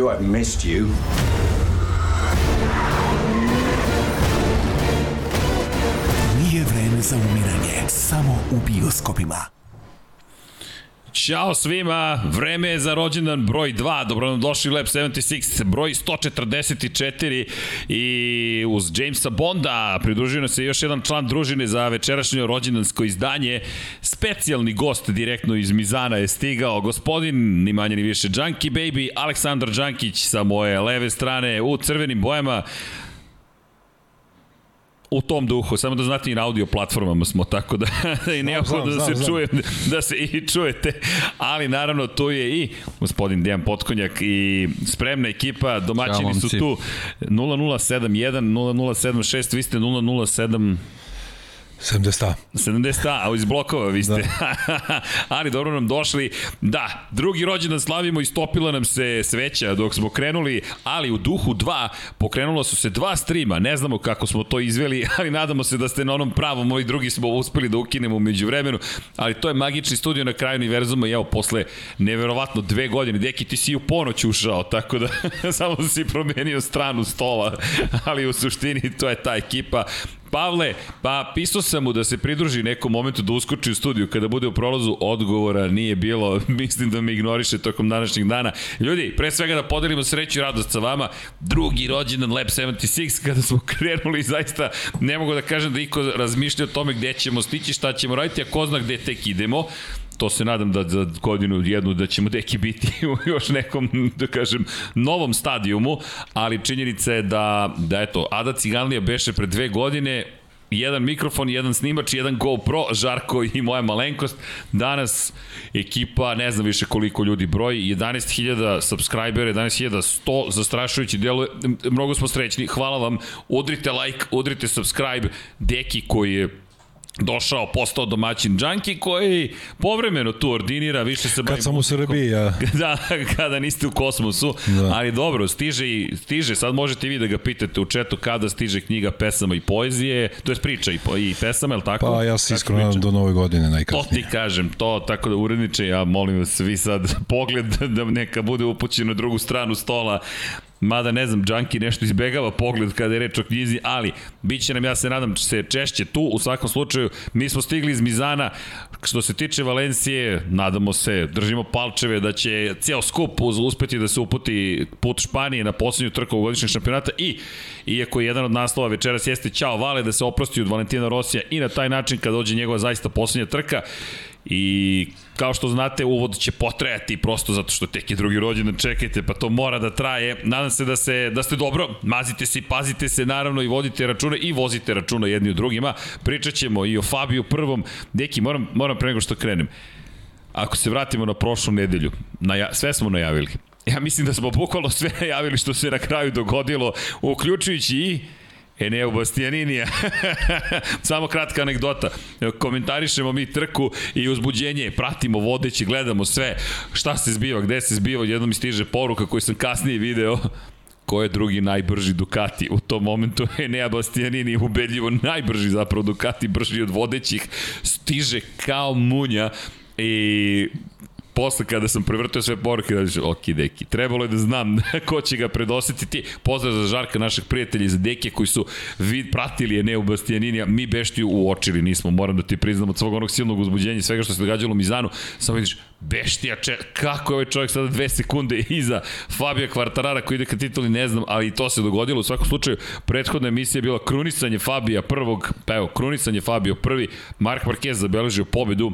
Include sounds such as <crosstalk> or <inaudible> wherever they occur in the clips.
Q. I've missed you. Nije vreme za umiranje, samo u bioskopima. Ćao svima, vreme je za rođendan broj 2, dobro nam došli Lab 76, broj 144 i uz Jamesa Bonda pridružio se još jedan član družine za večerašnje rođendansko izdanje. Specijalni gost direktno iz Mizana je stigao, gospodin, ni manje ni više, Junkie Baby, Aleksandar Đankić sa moje leve strane u crvenim bojama u tom duhu, samo da znate i na audio platformama smo, tako da, <laughs> da i neophodno da se znam, čuje, da se i čujete, ali naravno tu je i gospodin Dejan Potkonjak i spremna ekipa, domaćini su tu. 0071, 0076, vi ste 007 70 70 a iz blokova vi ste. Da. <laughs> Ali dobro nam došli. Da, drugi rođendan slavimo i stopila nam se sveća dok smo krenuli, ali u duhu 2 pokrenulo su se dva streama. Ne znamo kako smo to izveli, <laughs> ali nadamo se da ste na onom pravom, ovi drugi smo uspeli da ukinemo umeđu vremenu, ali to je magični studio na kraju univerzuma i evo posle neverovatno dve godine, deki ti si u ponoć ušao, tako da <laughs> samo si promenio stranu stola, ali u suštini to je ta ekipa. Pavle, pa pisao sam mu da se pridruži nekom momentu da uskoči u studiju. Kada bude u prolazu, odgovora nije bilo, <laughs> mislim da me ignoriše tokom današnjeg dana. Ljudi, pre svega da podelimo sreću i radost sa vama, drugi rođendan Lab 76, <laughs> kada smo krenuli, zaista ne mogu da kažem da iko razmišlja o tome gde ćemo stići, šta ćemo raditi, a ko zna gde tek idemo to se nadam da za godinu jednu da ćemo deki biti <laughs> u još nekom, da kažem, novom stadijumu, ali činjenica je da, da eto, Ada Ciganlija beše pre dve godine, jedan mikrofon, jedan snimač, jedan GoPro, Žarko i moja malenkost. Danas ekipa, ne znam više koliko ljudi broji, 11.000 subscribera, 11.100, zastrašujući delo, mnogo smo srećni, hvala vam, udrite like, udrite subscribe, Deki koji je došao, postao domaćin Džanki koji povremeno tu ordinira, više se Kad sam u Srbiji, ja. <laughs> da, kada niste u kosmosu, da. ali dobro, stiže i stiže, sad možete vi da ga pitate u četu kada stiže knjiga pesama i poezije, to je priča i, po, i pesama, je li tako? Pa ja se iskreno do nove godine najkasnije. To ti kažem, to tako da uredniče, ja molim vas vi sad <laughs> pogled da neka bude upućen na drugu stranu stola, Mada ne znam, Džanki nešto izbegava pogled kada je reč o knjizi, ali bit će nam, ja se nadam, se češće tu. U svakom slučaju, mi smo stigli iz Mizana. Što se tiče Valencije, nadamo se, držimo palčeve da će ceo skup uspeti da se uputi put Španije na poslednju trku godišnjeg šampionata i, iako je jedan od naslova večeras jeste Ćao Vale, da se oprosti od Valentina Rosija i na taj način kad dođe njegova zaista poslednja trka, I kao što znate, uvod će potrajati prosto zato što tek je drugi rođendan, čekajte, pa to mora da traje. Nadam se da, se, da ste dobro, mazite se i pazite se naravno i vodite račune i vozite računa jedni u drugima. Pričat ćemo i o Fabiju prvom. Deki, moram, moram pre nego što krenem. Ako se vratimo na prošlu nedelju, naja, sve smo najavili. Ja mislim da smo bukvalno sve najavili što se na kraju dogodilo, uključujući i Eneo Bastianinija. <laughs> Samo kratka anegdota. Komentarišemo mi trku i uzbuđenje, pratimo vodeći, gledamo sve, šta se zbiva, gde se zbiva, jednom mi stiže poruka koju sam kasnije video ko je drugi najbrži Ducati. U tom momentu je Nea Bastianini ubedljivo najbrži zapravo Ducati, brži od vodećih, stiže kao munja i posle kada sam prevrtio sve poruke, da ću, ok, deki, trebalo je da znam <laughs> ko će ga predosetiti. Pozdrav za Žarka, naših prijatelja iz Deke koji su vid, pratili je ne u Bastianinija, mi Beštiju uočili nismo, moram da ti priznam od svog onog silnog uzbuđenja svega što se događalo u Mizanu, samo vidiš, Beštija, če, kako je ovaj čovjek sada dve sekunde <laughs> iza Fabija Kvartarara koji ide ka tituli, ne znam, ali i to se dogodilo. U svakom slučaju, prethodna emisija je bila krunisanje Fabija prvog, pa evo, krunisanje Fabio prvi, Mark Marquez zabeležio pobedu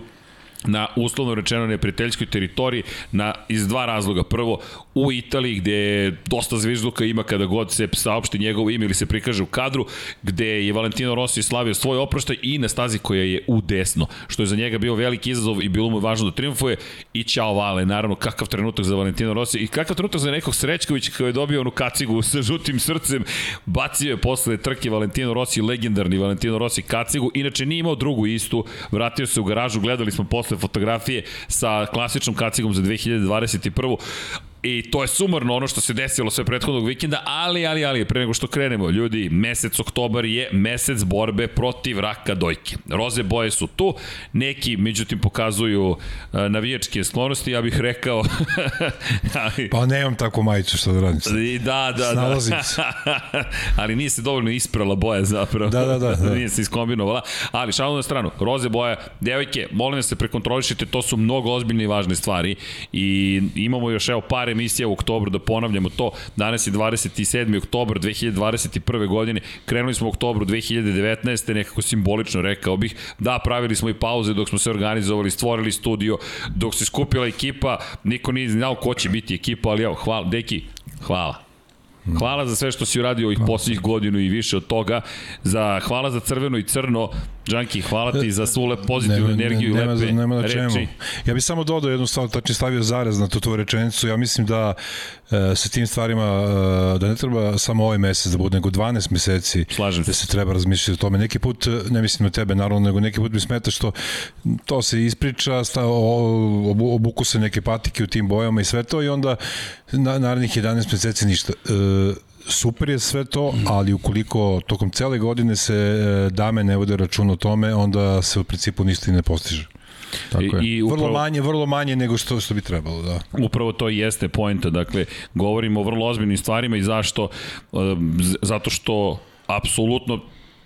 na uslovno rečeno neprijateljskoj teritoriji na, iz dva razloga. Prvo, u Italiji gde dosta zvižduka ima kada god se saopšti njegovo ime ili se prikaže u kadru, gde je Valentino Rossi slavio svoj oproštaj i na stazi koja je u desno, što je za njega bio veliki izazov i bilo mu važno da triumfuje. I čao Vale, naravno kakav trenutak za Valentino Rossi i kakav trenutak za nekog Srećkovića koji je dobio onu kacigu <laughs> sa žutim srcem, bacio je posle trke Valentino Rossi, legendarni Valentino Rossi kacigu, inače nije imao drugu istu, vratio se u garažu, gledali smo posle fotografije sa klasičnom kacigom za 2021 I to je sumarno ono što se desilo sve prethodnog vikenda, ali, ali, ali, pre nego što krenemo, ljudi, mesec oktobar je mesec borbe protiv raka dojke. Roze boje su tu, neki, međutim, pokazuju uh, navijačke sklonosti, ja bih rekao... <laughs> ali, pa nemam tako majicu što da radim. I da, da, Snalazim da. se. <laughs> ali nije se dovoljno isprala boja zapravo. Da, da, da. da. <laughs> nije se iskombinovala. Ali, šalno na stranu, roze boja, devojke, molim da se prekontrolišite, to su mnogo ozbiljne i važne stvari i imamo još evo par emisija u oktobru da ponavljamo to. Danas je 27. oktobar 2021. godine. Krenuli smo u oktobru 2019. nekako simbolično rekao bih. Da, pravili smo i pauze dok smo se organizovali, stvorili studio, dok se skupila ekipa, niko nije znao ko će biti ekipa, ali evo, hvala, deki, hvala. Hvala za sve što si uradio ovih poslednjih godinu i više od toga. Za, hvala za crveno i crno. Džanki, hvala ti za svu lep pozitivnu nema, energiju nema, lepe nema na reči. čemu. Ja bih samo dodao jednu stvar, tačno stavio zarez na tu tvoju rečenicu. Ja mislim da e, sa tim stvarima, e, da ne treba samo ovaj mesec da bude, nego 12 meseci Slažem da se. se treba razmišljati o tome. Neki put, ne mislim na tebe naravno, nego neki put mi smeta što to se ispriča, sta, obuku se neke patike u tim bojama i sve to i onda na, narednih 11 meseci ništa. E, super je sve to, ali ukoliko tokom cele godine se e, dame ne vode račun o tome, onda se u principu ništa i ne postiže. Tako je. i upravo- vrlo manje, vrlo manje nego što što bi trebalo, da. Upravo to i jeste poenta, dakle, govorimo o vrlo ozbiljnim stvarima i zašto? E, Zato što, apsolutno,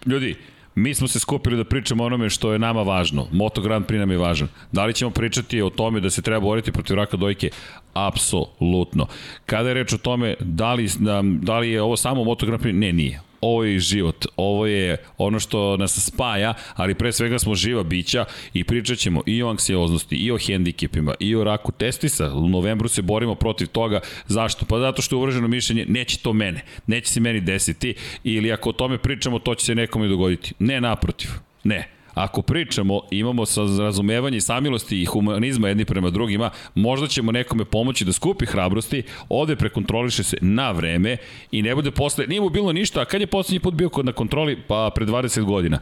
ljudi, mi smo se skupili da pričamo onome što je nama važno. Moto Grand Prix nam je važan. Da li ćemo pričati o tome da se treba boriti protiv raka dojke? Apsolutno. Kada je reč o tome da li, da, da li je ovo samo Moto Grand Prix? Ne, nije ovo je život, ovo je ono što nas spaja, ali pre svega smo živa bića i pričat ćemo i o anksioznosti, i o hendikepima, i o raku testisa. U novembru se borimo protiv toga. Zašto? Pa zato što je uvrženo mišljenje, neće to mene, neće se meni desiti, ili ako o tome pričamo, to će se nekome dogoditi. Ne naprotiv, ne. Ako pričamo, imamo sa razumevanje i samilosti i humanizma jedni prema drugima, možda ćemo nekome pomoći da skupi hrabrosti, ode prekontroliše se na vreme i ne bude posle, nije mu bilo ništa, a kad je poslednji put bio kod na kontroli? Pa pre 20 godina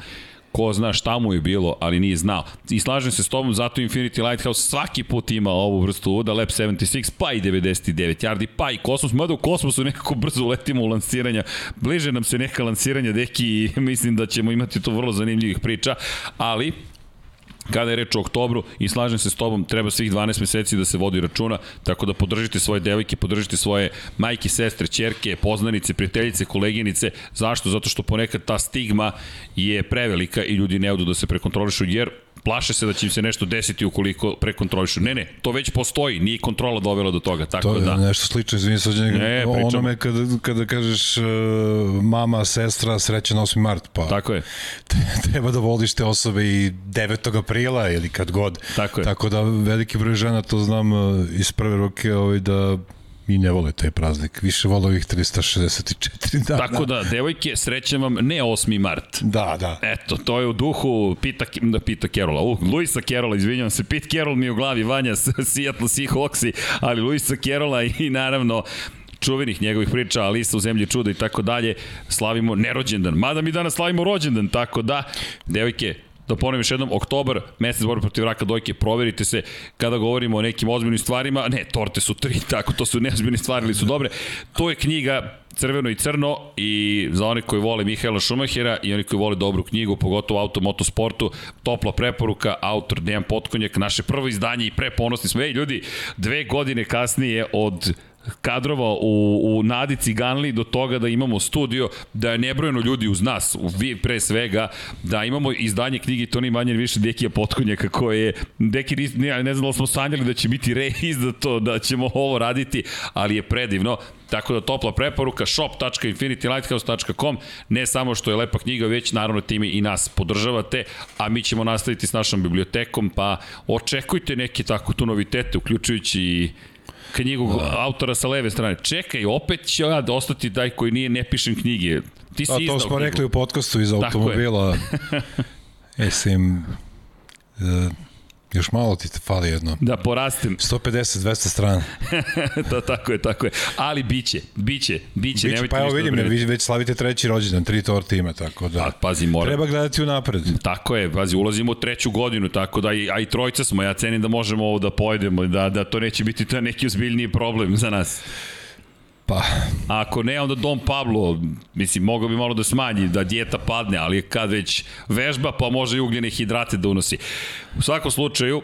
ko zna šta mu je bilo, ali nije znao. I slažem se s tobom, zato Infinity Lighthouse svaki put ima ovu vrstu uvoda, Lab 76, pa i 99 yardi, pa i Kosmos, mada u Kosmosu nekako brzo letimo u lansiranja, bliže nam se neka lansiranja, deki, i mislim da ćemo imati tu vrlo zanimljivih priča, ali kada je reč o oktobru i slažem se s tobom, treba svih 12 meseci da se vodi računa, tako da podržite svoje devojke, podržite svoje majke, sestre, ćerke, poznanice, prijateljice, koleginice. Zašto? Zato što ponekad ta stigma je prevelika i ljudi ne odu da se prekontrolišu, jer plaše se da će im se nešto desiti ukoliko prekontrolišu. Ne, ne, to već postoji, nije kontrola dovela do toga, tako To je da. nešto slično, izvini se Ne, pričamo. onome kada, kada kažeš uh, mama, sestra, srećan 8. mart, pa Tako je. <laughs> treba da voliš te osobe i 9. aprila ili kad god. Tako je. Tako da veliki broj žena, to znam uh, iz prve ruke, ovaj, da i ne vole taj praznik. Više vole ovih 364 dana. Tako da, devojke, srećem vam ne 8. mart. Da, da. Eto, to je u duhu Pita, da, Pita Kerola, uh, Luisa Kerola, izvinjavam se, Pete Carroll mi je u glavi, Vanja, <laughs> Seattle Seahawksi, ali Luisa Kerola i naravno čuvenih njegovih priča, Alisa u zemlji čuda i tako dalje, slavimo nerođendan. Mada mi danas slavimo rođendan, tako da, devojke, da ponovim još jednom, oktobar, mesec borbe protiv raka dojke, proverite se kada govorimo o nekim ozbiljnim stvarima, ne, torte su tri, <laughs> tako, to su neozbiljne stvari, ali su dobre. To je knjiga Crveno i crno i za one koji vole Mihaela Šumahera i oni koji vole dobru knjigu, pogotovo auto motosportu, topla preporuka, autor Dejan Potkonjak, naše prvo izdanje i preponosni smo. Ej, ljudi, dve godine kasnije od kadrova u, u Nadi Ciganli do toga da imamo studio, da je nebrojeno ljudi uz nas, vi pre svega, da imamo izdanje knjige, to ni manje više Dekija Potkonjaka koje je, Deki, ne, ne znam da smo sanjali da će biti reizdato, da ćemo ovo raditi, ali je predivno. Tako da topla preporuka shop.infinitylighthouse.com ne samo što je lepa knjiga, već naravno time i nas podržavate, a mi ćemo nastaviti s našom bibliotekom, pa očekujte neke tako tu novitete, uključujući i knjigu autora sa leve strane. Čekaj, opet će ja da ostati taj koji nije ne pišem knjige. Ti si A izdao to smo knjigu. rekli u podcastu iz Tako je. automobila. <laughs> Mislim, uh, Još malo ti te fali jedno. Da porastem. 150-200 strana. <laughs> to tako je, tako je. Ali biće, biće, biće. biće pa evo vidim, da vi već slavite treći rođendan, tri torte ima, tako da. A, pazi, mora. Treba gledati u napred. Tako je, pazi, ulazimo u treću godinu, tako da, i, a i trojca smo, ja cenim da možemo ovo da pojedemo, da, da to neće biti ta neki ozbiljniji problem za nas. Pa. Ako ne, onda Dom Pablo, mislim, mogao bi malo da smanji, da dijeta padne, ali kad već vežba, pa može i ugljene hidrate da unosi. U svakom slučaju,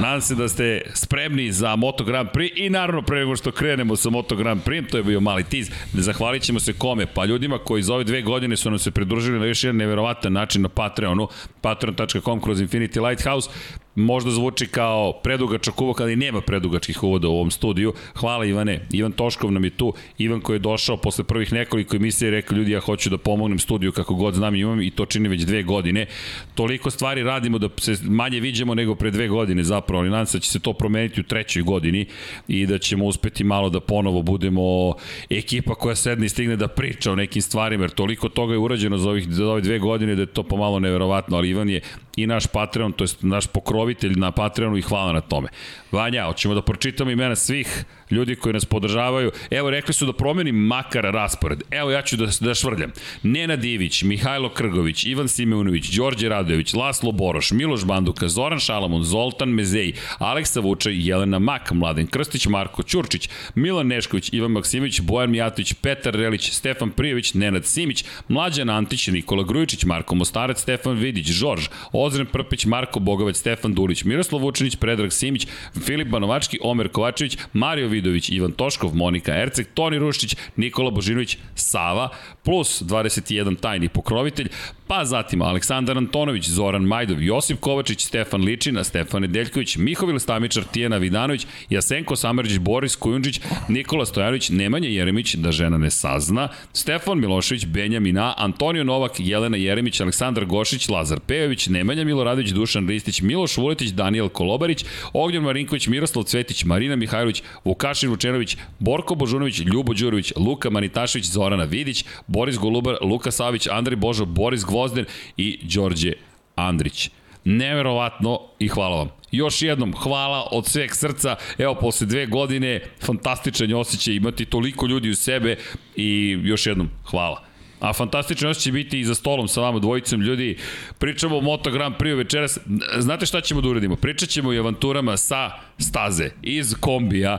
nadam se da ste spremni za Moto Grand Prix i naravno pre nego što krenemo sa Moto Grand Prix, to je bio mali tiz, zahvalit ćemo se kome? Pa ljudima koji za ove dve godine su nam se pridružili na još jedan neverovatan način na Patreonu, patreon.com kroz Infinity Lighthouse, možda zvuči kao predugačak uvod, ali nema predugačkih uvoda u ovom studiju. Hvala Ivane, Ivan Toškov nam je tu, Ivan koji je došao posle prvih nekoliko emisija i rekao ljudi ja hoću da pomognem studiju kako god znam imam i to čini već dve godine. Toliko stvari radimo da se manje viđemo nego pre dve godine zapravo, ali nadam se da će se to promeniti u trećoj godini i da ćemo uspeti malo da ponovo budemo ekipa koja sedne i stigne da priča o nekim stvarima, jer toliko toga je urađeno za, ovih, za ove dve godine da je to pomalo neverovatno, ali Ivan je i naš Patreon, to je naš pokrovitelj na Patreonu i hvala na tome. Vanja, hoćemo da pročitamo imena svih ljudi koji nas podržavaju. Evo, rekli su da promenim makar raspored. Evo, ja ću da, da švrljam. Nena Divić, Mihajlo Krgović, Ivan Simeunović, Đorđe Radojević, Laslo Boroš, Miloš Banduka, Zoran Šalamon, Zoltan Mezej, Aleksa Vučaj, Jelena Mak, Mladen Krstić, Marko Ćurčić, Milan Nešković, Ivan Maksimović, Bojan Mijatović, Petar Relić, Stefan Prijević, Nenad Simić, Mlađan Antić, Nikola Grujičić, Marko Mostarec, Stefan Vidić, Žorž, Ozren Prpić, Marko Bogovac, Stefan Dulić, Miroslav Vučinić, Predrag Simić, Filip Banovački, Omer Kovačević, Mario Vidović, Ivan Toškov, Monika Erceg, Toni Rušić, Nikola Božinović, Sava, plus 21 tajni pokrovitelj, pa zatim Aleksandar Antonović, Zoran Majdov, Josip Kovačić, Stefan Ličina, Stefan Nedeljković, Mihovil Stamičar, Tijena Vidanović, Jasenko Samarđić, Boris Kujundžić, Nikola Stojanović, Nemanja Jeremić, da žena ne sazna, Stefan Milošević, Benjamin A, Antonio Novak, Jelena Jeremić, Aleksandar Gošić, Lazar Pejović, Nemanja Miloradović, Dušan Ristić, Miloš Vuletić, Daniel Kolobarić, Ognjen Marinković, Miroslav Cvetić, Marina Mihajlović, Vukašin Vučenović, Borko Božunović, Ljubo Đurović, Luka Manitašević, Zorana Vidić, Boris Golubar, Luka Savić, Andrej Božo, Boris Gvozden i Đorđe Andrić. Neverovatno i hvala vam. Još jednom, hvala od sveg srca. Evo, posle dve godine, fantastičan osjećaj imati toliko ljudi u sebe i još jednom, hvala. A fantastično će biti i za stolom sa vama dvojicom ljudi. Pričamo o Moto Grand Prix večeras. Znate šta ćemo da uradimo? Pričat ćemo i avanturama sa staze, iz kombija.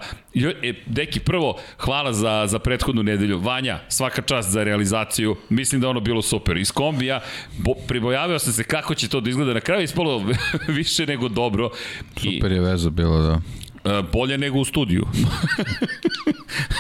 E, deki, prvo, hvala za, za prethodnu nedelju. Vanja, svaka čast za realizaciju. Mislim da ono bilo super. Iz kombija, bo, pribojavio sam se kako će to da izgleda. Na kraju ispalo <laughs> više nego dobro. Super je veza bilo, da. E, bolje nego u studiju.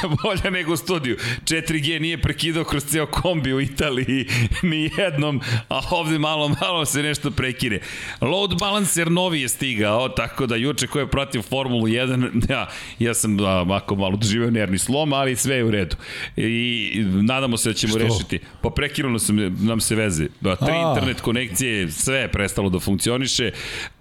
<laughs> bolje nego u studiju. 4G nije prekidao kroz ceo kombi u Italiji <laughs> ni jednom, a ovde malo, malo se nešto prekine. Load balancer novi je stigao, tako da juče ko je protiv Formulu 1, <laughs> ja, ja sam da, ako malo doživeo nervni slom, ali sve je u redu. I nadamo se da ćemo Što? rešiti. Pa prekinulo sam, nam se veze. Da, tri a. internet konekcije, sve je prestalo da funkcioniše.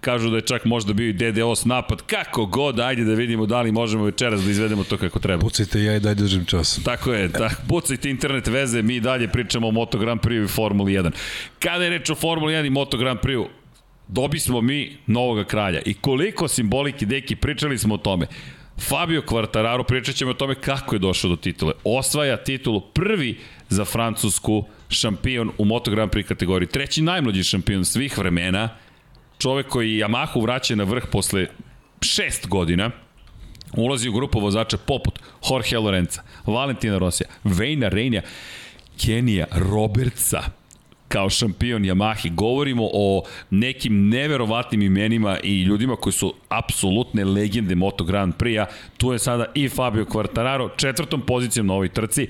Kažu da je čak možda bio i DDoS napad. Kako god, ajde da vidimo da li možemo večeras da izvedemo to kako treba. Pucajte ja i daj držim čas. Tako je, tak, pucajte internet veze, mi dalje pričamo o Moto Grand Prix i Formuli 1. Kada je reč o Formuli 1 i Moto Grand Prix, dobi smo mi novoga kralja. I koliko simboliki, deki, pričali smo o tome. Fabio Quartararo, pričat ćemo o tome kako je došao do titule. Osvaja titulu prvi za Francusku šampion u Moto Grand Prix kategoriji. Treći najmlađi šampion svih vremena. Čovek koji Yamahu vraća na vrh posle šest godina ulazi u grupu vozača poput Jorge Lorenza, Valentina Rosija, Vejna Rejnja, Kenija Robertsa, kao šampion Yamahi. Govorimo o nekim neverovatnim imenima i ljudima koji su apsolutne legende Moto Grand Prix-a. Tu je sada i Fabio Quartararo, četvrtom pozicijom na ovoj trci.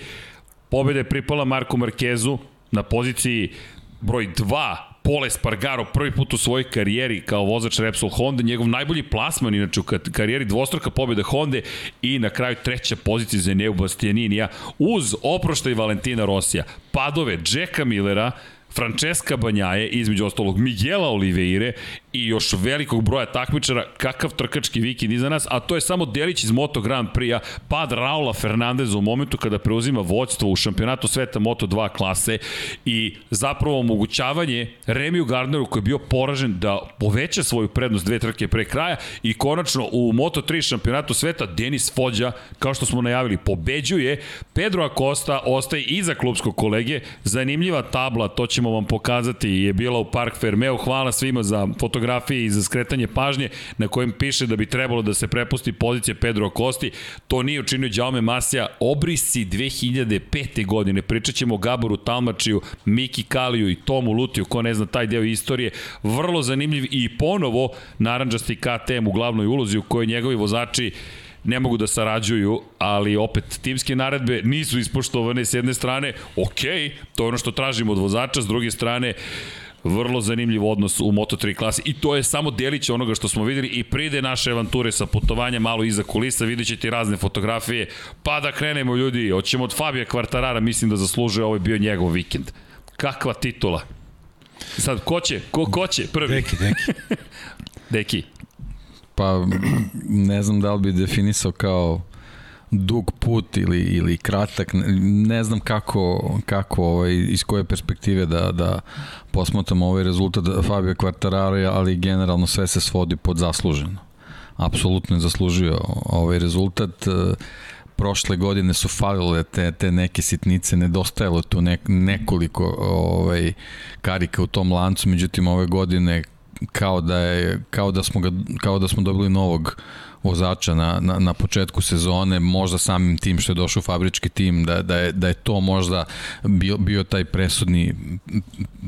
Pobjeda je pripala Marku Markezu na poziciji broj 2 Pole Spargaro prvi put u svojoj karijeri kao vozač Repsol Honda, njegov najbolji plasman inače u karijeri dvostruka pobjeda Honda i na kraju treća pozicija za Neu Bastianinija uz oproštaj Valentina Rosija, padove Jacka Millera, Francesca Banjaje, između ostalog Miguela Oliveire i još velikog broja takmičara, kakav trkački vikend iza nas, a to je samo delić iz Moto Grand Prix-a, pad Raula Fernandeza u momentu kada preuzima vođstvo u šampionatu sveta Moto 2 klase i zapravo omogućavanje Remiju Gardneru koji je bio poražen da poveća svoju prednost dve trke pre kraja i konačno u Moto 3 šampionatu sveta Denis Fođa, kao što smo najavili, pobeđuje, Pedro Acosta ostaje iza klubskog kolege, zanimljiva tabla, to ćemo vam pokazati, je bila u Park Fermeu, hvala svima za fotografije i za skretanje pažnje na kojem piše da bi trebalo da se prepusti pozicija Pedro Acosti, to nije učinio Đaume Masija, obrisi 2005. godine, pričat ćemo o Gaboru Talmačiju, Miki Kaliju i Tomu Lutiju, ko ne zna taj deo istorije, vrlo zanimljiv i ponovo naranđasti KTM u glavnoj ulozi u kojoj njegovi vozači ne mogu da sarađuju, ali opet timske naredbe nisu ispoštovane s jedne strane, ok, to je ono što tražimo od vozača, s druge strane, vrlo zanimljiv odnos u Moto3 klasi i to je samo delić onoga što smo videli i pride naše avanture sa putovanja malo iza kulisa, vidjet ćete razne fotografije, pa da krenemo ljudi, hoćemo od Fabija Kvartarara, mislim da zaslužuje, ovo je bio njegov vikend. Kakva titula? Sad, ko će? Ko, ko će? Prvi. Deki, deki. <laughs> Deki. Pa ne znam da li bi definisao kao dug put ili, ili kratak, ne znam kako, kako ovaj, iz koje perspektive da, da posmatam ovaj rezultat Fabio Quartararo, ali generalno sve se svodi pod zasluženo. Apsolutno je zaslužio ovaj rezultat prošle godine su falile te, te neke sitnice, nedostajalo tu ne, nekoliko ovaj, karika u tom lancu, međutim ove godine kao da je kao da smo ga kao da smo dobili novog vozača na, na, na početku sezone, možda samim tim što je došao fabrički tim, da, da, je, da je to možda bio, bio taj presudni,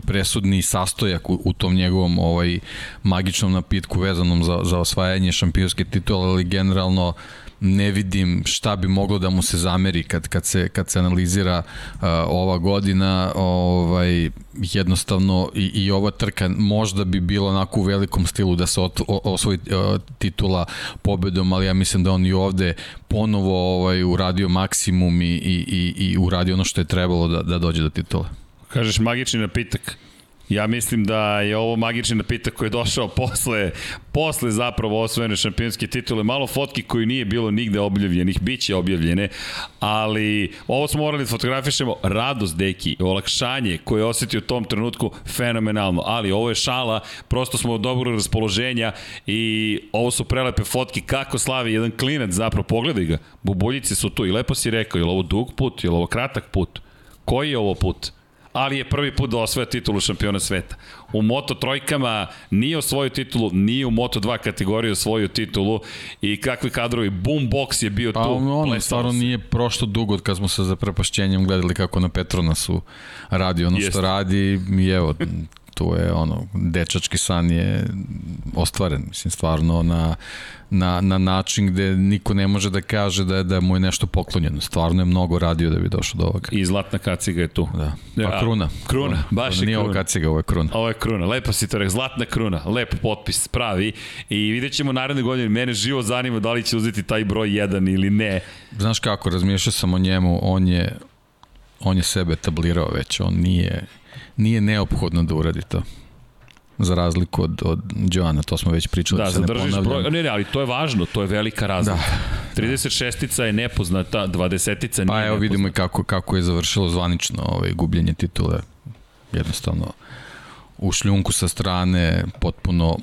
presudni sastojak u, u tom njegovom ovaj magičnom napitku vezanom za, za osvajanje šampionske titule, ali generalno uh, ne vidim šta bi moglo da mu se zameri kad, kad, se, kad se analizira uh, ova godina ovaj, jednostavno i, i ova trka možda bi bila onako u velikom stilu da se ot, o, osvoji uh, titula pobedom, ali ja mislim da on i ovde ponovo ovaj, uradio maksimum i, i, i, i uradio ono što je trebalo da, da dođe do titula. Kažeš magični napitak. Ja mislim da je ovo magični napitak koji je došao posle, posle zapravo osvojene šampionske titule. Malo fotki koji nije bilo nigde objavljenih, bit će objavljene, ali ovo smo morali da fotografišemo. Radost, deki, olakšanje koje je osetio u tom trenutku fenomenalno, ali ovo je šala, prosto smo od dobrog raspoloženja i ovo su prelepe fotke kako slavi jedan klinac, zapravo pogledaj ga, bubuljice su tu i lepo si rekao, je ovo dug put, je ovo kratak put? Koji je ovo put? Ali je prvi put da osvoja titulu šampiona sveta. U Moto trojkama nije osvojio titulu, nije u Moto 2 kategoriji osvojio titulu i kakvi kadrovi, boombox je bio pa, tu. Pa ono stvarno nije prošlo dugo od kad smo se za prepašćenjem gledali kako na Petronasu radi ono Jest. što radi i evo, tu je ono, dečački san je ostvaren, mislim, stvarno na, na, na način gde niko ne može da kaže da, je, da mu je nešto poklonjeno. Stvarno je mnogo radio da bi došao do ovoga. I zlatna kaciga je tu. Da. Pa kruna. Kruna, baš kruna. je Nije ovo kaciga, ovo je kruna. Ovo je kruna, lepo si to rekao, zlatna kruna, lep potpis, pravi. I vidjet ćemo naredne godine, mene živo zanima da li će uzeti taj broj 1 ili ne. Znaš kako, razmišljao sam o njemu, on je, on je sebe tablirao već, on nije nije neophodno da uradi to za razliku od, od Joana, to smo već pričali. Da, da zadržiš broj, ne, ne, ali to je važno, to je velika razlika. Da. 36-ica je nepoznata, 20-ica nije Pa evo vidimo i kako, kako je završilo zvanično ovaj, gubljenje titule. Jednostavno, u šljunku sa strane, potpuno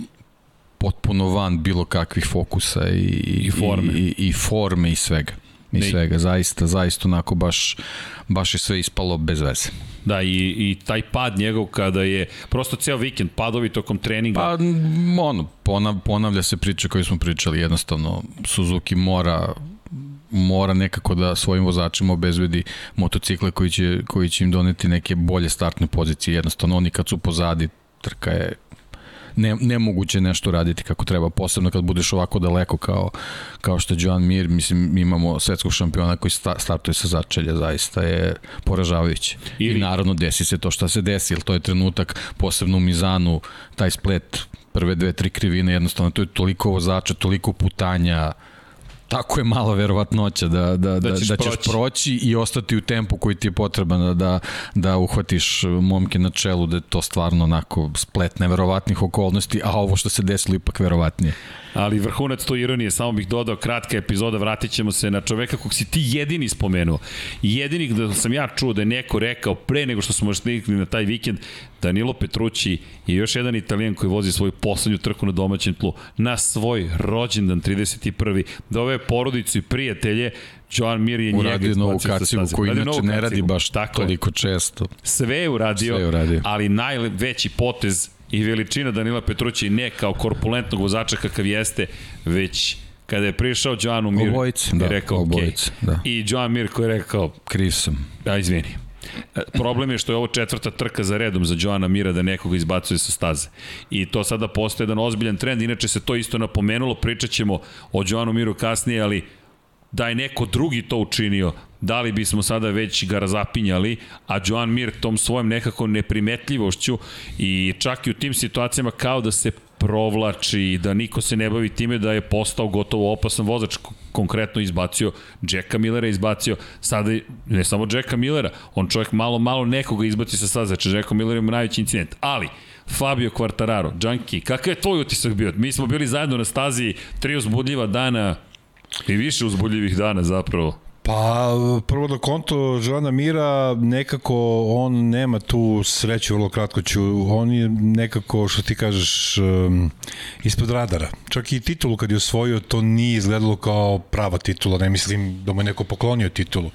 potpuno van bilo kakvih fokusa i, I forme. I, i, i forme i svega. I ne. svega, zaista, zaista onako baš, baš je sve ispalo bez veze. Da, i, i taj pad njegov kada je prosto ceo vikend padovi tokom treninga. Pa, ono, ponav, ponavlja se priča koju smo pričali, jednostavno Suzuki mora mora nekako da svojim vozačima obezbedi motocikle koji će, koji će im doneti neke bolje startne pozicije. Jednostavno, oni kad su pozadi, trka je ne, nemoguće nešto raditi kako treba, posebno kad budeš ovako daleko kao, kao što je Joan Mir, mislim imamo svetskog šampiona koji sta, startuje sa začelja, zaista je poražavajuće. Ili... I naravno desi se to što se desi, jer to je trenutak, posebno u Mizanu, taj splet prve dve, tri krivine, jednostavno to je toliko vozača, toliko putanja, tako je mala verovatnoća da, da, da, da, ćeš, da ćeš proći. proći i ostati u tempu koji ti je potreban da, da, da uhvatiš momke na čelu, da je to stvarno onako splet neverovatnih okolnosti, a ovo što se desilo ipak verovatnije ali vrhunac to ironije, samo bih dodao kratka epizoda, vratit ćemo se na čoveka kog si ti jedini spomenuo. Jedini da sam ja čuo da je neko rekao pre nego što smo stigli na taj vikend, Danilo Petrucci je još jedan italijan koji vozi svoju poslednju trku na domaćem tlu na svoj rođendan 31. Da ove porodicu i prijatelje Joan Mir je njega uradio novu kacigu koju inače ne radi baš tako toliko često. Sve je uradio, Sve je uradio. ali najveći potez i veličina Danila Petruća i ne kao korpulentnog vozača kakav jeste, već kada je prišao Joanu Mir obojice, i da, rekao obojice, okay. da. i Joan Mir koji je rekao kriv sam a izvini e, problem je što je ovo četvrta trka za redom za Joana Mira da nekoga izbacuje sa staze. I to sada postoje jedan ozbiljan trend, inače se to isto napomenulo, pričat ćemo o Joanu Miru kasnije, ali da je neko drugi to učinio, da li bismo sada već ga razapinjali, a Joan Mir tom svojom nekako neprimetljivošću i čak i u tim situacijama kao da se provlači, da niko se ne bavi time da je postao gotovo opasan vozač, konkretno izbacio Jacka Millera, izbacio sada ne samo Jacka Millera, on čovjek malo, malo nekoga izbaci sa staze, znači Jacka Miller je najveći incident, ali Fabio Quartararo, Junkie, kakav je tvoj utisak bio? Mi smo bili zajedno na stazi, tri uzbudljiva dana, I više uzbudljivih dana zapravo. Pa, prvo da konto Žana Mira, nekako on nema tu sreću, vrlo kratko ću, on je nekako, što ti kažeš, um, ispod radara. Čak i titulu kad je osvojio, to nije izgledalo kao prava titula, ne mislim da mu je neko poklonio titulu.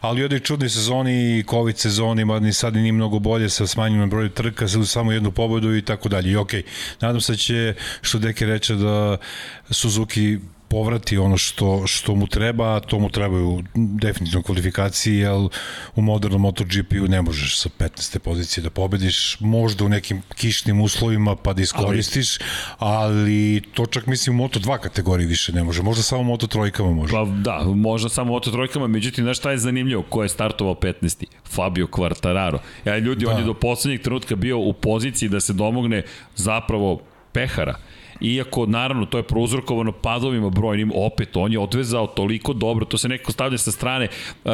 Ali jednoj čudnoj sezoni, COVID sezoni, mada ni sad nije mnogo bolje sa smanjenom broju trka, sad samo jednu pobedu i tako dalje. I okej, okay, nadam se da će, što Deke reče, da Suzuki povrati ono što, što mu treba, a to mu trebaju definitivno kvalifikacije, jer u modernom MotoGP-u ne možeš sa 15. pozicije da pobediš, možda u nekim kišnim uslovima pa da iskoristiš, ali, ali to čak mislim u Moto2 kategoriji više ne može, možda samo Moto trojkama može. Pa da, možda samo Moto trojkama, međutim, znaš šta je zanimljivo, ko je startovao 15. Fabio Quartararo. Ja, ljudi, da. on je do poslednjeg trenutka bio u poziciji da se domogne zapravo pehara iako naravno to je prouzrokovano padovima brojnim, opet on je odvezao toliko dobro, to se neko stavlja sa strane,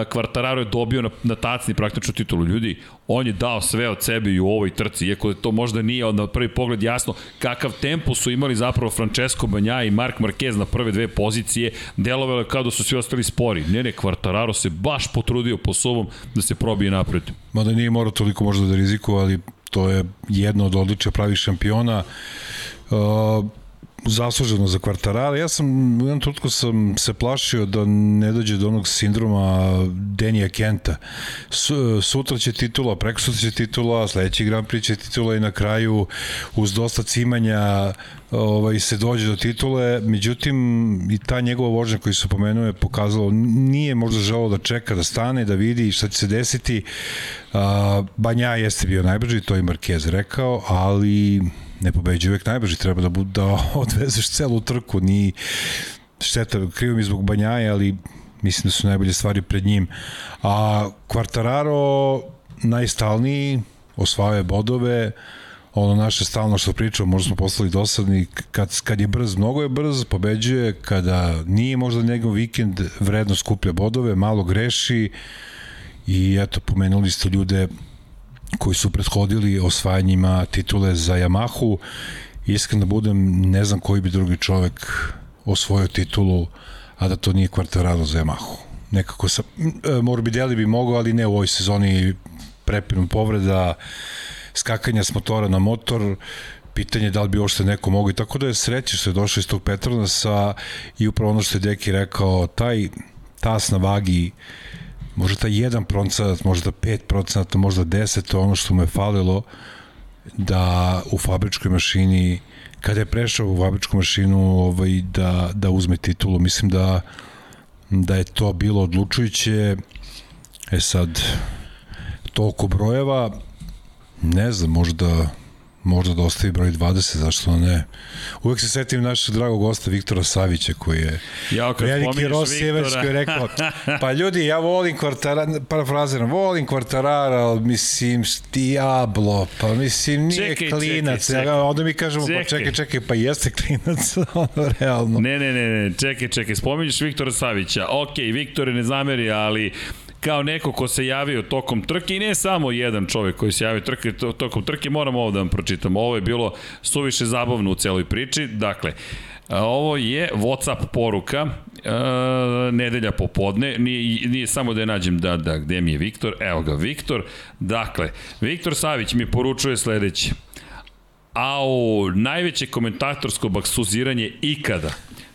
Kvartararo je dobio na, na tacni praktično titulu. Ljudi, on je dao sve od sebe i u ovoj trci, iako to možda nije na prvi pogled jasno kakav tempo su imali zapravo Francesco Banja i Mark Marquez na prve dve pozicije, delovalo je kao da su svi ostali spori. Ne, ne, Kvartararo se baš potrudio po sobom da se probije napred. Mada nije morao toliko možda da riziku, ali to je jedno od odličja pravih šampiona. Uh, zasluženo za kvartarara. Ja sam u jednom trenutku sam se plašio da ne dođe do onog sindroma Denija Kenta. Sutra će titula, preko sutra će titula, sledeći Grand Prix će titula i na kraju uz dosta cimanja ovaj, se dođe do titule, međutim i ta njegova vožnja koji se pomenuo je pokazalo, nije možda želao da čeka, da stane, da vidi šta će se desiti. Banja jeste bio najbrži, to je Marquez rekao, ali ne pobeđuje uvek najbrži, treba da, da <laughs> odvezeš celu trku, ni šteta, krivo mi zbog Banjaje, ali mislim da su najbolje stvari pred njim. A Quartararo najstalniji, osvaja bodove, ono naše stalno što pričamo, možda smo postali dosadni, kad, kad je brz, mnogo je brz, pobeđuje, kada nije možda njegov vikend, vredno skuplja bodove, malo greši i eto, pomenuli ste ljude koji su prethodili osvajanjima titule za Yamahu. Iskreno da budem, ne znam koji bi drugi čovek osvojio titulu, a da to nije Quartararo za Yamahu. Nekako sam, e, Morbidelli bi mogao, ali ne u ovoj sezoni prepinu povreda, skakanja s motora na motor, pitanje da li bi uopšte neko mogo i tako da je sreće što je došao iz tog Petronasa i upravo ono što je Deki rekao, taj tas na vagi možda taj 1 procenat, možda 5 procenata, možda 10, to je ono što mu je falilo da u fabričkoj mašini kada je prešao u fabričku mašinu ovaj, da, da uzme titulu. Mislim da, da je to bilo odlučujuće. E sad, toliko brojeva, ne znam, možda možda da ostavi broj 20, zašto ne. Uvek se setim našeg dragog gosta Viktora Savića koji je Ja, kad veliki Viktora- koji je rekao <laughs> pa ljudi ja volim kvartara, parafraziram, volim kvartarara, ali mislim Diablo, pa mislim nije Čekaj, klinac. čekaj, čekaj. Ja, onda mi kažemo Čekaj. pa čekaj, čekaj, pa jeste klinac, <laughs> ono realno. Ne, ne, ne, ne, čekaj, čekaj, spominješ Viktora Savića. Ok, Viktore ne zameri, ali kao neko ko se javio tokom trke i ne samo jedan čovjek koji se javio trke, to, tokom trke, moram ovo da vam pročitam. Ovo je bilo suviše zabavno u celoj priči. Dakle, ovo je Whatsapp poruka e, nedelja popodne, nije, nije samo da je nađem da, da, gde mi je Viktor, evo ga Viktor, dakle, Viktor Savić mi poručuje sledeće, Au, najveće komentatorsko baksuziranje ikada.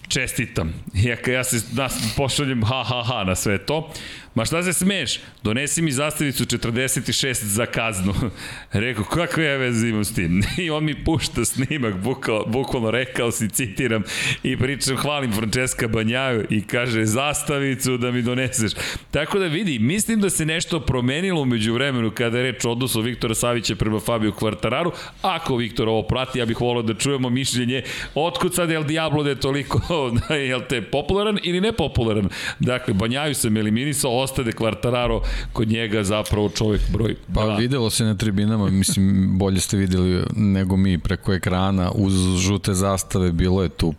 Čestitam. Iako ja se nas pošaljem ha ha ha na sve to. Ma šta se smeš? Donesi mi zastavicu 46 za kaznu. <laughs> Rekao, kakve ja veze imam s tim? <laughs> I on mi pušta snimak, bukval, bukvalno rekao si, citiram, i pričam, hvalim Francesca Banjaju i kaže, zastavicu da mi doneseš. Tako da vidi, mislim da se nešto promenilo umeđu vremenu kada je reč o odnosu Viktora Savića prema Fabio Kvartararu. Ako Viktor ovo prati, ja bih volao da čujemo mišljenje otkud sad El Diablo da je toliko, <laughs> jel te, popularan ili nepopularan. Dakle, Banjaju sam eliminisao, ostade Kvartararo, kod njega zapravo čovjek broj Pa dva. videlo se na tribinama, mislim, bolje ste videli nego mi preko ekrana, uz žute zastave bilo je tu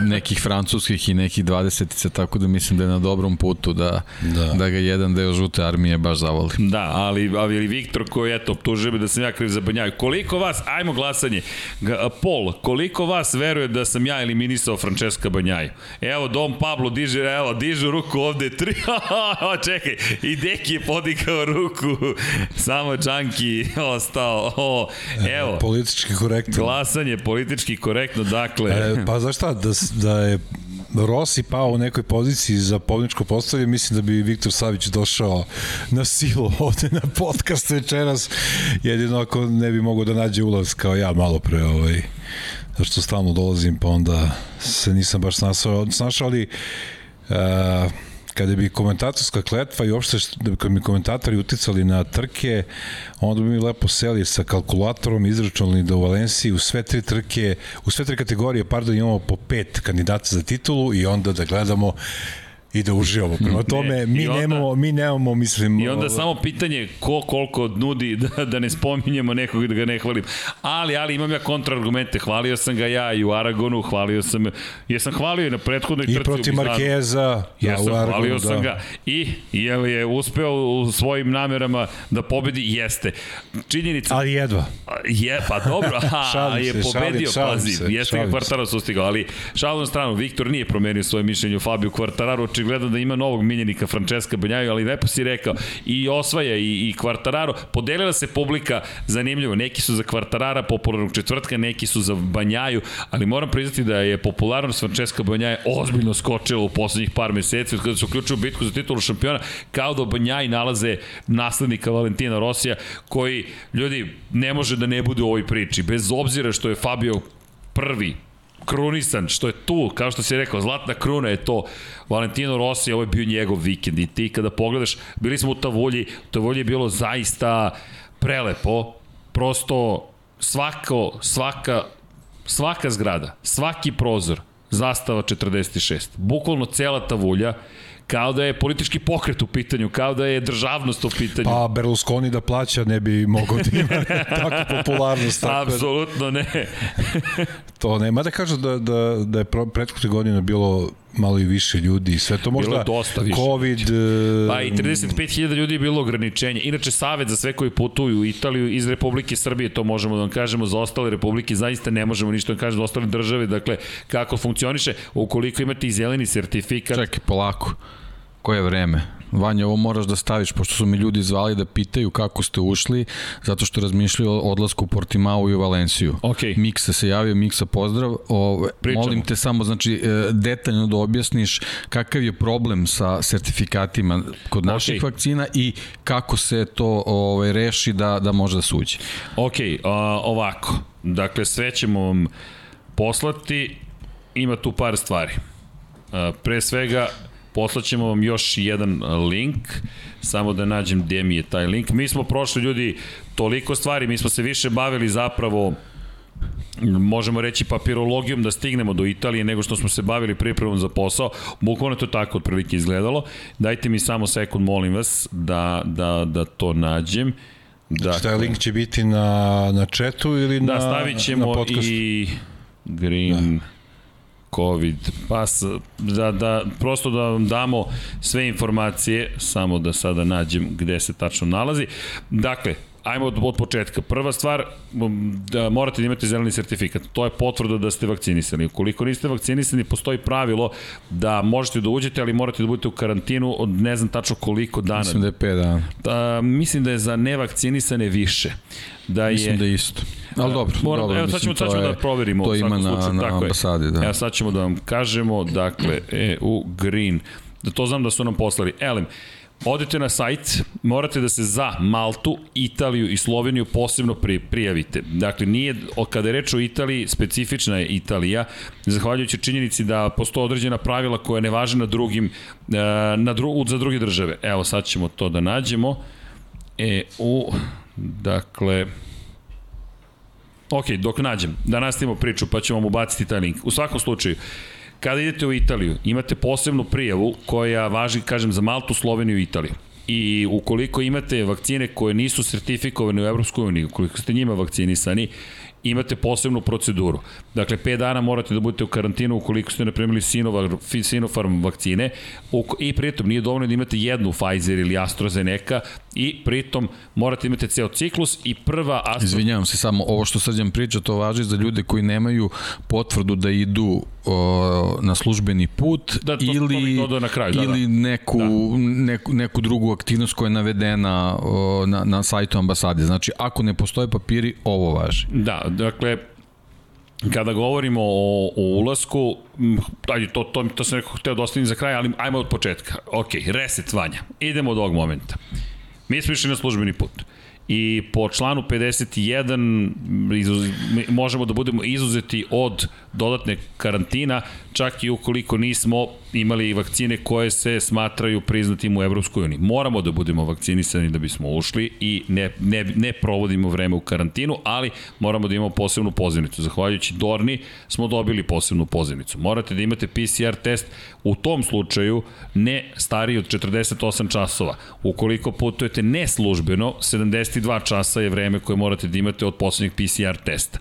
nekih francuskih i nekih 20 tako da mislim da je na dobrom putu da, Da. da. da ga jedan deo žute armije baš zavoli. Da, ali, ali Viktor koji, eto, optužuje me da sam ja kriv za Banjaju. Koliko vas, ajmo glasanje, Pol, koliko vas veruje da sam ja eliminisao Francesca Banjaju? Evo, Dom Pablo diže, evo, dižu ruku ovde, tri, <laughs> čekaj, i Deki je podigao ruku, samo Čanki ostao, o, evo, Politički korektno. glasanje politički korektno, dakle, E, pa znaš šta, da, da je Rossi pao u nekoj poziciji za pobničko postavlje, mislim da bi Viktor Savić došao na silu ovde na podcast večeras, jedino ako ne bi mogao da nađe ulaz kao ja malo pre, ovaj, zašto stalno dolazim, pa onda se nisam baš snašao, snašao ali uh, kada bi komentatorska kletva i uopšte da bi kad bi komentatori uticali na trke, onda bi mi lepo seli sa kalkulatorom, izračunali da u Valenciji u sve tri trke, u sve tri kategorije, pardon, imamo po pet kandidata za titulu i onda da gledamo i da uživamo. Prema tome, i mi, onda- nemamo, mi nemamo, mislim... I onda ovo- samo pitanje ko koliko nudi da, da ne spominjemo nekog i da ga ne hvalim. Ali, ali imam ja kontraargumente. Hvalio sam ga ja i u Aragonu, hvalio sam, jesam hvalio i na prethodnoj trci I u protiv. Markeza, ja, u Aragonu, hvalio da. sam ga. I, je li je uspeo u svojim namerama da pobedi? Jeste. Činjenica... Ali jedva. Je, pa dobro, <laughs> Šalim je se, pobedio, šalim- šalim pazi, se, jeste ga. Kvartararo sustigao, ali šalom stranu, Viktor nije promenio svoje mišljenje o Fabio Kvartararo, očigledno da ima novog miljenika Francesca Banjaju, ali lepo si rekao, i osvaja i, i Kvartararo, podelila se publika, zanimljivo, neki su za Kvartarara popularnog četvrtka, neki su za Banjaju, ali moram priznati da je popularnost Francesca Banjaja ozbiljno skočila u poslednjih par meseci, od kada se uključuju u bitku za titulu šampiona, kao da Banjaji nalaze naslednika Valentina Rosija, koji, ljudi, ne može da ne bude u ovoj priči, bez obzira što je Fabio prvi krunisan, što je tu, kao što si rekao, zlatna kruna je to. Valentino Rossi, ovo je bio njegov vikend i ti kada pogledaš, bili smo u Tavulji, u Tavulji je bilo zaista prelepo, prosto svako, svaka, svaka zgrada, svaki prozor, zastava 46. Bukvalno cela Tavulja, kao da je politički pokret u pitanju, kao da je državnost u pitanju. Pa Berlusconi da plaća ne bi mogao da ima <laughs> takvu popularnost. Tako Apsolutno ne. To ne. Mada kažu da, da, da je prethodne godine bilo malo i više ljudi. Sve to možda je dosta više. COVID... e, Pa i 35.000 ljudi je bilo ograničenje. Inače, Savet za sve koji putuju u Italiju iz Republike Srbije, to možemo da vam kažemo, za ostale republike zaista ne možemo ništa da vam kažemo, za ostale države, dakle, kako funkcioniše, ukoliko imate i zeleni sertifikat, Čekaj, polako. Koje vreme? Vanja, ovo moraš da staviš, pošto su mi ljudi zvali da pitaju kako ste ušli, zato što razmišljaju o odlasku u Portimao i u Valenciju. Okej. Miksa se javio, Miksa pozdrav. O, Pričamo. molim te samo, znači, e, detaljno da objasniš kakav je problem sa sertifikatima kod naših Okej. vakcina i kako se to ovaj, reši da, da može da se uđe. Ok, a, ovako. Dakle, sve ćemo vam poslati. Ima tu par stvari. A, pre svega, poslaćemo vam još jedan link, samo da nađem gde mi je taj link. Mi smo prošli ljudi toliko stvari, mi smo se više bavili zapravo možemo reći papirologijom da stignemo do Italije nego što smo se bavili pripremom za posao. Bukvalno to tako otprilike izgledalo. Dajte mi samo sekund, molim vas, da, da, da to nađem. Dakle, Taj link će biti na, na chatu ili da, na, stavit ćemo na podcastu? i Green... Da. COVID pas, da, da, prosto da vam damo sve informacije, samo da sada nađem gde se tačno nalazi. Dakle, Ajmo od, od početka. Prva stvar, da morate da imate zeleni sertifikat. To je potvrda da ste vakcinisani. Ukoliko niste vakcinisani, postoji pravilo da možete da uđete, ali morate da budete u karantinu od ne znam tačno koliko dana. Mislim da je 5 dana. Da, mislim da je za nevakcinisane više. Da je, mislim da je isto. Ali dobro, Moram, dobro evo, sad ćemo, sad ćemo da proverimo. To ima na, slučaju, na ambasadi, da. Evo sad ćemo da vam kažemo, dakle, EU Green, da to znam da su nam poslali. Elem, Odete na sajt, morate da se za Maltu, Italiju i Sloveniju posebno pri, prijavite. Dakle, nije, kada je reč o Italiji, specifična je Italija, zahvaljujući činjenici da postoje određena pravila koja ne važe na drugim, e, na dru, za druge države. Evo, sad ćemo to da nađemo. E, u, dakle, Ok, dok nađem, da nastavimo priču, pa ćemo vam ubaciti taj link. U svakom slučaju, Kada idete u Italiju, imate posebnu prijavu koja važi, kažem, za Maltu, Sloveniju i Italiju. I ukoliko imate vakcine koje nisu sertifikovane u Evropskoj uniji, ukoliko ste njima vakcinisani, imate posebnu proceduru. Dakle, 5 dana morate da budete u karantinu ukoliko ste napremili Sinopharm vakcine i pritom nije dovoljno da imate jednu Pfizer ili AstraZeneca i pritom morate imati ceo ciklus i prva Astra... Izvinjavam se samo, ovo što srđan priča to važi za ljude koji nemaju potvrdu da idu o, na službeni put da, to, ili, to na kraju, da, ili da. Neku, da. Neku, neku drugu aktivnost koja je navedena o, na, na sajtu ambasade. Znači, ako ne postoje papiri, ovo važi. Da, dakle, kada govorimo o, o ulasku, ajde, to, to, to sam nekako hteo da ostavim za kraj, ali ajmo od početka. Ok, reset Vanja. Idemo od ovog momenta. Mi smo išli na službeni put. I po članu 51 izuz, možemo da budemo izuzeti od dodatne karantina, čak i ukoliko nismo imali vakcine koje se smatraju priznatim u Evropskoj uniji. Moramo da budemo vakcinisani da bismo ušli i ne, ne, ne provodimo vreme u karantinu, ali moramo da imamo posebnu pozivnicu. Zahvaljujući Dorni smo dobili posebnu pozivnicu. Morate da imate PCR test u tom slučaju ne stariji od 48 časova. Ukoliko putujete neslužbeno, 72 časa je vreme koje morate da imate od poslednjeg PCR testa.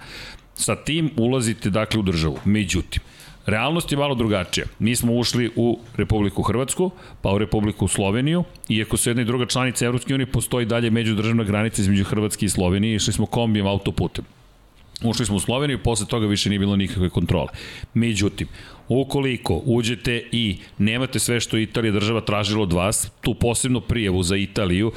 Sa tim ulazite dakle u državu. Međutim, Realnost je malo drugačija. Mi smo ušli u Republiku Hrvatsku, pa u Republiku Sloveniju, iako su jedna i druga članica Evropske unije, postoji dalje međudržavna granica između Hrvatske i Slovenije, išli smo kombijem autoputem. Ušli smo u Sloveniju, posle toga više nije bilo nikakve kontrole. Međutim, ukoliko uđete i nemate sve što Italija država tražila od vas, tu posebnu prijavu za Italiju,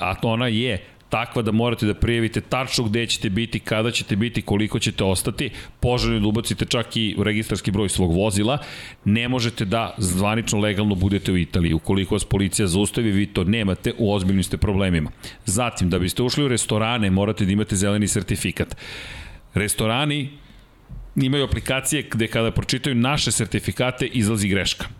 a to ona je takva da morate da prijavite tačno gde ćete biti, kada ćete biti, koliko ćete ostati, poželjno da ubacite čak i registarski broj svog vozila, ne možete da zvanično legalno budete u Italiji. Ukoliko vas policija zaustavi, vi to nemate, u ozbiljnim ste problemima. Zatim, da biste ušli u restorane, morate da imate zeleni sertifikat. Restorani imaju aplikacije gde kada pročitaju naše sertifikate izlazi greška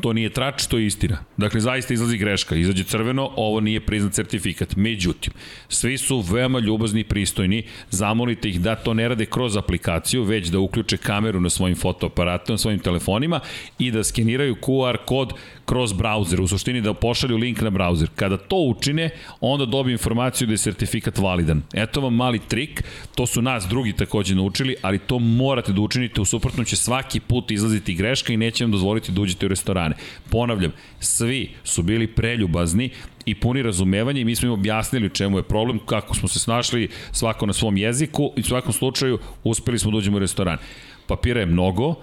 To nije trač, to je istina. Dakle, zaista izlazi greška. Izađe crveno, ovo nije priznat certifikat. Međutim, svi su veoma ljubazni i pristojni. Zamolite ih da to ne rade kroz aplikaciju, već da uključe kameru na svojim fotoaparatima, na svojim telefonima i da skeniraju QR kod kroz brauzer, u suštini da pošalju link na brauzer. Kada to učine, onda dobiju informaciju da je sertifikat validan. Eto vam mali trik, to su nas drugi takođe naučili, ali to morate da učinite, u suprotnom će svaki put izlaziti greška i neće vam dozvoliti da uđete u restorane. Ponavljam, svi su bili preljubazni i puni razumevanja i mi smo im objasnili čemu je problem, kako smo se snašli svako na svom jeziku i u svakom slučaju uspeli smo da uđemo u restoran. Papira je mnogo,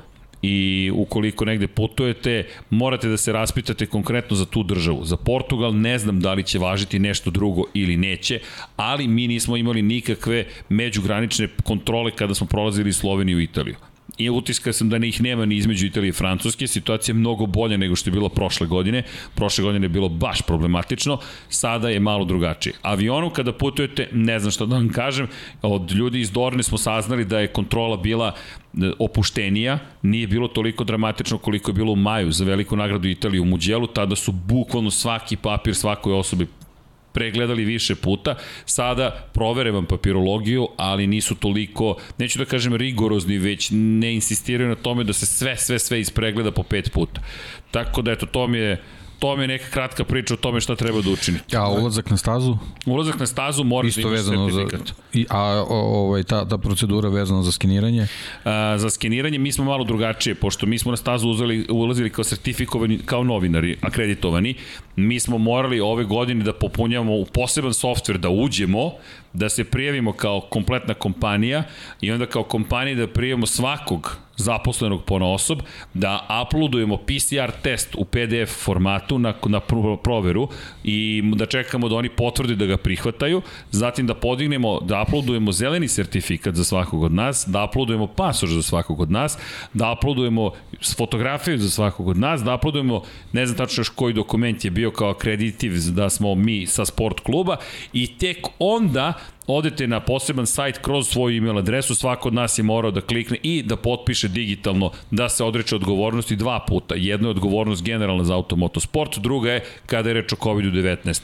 i ukoliko negde putujete, morate da se raspitate konkretno za tu državu. Za Portugal ne znam da li će važiti nešto drugo ili neće, ali mi nismo imali nikakve međugranične kontrole kada smo prolazili Sloveniju i Italiju. I utiskao sam da ih nema ni između Italije i Francuske, situacija je mnogo bolja nego što je bilo prošle godine, prošle godine je bilo baš problematično, sada je malo drugačije. Avionu kada putujete, ne znam šta da vam kažem, od ljudi iz Dorne smo saznali da je kontrola bila e, opuštenija, nije bilo toliko dramatično koliko je bilo u maju za veliku nagradu Italije u Muđelu, tada su bukvalno svaki papir svakoj osobi pregledali više puta, sada provere vam papirologiju, ali nisu toliko, neću da kažem rigorozni, već ne insistiraju na tome da se sve, sve, sve ispregleda po pet puta. Tako da, eto, to mi je, to mi je neka kratka priča o tome šta treba da učinite. A ulazak na stazu? Ulazak na stazu mora Isto da imaš vezano za, sertifikat. i, a o, ovaj, ta, ta procedura vezana za skeniranje? A, za skeniranje mi smo malo drugačije, pošto mi smo na stazu uzeli, ulazili kao sertifikovani, kao novinari, akreditovani. Mi smo morali ove godine da popunjamo u poseban softver da uđemo, da se prijavimo kao kompletna kompanija i onda kao kompanija da prijavimo svakog zaposlenog pona osob, da uploadujemo PCR test u PDF formatu na, na proveru i da čekamo da oni potvrde da ga prihvataju, zatim da podignemo, da uploadujemo zeleni sertifikat za svakog od nas, da uploadujemo pasoš za svakog od nas, da uploadujemo fotografiju za svakog od nas, da uploadujemo, ne znam tačno još koji dokument je bio kao akreditiv da smo mi sa sport kluba i tek onda odete na poseban sajt kroz svoju email adresu, svako od nas je morao da klikne i da potpiše digitalno da se odreče odgovornosti dva puta. Jedna je odgovornost generalna za automotosport, druga je kada je reč o COVID-19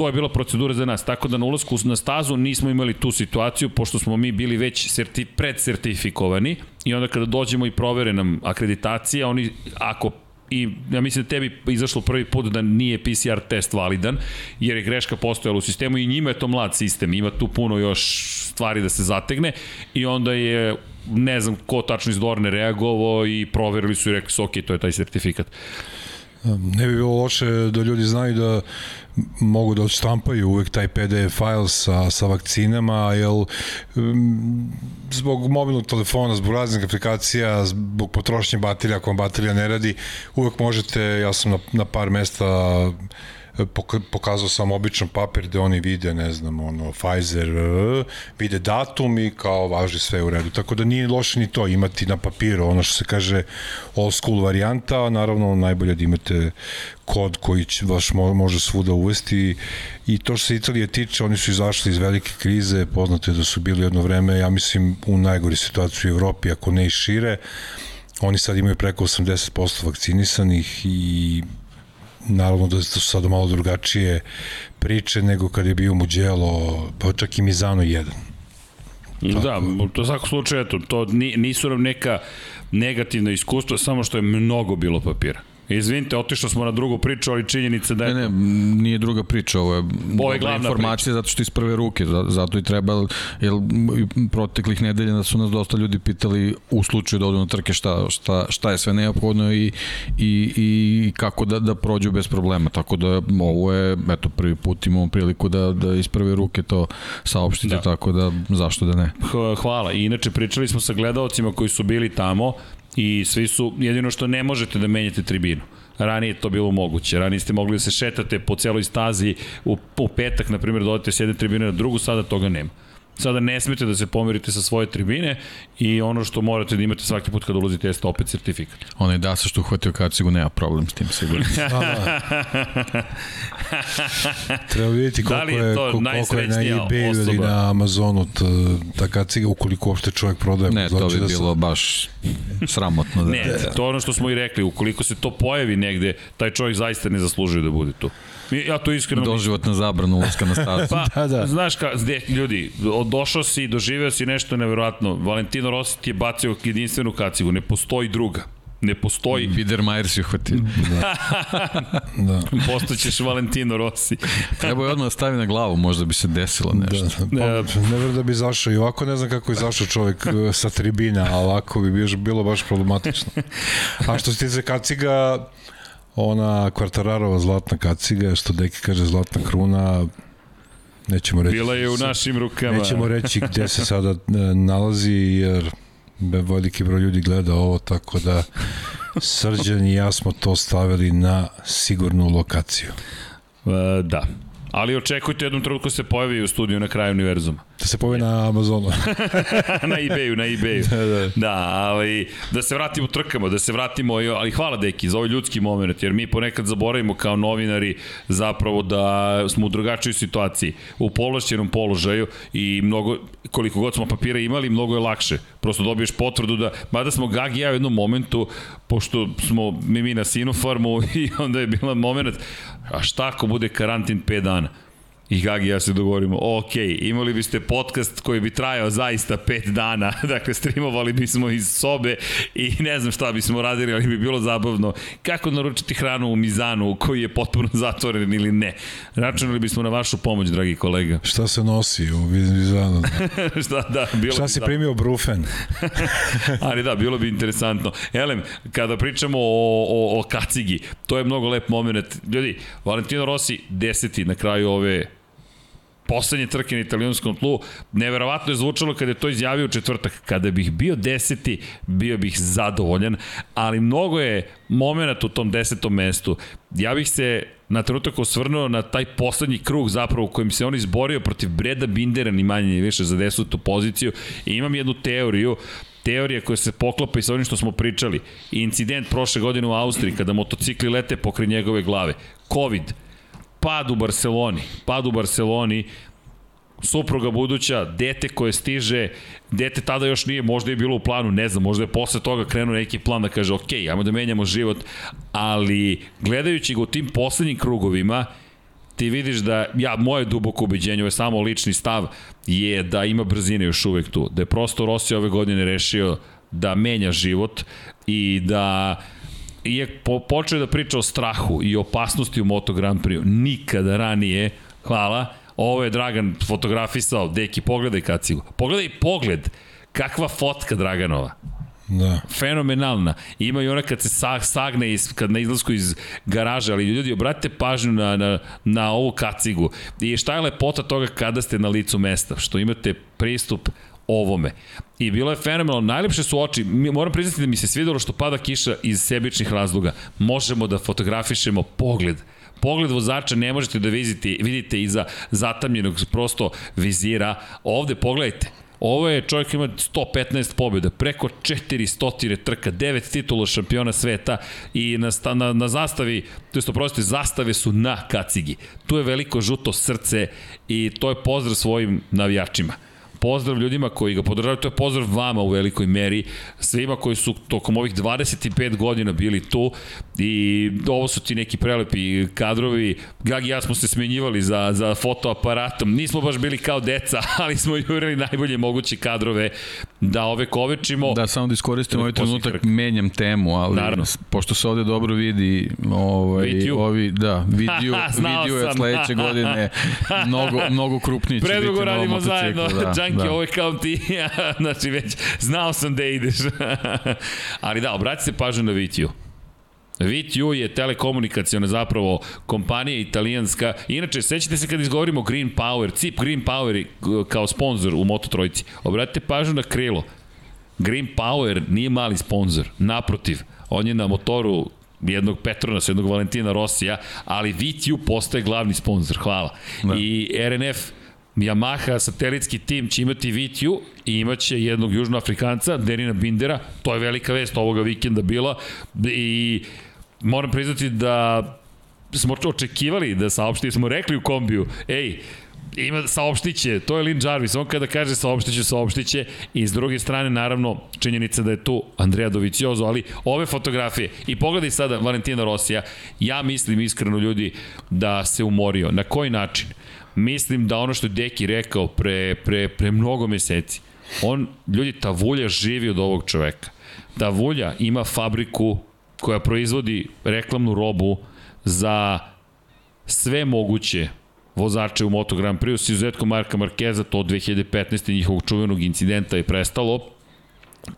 to je bila procedura za nas, tako da na ulazku na stazu nismo imali tu situaciju, pošto smo mi bili već serti, predsertifikovani i onda kada dođemo i provere nam akreditacija, oni ako i ja mislim da tebi izašlo prvi put da nije PCR test validan, jer je greška postojala u sistemu i njima je to mlad sistem, ima tu puno još stvari da se zategne i onda je ne znam ko tačno iz Dorne reagovao i proverili su i rekli su ok, to je taj sertifikat. Ne bi bilo loše da ljudi znaju da mogu da odštampaju uvek taj PDF file sa, sa vakcinama, um, zbog mobilnog telefona, zbog raznih aplikacija, zbog potrošnje baterija, ako vam baterija ne radi, uvek možete, ja sam na, na par mesta pokazao sam običan papir gde oni vide, ne znam, ono, Pfizer, vide datum i kao važi sve u redu. Tako da nije loše ni to imati na papiru, ono što se kaže old school varijanta, naravno najbolje da imate kod koji će vaš može svuda uvesti. I to što se Italije tiče, oni su izašli iz velike krize, poznate da su bili jedno vreme, ja mislim, u najgori situaciji u Evropi, ako ne i šire, oni sad imaju preko 80% vakcinisanih i naravno da su sada malo drugačije priče nego kad je bio Muđelo, pa čak i Mizano 1. Da, to u svakom slučaju, eto, to nisu nam neka negativna iskustva, samo što je mnogo bilo papira. Izvinite, otišli smo na drugu priču, ali činjenica da je... Ne, ne, nije druga priča, ovo je, ovo je glavna informacija priča. zato što iz prve ruke, zato i treba, jer proteklih nedelja da su nas dosta ljudi pitali u slučaju da odu na trke šta, šta, šta je sve neophodno i, i, i kako da, da prođu bez problema, tako da ovo je, eto, prvi put imamo priliku da, da iz prve ruke to saopštite, da. tako da zašto da ne. Hvala, i inače pričali smo sa gledalcima koji su bili tamo, I svi su, jedino što ne možete da menjate tribinu. Ranije to bilo moguće. Ranije ste mogli da se šetate po celoj stazi u, u petak, na primjer, dodate s jedne tribine na drugu, sada toga nema. Sada ne smete da se pomerite sa svoje tribine i ono što morate da imate svaki put kada ulazite jeste opet sertifikat. <laughs> Onaj da sa što uhvatio kacigu nema problem s tim sigurno. <laughs> da, da. Treba vidjeti koliko, da je, je to koliko je na eBay ili na Amazonu ta, ta kaciga ukoliko uopšte čovjek prodaje. Ne, to bi da bilo sam... baš sramotno. Da. Ne, to je ono što smo i rekli, ukoliko se to pojavi negde, taj čovjek zaista ne zaslužuje da bude tu. Ja to iskreno... Doživotna zabrana ulazka na stazu. <laughs> pa, da, da. Znaš, ka, zde, ljudi, došao si, doživeo si nešto neverovatno. Valentino Rossi ti je bacio jedinstvenu kacigu, ne postoji druga. Ne postoji. Biedermajer si uhvatio. Da. <laughs> da. Postoćeš Valentino Rossi. Treba je odmah da stavi na glavu, možda bi se desilo nešto. Da, da. Pa, ne verujem da bi zašao i ovako ne znam kako je zašao čovjek e, sa tribina, a ovako bi bilo baš problematično. <laughs> A što se tiče kaciga, ona kvartararova zlatna kaciga, što deki kaže zlatna kruna, nećemo reći... Bila je u našim rukama. Nećemo reći gde se sada e, nalazi, jer veliki broj ljudi gleda ovo, tako da Srđan i ja smo to stavili na sigurnu lokaciju. E, da. Ali očekujte jednom trenutku se pojavi u studiju na kraju univerzuma. Da se pojavi na Amazonu. <laughs> na ebayu, na ebayu. Da, da. Da, ali da se vratimo trkama, da se vratimo, ali hvala deki za ovaj ljudski moment, jer mi ponekad zaboravimo kao novinari zapravo da smo u drugačijoj situaciji, u povlašćenom položaju i mnogo, koliko god smo papira imali, mnogo je lakše. Prosto dobiješ potvrdu da, mada smo Gagi ja u jednom momentu, pošto smo mi, mi na Sinofarmu <laughs> i onda je bila moment, a šta ako bude karantin 5 dana? I Gagi ja se dogovorimo, ok, imali biste podcast koji bi trajao zaista 5 dana, <laughs> dakle streamovali bismo iz sobe i ne znam šta bismo radili, ali bi bilo zabavno. Kako naručiti hranu u Mizanu koji je potpuno zatvoren ili ne? Računali bismo na vašu pomoć, dragi kolega. <laughs> Šta se nosi u Vizanu? <laughs> šta, da, bilo Šta bi si zabavno. primio brufen? Ali da, bilo bi interesantno. Elem, kada pričamo o, o, o kacigi, to je mnogo lep moment. Ljudi, Valentino Rossi, deseti na kraju ove poslednje trke na italijanskom tlu, neverovatno je zvučalo kada je to izjavio u četvrtak. Kada bih bio deseti, bio bih zadovoljan, ali mnogo je moment u tom desetom mestu. Ja bih se na trenutak osvrnuo na taj poslednji krug zapravo u kojem se on izborio protiv Breda Bindera, ni manje ni više za desetu poziciju i imam jednu teoriju teorija koja se poklapa i sa onim što smo pričali. Incident prošle godine u Austriji kada motocikli lete pokre njegove glave. Covid, pad u Barceloni, pad u Barceloni, supruga buduća, dete koje stiže, dete tada još nije, možda je bilo u planu, ne znam, možda je posle toga krenuo neki plan da kaže, ok, ajmo da menjamo život, ali gledajući ga u tim poslednjim krugovima, ti vidiš da, ja, moje duboko ubeđenje, ovo je samo lični stav, je da ima brzine još uvek tu. Da je prosto Rossi ove godine rešio da menja život i da je po, počeo da priča o strahu i opasnosti u Moto Grand Prix. Nikada ranije, hvala, ovo je Dragan fotografisao, deki, pogledaj kacigu. Pogledaj pogled, kakva fotka Draganova Da. fenomenalna. Ima i ona kad se sag, sagne iz, kad na izlasku iz garaže, ali ljudi obratite pažnju na, na, na ovu kacigu. I šta je lepota toga kada ste na licu mesta, što imate pristup ovome. I bilo je fenomenalno. Najlepše su oči. Moram priznati da mi se svidelo što pada kiša iz sebičnih razloga. Možemo da fotografišemo pogled pogled vozača ne možete da vidite, vidite iza zatamljenog prosto vizira. Ovde pogledajte, Ovo je čovjek ima 115 pobjeda, preko 400 trka, 9 titula šampiona sveta i na, na, na zastavi, to jest oprostite, zastave su na kacigi. Tu je veliko žuto srce i to je pozdrav svojim navijačima pozdrav ljudima koji ga podržavaju, to je pozdrav vama u velikoj meri, svima koji su tokom ovih 25 godina bili tu i ovo su ti neki prelepi kadrovi. Gagi i ja smo se smenjivali za, za fotoaparatom, nismo baš bili kao deca, <laughs> ali smo jurili najbolje moguće kadrove da ove kovečimo. Da, samo da iskoristim ovaj trenutak, trk. menjam temu, ali Naravno. pošto se ovde dobro vidi ovaj, Vidju. ovi, da, <laughs> vidiju, Znao vidiju je sledeće godine <laughs> mnogo, mnogo krupniji će biti Predugo na ovom radimo motociklu, zajedno, da, Džanki, da. ovo je kao ti, <laughs> znači već znao sam da ideš. <laughs> Ali da, obratite se pažnju na Vitiju. VTU je telekomunikacijona zapravo kompanija italijanska. Inače, sećate se kad izgovorimo Green Power, CIP Green Power kao sponsor u Moto Trojici. Obratite pažnju na krilo. Green Power nije mali sponsor, naprotiv, on je na motoru jednog Petronas, jednog Valentina Rosija, ali VTU postaje glavni sponsor, hvala. Da. I RNF Yamaha satelitski tim će imati VTU i imaće jednog južnoafrikanca, Derina Bindera, to je velika vest ovoga vikenda bila. I moram priznati da smo očekivali da saopšti, smo rekli u kombiju, ej, ima saopštiće, to je Lin Jarvis, on kada kaže saopštiće, saopštiće i s druge strane naravno činjenica da je tu Andrea Doviciozo, ali ove fotografije i pogledaj sada Valentina Rosija, ja mislim iskreno ljudi da se umorio. Na koji način? Mislim da ono što je Deki rekao pre, pre, pre mnogo meseci, on, ljudi, ta vulja živi od ovog čoveka. Ta vulja ima fabriku koja proizvodi reklamnu robu za sve moguće vozače u Moto Grand Prix, s izuzetkom Marka Markeza, to od 2015. njihovog čuvenog incidenta je prestalo.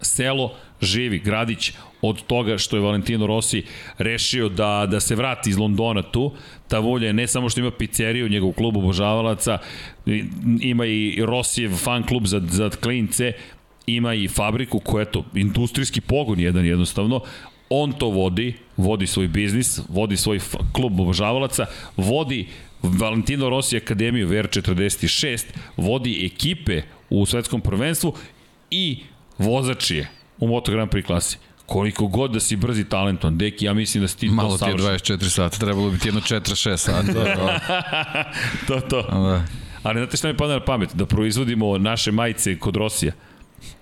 Selo živi, gradić od toga što je Valentino Rossi rešio da, da se vrati iz Londona tu. Ta volja je ne samo što ima pizzeriju, njegov klub obožavalaca, ima i Rossijev fan klub za, za klince, ima i fabriku koja je to industrijski pogon jedan jednostavno, on to vodi, vodi svoj biznis, vodi svoj klub obožavalaca, vodi Valentino Rossi Akademiju VR46, vodi ekipe u svetskom prvenstvu i vozač je u Moto Grand Prix klasi. Koliko god da si brzi talentovan, deki, ja mislim da si ti Malo to ti je savršen. 24 sata, trebalo bi ti jedno 4-6 sata. da, to, <laughs> to. da. Ali znate šta mi pada na pamet? Da proizvodimo naše majice kod Rosija.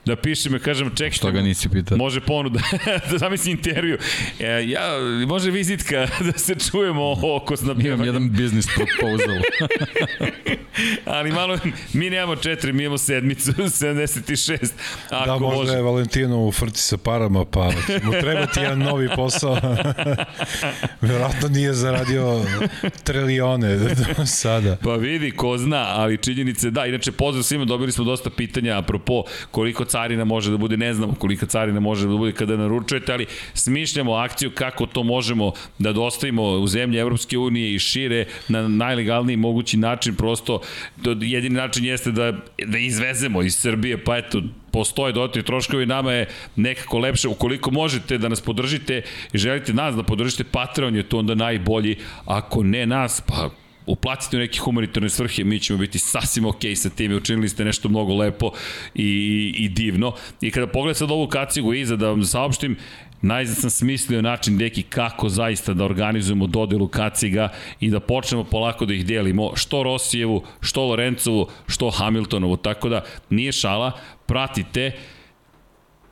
Da pišem, ja kažem, ček, Što ga nisi pitao? Može ponuda, <laughs> da zamisli intervju. E, ja, može vizitka <laughs> da se čujemo oko Imam snabdjevanja. jedan biznis proposal. <laughs> Ali malo, mi nemamo četiri, mi imamo sedmicu, 76. Ako Da, možda može. je Valentino u frci sa parama, pa mu trebati jedan novi posao. Verovatno nije zaradio trilione do sada. Pa vidi, ko zna, ali činjenice da. Inače, pozdrav svima, dobili smo dosta pitanja apropo koliko carina može da bude, ne znamo koliko carina može da bude kada naručujete, ali smišljamo akciju kako to možemo da dostavimo u zemlje Evropske unije i šire na najlegalniji mogući način, prosto to jedini način jeste da, da izvezemo iz Srbije, pa eto, postoje dodatni troškovi, nama je nekako lepše, ukoliko možete da nas podržite i želite nas da podržite, Patreon je to onda najbolji, ako ne nas, pa uplatite u neke humanitarne svrhe, mi ćemo biti sasvim ok sa tim i učinili ste nešto mnogo lepo i, i divno. I kada pogledam sad ovu kacigu iza, da vam saopštim, Najzad sam smislio način deki kako zaista da organizujemo dodelu kaciga i da počnemo polako da ih delimo, što Rosijevu, što Lorencovu, što Hamiltonovu, tako da nije šala, pratite,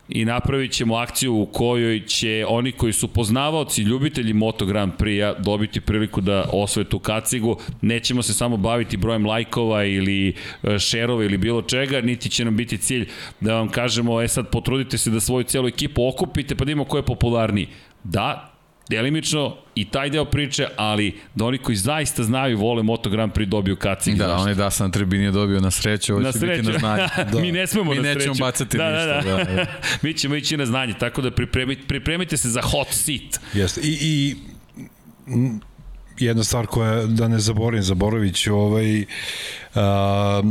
i napravit ćemo akciju u kojoj će oni koji su poznavaoci, ljubitelji Moto Grand Prix-a dobiti priliku da osvoje tu kacigu. Nećemo se samo baviti brojem lajkova ili e, šerova ili bilo čega, niti će nam biti cilj da vam kažemo, e sad potrudite se da svoju celu ekipu okupite pa da imamo ko je popularniji. Da, delimično i taj deo priče, ali da oni koji zaista znaju i vole Moto Grand Prix dobiju kacig. Da, Zašto? on je da sam na tribini je dobio na sreću, ovo Na će biti sreću. na znanje. <laughs> Da. Mi ne smemo Mi na nećemo sreću. bacati da, ništa, Da, da. da, da. <laughs> Mi ćemo ići na znanje, tako da pripremite, pripremite se za hot seat. Jeste. I, i jedna stvar koja, da ne zaboravim, zaboravit ću, ovaj, a,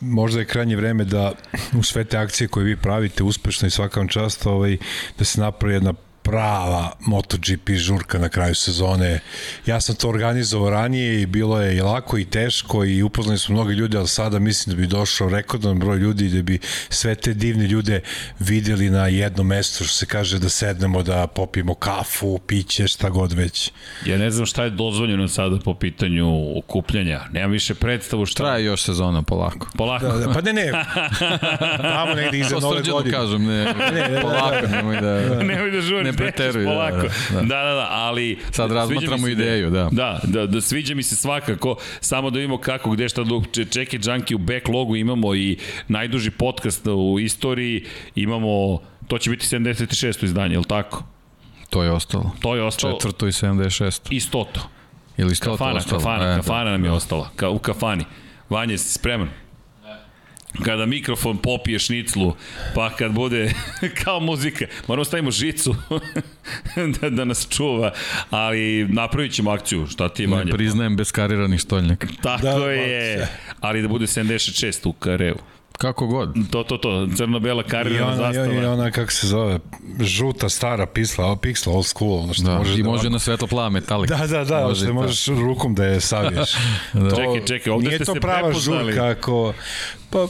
možda je krajnje vreme da <clears throat> u sve te akcije koje vi pravite uspešno i svaka vam čast, ovaj, da se napravi jedna prava MotoGP žurka na kraju sezone. Ja sam to organizovao ranije i bilo je i lako i teško i upoznali smo mnogi ljudi, ali sada mislim da bi došao rekordan broj ljudi i da bi sve te divne ljude videli na jednom mestu, što se kaže da sednemo, da popijemo kafu, piće, šta god već. Ja ne znam šta je dozvoljeno sada po pitanju okupljanja. Nemam više predstavu šta... Traje još sezona polako. Polako. Da, da, pa ne, ne, <laughs> tamo negde iza nove srđano godine. kažem, ne, ne, polako, nemoj da... Nemoj da žuriš, Ne preteruj, dečeš, da, polako. da, Da, da. da, da, ali... Sad razmatramo ideju, da. Da, da, da, sviđa mi se svakako, samo da vidimo kako, gde šta, Če- Čeke Junkie u backlogu imamo i najduži podcast u istoriji, imamo, to će biti 76. izdanje, je li tako? To je ostalo. To je ostalo Četvrto i 76. i stoto. Ili stoto Kafana, ostalo. kafana, E, kafana nam je ostala, ka, u kafani. Vanja, jesi spreman? Kada mikrofon popije šniclu, pa kad bude <laughs> kao muzika, moramo stavimo žicu <laughs> da, da nas čuva, ali napravit ćemo akciju, šta ti je Ne priznajem bez kariranih stoljnjaka. Tako Da, je, ali da bude 76 u kareu. Kako god. To, to, to, crno-bela karirana ona, i zastava. ona, kako se zove, žuta, stara pisla, piksla, old school, ono što Da, možeš I da... može na svetlo plava metalik. Da, da, da, Može što to. možeš rukom da je saviješ. <laughs> da. to, Čekaj, čekaj, ovde nije ste to se prava prepoznali. žurka ako... Pa,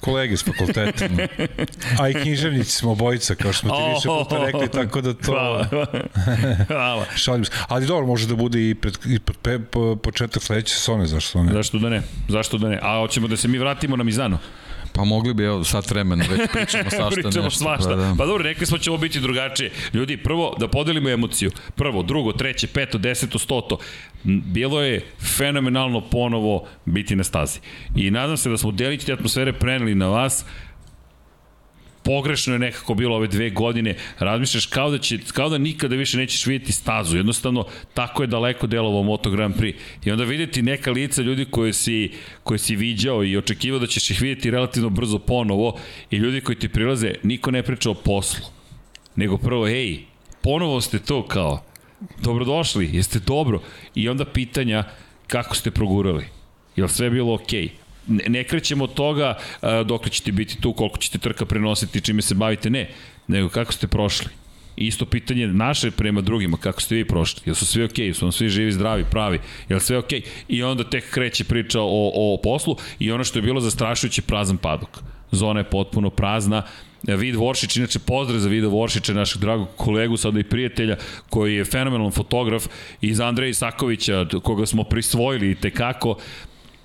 kolege s fakulteta. <laughs> A i književnici smo obojica, kao što smo ti više puta rekli, tako da to... Hvala. <laughs> Hvala. Šalim se. Ali dobro, može da bude i pred, i pred pe, po, početak sledeće sezone, zašto ne? Zašto da ne? Zašto da ne? A hoćemo da se mi vratimo na Mizano? Pa mogli bi, evo, sat vremena, već <laughs> pričamo svašta Pričamo nešto. svašta. Pa, da. Pa dobro, rekli smo će ovo biti drugačije. Ljudi, prvo da podelimo emociju. Prvo, drugo, treće, peto, deseto, stoto. Bilo je fenomenalno ponovo biti na stazi. I nadam se da smo delić te atmosfere preneli na vas pogrešno je nekako bilo ove dve godine, razmišljaš kao da, će, kao da nikada više nećeš vidjeti stazu, jednostavno tako je daleko delovao Moto Grand Prix. I onda videti neka lica ljudi koje si, koje si viđao i očekivao da ćeš ih vidjeti relativno brzo ponovo i ljudi koji ti prilaze, niko ne priča o poslu, nego prvo, ej, ponovo ste to kao, dobrodošli, jeste dobro, i onda pitanja kako ste progurali, je li sve bilo okej? Okay? Ne, krećemo od toga uh, dok ćete biti tu, koliko ćete trka prenositi, čime se bavite, ne, nego kako ste prošli. isto pitanje naše prema drugima, kako ste vi prošli, jel su svi okej, okay, su vam svi živi, zdravi, pravi, jel sve okej, okay? i onda tek kreće priča o, o poslu i ono što je bilo zastrašujuće prazan padok. Zona je potpuno prazna, Vid Voršić, inače pozdrav za Vida Voršića, našeg dragog kolegu, sada i prijatelja, koji je fenomenalan fotograf iz Andreja Isakovića, koga smo prisvojili tekako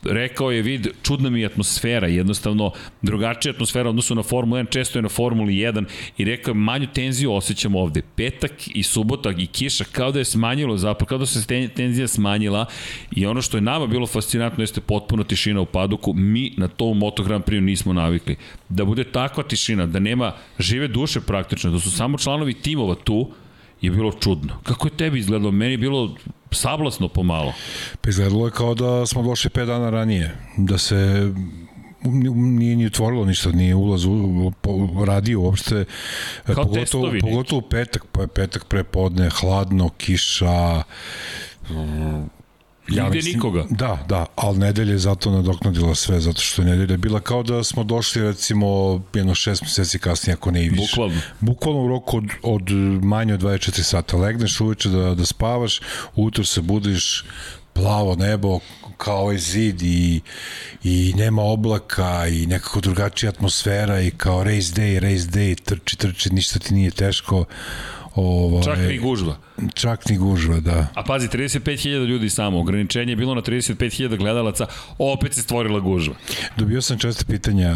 rekao je vid, čudna mi je atmosfera, jednostavno drugačija atmosfera odnosu na Formulu 1, često je na Formuli 1 i rekao je manju tenziju osjećamo ovde. Petak i subota i kiša kao da je smanjilo zapravo, kao da se tenzija smanjila i ono što je nama bilo fascinantno jeste potpuno tišina u paduku, mi na to u Moto Grand Prix nismo navikli. Da bude takva tišina, da nema žive duše praktično, da su samo članovi timova tu, je bilo čudno. Kako je tebi izgledalo? Meni je bilo sablasno pomalo. Pa izgledalo je kao da smo došli 5 dana ranije, da se nije ni otvorilo ništa, nije ulaz u, radio uopšte. Kao pogotovo, testovi. Pogotovo petak, pa je petak prepodne, hladno, kiša, Ja Nigde mislim, nikoga. Da, da, ali nedelja je zato nadoknadila sve, zato što je nedelja bila kao da smo došli recimo jedno šest meseci kasnije, ako ne i više. Bukvalno. Bukvalno u roku od, od manje od 24 sata. Legneš uveče da, da spavaš, utro se budiš, plavo nebo, kao ovaj zid i, i nema oblaka i nekako drugačija atmosfera i kao race day, race day, trči, trči, ništa ti nije teško Ovaj, čak ni gužva. Čak ni gužva, da. A pazi, 35.000 ljudi samo, ograničenje je bilo na 35.000 gledalaca, opet se stvorila gužva. Dobio sam često pitanja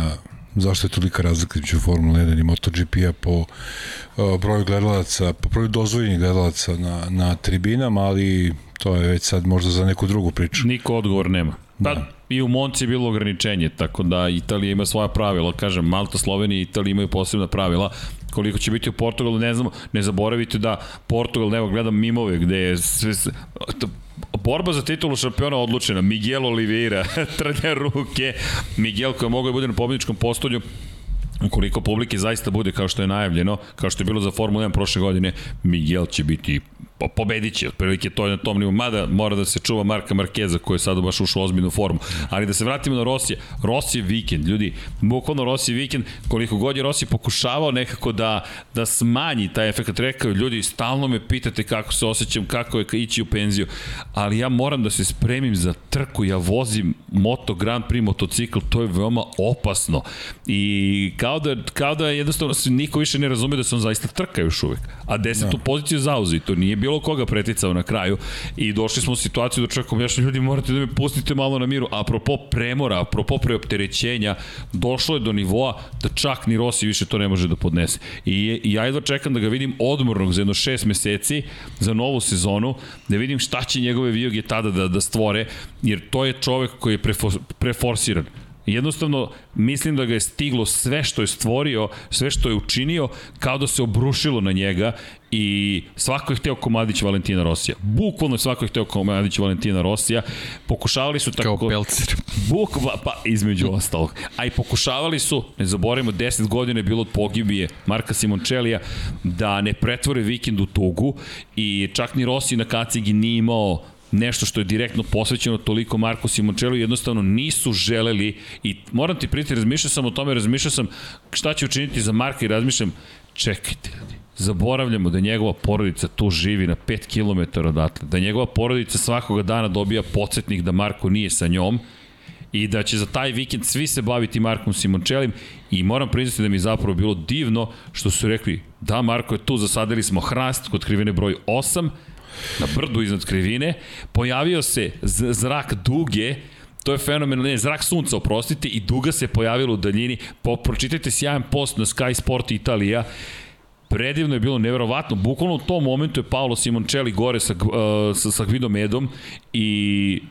zašto je tolika razlika među Formula 1 i MotoGP-a po uh, broju gledalaca, po broju dozvoljenih gledalaca na, na tribinama, ali to je već sad možda za neku drugu priču. Niko odgovor nema. Pa, da. i u Monci je bilo ograničenje, tako da Italija ima svoja pravila, kažem, Malta, Slovenija i Italija imaju posebna pravila, koliko će biti u Portugalu, ne znamo, ne zaboravite da Portugal, evo gledam mimove gde je sve, borba za titulu šampiona odlučena. Miguel Oliveira <laughs> trlja ruke. Miguel koji je mogao da bude na pobedničkom postolju ukoliko publike zaista bude kao što je najavljeno, kao što je bilo za Formula 1 prošle godine, Miguel će biti po, pobedit će, otprilike to je na tom nivou, mada mora da se čuva Marka Markeza koji je sada baš ušao u ozbiljnu formu. Ali da se vratimo na Rosije, Rosije vikend, ljudi, bukvalno Rosije vikend, koliko god je Rosije pokušavao nekako da, da smanji taj efekt, rekao, ljudi, stalno me pitate kako se osjećam, kako je ići u penziju, ali ja moram da se spremim za trku, ja vozim Moto Grand Prix motocikl, to je veoma opasno. I kao da, kao da jednostavno se niko više ne razume da sam zaista trka još uvek. A desetu no. Da. poziciju zauzi, to nije bilo koga preticao na kraju i došli smo u situaciju da čovjek objašnja ljudi morate da me pustite malo na miru. Apropo premora, apropo preopterećenja, došlo je do nivoa da čak ni Rossi više to ne može da podnese. I, i ja jedva čekam da ga vidim odmornog za jedno šest meseci za novu sezonu, da vidim šta će njegove vijoge tada da, da stvore, jer to je čovek koji je prefor, preforsiran Jednostavno, mislim da ga je stiglo sve što je stvorio, sve što je učinio, kao da se obrušilo na njega i svako je hteo komadić Valentina Rosija. Bukvalno svako je hteo komadić Valentina Rosija. Pokušavali su tako... Kao pelcer. <laughs> Bukva, pa između ostalog. A i pokušavali su, ne zaboravimo, 10 godina je bilo od pogibije Marka Simončelija da ne pretvore vikend u tugu i čak ni Rossi na kacigi nije imao nešto što je direktno posvećeno toliko Marko Simončelu jednostavno nisu želeli i moram ti priti, razmišljao sam o tome, razmišljao sam šta će učiniti za Marka i razmišljam, čekajte ljudi, zaboravljamo da njegova porodica tu živi na 5 km odatle, da njegova porodica svakoga dana dobija podsjetnik da Marko nije sa njom i da će za taj vikend svi se baviti Markom Simončelim i moram priznati da mi je zapravo bilo divno što su rekli da Marko je tu, zasadili smo hrast kod krivene broj 8, na brdu iznad krivine, pojavio se zrak duge, to je fenomen, ne, zrak sunca, oprostite, i duga se pojavila u daljini, po, pročitajte sjajan post na Sky Sport Italija, predivno je bilo neverovatno, bukvalno u tom momentu je Paolo Simoncelli gore sa, uh, sa, sa Gvidom Edom i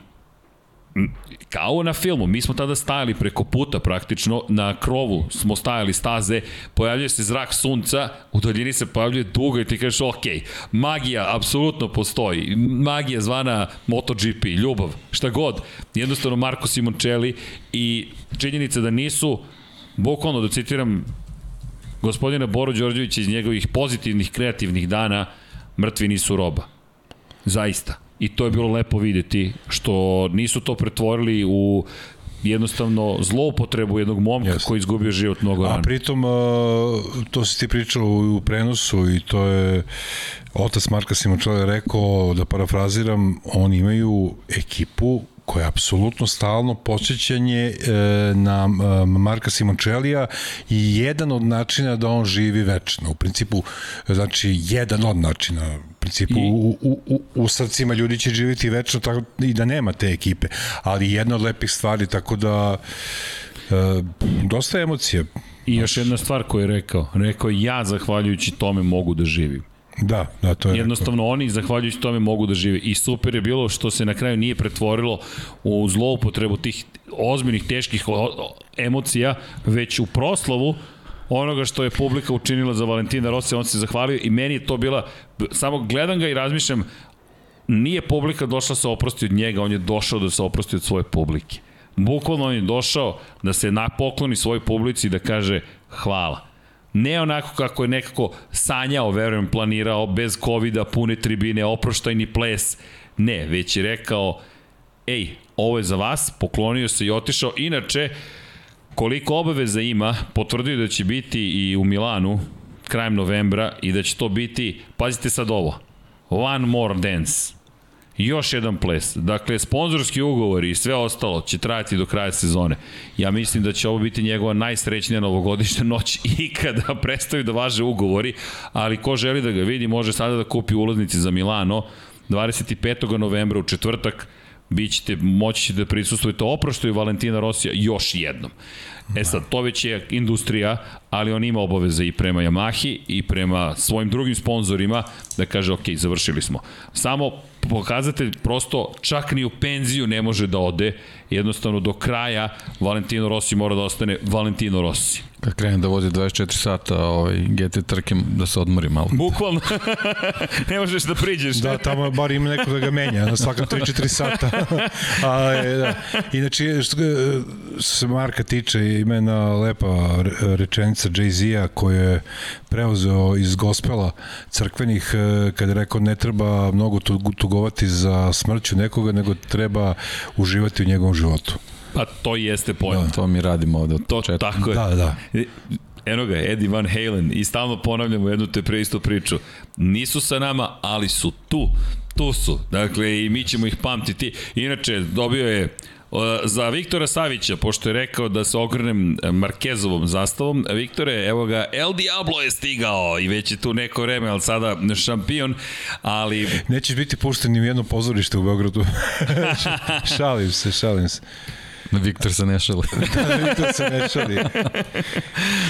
kao na filmu, mi smo tada stajali preko puta praktično, na krovu smo stajali staze, pojavljuje se zrak sunca, u daljini se pojavljuje duga i ti kažeš ok, magija apsolutno postoji, magija zvana MotoGP, ljubav, šta god, jednostavno Marko Simoncelli i činjenica da nisu, bukvalno da citiram gospodina Boru Đorđevića iz njegovih pozitivnih kreativnih dana, mrtvi nisu roba. Zaista i to je bilo lepo videti, što nisu to pretvorili u jednostavno zloupotrebu jednog momka Jeste. koji izgubio život mnogo A rano. pritom, uh, to si ti pričao u prenosu i to je otac Marka Simočela rekao, da parafraziram, oni imaju ekipu koja je apsolutno stalno posjećanje e, na e, Marka Simončelija i jedan od načina da on živi večno. U principu, znači, jedan od načina. U principu, I- u, u, u, u srcima ljudi će živjeti večno tako, i da nema te ekipe. Ali jedna od lepih stvari, tako da e, dosta emocija. I još jedna stvar koju je rekao. Rekao, ja zahvaljujući tome mogu da živim. Da, da, to je Jednostavno oni zahvaljujući tome mogu da žive i super je bilo što se na kraju nije pretvorilo u zloupotrebu tih ozbiljnih teških emocija, već u proslavu onoga što je publika učinila za Valentina Rossi, on se zahvalio i meni je to bila, samo gledam ga i razmišljam, nije publika došla sa oprosti od njega, on je došao da se oprosti od svoje publike. Bukvalno on je došao da se napokloni svojoj publici i da kaže hvala. Ne onako kako je nekako sanjao, verujem, planirao, bez covida, pune tribine, oproštajni ples. Ne, već je rekao, ej, ovo je za vas, poklonio se i otišao. Inače, koliko obaveza ima, potvrdio da će biti i u Milanu krajem novembra i da će to biti, pazite sad ovo, One More Dance. Još jedan ples. Dakle, sponzorski ugovori i sve ostalo će trajati do kraja sezone. Ja mislim da će ovo biti njegova najsrećnija novogodišnja noć <laughs> i kada prestaju da važe ugovori, ali ko želi da ga vidi može sada da kupi ulaznice za Milano 25. novembra u četvrtak bićete, moći ćete da prisustujete oproštaju Valentina Rosija još jednom. E sad, to već je industrija, ali on ima obaveze i prema Yamahi i prema svojim drugim sponzorima da kaže, ok, završili smo. Samo pokazatelj prosto čak ni u penziju ne može da ode, jednostavno do kraja Valentino Rossi mora da ostane Valentino Rossi. Kad krenem da vozi 24 sata ovaj, GT trke, da se odmori malo. Bukvalno, <laughs> ne možeš da priđeš. Da, tamo bar ima neko da ga menja na svaka 3-4 sata. <laughs> A, e, da. Inače, što, e, što se Marka tiče, ima jedna lepa re- rečenica Jay-Z-a koju je preuzeo iz gospela crkvenih, e, kada je rekao ne treba mnogo tugovati za smrću nekoga, nego treba uživati u njegovom životu. Pa to i jeste pojma. To mi radimo ovde od To početka. tako je. Da, da. E, Eno ga, Eddie Van Halen i stalno ponavljamo jednu te pre istu priču. Nisu sa nama, ali su tu. Tu su. Dakle, i mi ćemo ih pamtiti. Inače, dobio je za Viktora Savića, pošto je rekao da se ogrnem Markezovom zastavom, Viktore, evo ga, El Diablo je stigao i već je tu neko vreme, ali sada šampion, ali Nećeš biti pušten ni u jedno pozorište u Beogradu. <laughs> šalim se, šalim se. Viktor se ne šali. <laughs> to se ne šali.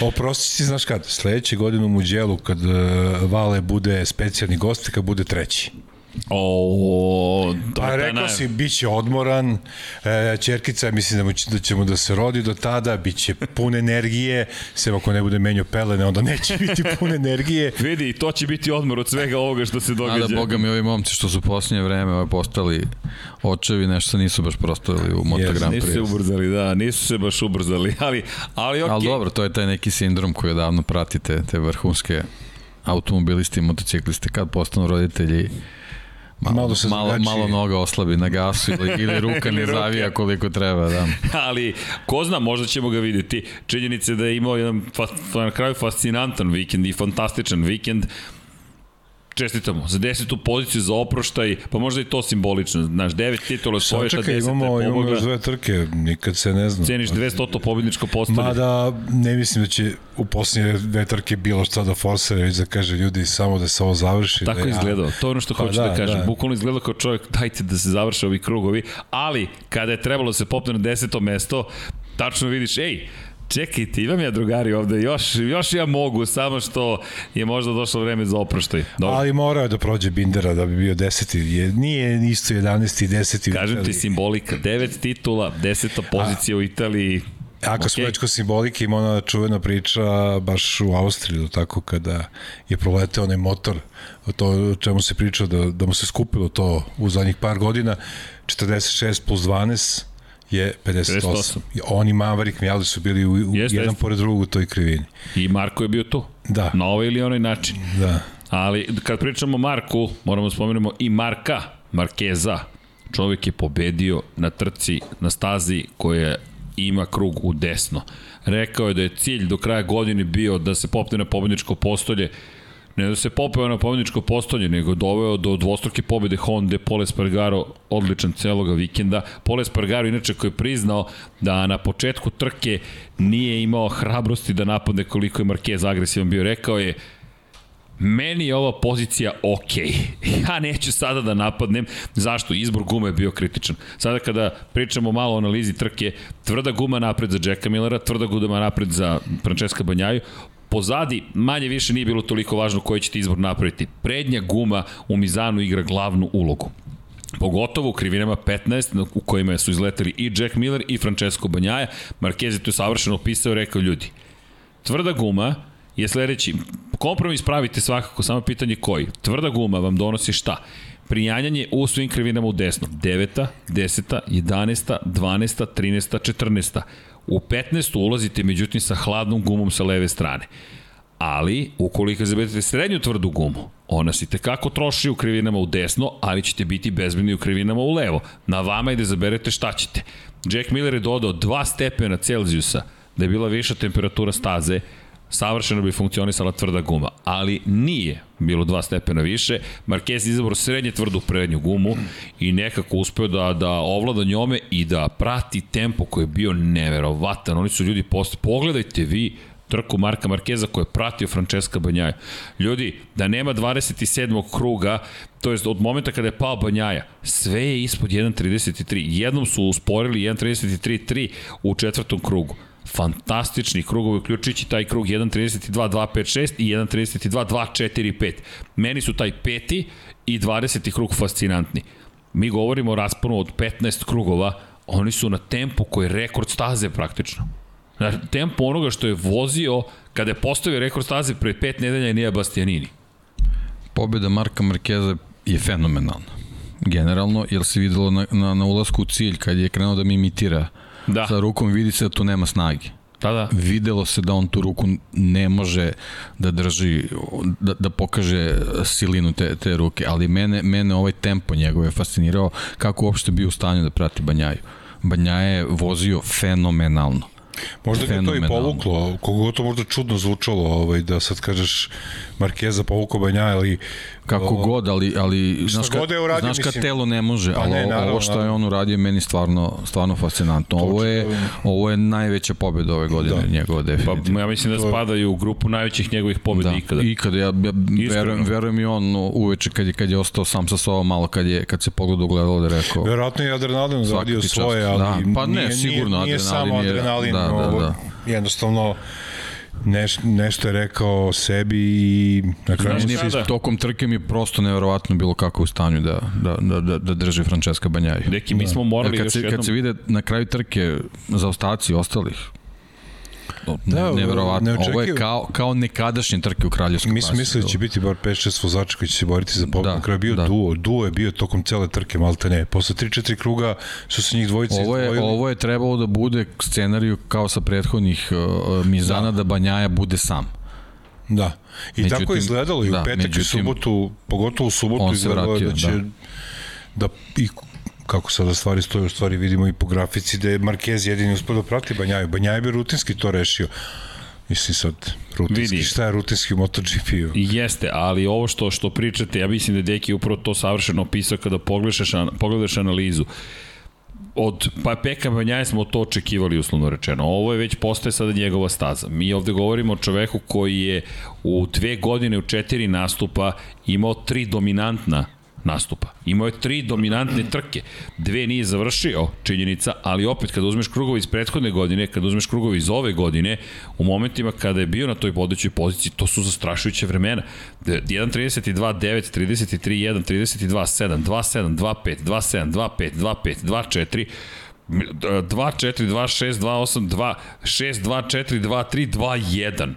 Oprosti si, znaš kad, sledeće godine u Muđelu, kad uh, Vale bude specijalni gost, kad bude treći. O, to Pa rekao si, bit će odmoran, e, čerkica, mislim da, mu, će- da ćemo da se rodi do tada, bit će pun energije, sem ako ne bude menio pelene, onda neće biti pun energije. <laughs> Vidi, to će biti odmor od svega ovoga što se događa. da, boga mi, ovi momci što su posljednje vreme ovaj, postali očevi, nešto se nisu baš prostavili u Moto Grand Nisu se Prix. ubrzali, da, nisu se baš ubrzali, <laughs> ali, ali okej. Ali dobro, to je taj neki sindrom koji odavno pratite, te vrhunske automobilisti i motocikliste kad postanu roditelji malo, Malo se malo, drugačije. malo noga oslabi na gasu ili, ili <laughs> ruka ne zavija koliko treba, da. <laughs> ali ko zna, možda ćemo ga videti. Činjenica je da je imao jedan na kraju fascinantan vikend i fantastičan vikend. Čestitamo, za desetu poziciju za oproštaj, pa možda i to simbolično, znaš, devet titula svoje, ta čekaj, deseta imamo, je imamo još dve trke, nikad se ne zna. Ceniš 200 pobjedničko postolje. Mada ne mislim da će u posljednje dve trke bilo šta da forsere, već da kaže ljudi samo da se ovo završi. Tako da ja- izgledao, to je ono što Pa hoću da, da, kažem. da. Bukvalno izgledao kao čovjek, dajte da se završe ovi krugovi, ali kada je trebalo da se popne na deseto mesto, tačno vidiš, ej, čekajte, imam ja drugari ovde, još, još ja mogu, samo što je možda došlo vreme za oproštaj. Dobro, Ali morao je da prođe Bindera da bi bio deseti. Je, nije isto 11. i 10. kažem ti simbolika, devet titula, deseta pozicija u Italiji, Ako smo Okej. već kod simbolike, ima ona čuvena priča baš u Austriji, tako kada je proleteo onaj motor, to o čemu se priča da, da mu se skupilo to u zadnjih par godina, 46 plus 12 je 58. 58. I oni Maverick Mjali su bili u, u Jeste, jedan jeste. pored drugog u toj krivini. i Marko je bio tu. Da. Na ovaj ili onaj način. Da. Ali kad pričamo o Marku, moramo da spomenemo i Marka, Markeza. Čovjek je pobedio na trci, na stazi koja ima krug u desno. Rekao je da je cilj do kraja godine bio da se popne na pobedničko postolje, ne da se popeo na pobedničko postolje, nego doveo do dvostruke pobede Honda, Pole Spargaro odličan celoga vikenda. Pole Spargaro inače koji je priznao da na početku trke nije imao hrabrosti da napadne koliko je Marquez agresivan bio. Rekao je, Meni je ova pozicija ok. <laughs> Ja neću sada da napadnem. Zašto? Izbor gume je bio kritičan. Sada kada pričamo malo o analizi trke, tvrda guma napred za Jacka Millera, tvrda guma napred za Francesca Banjaju, pozadi manje više nije bilo toliko važno koji ćete izbor napraviti. Prednja guma u Mizanu igra glavnu ulogu. Pogotovo u krivinama 15 u kojima su izleteli i Jack Miller i Francesco Banjaja. Marquez je to savršeno opisao rekao ljudi, tvrda guma je sledeći, kompromis pravite svakako, samo pitanje koji. Tvrda guma vam donosi šta? Prijanjanje u svim krivinama u desno. 9. 10. 11. 12. 13. 14. U 15. ulazite međutim sa hladnom gumom sa leve strane. Ali, ukoliko zabetate srednju tvrdu gumu, ona se tekako troši u krivinama u desno, ali ćete biti bezbedni u krivinama u levo. Na vama je da zaberete šta ćete. Jack Miller je dodao 2 stepena Celzijusa da je bila viša temperatura staze, savršeno bi funkcionisala tvrda guma, ali nije bilo dva stepena više. Marquez izabro srednje tvrdu prednju gumu i nekako uspeo da, da ovlada njome i da prati tempo koji je bio neverovatan. Oni su ljudi posto, pogledajte vi trku Marka Markeza koji je pratio Francesca Banjaja. Ljudi, da nema 27. kruga, to je od momenta kada je pao Banjaja, sve je ispod 1.33. Jednom su usporili 1.33.3 u četvrtom krugu fantastični krugovi, uključujući taj krug 1.32.256 i 1.32.245. Meni su taj peti i 20. krug fascinantni. Mi govorimo o rasponu od 15 krugova, oni su na tempu koji je rekord staze praktično. Na tempu onoga što je vozio kada je postavio rekord staze pre pet nedelja i Nija Bastianini. Pobjeda Marka Markeza je fenomenalna. Generalno, jer se videlo na, na, na ulasku u cilj, kad je krenuo da mi imitira uh, da. sa rukom vidi se da tu nema snage. Da, da. Videlo se da on tu ruku ne može da drži, da, da pokaže silinu te, te ruke, ali mene, mene ovaj tempo njegov je fascinirao kako uopšte bio u stanju da prati Banjaju. Banjaja je vozio fenomenalno. Možda ga to i povuklo, kogo to možda čudno zvučalo, ovaj, da sad kažeš Markeza povukao Banja, ali... Kako o, god, ali, ali znaš, ka, je uradio, znaš kad telo ne može, pa ali ne, naravno, ovo što je on uradio meni stvarno, stvarno fascinantno. Ovo je, ovo je najveća pobjeda ove godine da. njegova definitivno. Pa, ja mislim da spadaju u grupu najvećih njegovih pobjeda da. ikada. Ikada, ja, ja verujem, verujem i on uveče kad je, kad je ostao sam sa sobom malo, kad, je, kad se pogled ugledalo da je rekao... Verovatno je adrenalin zaradio svoje, ali da. pa ne, nije, sigurno nije, nije samo adrenalin, da, da, da. jednostavno neš, nešto je rekao o sebi i na kraju Meni je tokom trke mi prosto neverovatno bilo kako u stanju da, da, da, da, da drži Francesca Banjaju. Neki mi smo morali kad još se, jednom... Kad se vide na kraju trke za ostaci ostalih, Da, neverovatno. Ne Ovo je kao, kao nekadašnje trke u kraljevskom Mi smo mislili da će biti bar 5-6 vozača koji će se boriti za pobjedu. Da, kraju je bio da. duo. Duo je bio tokom cele trke, malte ne. Posle 3-4 kruga su se njih dvojice ovo je, izdvojili. Ovo je trebalo da bude scenariju kao sa prethodnih uh, Mizana da. da Banjaja bude sam. Da. I međutim, tako je izgledalo i u da, petak međutim, i subotu, pogotovo u subotu izgledalo vratio, da će da. da i kako sada stvari stoje, u stvari vidimo i po grafici da je Marquez jedini uspio da prati Banjaju. Banjaju bi rutinski to rešio. Mislim sad, rutinski, Vidi. šta je rutinski u MotoGP-u? Jeste, ali ovo što što pričate, ja mislim da je Deki upravo to savršeno opisao kada pogledaš, pogledaš analizu od pa Peka Banjaje smo to očekivali uslovno rečeno. Ovo je već postaje sada njegova staza. Mi ovde govorimo o čoveku koji je u dve godine u četiri nastupa imao tri dominantna nastupa. Imao je tri dominantne trke. Dve nije završio, činjenica, ali opet kada uzmeš krugovi iz prethodne godine, kada uzmeš krugovi iz ove godine, u momentima kada je bio na toj vodećoj poziciji, to su zastrašujuće vremena. 1.32, 9, 33, 1, 32, 7, 2, 7, 2, 5, 2, 7, 2, 5, 2, 5, 2, 4, 2, 4, 2, 6, 2, 8, 2, 6, 2, 4, 2, 3, 2, 1.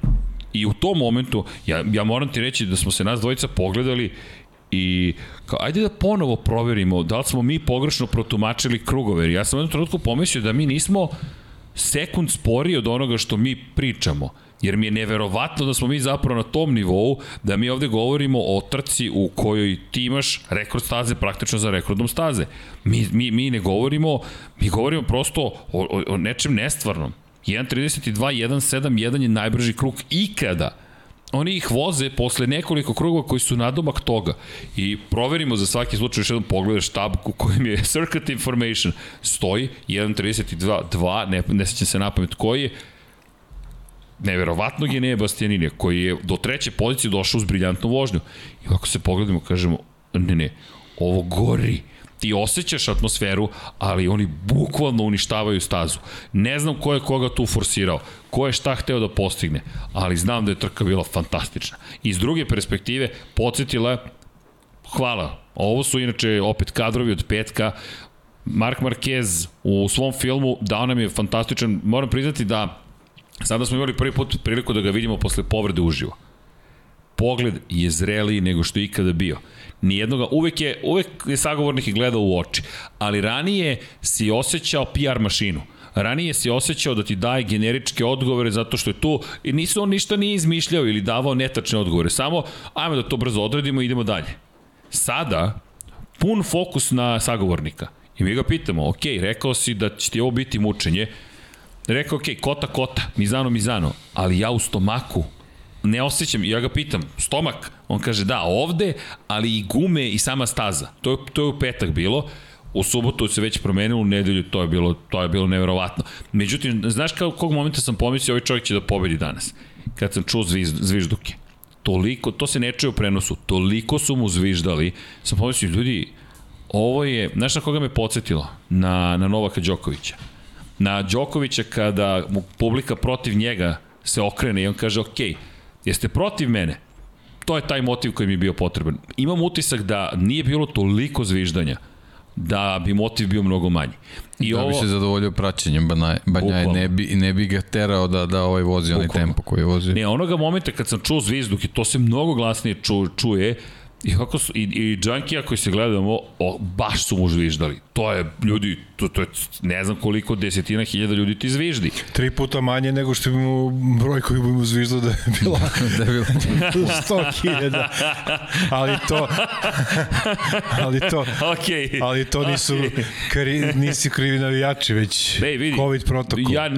I u tom momentu, ja, ja moram ti reći da smo se nas dvojica pogledali I kao, ajde da ponovo proverimo da li smo mi pogrešno protumačili krugove. Ja sam u jednom trenutku pomislio da mi nismo sekund sporiji od onoga što mi pričamo. Jer mi je neverovatno da smo mi zapravo na tom nivou, da mi ovde govorimo o trci u kojoj ti imaš rekord staze praktično za rekordom staze. Mi, mi, mi ne govorimo, mi govorimo prosto o, o, o nečem nestvarnom. 1.32, 1.7, 1 je najbrži krug ikada oni ih voze posle nekoliko krugova koji su nadomak toga. I proverimo za svaki slučaj još jednom pogledaš tabku kojem je <laughs> Circuit Information stoji 1.32, 2, ne, ne sećam se na pamet koji je, neverovatno Genije Bastianini, koji je do treće pozicije došao uz briljantnu vožnju. I ako se pogledamo, kažemo, ne, ne, ovo gori ti osjećaš atmosferu, ali oni bukvalno uništavaju stazu. Ne znam ko je koga tu forsirao, ko je šta hteo da postigne, ali znam da je trka bila fantastična. Iz druge perspektive, podsjetila je, hvala, ovo su inače opet kadrovi od petka, Mark Marquez u svom filmu dao nam je fantastičan, moram priznati da sada smo imali prvi put priliku da ga vidimo posle povrede uživo. Pogled je zreliji nego što je ikada bio. Nijednoga, uvek je, uvek je sagovornik i gledao u oči, ali ranije si osjećao PR mašinu. Ranije si osjećao da ti daje generičke odgovore zato što je tu, i nisu on ništa nije izmišljao ili davao netačne odgovore, samo ajmo da to brzo odredimo i idemo dalje. Sada, pun fokus na sagovornika. I mi ga pitamo, ok, rekao si da će ti ovo biti mučenje, rekao, ok, kota, kota, mizano, mizano, ali ja u stomaku ne osjećam, ja ga pitam, stomak, on kaže da, ovde, ali i gume i sama staza. To je, to je u petak bilo, u subotu se već promenilo, u nedelju to je bilo, to je bilo neverovatno. Međutim, znaš kao, kog momenta sam pomislio, ovaj čovjek će da pobedi danas, kad sam čuo zviz, zvižduke. Toliko, to se ne čuje u prenosu, toliko su mu zviždali, sam pomislio, ljudi, ovo je, znaš na koga me podsjetilo? Na, na Novaka Đokovića. Na Đokovića kada mu publika protiv njega se okrene i on kaže, okej, okay, Jeste protiv mene? To je taj motiv koji mi je bio potreban. Imam utisak da nije bilo toliko zviždanja da bi motiv bio mnogo manji. I da ovo, bi se zadovoljio praćenjem Banaj, Banjaj, ne bi, ne bi ga terao da, da ovaj vozi onaj tempo koji je vozi. Ne, onoga momenta kad sam čuo zvizduk i to se mnogo glasnije ču, čuje, I, kako su, i, i Džankija koji se gledamo, o, baš su mu. To je, ljudi, to, to je, ne znam koliko desetina hiljada ljudi ti zviždi. Tri puta manje nego što bi mu broj koji bi mu zviždao da je bila, <laughs> da je bila <laughs> 100 hiljada. Ali to, <laughs> ali to, okay. ali to nisu, okay. kri, nisi krivi navijači, već Ej, vidi, COVID protokol. Ja,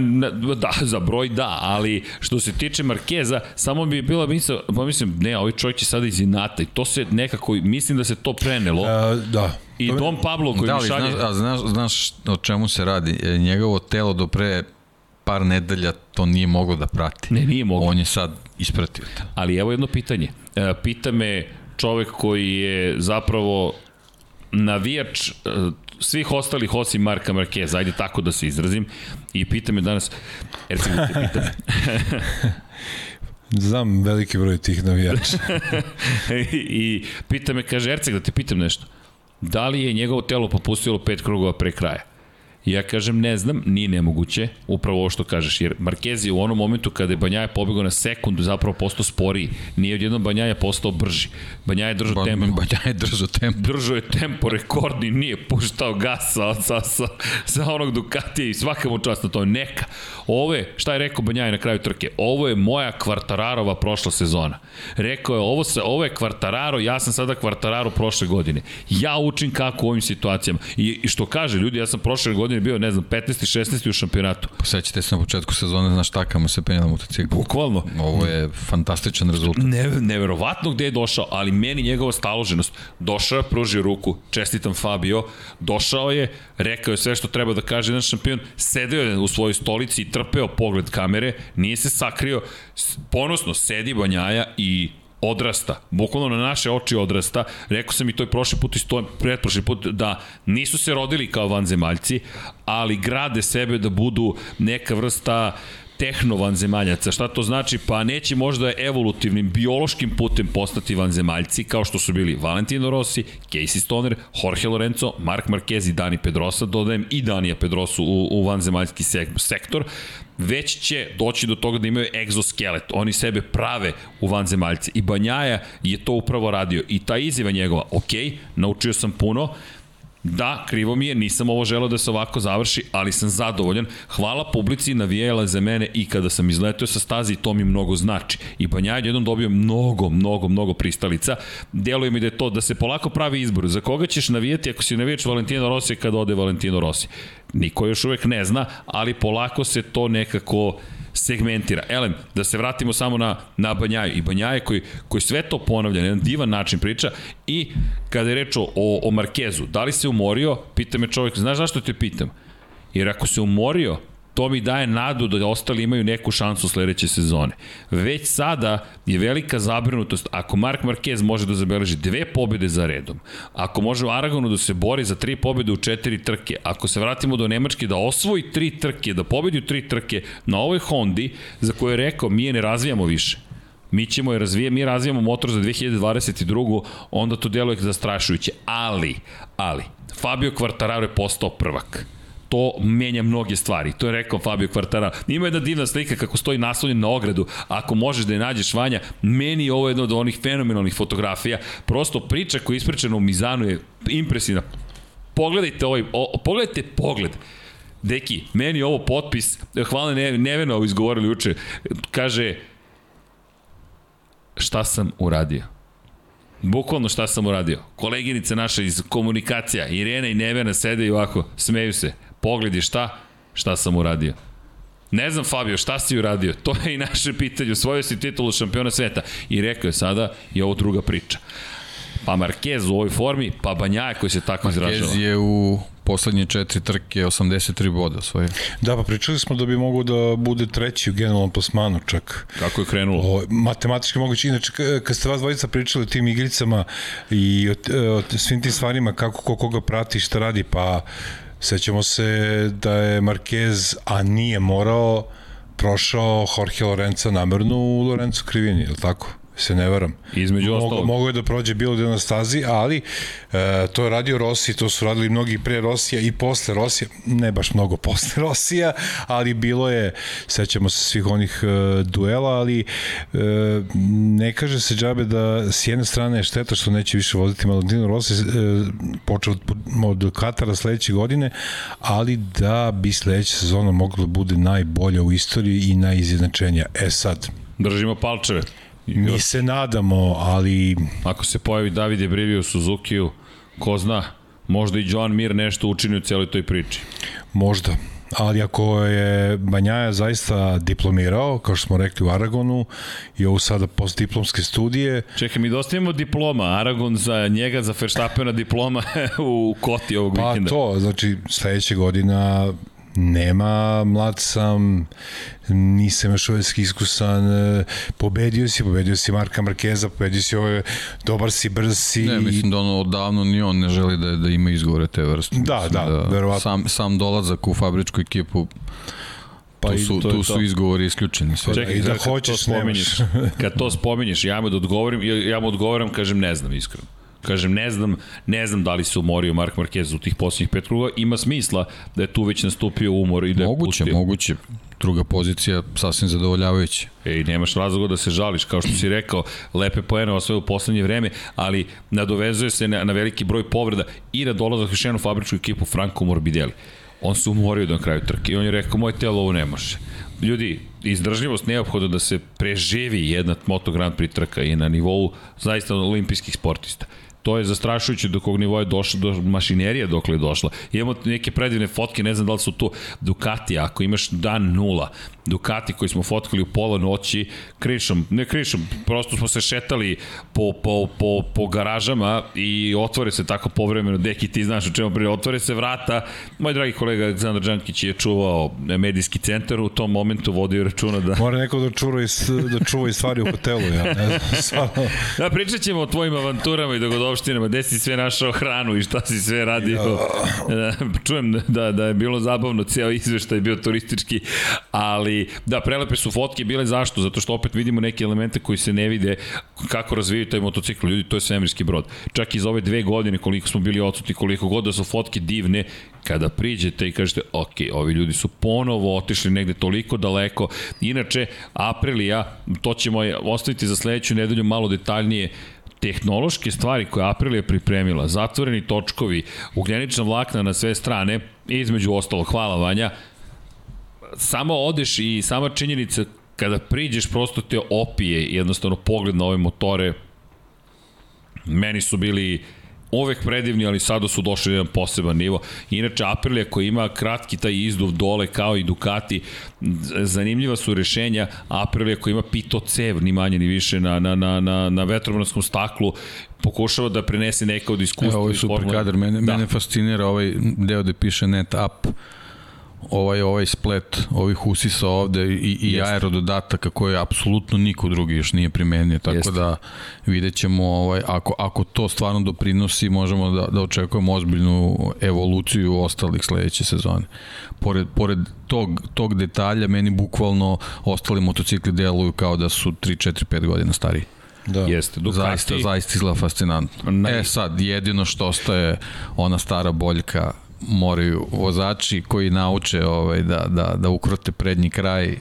da, za broj da, ali što se tiče Markeza, samo bi bila misla, pa mislim, ne, ovaj čovjek će sada iz inata i to se nekako, mislim da se to prenelo. Uh, da. I Dom Pablo koji da, mi šalje... Znaš, a znaš, znaš o čemu se radi? E, njegovo telo do pre par nedelja to nije moglo da prati. Ne, nije moglo. On je sad ispratio to. Ali evo jedno pitanje. E, pita me čovek koji je zapravo navijač e, svih ostalih osim Marka Marquez, ajde tako da se izrazim, i pita me danas, da <laughs> te pita. <laughs> Znam veliki broj tih navijača. <laughs> I, I pita me, kaže, Erceg, da te pitam nešto. Da li je njegovo telo popustilo pet krugova pre kraja? Ja kažem ne znam, nije nemoguće, upravo ovo što kažeš, jer Marquez je u onom momentu kada je Banjaja pobegao na sekundu zapravo postao sporiji, nije odjednom Banjaja postao brži. Banjaja je držao ba, tempo. Banjaja je držao tempo. Držao je tempo rekordni, nije puštao gas sa, sa, sa, sa onog Ducatija i svaka mu čast na to. Neka. Ovo je, šta je rekao Banjaja na kraju trke? Ovo je moja kvartararova prošla sezona. Rekao je, ovo, se, ovo je kvartararo, ja sam sada kvartararo prošle godine. Ja učim kako u ovim situacijama. I, i što kaže, ljudi, ja sam prošle godine bio, ne znam, 15. 16. u šampionatu. Posećite se na početku sezone, znaš takamo se penja na motociklu. Bukvalno. Ovo je fantastičan rezultat. Ne, neverovatno gde je došao, ali meni njegova staloženost. Došao je, pružio ruku, čestitam Fabio, došao je, rekao je sve što treba da kaže jedan šampion, sedeo je u svojoj stolici i trpeo pogled kamere, nije se sakrio, ponosno sedi Banjaja i odrasta, bukvalno na naše oči odrasta. Rekao sam i to je prošli put i stojem, pretprošli put, da nisu se rodili kao vanzemaljci, ali grade sebe da budu neka vrsta tehno vanzemaljaca. Šta to znači? Pa neće možda evolutivnim, biološkim putem postati vanzemaljci, kao što su bili Valentino Rossi, Casey Stoner, Jorge Lorenzo, Mark Marquez i Dani Pedrosa, dodajem i Danija Pedrosu u, u vanzemaljski sektor, već će doći do toga da imaju egzoskelet. Oni sebe prave u vanzemaljce. I Banjaja je to upravo radio. I ta izjava njegova, ok, naučio sam puno, Da, krivo mi je, nisam ovo želeo da se ovako završi, ali sam zadovoljan. Hvala publici, navijela za mene i kada sam izletio sa stazi, to mi mnogo znači. I Banjaj jednom dobio mnogo, mnogo, mnogo pristalica. Deluje mi da je to da se polako pravi izbor. Za koga ćeš navijati ako si navijač Valentino Rossi kada ode Valentino Rossi? Niko još uvek ne zna, ali polako se to nekako segmentira. Elem, da se vratimo samo na, na Banjaju. I Banjaje koji, koji sve to ponavlja na jedan divan način priča i kada je reč o, o Markezu, da li se umorio, pita me čovjek, znaš zašto te pitam? Jer ako se umorio, to mi daje nadu da ostali imaju neku šansu sledeće sezone. Već sada je velika zabrinutost ako Mark Marquez može da zabeleži dve pobjede za redom, ako može u Aragonu da se bori za tri pobjede u četiri trke, ako se vratimo do Nemačke da osvoji tri trke, da pobedi u tri trke na ovoj Hondi, za koju je rekao mi je ne razvijamo više mi ćemo je razvije, mi razvijamo motor za 2022. onda to djeluje zastrašujuće. Ali, ali, Fabio Quartararo je postao prvak to menja mnoge stvari. To je rekao Fabio Quartara. Ima jedna divna slika kako stoji naslonjen na ogradu. Ako možeš da je nađeš Vanja, meni je ovo jedno od onih fenomenalnih fotografija. Prosto priča koja je ispričana u Mizanu je impresivna. Pogledajte ovaj, o, pogledajte pogled. Deki, meni je ovo potpis, hvala ne, Nevena ovo izgovorili uče, kaže šta sam uradio. Bukvalno šta sam uradio. Koleginica naša iz komunikacija, Irena i Nevena sede i ovako, smeju se. Pogledi šta? Šta sam uradio? Ne znam Fabio, šta si uradio? To je i naše pitanje. Osvojio si titulu šampiona sveta. I rekao je sada, je ovo druga priča. Pa Marquez u ovoj formi, pa Banjaje koji se tako izražava. Marquez je u poslednje četiri trke 83 boda svoje. Da, pa pričali smo da bi mogo da bude treći u generalnom plasmanu čak. Kako je krenulo? O, matematički moguće. Inače, kad ste vas dvojica pričali o tim igricama i o, o svim tim stvarima, kako ko koga prati, šta radi, pa Sećamo se da je Marquez, a nije morao, prošao Jorge Lorenza namerno u Lorenzo Krivini, je li tako? Se ne varam. Između ostalog. Mogu je da prođe bilo gde na stazi, ali e, to je radio Rossi, to su radili mnogi pre Rosija i posle Rosija, ne baš mnogo posle <laughs> Rosija, ali bilo je, sećamo se svih onih e, duela, ali e, ne kaže se džabe da s jedne strane je šteta što neće više voditi Valentino Rossi, e, počeo od, od Katara sledeće godine, ali da bi sledeća sezona mogla da bude najbolja u istoriji i najizjednačenija. E sad, Držimo palčeve. Mi se nadamo, ali... Ako se pojavi David Ebrivio u Suzuki-u, ko zna, možda i Joan Mir nešto učini u cijeloj toj priči. Možda. Ali ako je Banjaja zaista diplomirao, kao što smo rekli u Aragonu, i ovo sada postdiplomske studije... Čekaj, mi dostavimo diploma, Aragon za njega, za Verstappena diploma <laughs> u Koti ovog pa vikenda. Pa to, znači sledeća godina nema, mlad sam, nisam još uvijek iskusan, e, pobedio si, pobedio si Marka Markeza, pobedio si ove, dobar si, brz si. Ne, mislim da ono odavno ni on ne želi da, da ima izgovore te vrste. Da, mislim da, da verovatno. Sam, sam dolazak u fabričku ekipu Pa tu su, to tu su izgovori isključeni. Sve. Čekaj, i da hoćeš, nemaš. kad to spominješ, ja mu da odgovorim, ja mu odgovoram, kažem ne znam iskreno. Kažem, ne znam, ne znam da li se umorio Mark Marquez u tih posljednjih pet kruga. Ima smisla da je tu već nastupio umor i da je moguće, pustio. Moguće, Druga pozicija sasvim zadovoljavajuća. Ej, nemaš razloga da se žališ, kao što si rekao, lepe poene osvoje u poslednje vreme, ali nadovezuje se na, na veliki broj povreda i na dolazak u šenu fabričku ekipu Franco Morbidelli. On se umorio do kraju trke i on je rekao, moj telo ovo ne može. Ljudi, izdržljivost neophodno da se preživi jedna Moto Grand Prix trka i na nivou zaista olimpijskih sportista to je zastrašujuće do kog nivoa je došla, do mašinerija dokle je došla. Imamo neke predivne fotke, ne znam da li su to Ducati, ako imaš dan nula, Ducati koji smo fotkali u pola noći, krišom, ne krišom, prosto smo se šetali po, po, po, po garažama i otvore se tako povremeno, deki ti znaš o čemu prije, otvore se vrata, moj dragi kolega Aleksandar Đankić je čuvao medijski centar, u tom momentu vodio računa da... Mora neko da, čuva i, da čuva i stvari u hotelu, ja ne znam, <laughs> Da, pričat ćemo o tvojim avanturama i dogodovštinama, gde si sve našao hranu i šta si sve radio. Ja. <laughs> Čujem da, da je bilo zabavno, ceo izveštaj bio turistički, ali da, prelepe su fotke bile zašto? Zato što opet vidimo neke elemente koji se ne vide kako razvijaju taj motocikl. Ljudi, to je svemirski brod. Čak i za ove dve godine koliko smo bili odsuti, koliko god da su fotke divne, kada priđete i kažete, ok, ovi ljudi su ponovo otišli negde toliko daleko. Inače, Aprilija, to ćemo ostaviti za sledeću nedelju malo detaljnije, tehnološke stvari koje Aprilia pripremila, zatvoreni točkovi, ugljenična vlakna na sve strane, između ostalo, hvala Vanja, samo odeš i sama činjenica kada priđeš prosto te opije jednostavno pogled na ove motore meni su bili uvek predivni, ali sada su došli na jedan poseban nivo. Inače, Aprilia koja ima kratki taj izduv dole kao i Ducati, zanimljiva su rešenja. Aprilia koja ima pito cev, ni manje ni više, na, na, na, na, na vetrobranskom staklu, pokušava da prenese neka od iskustva. Evo, ovo je super kadar, mene, da. mene fascinira ovaj deo da piše net up ovaj ovaj splet ovih usisa ovde i, i Jeste. aerododataka koje apsolutno niko drugi još nije primenio, tako Jeste. da vidjet ćemo ovaj, ako, ako to stvarno doprinosi, možemo da, da očekujemo ozbiljnu evoluciju ostalih sledeće sezone. Pored, pored tog, tog detalja, meni bukvalno ostali motocikli deluju kao da su 3, 4, 5 godina stariji. Da. Jeste, Ducati. Zaista, zaista izgleda fascinantno. Ne. E sad, jedino što ostaje ona stara boljka moraju vozači koji nauče ovaj, da, da, da ukrote prednji kraj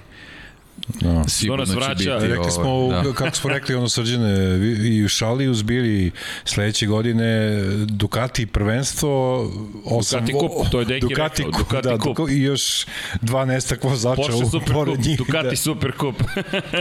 Da. Sigurno će vraća. biti. Rekli smo, da. kako smo rekli, ono srđene, i u Šaliju zbili sledeće godine Ducati prvenstvo, osam, Ducati kup, to je Deki Ducati, rekao, Ducati da, kup. I još dva nestak vozača Porsche super pored kup, njih. Ducati da. super kup.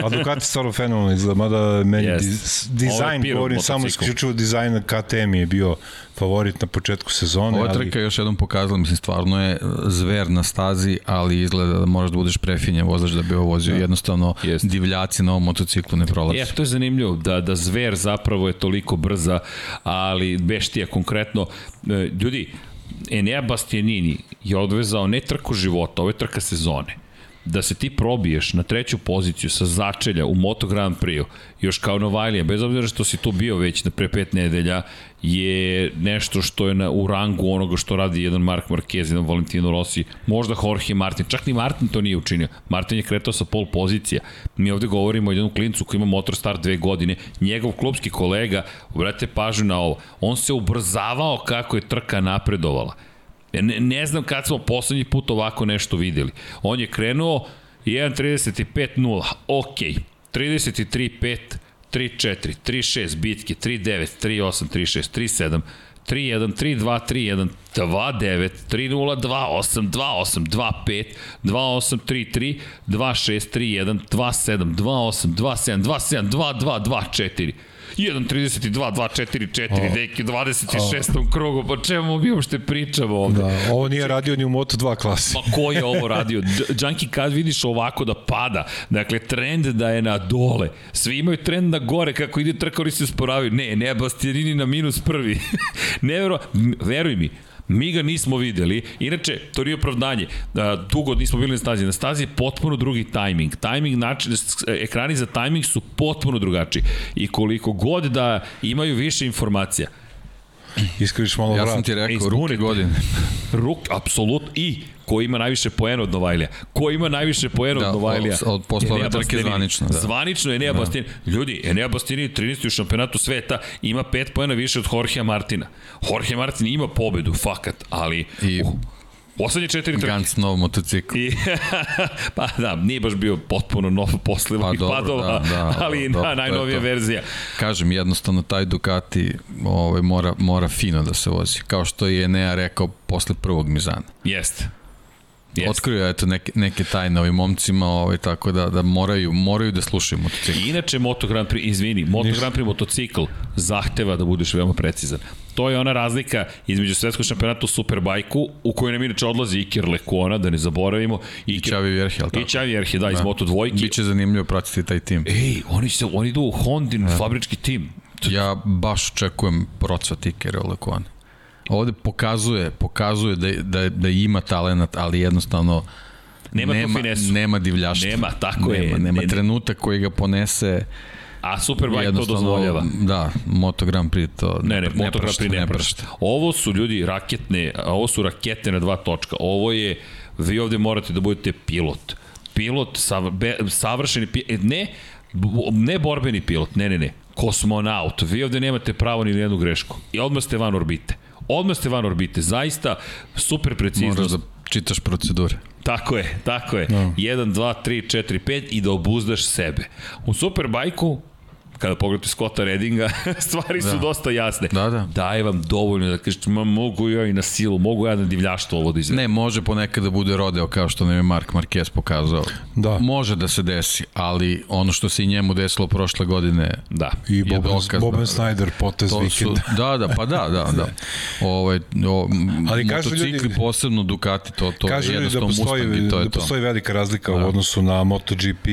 A Ducati stvarno fenomenalno izgleda, mada meni yes. dizajn, govorim samo isključivo dizajn KTM je bio favorit na početku sezone. Ova trka ali... još jednom pokazala, mislim, stvarno je zver na stazi, ali izgleda da možeš da budeš prefinjen vozač da bi ovo vozio. Da. Jednostavno, Jest. divljaci na ovom motociklu ne prolazi. E, to je zanimljivo, da, da zver zapravo je toliko brza, ali beštija konkretno. E, ljudi, Enea Bastianini je odvezao ne trku života, ovo je trka sezone da se ti probiješ na treću poziciju sa začelja u Moto Grand Prix, još kao Novajlija, bez obzira što si tu bio već na pre pet nedelja, je nešto što je na, u rangu onoga što radi jedan Mark Marquez, jedan Valentino Rossi, možda Jorge Martin, čak ni Martin to nije učinio. Martin je kretao sa pol pozicija. Mi ovde govorimo o jednom klincu koji ima motor star dve godine, njegov klubski kolega, obrate pažnju na ovo, on se ubrzavao kako je trka napredovala Ne, ne znam kad smo poslednji put ovako nešto videli. On je krenuo 1.35.0, ok, 33.5, 3.4, 3.6 bitke, 3.9, 3.8, 3.6, 3.7, 3-1, 3-2, 3-1, 2-9, 3-0, 2-8, 2-8, 2-5, 2-8, 3-3, 2-6, 3-1, 2-7, 2-8, 2-7, 2-7, 2-2, 2-4. 1.32, 2.44, deki, 26. Oh. krugu, pa čemu mi uopšte pričamo ovde? Da, ovo nije radio ni u Moto2 klasi. Pa ko je ovo radio? Junkie kad vidiš ovako da pada, dakle trend da je na dole, svi imaju trend na gore, kako ide trka, oni se sporavaju. Ne, ne, Bastianini na minus prvi. <laughs> ne, vero, veruj mi, Mi ga nismo videli. Inače, to nije opravdanje. Dugo nismo bili na stazi. Na stazi je potpuno drugi tajming. Tajming, način, ekrani za tajming su potpuno drugačiji. I koliko god da imaju više informacija, Iskriš malo vrat. Ja sam ti rekao, ruke godine. Ruk, apsolutno. I ko ima najviše poena od Novajlija? Ko ima najviše poena da, od Novajlija? Od, od posle ove trke zvanično. Da. Zvanično Enea da. Bastini. Ljudi, Enea Bastini je 13. u šampionatu sveta, ima 5 poena više od Jorgea Martina. Jorge Martin ima pobedu, fakat, ali... I... Uh, Poslednje četiri trke. Gans nov motocikl. I, <laughs> pa da, nije baš bio potpuno nov posle pa, dobro, padova, da, da, <laughs> ali do, da, najnovija verzija. Kažem, jednostavno taj Ducati ovaj, mora, mora fino da se vozi. Kao što je Enea rekao posle prvog Mizana. Jeste. Yes. Otkrio eto neke, neke tajne ovim momcima, ovaj, tako da, da moraju, moraju da slušaju motocikl. Inače, Moto Grand Prix, izvini, Moto Niš. Grand Prix motocikl zahteva da budeš veoma precizan. To je ona razlika između svetskog šampionata u Superbajku, u kojoj nam inače odlazi Iker Lekona, da ne zaboravimo. Iker, I Čavi Vjerhe, ali tako? I Čavi Vjerhe, da, da, iz Moto dvojke. Biće zanimljivo pratiti taj tim. Ej, oni, se, oni idu u Hondin da. fabrički tim. Ja baš očekujem procvat Ikera Lekona ovde pokazuje, pokazuje da, da, da ima talenat, ali jednostavno nema, nema, nema divljaštva. Nema, tako nema, je. Nema ne, trenutak koji ga ponese A Superbike to dozvoljava. Da, Moto Grand Prix to ne, ne, ne Moto Grand Prix ne, ne prašta. Ovo su ljudi raketne, ovo su rakete na dva točka. Ovo je, vi ovde morate da budete pilot. Pilot, sav, be, savršeni pilot, ne, ne borbeni pilot, ne, ne, ne, kosmonaut. Vi ovde nemate pravo ni na jednu grešku. I odmah ste van orbite. Odmah ste van orbite. Zaista super preciznost. Moraš da čitaš procedure. Tako je, tako je. No. 1, 2, 3, 4, 5 i da obuzdaš sebe. U Superbajku kada pogledate Scotta Reddinga, <laughs> stvari su Da. dosta jasne. Da, da. Daje vam dovoljno da kažete, ma mogu ja i na silu, mogu ja na divljaštvo ovo da izvedem. Ne, može ponekad da bude rodeo kao što nam je Mark Marquez pokazao. Da. Može da se desi, ali ono što se i njemu desilo prošle godine Da. I je Boban, dokaz Boban da- Snyder potez To su, vikenda. <laughs> da, da, pa da, da, da. <laughs> Ovaj, o, Ali motocikli, ljudi- posebno Ducati, to, to Kažu je da jednostavno postoji, Mustang i to je da to. postoji velika razlika u odnosu na MotoGP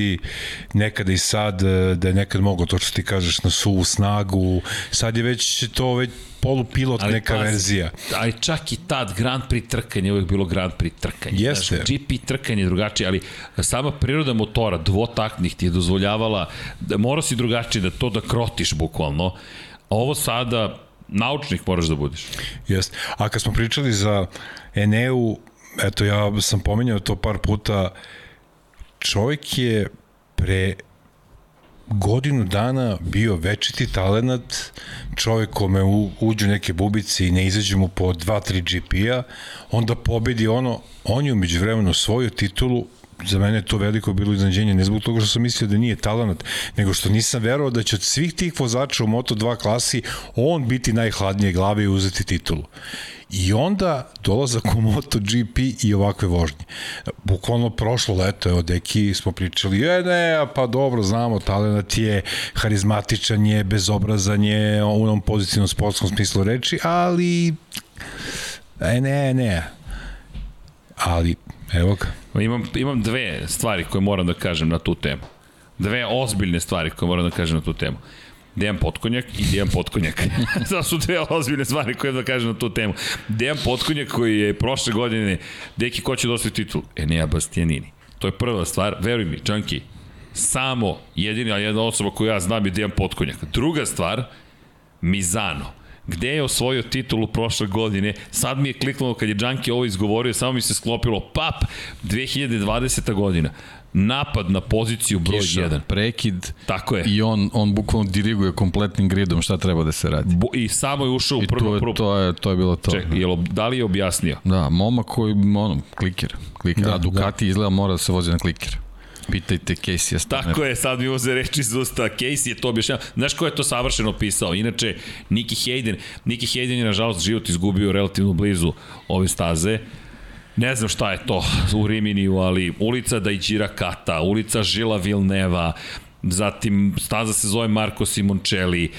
nekada i sad, e, da je nekad mogo to što ti kažeš na suvu snagu, sad je već to već polupilot Ali neka pazi, verzija. Ali čak i tad Grand Prix trkanje je uvek bilo Grand Prix trkanje. Jeste. Znaš, GP trkanje je drugačije, ali sama priroda motora dvotaknih ti je dozvoljavala da mora si drugačije da to da krotiš bukvalno. A ovo sada naučnik moraš da budeš. Jeste. A kad smo pričali za Eneu, eto ja sam pominjao to par puta, čovjek je pre godinu dana bio večiti talenat, čovjek kome u, uđu neke bubice i ne izađu mu po 2-3 GP-a, onda pobedi ono, on je umeđu vremenu svoju titulu, za mene je to veliko bilo iznadženje, ne zbog toga što sam mislio da nije talenat, nego što nisam verovao da će od svih tih vozača u Moto2 klasi on biti najhladnije glave i uzeti titulu. I onda dolazak u MotoGP i ovakve vožnje. Bukvalno prošlo leto, evo deki smo pričali, e ne, pa dobro, znamo, talenat je, harizmatičan je, bezobrazan je, u onom pozitivnom sportskom smislu reči, ali e ne, ne. Ali, evo ga. Imam, imam dve stvari koje moram da kažem na tu temu. Dve ozbiljne stvari koje moram da kažem na tu temu. Dejan Potkonjak i Dejan Potkonjak. <laughs> to su dve ozbiljne stvari koje da kažem na tu temu. Dejan Potkonjak koji je prošle godine, deki ko će dosviti titul? Enea Bastianini. To je prva stvar. Veruj mi, Čanki, samo jedina jedna osoba koju ja znam je Dejan Potkonjak. Druga stvar, Mizano gde je osvojio titulu prošle godine, sad mi je kliknulo kad je Džanki ovo izgovorio, samo mi se sklopilo, pap, 2020. godina, napad na poziciju broj Kiša, 1. prekid Tako je. i on, on bukvalno diriguje kompletnim gridom šta treba da se radi. Bo, I samo je ušao u I to prvo, je, prvo, to je, to je bilo to. Ček, jel, ob- da li je objasnio? Da, momak koji, ono, kliker. kliker. Da, Da, A Ducati da. izgleda mora da se vozi na kliker. Pitajte Casey Stoner. Tako je, sad mi uze reči iz usta. Casey je to objašnjava. Znaš ko je to savršeno pisao? Inače, Nicky Hayden. Nicky Hayden je, nažalost, život izgubio relativno blizu ove staze. Ne znam šta je to u Riminiju, ali ulica Dajđira Kata, ulica Žila Vilneva, zatim staza se zove Marko Simoncelli,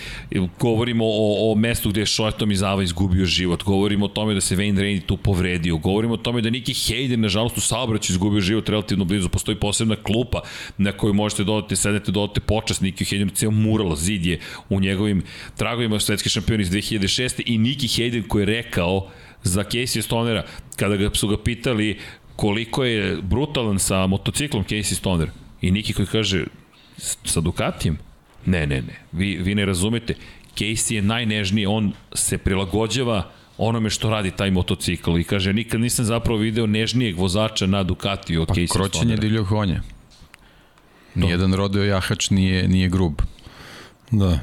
govorimo o, o mestu gde je Šoetom Izava izgubio život, govorimo o tome da se Wayne Rainey tu povredio, govorimo o tome da Nicky Hayden, nažalost, u saobraćaju izgubio život relativno blizu, postoji posebna klupa na kojoj možete dodati, sedete, dodate počast Nicky Hayden, ceo mural, zid je u njegovim tragovima svetski šampion iz 2006. i Nicky Hayden koji je rekao za Casey Stonera, kada ga, su ga pitali koliko je brutalan sa motociklom Casey Stoner, i Niki koji kaže, "S- sa Ducatijem? Ne, ne, ne, vi, vi ne razumete, Casey je najnežniji, on se prilagođava onome što radi taj motocikl i kaže, nikad nisam zapravo video nežnijeg vozača na Ducatiju od Pa Casey kroćenje Stonera. divljo konje. Nijedan rodeo jahač nije, nije grub. Da.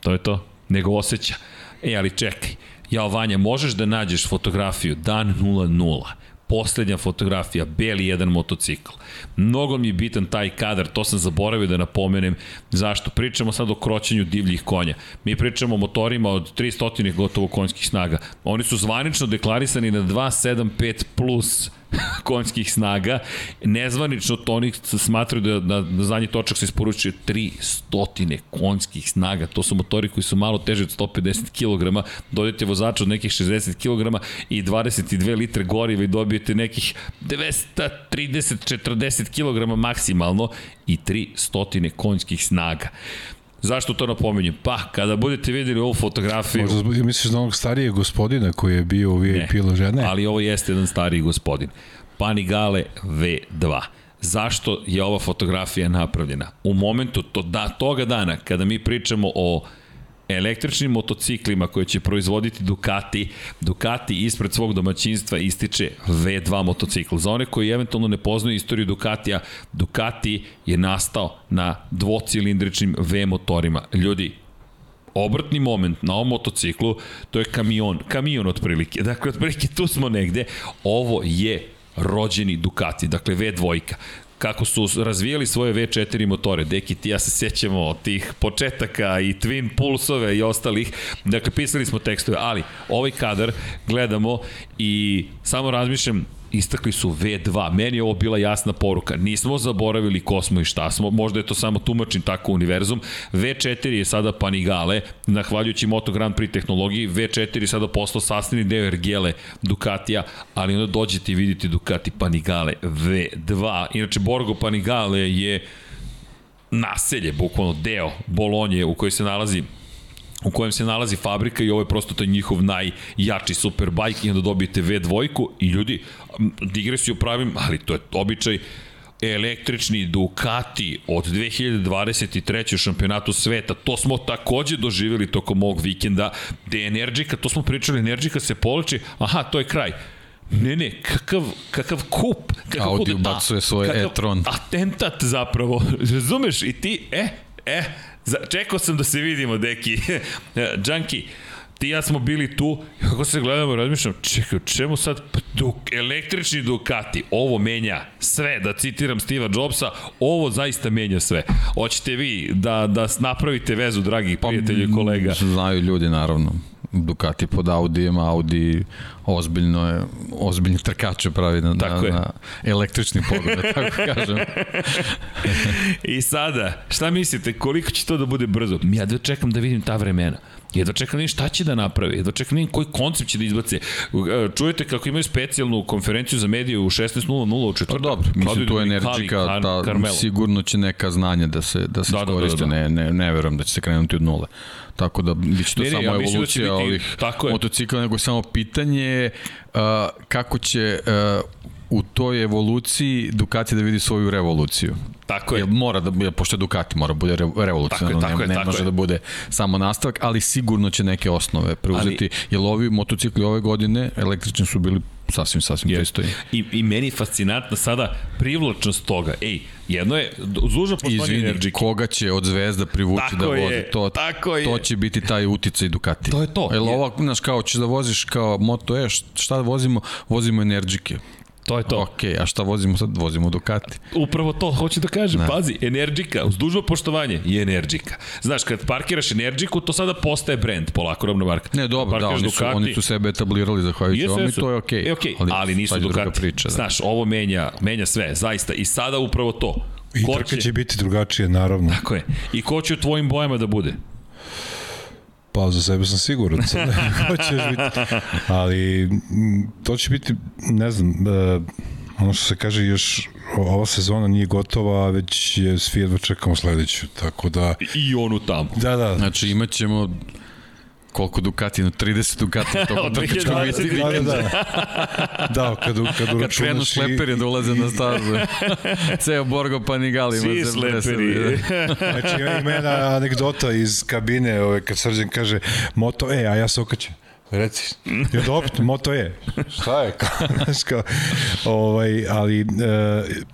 To je to. Nego osjeća. E, ali čekaj. Jao, Vanja, možeš da nađeš fotografiju dan 00 poslednja fotografija, beli jedan motocikl. Mnogo mi je bitan taj kadar, to sam zaboravio da napomenem. Zašto? Pričamo sad o kroćenju divljih konja. Mi pričamo o motorima od 300 gotovo konjskih snaga. Oni su zvanično deklarisani na 275 plus <laughs> konjskih snaga. Nezvanično to oni smatraju da na, na zadnji točak se isporučuje 300 konjskih snaga. To su motori koji su malo teži od 150 kg. Dodajete vozača od nekih 60 kg i 22 litre goriva i dobijete nekih 230-40 kg maksimalno i 300 konjskih snaga. Zašto to napominjem? Pa, kada budete videli ovu fotografiju... Možda misliš na onog starijeg gospodina koji je bio u VIP lože? Ne, ali ovo jeste jedan stariji gospodin. Panigale V2. Zašto je ova fotografija napravljena? U momentu to, da, toga dana, kada mi pričamo o električnim motociklima koje će proizvoditi Ducati, Ducati ispred svog domaćinstva ističe V2 motocikl. Za one koji eventualno ne poznaju istoriju Ducatija, Ducati je nastao na dvocilindričnim V motorima. Ljudi, obrtni moment na ovom motociklu, to je kamion, kamion otprilike. Dakle, otprilike tu smo negde. Ovo je rođeni Ducati, dakle V2. Kako su razvijali svoje V4 motore. Deki, ti ja se sjećamo tih početaka i Twin Pulsove i ostalih. Dakle, pisali smo tekstove, ali ovaj kadar gledamo i samo razmišljam, istakli su V2. Meni je ovo bila jasna poruka. Nismo zaboravili ko smo i šta smo. Možda je to samo tumačin tako univerzum. V4 je sada Panigale, nahvaljujući Moto Grand Prix tehnologiji. V4 je sada postao sastavni deo Ergele Ducatija, ali onda dođete i vidite Ducati Panigale V2. Inače, Borgo Panigale je naselje, bukvalno deo Bolonje u kojoj se nalazi u kojem se nalazi fabrika i ovo je prosto taj njihov najjači superbajk i onda dobijete V2 i ljudi, digresiju pravim, ali to je običaj, električni Ducati od 2023. u šampionatu sveta. To smo takođe doživjeli tokom ovog vikenda, gde Energika, to smo pričali, Energika se poliči, aha, to je kraj. Ne, ne, kakav, kakav kup. Kakav Audi ubacuje svoj e-tron. Atentat zapravo, <laughs> razumeš? I ti, e, e, za, čekao sam da se vidimo, deki. <laughs> Džanki, ti ja smo bili tu, kako se gledamo, razmišljam, čekaj, čemu sad Duk, električni Ducati, ovo menja sve, da citiram Steve'a Jobsa, ovo zaista menja sve. Hoćete vi da, da napravite vezu, dragi prijatelji i kolega? Znaju ljudi, naravno. Ducati pod Audijem, Audi ozbiljno je, ozbiljni trkače pravi na, tako na, na električni pogled, da tako <laughs> kažem. I sada, šta mislite, koliko će to da bude brzo? Ja da čekam da vidim ta vremena. Ja da čekam vidim šta će da napravi, ja da čekam vidim koji koncept će da izbace. Čujete kako imaju specijalnu konferenciju za medije u 16.00 u četvrtak. Pa dobro, mislim tu je energička, ta, Carmelo. sigurno će neka znanja da se, da se da, koriste, da, da, da. ne, ne, ne verujem da će se krenuti od nule. Tako da biće to ne, samo ne, ja da evolucija da biti, ovih motocikla, nego samo pitanje uh, kako će uh, u toj evoluciji Ducati da vidi svoju revoluciju. Tako je. Jer mora da, pošto je Ducati mora da bude revolucija, tako je, tako ne, je, ne tako može je. da bude samo nastavak, ali sigurno će neke osnove preuzeti, ali, jer ovi motocikli ove godine električni su bili sasvim, sasvim pristoji. I, I meni je fascinantna sada privlačnost toga. Ej, jedno je, zuža poštovanje energike. koga će od zvezda privući tako da vozi, je, to, tako je. to će biti taj uticaj Ducati. To je to. Jel ova, znaš, kao ćeš da voziš kao Moto E, šta vozimo? Vozimo energike. To je to. Ok, a šta vozimo sad? Vozimo Ducati. Upravo to, hoću da kažem. Ne. Pazi, Energika, uz dužno poštovanje, je Energika. Znaš, kad parkiraš Energiku, to sada postaje brand, polako robna marka. Ne, dobro, da, oni su, oni su sebe etablirali zahvaljujući ovom i to je okej. Okay. E, okay. ali, ali nisu Ducati. Priča, da. Znaš, ovo menja, menja sve, zaista. I sada upravo to. I ko trka će... će biti drugačije, naravno. Tako je. I ko će u tvojim bojama da bude? Pa za sebe sam siguran. <laughs> Hoćeš biti. Ali to će biti, ne znam, uh, ono što se kaže još ova sezona nije gotova, već je svi jedva čekamo sledeću, tako da... I onu tamo. Da, da. Znači imaćemo koliko Ducati, no 30 Ducati <laughs> to trkačkog Da, da, da. <laughs> da, kad, kad Kad krenu <laughs> sleperi da ulaze na stazu. Ceo Borgo Panigali ima se sleperi. znači ima, ima jedna anegdota iz kabine, ove, kad srđan kaže, moto, e, a ja se okaćem. Reci, je dobro, moto je. Šta je? Kao, ovaj, ali e,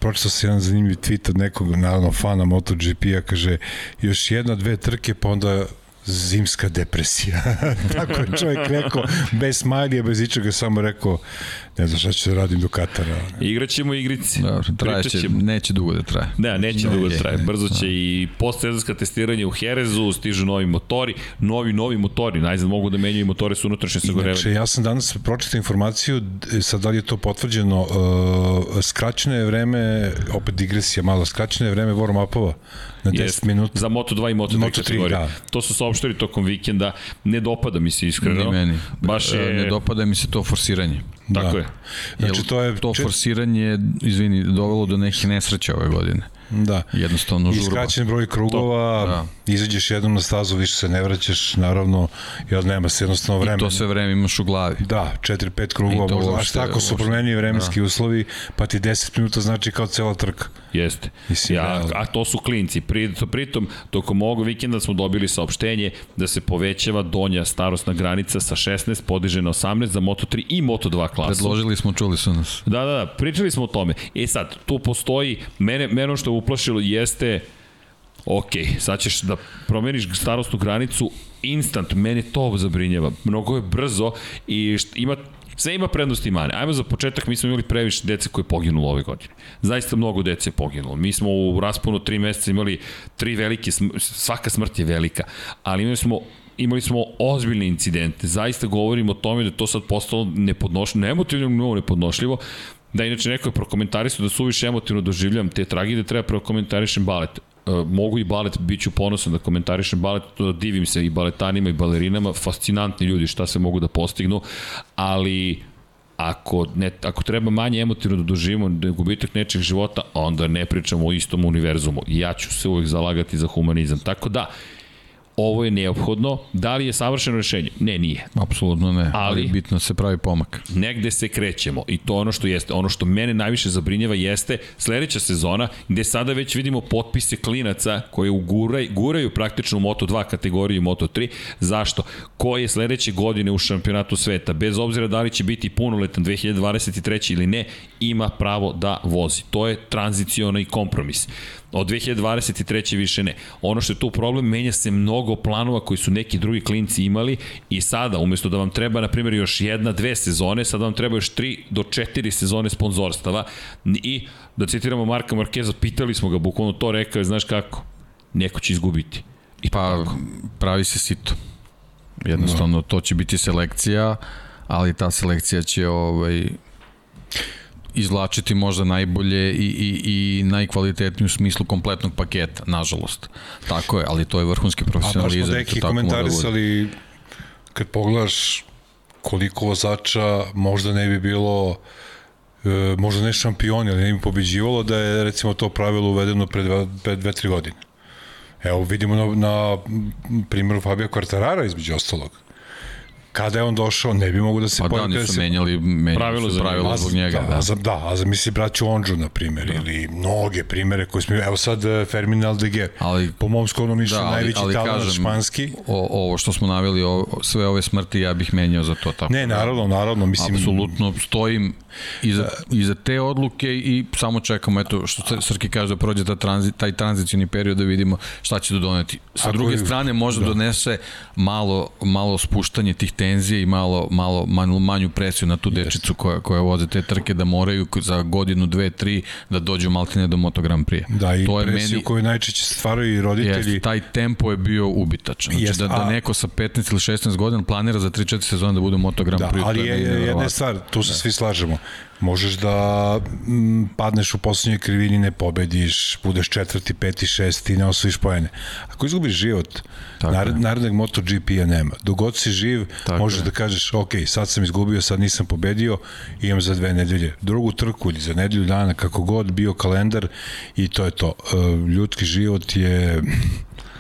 pročitao sam jedan zanimljiv tweet od nekog, naravno, fana MotoGP-a, kaže, još jedna, dve trke, pa onda zimska depresija. <laughs> Tako je čovjek rekao, bez smajlija, bez ičega, samo rekao, ne znam šta ću da radim do Katara. Igraćemo igrice. Dobro, trajeće, neće dugo da traje. Da, neće ne, dugo da traje. Brzo će i postsezonska testiranje u Herezu, stižu novi motori, novi, novi motori, najzad mogu da menjaju motore su unutrašnje sagorevanje. Inače, ja sam danas pročitao informaciju, sad da li je to potvrđeno, uh, skraćeno je vreme, opet digresija malo, skraćeno je vreme warm-upova na 10 Jest, minuta. Za Moto2 i Moto3 Moto kategorije. Da. To su saopštili tokom vikenda. Ne dopada mi se iskreno. Ni meni. Baš je... Ne dopada mi se to forsiranje. Tako da. je. Znači, to je... To forsiranje, izvini, dovelo do nekih nesreća ove godine. Da. Jednostavno žurba. Iskraćen broj krugova, to, da. izađeš jednom na stazu, više se ne vraćaš, naravno, jer nema se jednostavno vremena. I to sve vreme imaš u glavi. Da, 4-5 krugova, možda, a šta ako su promenili vremenski da. uslovi, pa ti 10 minuta znači kao cela trka. Jeste. Mislim, ja, a to su klinci. Pri, pritom, tokom ovog vikenda smo dobili saopštenje da se povećava donja starostna granica sa 16, podiže na 18 za Moto3 i Moto2 klasu. Predložili smo, čuli su nas. Da, da, da, pričali smo o tome. E sad, tu postoji, mene, mene što uplašilo jeste ok, sad ćeš da promeniš starostnu granicu instant, mene to zabrinjava. Mnogo je brzo i št, ima Sve ima prednosti i mane. Ajmo za početak, mi smo imali previše dece koje je poginulo ove godine. Zaista mnogo dece je poginulo. Mi smo u rasponu tri meseca imali tri velike, svaka smrt je velika, ali imali smo imali smo ozbiljne incidente. Zaista govorimo o tome da to sad postalo nepodnošljivo, mnogo nepodnošljivo, da inače neko je prokomentarisao da suviše emotivno doživljam te tragedije, treba prokomentarišem balet. E, mogu i balet, bit ću ponosan da komentarišem balet, to da divim se i baletanima i balerinama, fascinantni ljudi šta se mogu da postignu, ali ako, ne, ako treba manje emotivno da doživimo gubitak nečeg života, onda ne pričamo o istom univerzumu. Ja ću se uvek zalagati za humanizam. Tako da, ovo je neophodno. Da li je savršeno rešenje? Ne, nije. Apsolutno ne, ali, Ali- bitno se pravi pomak. negde se krećemo i to ono što jeste. Ono što mene najviše zabrinjava jeste sledeća sezona gde sada već vidimo potpise klinaca koje uguraj, guraju praktično u Moto2 kategoriju i Moto3. Zašto? Ko je sledeće godine u šampionatu sveta, bez obzira da li će biti punoletan 2023. ili ne, ima pravo da vozi. To je tranziciona i kompromis. Od 2023. više ne. Ono što je tu problem, menja se mnogo planova koji su neki drugi klinci imali i sada, umesto da vam treba, na primjer, još jedna, dve sezone, sada vam treba još tri do četiri sezone sponzorstava i, da citiramo Marka Markeza, pitali smo ga, bukvalno to rekao je, znaš kako, neko će izgubiti. I Pa tako. pravi se sito. Jednostavno, to će biti selekcija, ali ta selekcija će ovaj, izvlačiti možda najbolje i, i, i najkvalitetnije u smislu kompletnog paketa, nažalost. Tako je, ali to je vrhunski A baš smo profesionalizam. neki da komentarisali kad pogledaš koliko vozača možda ne bi bilo e, možda ne šampioni, ali ne bi pobeđivalo da je recimo to pravilo uvedeno pre dva, pre dve, tri godine. Evo vidimo na, na primjeru Fabio Quartarara između ostalog. Kada je on došao, ne bi mogo da se Pa da, pojavi kada nisu se- menjali, menjali Pravilo su pravilo zbog njega. da, Da, A za, da, a za misli braću Ondžu, na primjer, da. ili mnoge primere koje smo, evo sad eh, Fermin Aldeguer, Ali- po mom skromnom mišljenju, Da, ali, najveći ali talent kažem, španski. o, ovo što smo naveli, o, sve ove smrti ja bih menjao za to. Tako Ne, da, naravno, naravno, mislim, Apsolutno stojim iza, iza te odluke i samo čekamo, eto, što Srki kaže da prođe ta tranzi, taj tranzicijni period da vidimo šta će da doneti. Sa druge je- strane može da. donese malo, malo spuštanje tih tenzija i malo, malo, malo manju presiju na tu dečicu koja, koja voze te trke da moraju za godinu, dve, tri da dođu maltene do Moto Grand Prix. Da, i to je presiju meni, koju najčešće stvaraju i roditelji. Jest, taj tempo je bio ubitačan. Znači Jest, da, da neko sa 15 ili 16 godina planira za 3-4 sezone da bude Moto Grand Da, Prix. ali to je, je jedna stvar, tu se da. svi slažemo. Možeš da m, padneš u poslednjoj krivini, ne pobediš, budeš četvrti, peti, šesti, ne osvojiš pojene. Ako izgubiš život, Tako nar, narednog MotoGP-a nema. Dogod si živ, Tako možeš je. da kažeš, ok, sad sam izgubio, sad nisam pobedio, imam za dve nedelje. Drugu trku ili za nedelju dana, kako god bio kalendar i to je to. E, Ljudski život je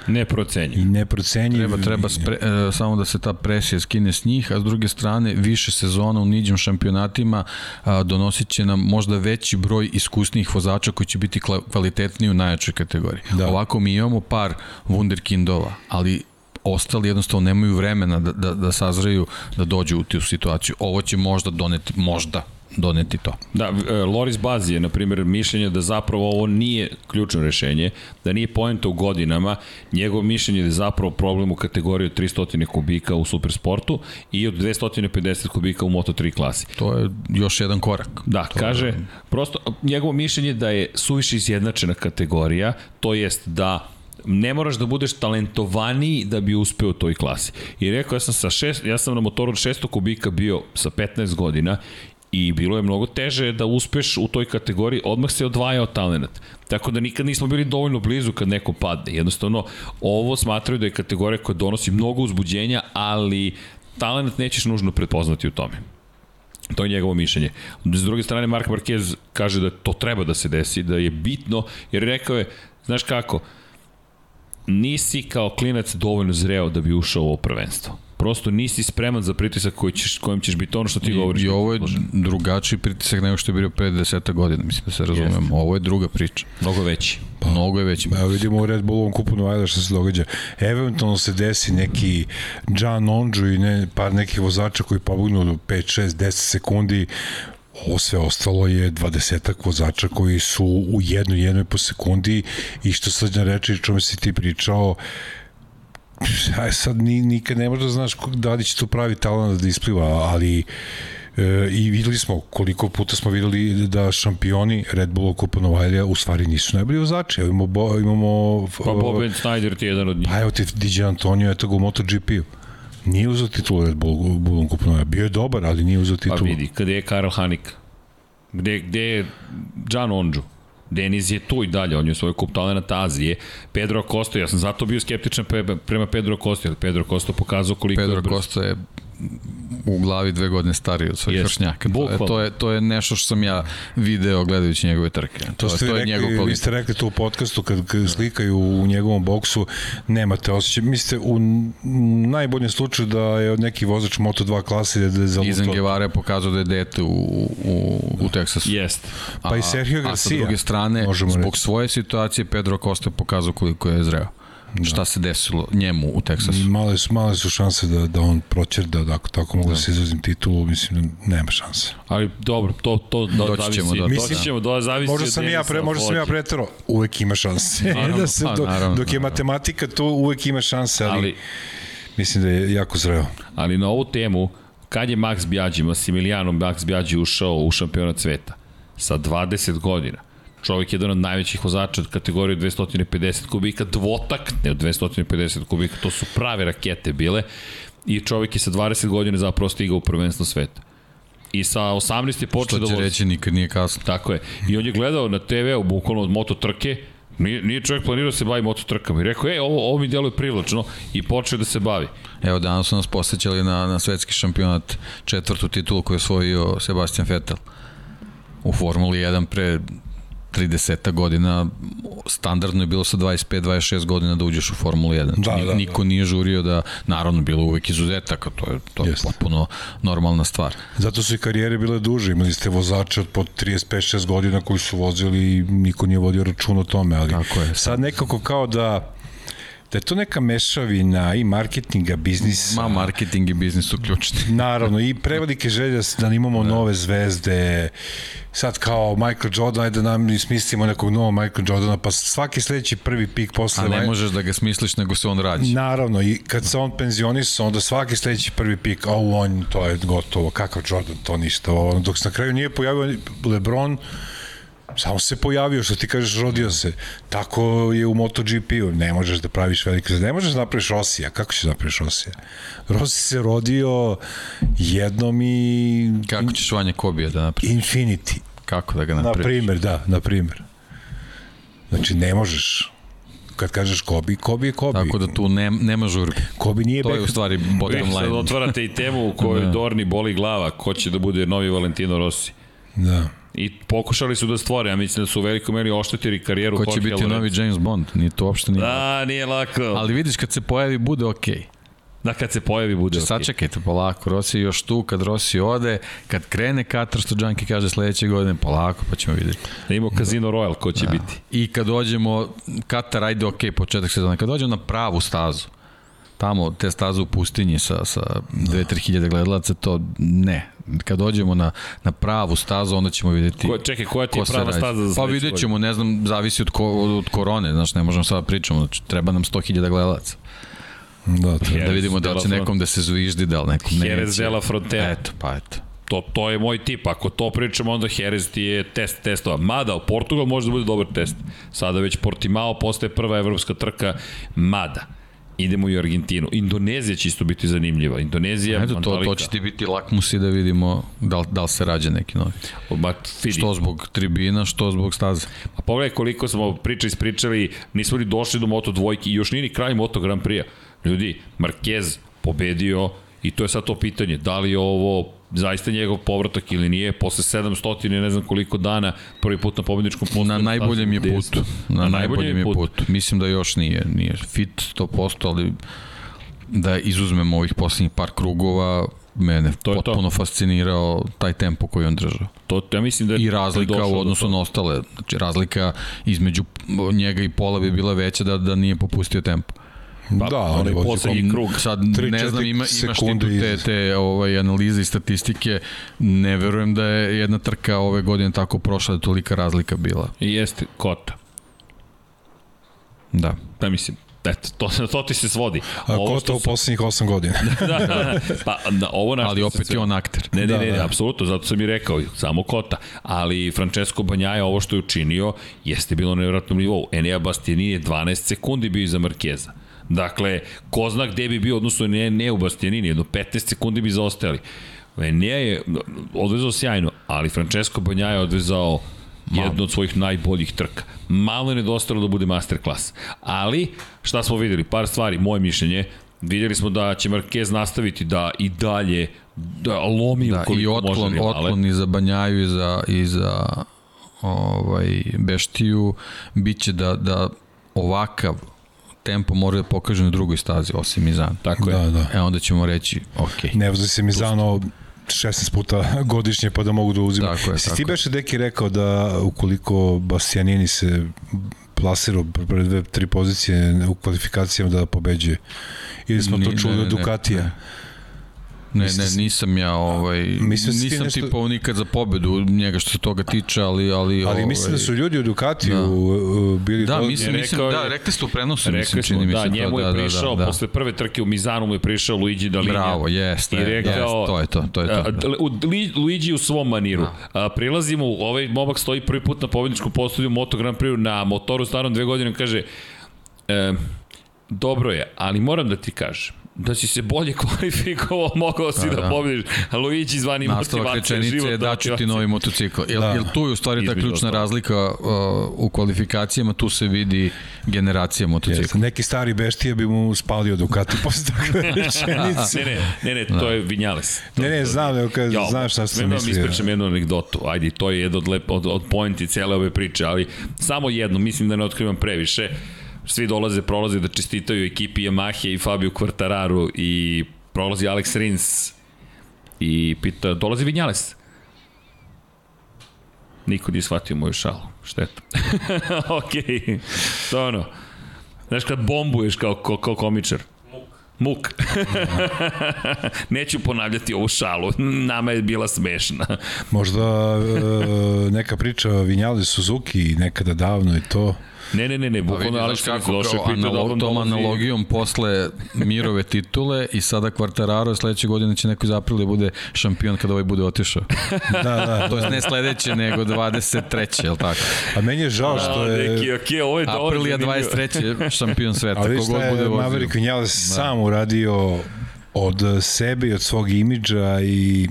Neprocenjiv. neprocenjiv. Treba, treba spre, e, samo da se ta presija skine s njih, a s druge strane više sezona u niđim šampionatima a, donosit će nam možda veći broj iskusnijih vozača koji će biti kvalitetniji u najjačoj kategoriji. Da. Ovako mi imamo par wunderkindova, ali ostali jednostavno nemaju vremena da, da, da sazreju da dođu u tu situaciju. Ovo će možda doneti, možda doneti to. Da, e, Loris Bazi je, na primjer, mišljenje da zapravo ovo nije ključno rešenje, da nije poenta u godinama, njegovo mišljenje je da je zapravo problem u kategoriji od 300 kubika u supersportu i od 250 kubika u Moto3 klasi. To je još jedan korak. Da, to kaže, prosto njegovo mišljenje je da je suviše izjednačena kategorija, to jest da ne moraš da budeš talentovaniji da bi uspeo u toj klasi. I rekao, ja sam, sa šest, ja sam na motoru od 600 kubika bio sa 15 godina i bilo je mnogo teže da uspeš u toj kategoriji, odmah se odvajao talent. Tako da nikad nismo bili dovoljno blizu kad neko padne. Jednostavno, ovo smatraju da je kategorija koja donosi mnogo uzbuđenja, ali talent nećeš nužno prepoznati u tome. To je njegovo mišljenje. S druge strane, Mark Marquez kaže da to treba da se desi, da je bitno, jer rekao je, znaš kako, nisi kao klinac dovoljno zreo da bi ušao u ovo prvenstvo. Prosto nisi spreman za pritisak koji ćeš, kojim ćeš biti ono što ti govoriš. I, I ovo je drugačiji pritisak nego što je bio pre deseta godina, mislim da se razumemo. Jeste. Ovo je druga priča. Mnogo veći. Pa, Mnogo je veći. Evo vidimo u Red Bullovom kupu Novajda šta se događa. Eventualno se desi neki John Onđu i ne, par nekih vozača koji pobugnu do 5, 6, 10 sekundi ovo sve ostalo je 20 vozača koji su u jednoj, jednoj po sekundi i što srđan reče i čome si ti pričao <laughs> aj sad ni, nikad ne možeš da znaš ko- da li će tu pravi talent da ispliva, ali E, I videli smo koliko puta smo videli da šampioni Red Bulla Kupa Novajlija u stvari nisu najbolji vozači. Evo imamo, bo, imamo Pa Boben Snyder ti je jedan od njih. Pa evo ti DJ Antonio, eto ga u MotoGP-u. Nije uzao titulu Red Bull, Bullom Kupa Novajlija. Bio je dobar, ali nije uzao Pa titulu. vidi, gde je Karl Hanik? Gde, gde je Gian Onđu? Deniz je tu i dalje, on je svoj kup talenata Azije. Pedro Costa, ja sam zato bio skeptičan pre, prema Pedro Costa, jer Pedro Costa pokazao koliko Pedro je brz. Costa je u glavi dve godine stariji od svojih vršnjaka. To to, je, to je nešto što sam ja video gledajući njegove trke. To To, ste to vi je njegov rekli, vi kvalitet. ste rekli to u podcastu kad, kad slikaju u njegovom boksu, nemate osjećaj. Mislite u najboljem slučaju da je od neki vozač Moto2 klase da je za Izan Guevara je pokazao da je dete u, u, u Teksasu. Jest. Pa i Sergio A sa Garcia, druge strane, zbog reći. svoje situacije, Pedro Costa je pokazao koliko je zreo. Da. Šta se desilo njemu u Teksasu. Male su, male su šanse da, da on proćerda, da ako tako mogu da. se izrazim titulu, mislim da nema šanse. Ali dobro, to, to da, Doći zavisi. ćemo do toga. Doći ćemo, do, zavisi Možda sam ja pre, možda sam ja pretero, uvek ima šanse. <laughs> Naravno, da se, pa, do, naravno, dok je naravno. matematika, to uvek ima šanse, ali, ali Ali, mislim da je jako zreo. ali na ovu temu, kad je Max Bjađi, Massimiliano Max Bjađi ušao u šampionat sveta? Sa 20 godina. Čovjek je jedan od najvećih vozača od kategorije 250 kubika, dvotakne od 250 kubika, to su prave rakete bile i čovjek je sa 20 godina zapravo stigao u prvenstvo sveta. I sa 18 je počeo Što da će vozi. reći nikad nije kasno. Tako je. I on je gledao na TV-u bukvalno od moto trke, nije, nije čovjek planirao da se bavi moto trkama i rekao, e, ovo, ovo mi djeluje privlačno i počeo da se bavi. Evo, danas su nas posjećali na, na svetski šampionat četvrtu titulu koju je osvojio Sebastian Vettel u Formuli 1 pre 30 godina standardno je bilo sa 25-26 godina da uđeš u Formulu 1. Znači, Da, ni- da, niko nije žurio da, naravno, bilo uvek izuzetaka, to je, to je Jeste. potpuno normalna stvar. Zato su i karijere bile duže, imali ste vozače od po 35-6 godina koji su vozili i niko nije vodio račun o tome, ali Tako je. sad nekako kao da da je to neka mešavina i marketinga, biznisa, Ma, marketing i biznis su ključni. <laughs> Naravno, i prevelike želje da imamo da. nove zvezde, sad kao Michael Jordan, ajde da nam smislimo nekog novog Michael Jordana, pa svaki sledeći prvi pik posle... A ne možeš da ga smisliš, nego se on rađe. Naravno, i kad se on penzionisao, onda svaki sledeći prvi pik, a on, to je gotovo, kakav Jordan, to ništa. Dok se na kraju nije pojavio Lebron, samo se pojavio, što ti kažeš, rodio se. Tako je u MotoGP-u, ne možeš da praviš velike, ne možeš da napraviš Rosija, kako ćeš da napraviš Rosija? Rossi se rodio jednom i... Kako ćeš Vanja Kobija da napraviš? Infinity, Kako da ga na napraviš? primer, da, na primer. Znači, ne možeš kad kažeš Kobi, Kobi je Kobi. Tako da tu ne, nema žurbe. Kobi nije To je u stvari bottom Vi sad line. otvarate i temu u kojoj Da. Dorni boli glava, ko će da bude novi Valentino Rossi. Da. I pokušali su da stvore, ja mislim da su u velikoj meri oštetili karijeru Ko će Jorge biti Lorenza. novi James Bond? Nije to uopšte nije. Da, nije lako. Ali, vidiš, kad se pojavi, bude okej. Okay. da kad se pojavi bude Znači, okej. sačekajte polako, Rossi je još tu, kad Rossi ode, kad krene Katar, što Džanki kaže sledeće godine, polako, pa ćemo vidjeti. Da imamo Casino Royal, ko će Da. biti. I kad dođemo, Katar, ajde, okej, početak sezona, kad dođemo na pravu stazu, tamo te staze u pustinji sa, sa 2-3 hiljade gledalaca, to ne. Kad dođemo na, na pravu stazu, onda ćemo vidjeti Ko, čekaj, koja ti je ko prava staza za Pa vidjet ćemo, ne znam, zavisi od, ko, od korone, znaš, ne možemo sada pričamo, znači, treba nam 100 hiljada gledalaca. Da, treba. Da vidimo da će nekom da se zviždi, da li nekom neće. Jerez de la Frontera. Eto, pa eto. To, to je moj tip. Ako to pričamo, onda Jerez ti je test testova. Mada, u Portugal može da bude dobar test. Sada već Portimao postaje prva evropska trka. Mada. Idemo i u Argentinu. Indonezija će isto biti zanimljiva. Indonezija, Eto, to, to će ti biti lakmusi da vidimo da li, da li se rađe neki novi. Vidi. Što zbog tribina, što zbog staze. A pogledaj koliko smo pričali, ispričali, nismo ni došli do Moto dvojke i još nije ni kraj Moto Grand Prix-a. Ljudi, Marquez pobedio i to je sad to pitanje, da li je ovo zaista njegov povratak ili nije, posle 700 i ne znam koliko dana, prvi put na pobedničkom postoju. Na najboljem je putu. Na, najboljem je putu. Mislim da još nije, nije fit 100%, ali da izuzmemo ovih poslednjih par krugova, mene To je to. potpuno fascinirao taj tempo koji on držao. To, ja mislim da je I razlika u odnosu na ostale. Znači, razlika između njega i pola bi bila veća da, da nije popustio tempo. Pa, da, onaj poslednji krug. Sad, Tri, ne znam, ima, imaš ti tu te, te ovaj, analize i statistike. Ne verujem da je jedna trka ove godine tako prošla da je tolika razlika bila. I jeste Kota. Da. Pa mislim, Eto, to, to ti se svodi. A ko to u poslednjih 8 godina? <laughs> da, da, da, pa da, ovo na Ali opet se- je on akter. Ne, ne, Da, ne, ne, da. apsolutno, zato sam i rekao, samo Kota. Ali Francesco Banjaja, ovo što je učinio, jeste bilo na nevjerojatnom nivou. Enea Bastianini je 12 sekundi bio iza Markeza. Dakle, ko zna gde bi bio, odnosno ne, ne u Bastianini, jedno 15 sekundi bi zaostali. Enea je odvezao sjajno, ali Francesco Banjaja je odvezao jednu od svojih najboljih trka. Malo je nedostalo da bude masterclass. Ali, šta smo videli? Par stvari, moje mišljenje, vidjeli smo da će Marquez nastaviti da i dalje da lomi Da, i otklon, može otklon i za Banjaju i za, i za ovaj, Beštiju biće da, da ovakav tempo mora da pokaže na drugoj stazi, osim Mizan. Tako je. Da, da. E onda ćemo reći, ok. Ne vozi se Mizano 16 puta <laughs> godišnje pa da mogu da uzimaju. Tako je, Si tako ti beše deki rekao da ukoliko Bastianini se plasirao pre dve, tri pozicije u kvalifikacijama da pobeđuje. Ili smo to Ni- čuli ne, od ne, ne, ne. Ne, ne, da nisam ja, ovaj, Mislim da nisam nešto- tipao nikad za pobedu njega što se toga tiče, ali... Ali, Ali ovaj, mislim da su ljudi u Ducatiju Da. uh, bili Da, mislim, Je mislim, rekao da, rekli ste u prenosu, Rekli mislim, smo, čini mi se da, to, njemu je da, prišao, da, da. posle prve trke u Mizanu mu je prišao Luigi Dalinja. Bravo, jeste, I rekao, jeste, to je to, to je to. A, Da. u Luigi u svom maniru. A, prilazimo, ovaj momak stoji prvi put na pobedničkom postolju Moto Grand Prix na motoru starom dve godine, kaže, e, dobro je, ali moram da ti kažem, da si se bolje <laughs> kvalifikovao, mogao si da, Da, da da. pobediš. Luigi zvani Nastavak motivacija, rečenice je daću ti novi motocikl. Jel, Da. jel tu je u stvari ta ključna ostalog. razlika uh, u kvalifikacijama, tu se vidi generacija motocikla. Jeste, neki stari beštija bi mu spalio Ducati <laughs> posle takve <laughs> rečenice. Ne, ne, ne, ne, to je Vinjales. Ne, ne, znam, nego kad, Jo, znam šta sam da vam mislio. ispričam jednu anegdotu. Ajde, to je jedno od, lep, od, od pointi cele ove priče, ali samo jedno, mislim da ne otkrivam previše. Svi dolaze, prolaze da čestitaju ekipi Yamahe i Fabio Quartararu i prolazi Alex Rins i pita, dolazi Vinjales? Niko nije shvatio moju šalu. Šteta. <laughs> Okej. Okay. To je ono. Znaš kad bombuješ kao, kao, kao komičar. Muk. <laughs> Neću ponavljati ovu šalu. Nama je bila smešna. Možda e, neka priča o Vinjali Suzuki nekada davno i to. Ne, ne, ne, ne, Pa bukvalno Alex kako, došao da analog, vam tom analogijom posle Mirove titule i sada Quartararo sledeće godine će neko iz Aprilija bude šampion kada ovaj bude otišao. <laughs> Da, da. To je ne sledeće, nego 23. je li tako? A meni je žao što A, je... neki, okej, ovo je dobro. Aprilija zanimljivo. 23. šampion <laughs> sveta, kogod šta bude je vozio. Maverick Vinales sam uradio od sebe i od svog imidža i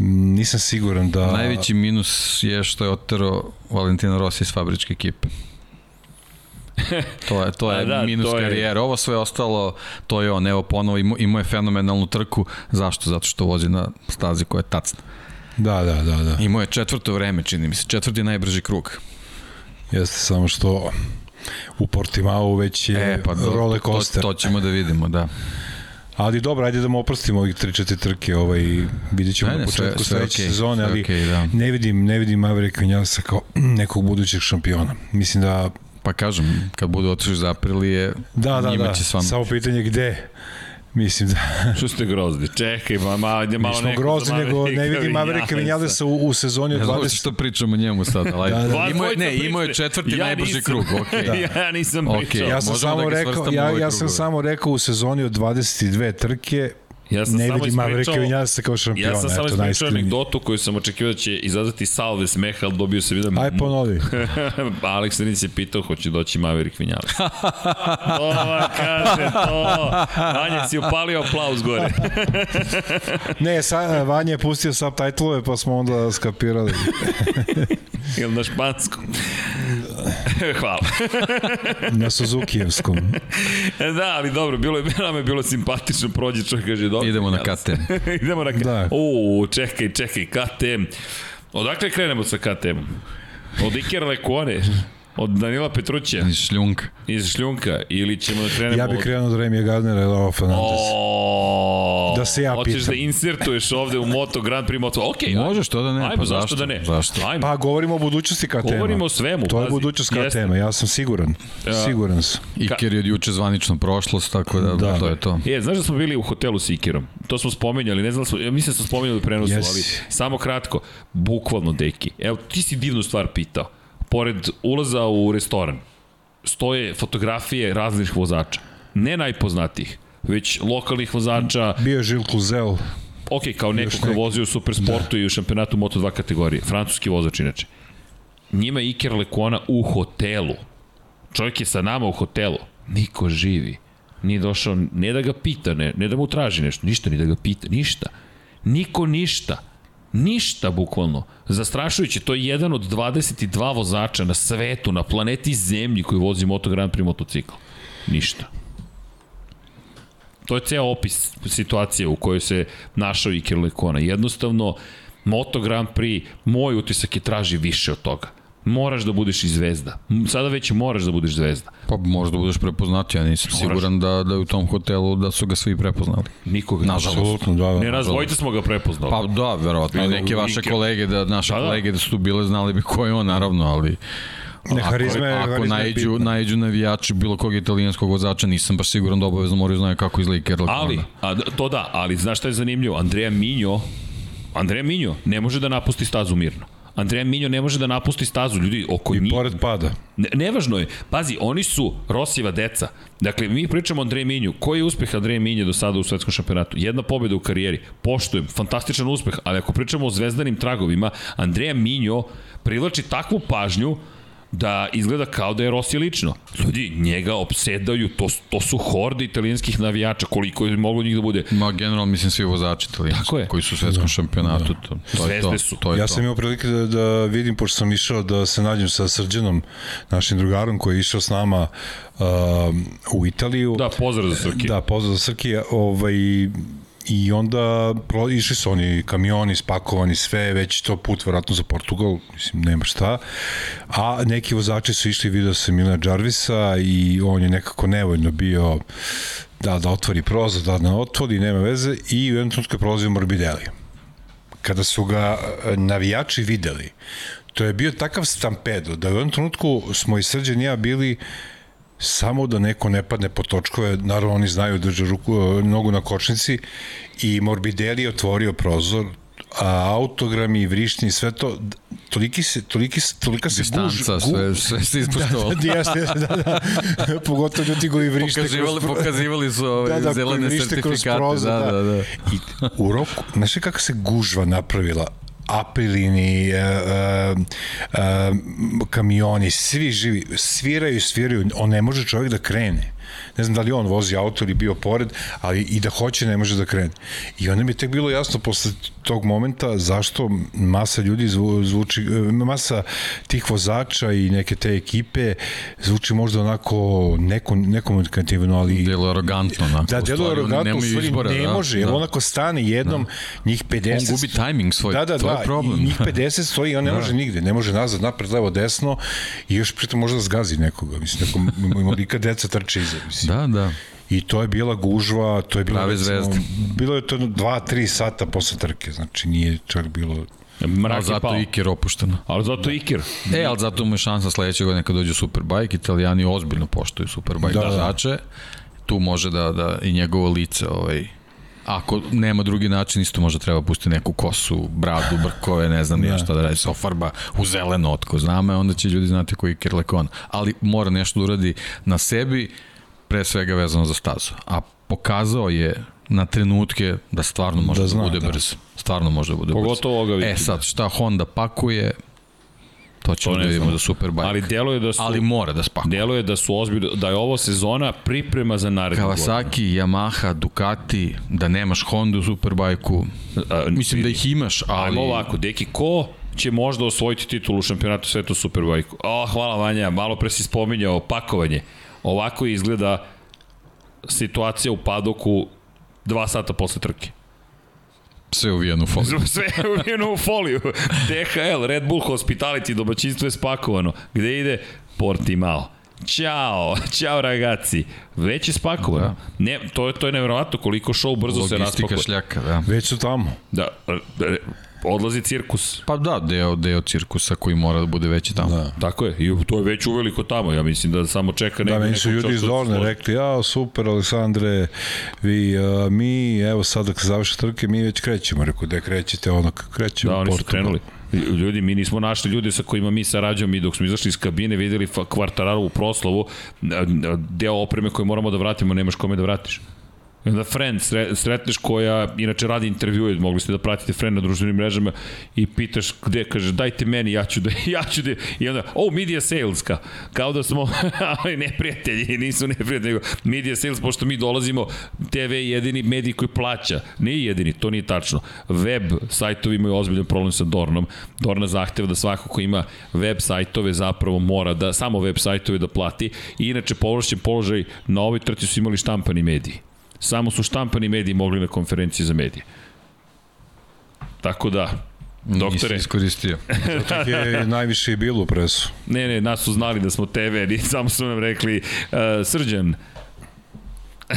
nisam siguran da... Najveći minus je što je otero Valentina Rossi iz fabričke ekipe. To je, to <laughs> je da, minus to je- karijere. Ovo sve ostalo, to je on. Evo ponovo imao, imao je fenomenalnu trku. Zašto? Zato što vozi na stazi koja je tacna. Da, da, da, da. Imao je četvrto vreme, čini mi se. Četvrti najbrži krug. Jeste samo što u Portimao već je e, pa roller to, coaster. to ćemo da vidimo, da. Ali dobro, ajde da mu oprostimo ovih 3-4 trke, ovaj, vidjet ćemo Ne, na ne, početku sve sledeće okej, sezone, ali okej, da. ne vidim, ne vidim Maverick Vinalesa kao nekog budućeg šampiona. Mislim da Pa kažem, kad bude otišao iz Aprilije, Da, da, njima da. će. Samo pitanje gde. Mislim da <laughs> Što ste grozni? Čekaj, ma, ma, malo nismo neko grozni, nego <laughs> ne vidim Mavericka Vinjalesa u, u sezoni od Ne znam 20. što pričamo o njemu sad, ali Da, da. Imao je, ne, imao je četvrti Ja najbrži nisam. krug, <laughs> okej. Da. ja nisam pričao. Ja sam Možemo samo da rekao, ja, ja sam krugove. samo rekao u sezoni od 22 trke Ja sam ne samo vidim Mavericka ispričao- Vinjalesa kao šampiona. Ja sam samo ispričao anegdotu koju sam očekivao da će izazvati salve smeha, ali dobio sam jedan... Aj ponovi. <laughs> Alex Rins je pitao hoće doći Maverick Vinales. <laughs> to kaže, to. Anja si upalio aplauz gore. <laughs> Ne, sa, Vanja je pustio subtitlove pa smo onda skapirali. <laughs> Ili na španskom. <laughs> Hvala. <laughs> Na Suzukijevskom. da, ali dobro, bilo je, nama je bilo simpatično, prođe čovjek, kaže, dobro. Idemo na. KTM. Idemo na KTM. Da. U, čekaj, čekaj, KTM. Odakle krenemo sa KTM-om? Od Iker Lekone? Od Danila Petrućija? Iz šljunka. Iz Šljunka? Ili ćemo da krenemo Ja bih od... krenuo od Remija Gardnera i Lava Fernandez. O, Da se ja Hoćeš pitam. da insertuješ ovde u Moto Grand Prix Moto. Ok, Može, što da ne, Ajmo, pa zašto zašto? da ne? Zašto? Ajmo. Pa govorimo o budućnosti KTM-a. Govorimo o svemu, To je pazi. budućnost Jeste. KTM-a, ja sam siguran. Siguran sam. Iker je od juče zvanično prošlost, tako da, Da. to je to. E, znaš da smo bili u hotelu s Ikerom? To smo spomenjali, ne znam, da smo, ja mislim da smo spomenjali u prenosu, Jesi. ali samo kratko, bukvalno, deki. Evo, ti si divnu stvar pitao. Pored ulaza u restoran, stoje fotografije različitih vozača. Ne najpoznatijih, već lokalnih vozača, Bio je Žil Kluzel, ok, kao neko ko vozio u Supersportu da. i u šampionatu Moto2 kategorije, francuski vozač inače. Njima je Iker Lekona u hotelu. Čovjek je sa nama u hotelu. Niko živi. Nije došao, ne da ga pita, ne, ne da mu traži nešto, ništa, ni da ga pita, ništa. Niko ništa. Ništa, bukvalno. Zastrašujuće, to je jedan od 22 vozača na svetu, na planeti Zemlji koji vozi Moto Grand Prix motocikl. Ništa. To je ceo opis situacije u kojoj se našao Iker Lekona. Jednostavno, Moto Grand Prix, moj utisak je traži više od toga. Moraš da budeš i zvezda. Sada već moraš da budeš zvezda. Pa možda budeš prepoznati, ja nisam Moraš. siguran da, da je u tom hotelu da su ga svi prepoznali. Nikoga. Nažalost. apsolutno, da, Ne, da. nas dvojica smo ga prepoznali. Pa da, verovatno. Neke vaše Iker. kolege, da, naše Da, da. kolege da su tu bile, znali bi ko je on, naravno, ali... Ne, harizma je- ako, ako najđu, najđu navijači bilo kog italijanskog vozača, nisam baš siguran da obavezno moraju znaju kako izgleda Lekona. Ali, a, to da, ali znaš šta je zanimljivo? Andreja Minjo, Andreja Minjo ne može da napusti stazu mirno. Andreja Minjo ne može da napusti stazu, ljudi oko I njih. pored pada. Ne, nevažno je, pazi, oni su Rosijeva deca. Dakle, mi pričamo o Andreju Minju. Koji je uspeh Andreja Minje do sada u svetskom šampionatu? Jedna pobjeda u karijeri. Poštujem, fantastičan uspeh, ali ako pričamo o zvezdanim tragovima, Andreja Minjo privlači takvu pažnju da izgleda kao da je Rossi lično. Ljudi, njega opsedaju, to, to su horde italijanskih navijača, koliko je moglo njih da bude. Ma, generalno, mislim, svi vozači italijanski koji su u svetskom šampionatu. To, to je to. Zvezde su. To je Ja to. sam imao prilike da, da vidim, pošto sam išao da se nađem sa Srđanom, našim drugarom koji je išao s nama uh, u Italiju. Da, pozdrav za Srki. Da, pozdrav za Srki. Ovaj, I onda išli su oni kamioni spakovani, sve, već to put vratno za Portugal, mislim, nema šta. A neki vozači su išli, vidio sam Milena Jarvisa i on je nekako nevoljno bio da, da otvori prozor, da ne otvori, nema veze i u jednom trenutku je prolazio Morbidelli kada su ga e, navijači videli, to je bio takav stampedo da u jednom trenutku smo i Srđan ja bili samo da neko ne padne po točkove, naravno oni znaju da drže ruku, e, nogu na kočnici i Morbidelli je otvorio prozor, a autogrami, vrišni, sve to, toliki se, toliki se, tolika se guž, Distanca, sve, sve se ispoštovalo. <laughs> da, jeste, da, da, pogotovo ljudi koji vrište Pokazivali, kroz- pokazivali su ove da, da, zelene vrište kroz sertifikate. prozor, da, da, da. I u roku, znaš kako se gužva napravila? Aprilini, e, e, e, kamioni, svi živi, sviraju, sviraju, on ne može čovjek da krene. Ne znam da li on vozi auto ili bio pored, ali i da hoće ne može da krene. I onda mi je tek bilo jasno posle tog momenta zašto masa ljudi zvu, zvuči, e, masa tih vozača i neke te ekipe zvuči možda onako neko, nekomunikativno, ali Delo arogantno. Onako, Da, u delo arogantno, u stvari izbora, ne da, može, jer da. onako stane jednom, njih 50... On gubi tajming svoj, da, da, to je da, problem. i njih 50 stoji, on ne može nigde, ne može nazad, napred, levo, desno i još pritom može da zgazi nekoga, mislim, neko, molika deca trče iza, mislim. Da, da. I to je bila gužva, to je bilo, Prave zvezde. bilo je to 2-3 sata posle trke, znači nije čak bilo... Mrak Ali zato pao. Iker opušteno. Ali zato Iker. E, ali zato mu je šansa sledeće godine kad dođe Superbike, italijani ozbiljno poštuju Superbike Da, da, da. vozače, tu može da, da i njegovo lice, ovaj, ako nema drugi način, isto možda treba pustiti neku kosu, bradu, brkove, ne znam nije šta da radi, sofarba u zeleno, otko zname, onda će ljudi znati koji je Iker Lekon. Ali mora nešto da uradi na sebi, pre svega vezano za stazu. A pokazao je na trenutke da stvarno može Da da, zna, bude da. brz. Stvarno može da bude brz. Pogotovo ovoga E vikenda. sad, šta Honda pakuje, to ćemo To da vidimo za Superbike. Ali delo je da su... ali mora da spakuje. Delo je da su ozbiljno, da je ovo sezona priprema za narednu godinu. Kawasaki, Yamaha, Ducati, da nemaš Honda u Superbajku, mislim da ih imaš, ali... Ajmo ovako, deki, ko će možda osvojiti titulu u šampionatu sveta u Superbajku? O, hvala Vanja, malo pre si spominjao pakovanje. Ovako izgleda situacija u padoku dva sata posle trke. Sve uvijeno u foliju. Sve je uvijeno u foliju. DHL, Red Bull Hospitality, domaćinstvo je spakovano. Gde ide? Portimao. Ćao, ćao ragazzi. Već je spakovano. Da. Ne, to, je, to je nevjerovatno koliko show brzo se Logistika raspakuje. šljaka, da. Već su tamo. Da, re- odlazi cirkus. Pa da, deo, deo cirkusa koji mora da bude veći tamo. Da. Tako je, i to je već uveliko tamo, ja mislim da samo čeka Da, neko. meni su ljudi iz da Dorne složi. rekli, ja, super, Aleksandre, vi, a, mi, evo sad dok se završi trke, mi već krećemo. Rekao, gde krećete, ono, krećemo Da, u oni su Portugal. krenuli. Ljudi, mi nismo našli ljude sa kojima mi sarađujemo mi dok smo izašli iz kabine, videli kvartararovu proslavu, deo opreme koje moramo da vratimo, nemaš kome da vratiš. I onda friend sretneš koja inače radi intervjue, mogli ste da pratite friend na društvenim mrežama i pitaš gde, kaže dajte meni, ja ću da, <laughs> ja ću da, i onda, oh, media sales, kao, da smo <laughs> ali neprijatelji, nisu neprijatelji, nego media sales, pošto mi dolazimo, TV je jedini medij koji plaća, nije jedini, to nije tačno. Web sajtovi imaju ozbiljan problem sa Dornom, Dorna zahteva da svako ko ima web sajtove zapravo mora da, samo web sajtove da plati. I inače povlašćen položaj na ovoj trci su imali štampani mediji Samo su štampani mediji mogli na konferenciji za medije. Tako da, Doktore. Nisi iskoristio. <laughs> Zato je najviše i bilo u presu. Ne, ne, nas su znali da smo TV, ni <laughs> samo su nam rekli, uh, Srđan,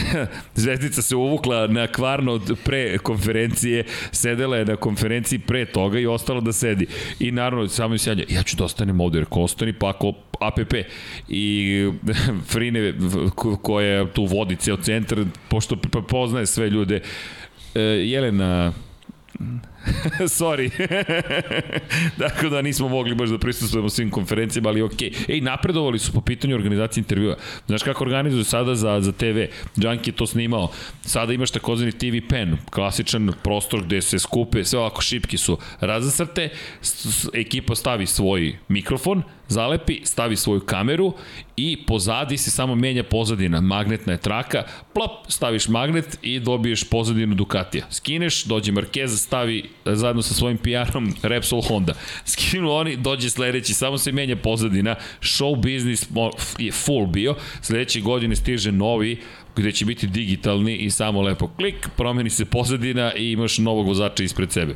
<laughs> Zvezdica se uvukla na kvarno pre konferencije, sedela je na konferenciji pre toga i ostala da sedi. I naravno, samo sjanja, ja ću da ostanem ovde, jer ko ostani, pa ako APP i <laughs> Frine koja tu vodi ceo centar, pošto poznaje sve ljude, e, Jelena <laughs> Sorry. <laughs> dakle da nismo mogli baš da prisustujemo svim konferencijama, ali okej. Okay. Ej, napredovali su po pitanju organizacije intervjua. Znaš kako organizuju sada za, za TV? Junkie je to snimao. Sada imaš takozvani TV pen, klasičan prostor gde se skupe, sve ovako šipki su razasrte, ekipa stavi svoj mikrofon, zalepi, stavi svoju kameru i pozadi se samo menja pozadina. Magnetna je traka, plop, staviš magnet i dobiješ pozadinu Ducatija. Skineš, dođe Marquez, stavi zajedno sa svojim PR-om Repsol Honda. Skinu oni, dođe sledeći, samo se menja pozadina. Show business je full bio. Sledeće godine stiže novi gde će biti digitalni i samo lepo klik, promeni se pozadina i imaš novog vozača ispred sebe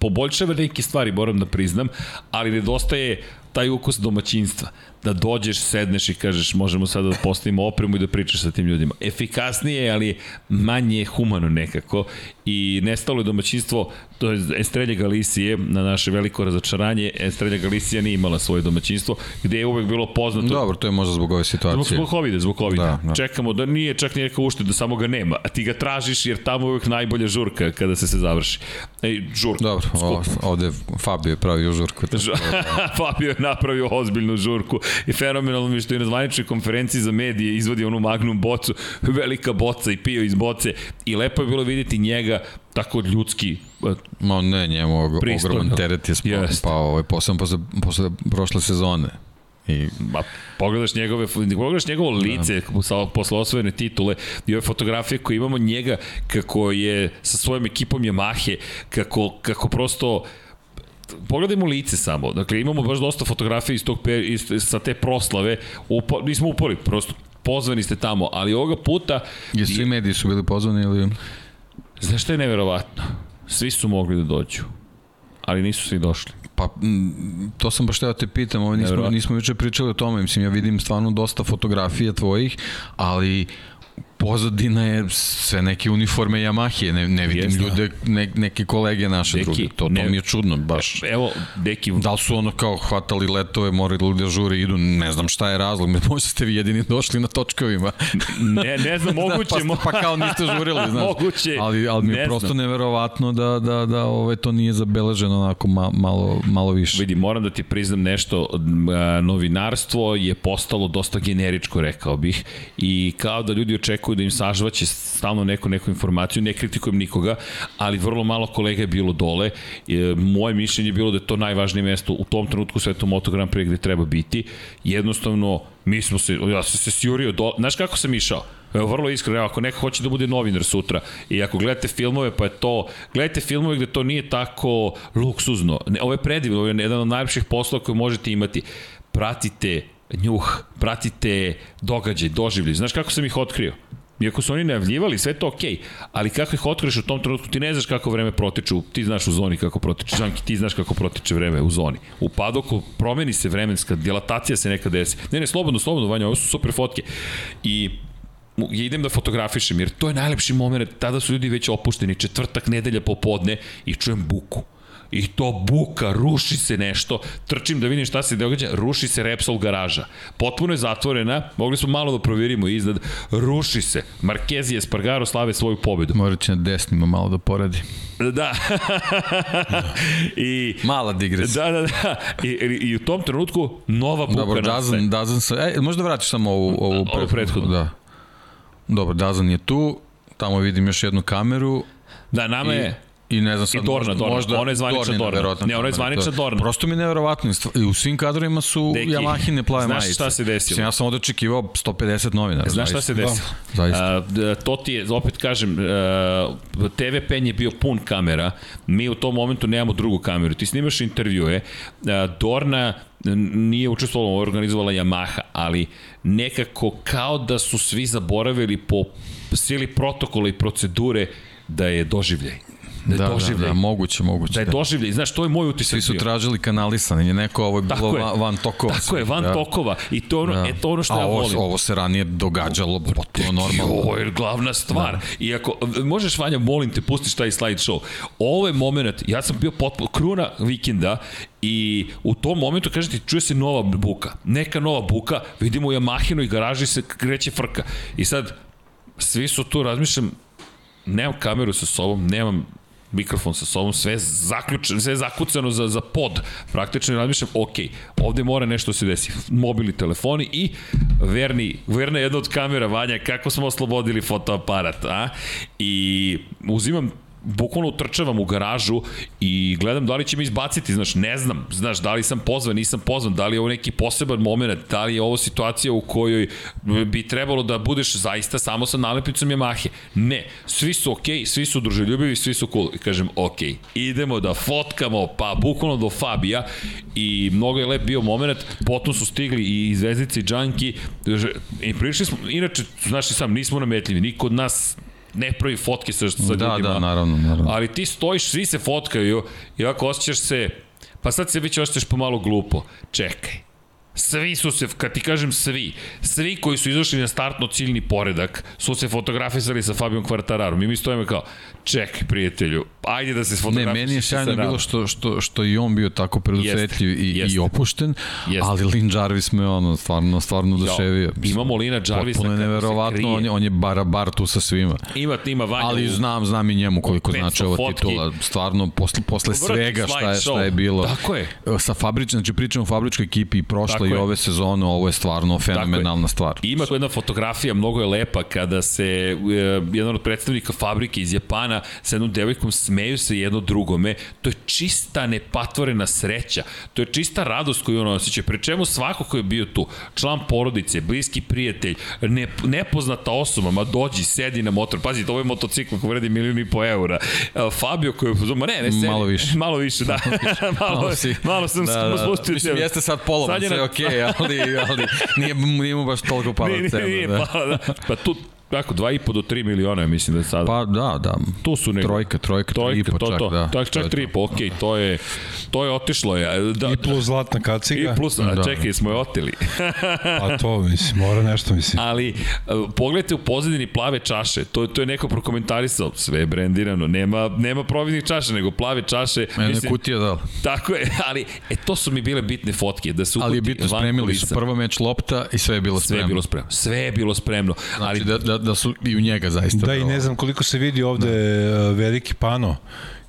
poboljšava neke stvari, moram da priznam, ali nedostaje taj ukus domaćinstva. Da dođeš, sedneš i kažeš možemo sada da postavimo opremu i da pričaš sa tim ljudima. Efikasnije, ali manje humano nekako i nestalo je domaćinstvo, to je Estrelja Galicije, na naše veliko razočaranje, Estrelja Galicija nije imala svoje domaćinstvo, gde je uvek bilo poznato... Dobro, to je možda zbog ove situacije. Zbog, zbog COVID, zbog COVID. Da, da. Čekamo da nije čak ni neka ušteda, da samo ga nema, a ti ga tražiš jer tamo je uvek najbolja žurka kada se se završi. Ej, žurka. Dobro, o, ovde Fabio je pravio žurku. <laughs> Fabio je napravio ozbiljnu žurku i fenomenalno mi što je na zvaničnoj konferenciji za medije izvodio onu magnum bocu, velika boca i pio iz boce i lepo je bilo videti njega tako ljudski e, Ma ne, njemu ogroman teret je spao, yes. pao, ovaj, posle, posle, posle prošle sezone. I... Ma, pogledaš njegove, pogledaš njegovo lice da. posle osvojene titule i ove fotografije koje imamo njega kako je sa svojom ekipom Yamahe, kako, kako prosto pogledajmo lice samo. Dakle, imamo baš dosta fotografija iz tog, iz, sa te proslave. Upo, nismo upali, prosto pozvani ste tamo, ali ovoga puta... I svi mediji su bili pozvani ili... Znaš šta je neverovatno? Svi su mogli da dođu, ali nisu svi došli. Pa, to sam baš teo da te pitam, ovo nismo, nismo juče pričali o tome, mislim, ja vidim stvarno dosta fotografija tvojih, ali pozadina je sve neke uniforme Yamahe, ne, ne vidim Jeste. ljude, ne, neke kolege naše Deki, druge, to, ne, to mi je čudno baš. Evo, Deki... Da li su ono kao hvatali letove, morali da žure, idu, ne znam šta je razlog, <laughs> možda ste vi jedini došli na točkovima. ne, ne znam, <laughs> moguće. pa, pa kao niste žurili, <laughs> znaš. moguće. Ali, ali mi je ne prosto znam. neverovatno da, da, da ove, to nije zabeleženo onako ma, malo, malo više. Vidi, moram da ti priznam nešto, novinarstvo je postalo dosta generičko, rekao bih, i kao da ljudi očekuju da im sažvaće stalno neku, neku informaciju, ne kritikujem nikoga, ali vrlo malo kolega je bilo dole. E, moje mišljenje je bilo da je to najvažnije mesto u tom trenutku svetu Moto Grand Prix gde treba biti. Jednostavno, mi smo se, ja sam se sjurio, do, znaš kako sam išao? Evo, vrlo iskreno, ako neko hoće da bude novinar sutra i ako gledate filmove, pa je to, gledajte filmove gde to nije tako luksuzno. Ne, ovo je predivno, ovo je jedan od najlepših poslova koje možete imati. Pratite njuh, pratite događaj, doživlje. Znaš kako sam ih otkrio? Iako su oni najavljivali, sve to okej, okay, ali kako ih otkriješ u tom trenutku, ti ne znaš kako vreme protiče, ti znaš u zoni kako protiče, Žanki, ti znaš kako protiče vreme u zoni. U padoku promeni se vremenska, dilatacija se nekad desi. Ne, ne, slobodno, slobodno, Vanja, ovo su super fotke. I ja idem da fotografišem, jer to je najlepši moment, tada su ljudi već opušteni, četvrtak, nedelja popodne i čujem buku i to buka, ruši se nešto, trčim da vidim šta se događa, ruši se Repsol garaža. Potpuno je zatvorena, mogli smo malo da provjerimo iznad, ruši se. Marquez i Espargaro slave svoju pobedu. Morat će na desnima malo da poradi. Da. <laughs> I, Mala digresija. da, da, da. I, i, I u tom trenutku nova buka Dobro, nastaje. Dazan, Dazan se... E, možda vratiš samo ovu, ovu, Ovu prethodnu. Da. Dobro, Dazan je tu, tamo vidim još jednu kameru. Da, nama I, je... I ne znam sad, I Dorna, možda, Dorna. možda Ona je zvanična Dorna. verovatno Ne, ona je zvanična to Dorna. Prosto mi je neverovatno. I u svim kadrovima su Deki, Yamahine plave znaš majice. šta se desilo? Mislim, ja sam ovde očekivao 150 novinara. Znaš šta se zaista. desilo? Zaista. A, to ti je, opet kažem, uh, TV pen je bio pun kamera, mi u tom momentu nemamo drugu kameru. Ti snimaš intervjue, uh, Dorna n- nije učestvovala, organizovala Yamaha, ali nekako kao da su svi zaboravili po sili protokola i procedure da je doživljaj. Da je Da, da, doživljaj. da, moguće, moguće. Da je da. doživljaj. Znaš, to je moj utisak Svi su tražili kanalisanje, neko ovo je bilo je. van, van tokova. Tako je, van da. tokova. I to, je ono, Da. e, to je ono što A ja ovo, volim. ovo se ranije događalo potpuno normalno. Ovo je glavna stvar. Da. I ako, možeš Vanja, molim te, pustiš taj slide show. Ovo je moment, ja sam bio potpuno, kruna vikenda i u tom momentu, kažem ti, čuje se nova buka. Neka nova buka, vidimo u Yamahinu i garaži se kreće frka. I sad, svi su tu, razmišljam, nemam kameru sa sobom, nemam mikrofon sa sobom, sve zaključeno, sve zakucano za, za pod. Praktično razmišljam, ok, ovde mora nešto da se desi. Mobilni telefoni i verni, verna jedna od kamera, Vanja, kako smo oslobodili fotoaparat, a? I uzimam bukvalno utrčavam u garažu i gledam da li će me izbaciti, znaš, ne znam, znaš, da li sam pozvan, nisam pozvan, da li je ovo neki poseban moment, da li je ovo situacija u kojoj bi trebalo da budeš zaista samo sa nalepnicom Yamahe. Ne, svi su okej, okay, svi su druželjubivi, svi su cool. I kažem, okej, okay, idemo da fotkamo, pa bukvalno do Fabija i mnogo je lep bio moment, potom su stigli i Zvezdice i Džanki i prišli smo, inače, znaš i sam, nismo nametljivi, niko od nas ne pravi fotke sa, sa Da, ljudima. da, naravno, naravno. Ali ti stojiš, svi se fotkaju i ovako osjećaš se, pa sad se već osjećaš pomalo glupo. Čekaj, Svi su se, kad ti kažem svi, svi koji su izašli na startno ciljni poredak su se fotografisali sa Fabijom Kvartararom i mi stojimo kao, čekaj prijatelju, ajde da se Ne, fotografiš. meni je sjajno bilo što, što, što i on bio tako predusetljiv i, jeste. i opušten, Jeste. ali Lin Jarvis me ono stvarno, stvarno oduševio. imamo Lina Jarvisa Potpuno je neverovatno, on je, on je barabar tu sa svima. Ima, ima Vanja Ali znam, znam i njemu koliko 500 znači ova fotki. titula. Stvarno, posle, posle Vrti svega šta je, šta je bilo. Tako je. Sa fabrične, znači pričamo o fabričkoj ekipi i prošle Tako i ove sezone, ovo je stvarno fenomenalna stvar. Ima tu jedna fotografija, mnogo je lepa, kada se e, jedan od predstavnika fabrike iz Japana sa jednom devojkom smeju se jedno drugome. To je čista nepatvorena sreća. To je čista radost koju ono osjeća. Pre čemu svako ko je bio tu, član porodice, bliski prijatelj, ne, nepoznata osoba, ma dođi, sedi na motor. Pazi, ovo je motocikl koji vredi milijun i po eura. E, Fabio koji je, ma ne, ne sedi. Malo više. <laughs> Malo više, da. <laughs> <laughs> malo, malo, si- malo sam da, da, spustio. Mislim, jeste sad polovan, je sve na- okej, okay, ali, ali nije, nije mu baš toliko Nije, cena. nije, nije, da. pa, da. pa tu, tako, 2,5 do 3 miliona, mislim da je sada. Pa da, da. tu su nego. Trojka, trojka, tri i po to, čak, to. da. Tak, čak To je 3,5, okej, to je, to je otišlo. Je. Da, I plus zlatna I kaciga. plus, a Da. čekaj, smo je oteli. A to, mislim, mora nešto, mislim. Ali, uh, pogledajte u pozadini plave čaše, to, to je neko prokomentarisao, sve je brendirano, nema, nema providnih čaša, nego plave čaše. Mene je kutija da. Tako je, ali e, to su mi bile bitne fotke, da su Ali je bitno, spremili su prvo meč lopta i sve je bilo Sve je spremno. bilo spremno. Sve je bilo spremno. Znači ali da, da, da su i u njega zaista. Da, i ne znam koliko se vidi ovde da. veliki pano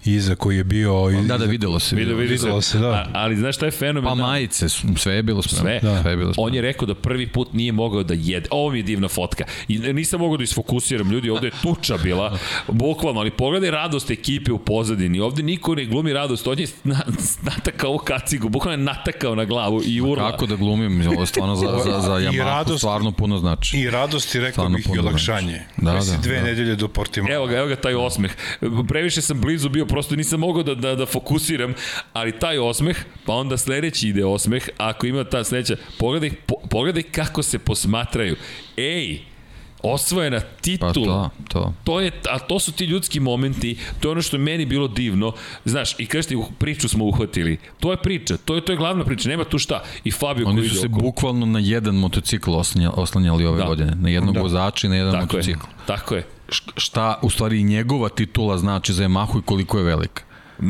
iza koji je bio... Da, da, iza- videlo se. Vidio, vidio Videlo se, da. A, ali znaš šta je fenomen? Pa majice, su- sve je bilo spremno. Sve. Da. sve je bilo spremno. On je rekao da prvi put nije mogao da jede. Ovo mi je divna fotka. I nisam mogao da isfokusiram. Ljudi, ovde je tuča bila. <laughs> Bukvalno, ali pogledaj radost ekipe u pozadini. Ovde niko ne glumi radost. On je na, natakao kacigu. Bukvalno je natakao na glavu i urla. Kako da glumim, ovo stvarno za, za, za <laughs> radost- stvarno puno znači. I radost i rekao Stvarno bih i olakšanje. Da, Da, si da, dve da. nedelje do Portimao. Evo ga, evo ga taj osmeh. Previše sam blizu bio, prosto nisam mogao da, da, da fokusiram, ali taj osmeh, pa onda sledeći ide osmeh, ako ima ta sledeća, pogledaj, po, pogledaj kako se posmatraju. Ej, osvojena titula. Pa to, to. To je, a to su ti ljudski momenti, to je ono što je meni bilo divno. Znaš, i kažete, priču smo uhvatili. To je priča, to je, to je glavna priča, nema tu šta. I Fabio Oni koji su se oko. bukvalno na jedan motocikl oslanjali, oslanjali ove Da. godine. Na jednog Da. vozača i na jedan Tako je, motocikl. tako je. Šta u stvari njegova titula znači za Yamahu i koliko je velika.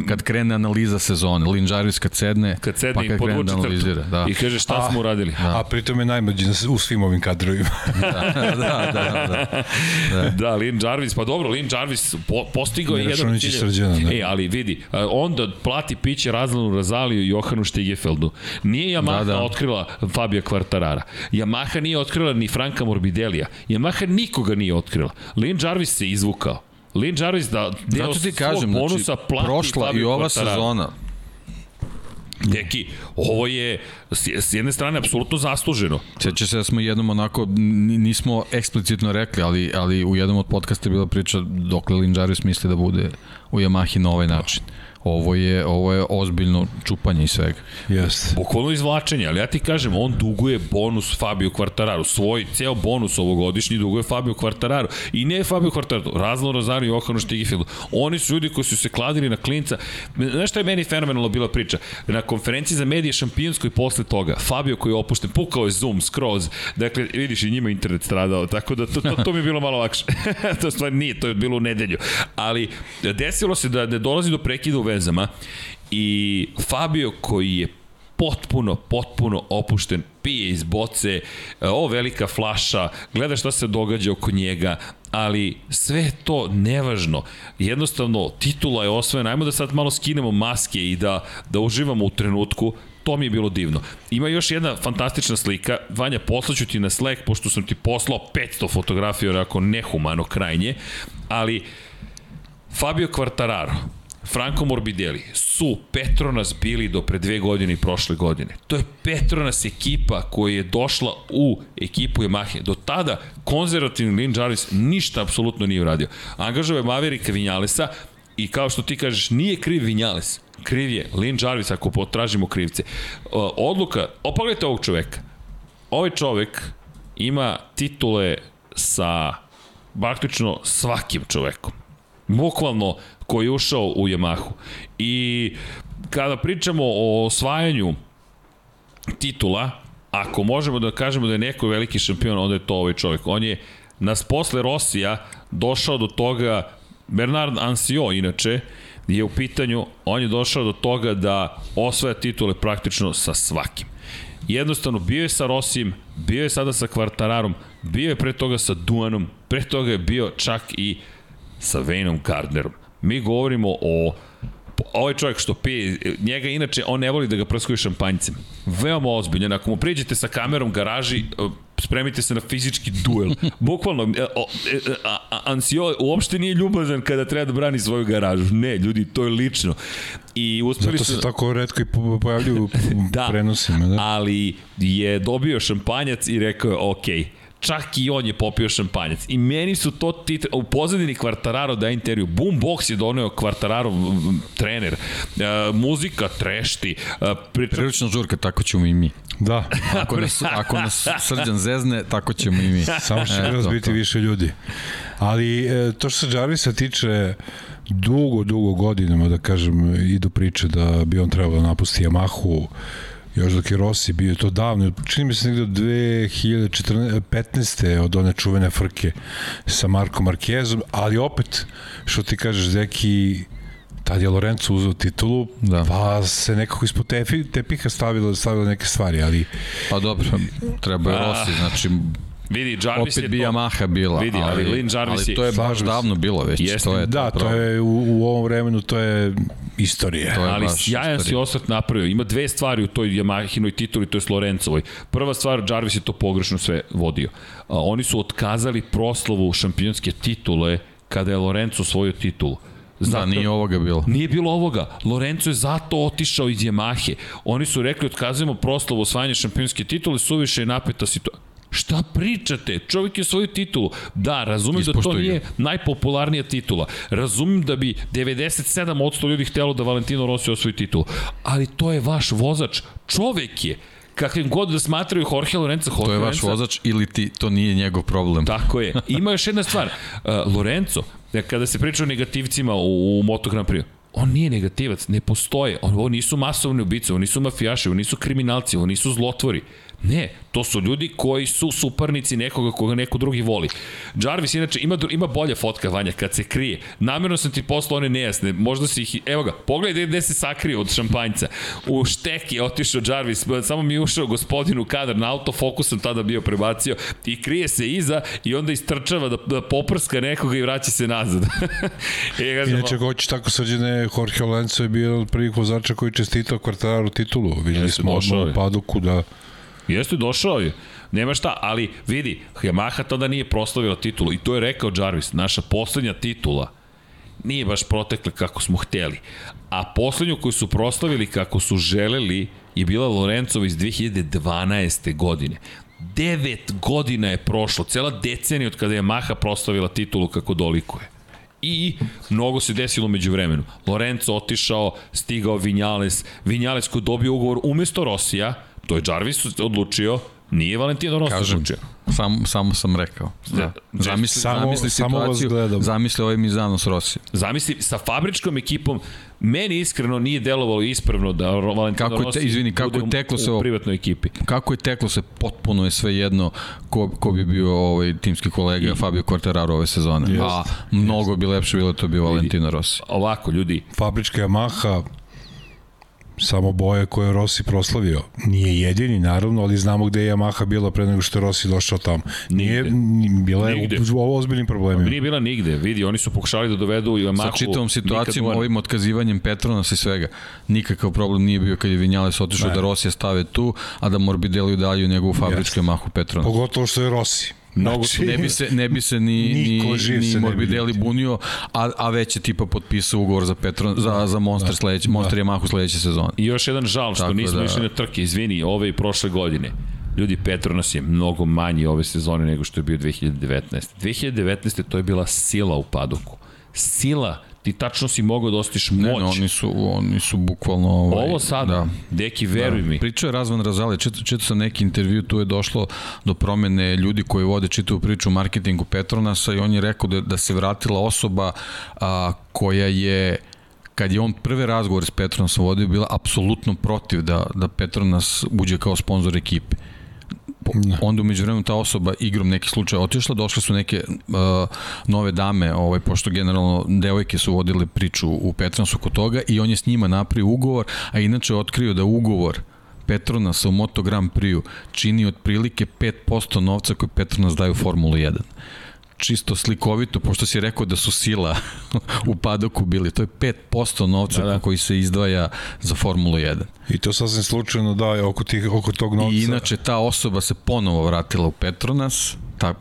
Kad krene analiza sezone. Lin Jarvis kad sedne, Kad sedne pa i kad krene da analizira. Da. i kaže šta smo uradili. A, a pritom je najmlađi na s- u svim ovim kadrovima. <laughs> da, da, da, da. Da, Lin Jarvis, pa dobro, Lin Jarvis po, postigao je jedan ciljeva. Srđana, da. E, ali vidi, a, onda plati piće Razlanu Razaliju i Johanu Stigefeldu. Nije Yamaha Da, da. otkrila Fabio Quartarara. Yamaha nije otkrila ni Franka Morbidelija. Yamaha nikoga nije otkrila. Lin Jarvis se izvukao. Lin Jarvis da deo Zato ti svog kažem, bonusa znači, plati prošla i ova Quartararo. sezona, Deki, ovo je s jedne strane apsolutno zasluženo. Sjeća se da smo jednom onako, nismo eksplicitno rekli, ali, ali u jednom od podcasta je bila priča dokle Lin Jarvis misli da bude u Yamahi na ovaj način. Ovo je, ovo je ozbiljno čupanje i svega. Jeste. Bukvalno izvlačenje, ali ja ti kažem, on duguje bonus Fabio Quartararo, svoj ceo bonus ovogodišnji duguje Fabio Quartararo. I ne Fabio Quartararo, Razlo Rozario i Ohanu Stigifield. Oni su ljudi koji su se kladili na klinca. Znaš šta je meni fenomenalno bila priča? Na konferenciji za medije šampionskoj posle toga, Fabio koji je opušten, pukao je Zoom, skroz. Dakle, vidiš, i njima internet stradao, tako da to, to, to mi je bilo malo lakše. <laughs> to stvar nije, to je bilo u nedelju. Ali desilo se da ne dolazi do prekida u vezama. I Fabio koji je potpuno, potpuno opušten, pije iz boce, ovo velika flaša, gleda šta se događa oko njega, ali sve to nevažno. Jednostavno, titula je osvojena, ajmo da sad malo skinemo maske i da, da uživamo u trenutku, to mi je bilo divno. Ima još jedna fantastična slika, Vanja, poslaću ti na Slack, pošto sam ti poslao 500 fotografija, onako nehumano krajnje, ali Fabio Quartararo, Franco Morbidelli su Petronas bili do pre dve godine i prošle godine. To je Petronas ekipa koja je došla u ekipu Yamahe. Do tada konzervativni Lin Jarvis ništa apsolutno nije uradio. Angažao je Maverika Vinjalesa i kao što ti kažeš, nije kriv Vinjales. Kriv je Lin Jarvis ako potražimo krivce. Odluka, o pogledajte ovog čoveka. Ovaj čovek ima titule sa praktično svakim čovekom bukvalno koji je ušao u Yamahu. I kada pričamo o osvajanju titula, ako možemo da kažemo da je neko veliki šampion, onda je to ovaj čovjek. On je nas posle Rosija došao do toga, Bernard Ansio inače, je u pitanju, on je došao do toga da osvaja titule praktično sa svakim. Jednostavno, bio je sa Rosijem, bio je sada sa Kvartararom, bio je pre toga sa Duanom, pre toga je bio čak i sa Wayneom Gardnerom. Mi govorimo o ovaj čovjek što pije, njega inače, on ne voli da ga prskuje šampanjcem. Veoma ozbiljan. Ako mu priđete sa kamerom garaži, e, spremite se na fizički duel. Bukvalno, e, e, Ansio uopšte nije ljubazan kada treba da brani svoju garažu. Ne, ljudi, to je lično. I uspeli Zato su... se tako redko i po- pojavljuju <laughs> da, prenosima. Da. ali je dobio šampanjac i rekao je, okej, čak i on je popio šampanjac. I meni su to tit... U pozadini Kvartararo da intervju. Boombox je doneo Kvartararo trener. E, muzika trešti. E, priča... Prilično žurka, tako ćemo i mi. da. Ako nas, ako nas srđan zezne, tako ćemo i mi. Samo što će E, nas biti to. više ljudi. Ali e, to što se Jarvisa tiče dugo, dugo godinama, da kažem, idu priče da bi on trebao da napusti Yamahu, još dok je Rossi bio to davno, čini mi se negde od 2015. od one čuvene frke sa Markom Markezom, ali opet, što ti kažeš, Zeki, tad je Lorenzo uzeo titulu, Da. pa se nekako ispod tepi, tepiha stavilo, stavilo neke stvari, ali Pa dobro, treba je Rossi, znači Vidi, Jarvis opet je bi to... Yamaha bila, Vidi, ali Lin Jarvis ali je- to je baš se. davno bilo već. Jeste. To je da, to problem. je u, u ovom vremenu to je istorija. To je ali sjajan si osvrt napravio. Ima dve stvari u toj Yamahinoj tituli, to je Lorencovoj. Prva stvar, Jarvis je to pogrešno sve vodio. A, oni su otkazali proslavu šampionske titule kada je Lorenzo osvojio titulu. Da, nije ovoga bilo. Nije bilo ovoga. Lorenzo je zato otišao iz Yamahe. Oni su rekli otkazujemo proslavu osvajanja šampionske titule, suviše je napeta situacija. Šta pričate? Čovjek je svoju titulu. Da, razumem da to nije najpopularnija titula. Razumem da bi 97% ljudi htelo da Valentino Rossi osvoji titulu. Ali to je vaš vozač. Čovek je. Kakvim god da smatraju Jorge Lorenza, Jorge To je vaš Lorenza- vozač ili ti, to nije njegov problem. Tako je. <laughs> Ima još jedna stvar. Uh, Lorenzo, da kada se priča o negativcima u, u Moto Grand Prix, on nije negativac, ne postoje. On, ovo nisu masovne ubice, ovo nisu mafijaši, ovo nisu kriminalci, ovo nisu zlotvori. Ne, to su ljudi koji su suparnici nekoga koga neko drugi voli. Jarvis inače ima, ima bolja fotka, Vanja, kad se krije. Namjerno sam ti poslao one nejasne, možda si ih, evo ga, pogledaj gde se sakrio od šampanjca. U štek je otišao Jarvis, samo mi je ušao gospodin u kadar, na autofokus sam tada bio prebacio i krije se iza i onda istrčava da, da poprska nekoga i vraća se nazad. <laughs> I kažem, Inače, ko će tako srđene, Jorge Lenco je bio prvih vozača koji čestitao kvartaru titulu. Videli smo odmah u paduku da Jeste, došao je. Nema šta, ali vidi, Yamaha tada nije proslavila titulu i to je rekao Jarvis, naša poslednja titula nije baš protekla kako smo hteli. A poslednju koju su proslavili kako su želeli je bila Lorencova iz 2012. godine. 9 godina je prošlo, cela decenija od kada je Yamaha proslavila titulu kako dolikuje. I mnogo se desilo među vremenu. Lorenzo otišao, stigao Vinjales, Vinjales koji dobio ugovor umesto Rosija, To je Jarvis odlučio, nije Valentino Rossi Kažem, odlučio. Sam, samo sam rekao. Da. Zamisli, samo, zamisli situaciju, samo zamisli ovaj Mizano s Rossi. Zamisli sa fabričkom ekipom, meni iskreno nije delovalo ispravno da Valentino kako je te, izvini, kako je teklo se u privatnoj ekipi. Kako je teklo se potpuno je sve jedno ko, ko bi bio ovaj timski kolega I, Fabio Quartararo ove sezone. Jest, A mnogo jest. bi lepše bilo to bio Valentino Rossi. Ovako, ljudi. Fabrička Yamaha samo boje koje Rossi proslavio. Nije jedini, naravno, ali znamo gde je Yamaha bila pre nego što je Rossi došao tamo. Nije, nigde. bila je nigde. u ozbiljnim problemima. Nije bila nigde, vidi, oni su pokušali da dovedu Yamahu. Sa čitavom situacijom, ovim otkazivanjem Petronas i svega, nikakav problem nije bio kad je Vinjales otišao da Rossi stave tu, a da Morbidelli udalju njegovu fabričku yes. Yamahu Petronas. Pogotovo što je Rossi. Mnogo znači, ne bi se ne bi se ni ni ni Morbidelli bunio, a a već je tipa potpisao ugovor za Petro za za Monster da, sledeće da. Monster Yamaha sledeće sezone. I još jedan žal što Tako nismo da, išli na trke, izvini, ove i prošle godine. Ljudi, Petronas je mnogo manji ove sezone nego što je bio 2019. 2019. to je bila sila u padoku. Sila ti tačno si mogao da ostiš moć. Ne, ne, oni su, oni su bukvalno... Ovaj, Ovo sad, da. deki, veruj da. mi. Pričao je Razvan Razali, čito, čito sam neki intervju, tu je došlo do promene ljudi koji vode čitavu priču o marketingu Petronasa i on je rekao da, da se vratila osoba a, koja je kad je on prve razgovore s Petronasom vodio, bila apsolutno protiv da, da Petronas uđe kao sponsor ekipe. Da. onda umeđu vremenu ta osoba igrom neki slučaj otišla, došle su neke uh, nove dame, ovaj, pošto generalno devojke su vodile priču u Petransu kod toga i on je s njima napravio ugovor, a inače otkrio da ugovor Petronasa u Moto Grand Prix čini otprilike 5% novca koji Petronas daje u Formulu 1 čisto slikovito, pošto si rekao da su sila <laughs> u padoku bili, to je 5% novca da, da. koji se izdvaja za Formulu 1. I to sasvim slučajno da je oko, tih, oko tog novca. I inače ta osoba se ponovo vratila u Petronas, ta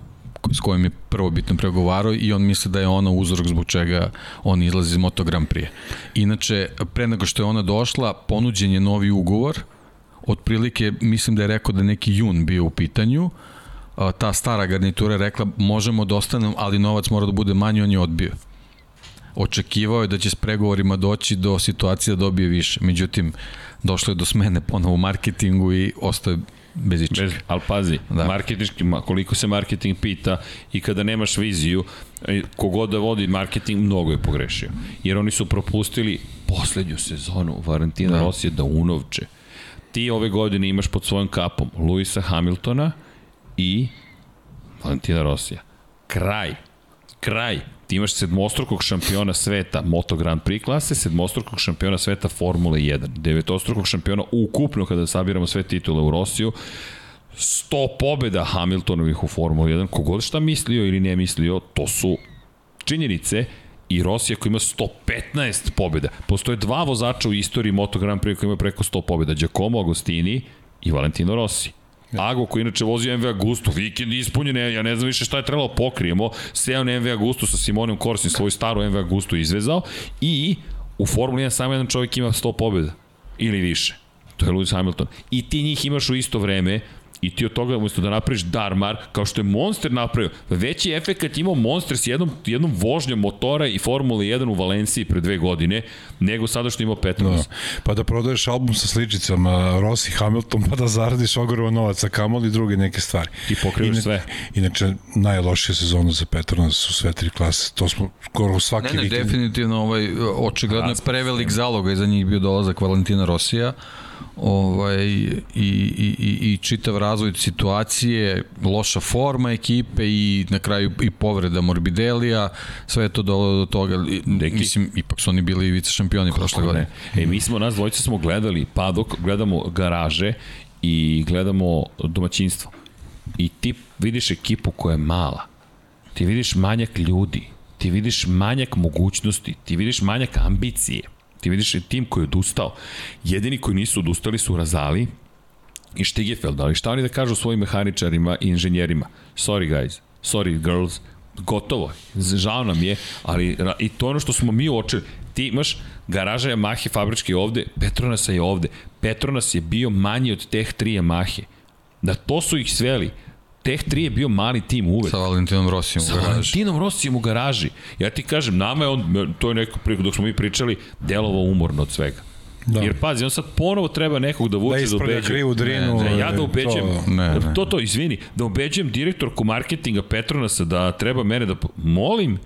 s kojim je prvo bitno pregovarao i on misli da je ona uzrok zbog čega on izlazi iz Moto Grand Prix. Inače, pre nego što je ona došla, ponuđen je novi ugovor, otprilike mislim da je rekao da neki jun bio u pitanju, ta stara garnitura je rekla možemo da ostanemo, ali novac mora da bude manji, on je odbio. Očekivao je da će s pregovorima doći do situacije da dobije više. Međutim, došlo je do smene ponovo u marketingu i ostaje bez ičega. Bez, ali pazi, da. marketinški, koliko se marketing pita i kada nemaš viziju, e, kogod da vodi marketing, mnogo je pogrešio. Jer oni su propustili poslednju sezonu Valentina da. Rosija da unovče. Ti ove godine imaš pod svojom kapom Luisa Hamiltona, i Valentina Rosija. Kraj. Kraj. Ti imaš sedmostrukog šampiona sveta Moto Grand Prix klase, sedmostrukog šampiona sveta Formule 1, devetostrukog šampiona ukupno kada sabiramo sve titule u Rosiju, 100 pobeda Hamiltonovih u Formuli 1, kogod šta mislio ili ne mislio, to su činjenice i Rosija koji ima 115 pobeda. Postoje dva vozača u istoriji Moto Grand Prix koji ima preko 100 pobeda, Giacomo Agostini i Valentino Rossi. Ago koji inače vozi MV Agustu, vikend ispunjen, ja ne znam više šta je trebalo pokrijemo, seo na MV Agustu sa Simonom Korsim, svoju staru MV Agustu izvezao i u Formuli 1 samo jedan čovjek ima 100 pobjeda ili više. To je Lewis Hamilton. I ti njih imaš u isto vreme I ti od toga, umesto da napraviš Darmar, kao što je Monster napravio, veći efekt imao Monster s jednom, jednom vožnjom motora i Formula 1 u Valenciji pre dve godine, nego sada što imao Petronas. Da. Pa da prodaješ album sa sličicama Rossi Hamilton, pa da zaradiš ogroman novac, a kamoli i druge neke stvari. I pokrivaš Ine, sve. Inače, najlošija sezona za Petronas su sve tri klase. To smo skoro svaki ne, ne, vikend. definitivno ovaj, očigledno je prevelik zalog i za njih bio dolazak Valentina Rosija ovaj, i, i, i, i čitav razvoj situacije, loša forma ekipe i na kraju i povreda Morbidelija, sve je to dolo do toga. I, Neki- Mislim, ipak su oni bili vice šampioni prošle godine. E, mi smo, nas dvojica smo gledali padok, gledamo garaže i gledamo domaćinstvo. I ti vidiš ekipu koja je mala. Ti vidiš manjak ljudi. Ti vidiš manjak mogućnosti. Ti vidiš manjak ambicije. Ti vidiš tim koji je odustao. Jedini koji nisu odustali su Razali i Stigefeld. Ali šta oni da kažu svojim mehaničarima i inženjerima? Sorry guys, sorry girls, gotovo. Žao nam je, ali i to ono što smo mi uočili. Ti imaš garaža Yamahe fabrički ovde, Petronasa je ovde. Petronas je bio manji od teh tri Yamahe. Da to su ih sveli. Teh 3 je bio mali tim uvek. Sa Valentinom Rosijom u Sa garaži. Valentinom Rosijem u garaži. Ja ti kažem, nama je on, to je neko priliku dok smo mi pričali, delovao umorno od svega. Da. Da. Jer pazi, on sad ponovo treba nekog da vuče Da da, ubeđuje. krivu drinu. Ne, ja da to- ubeđujem, Ne, ne. to, to, izvini, da ubeđujem direktorku marketinga Petronasa da treba mene da, molim,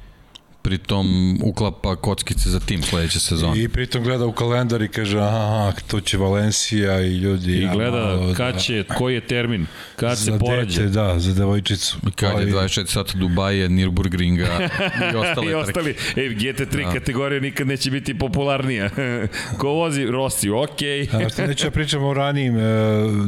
Pritom uklapa kockice za tim sledeće sezone. I pritom gleda u kalendar i kaže, aha, to će Valencija i ljudi... i ja gleda malo kad da- će, koji je termin, kad se za porađe. dete, da, za devojčicu. I kad je Koji- 24 sata Dubaje, Nürburgringa <laughs> i ostale I trke. ostali, e, GT3 da. kategorija nikad neće biti popularnija. <laughs> Ko vozi Rossi, okej. A što neću da pričam o ranijim e,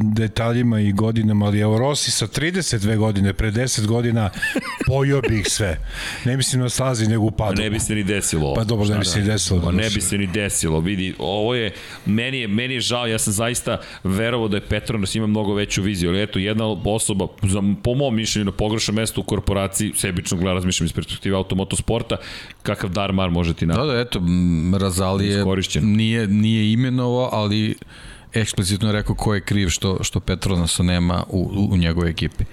detaljima i godinama, ali evo Rossi sa 32 godine, pre 10 godina <laughs> pojio bi ih sve. Ne mislim na stazi, nego u Pa padu. ne bi se ni desilo. Pa dobro, ne bi se ni desilo, Pa ne doduše. bi se ni desilo. Vidi, ovo je, meni je, meni je žao, ja sam zaista verovao da je Petronas ima mnogo veću viziju, ali eto, jedna osoba, za, po mom mišljenju, na pogrešno mesto u korporaciji, sebično gleda, razmišljam iz perspektive automotosporta, kakav dar mar može ti Da, napraviti. da, eto, m, Razali je, Iskorišćen. nije, nije imenovao, ali eksplicitno je rekao ko je kriv što, što Petronasa nema u, u, u njegovoj ekipi.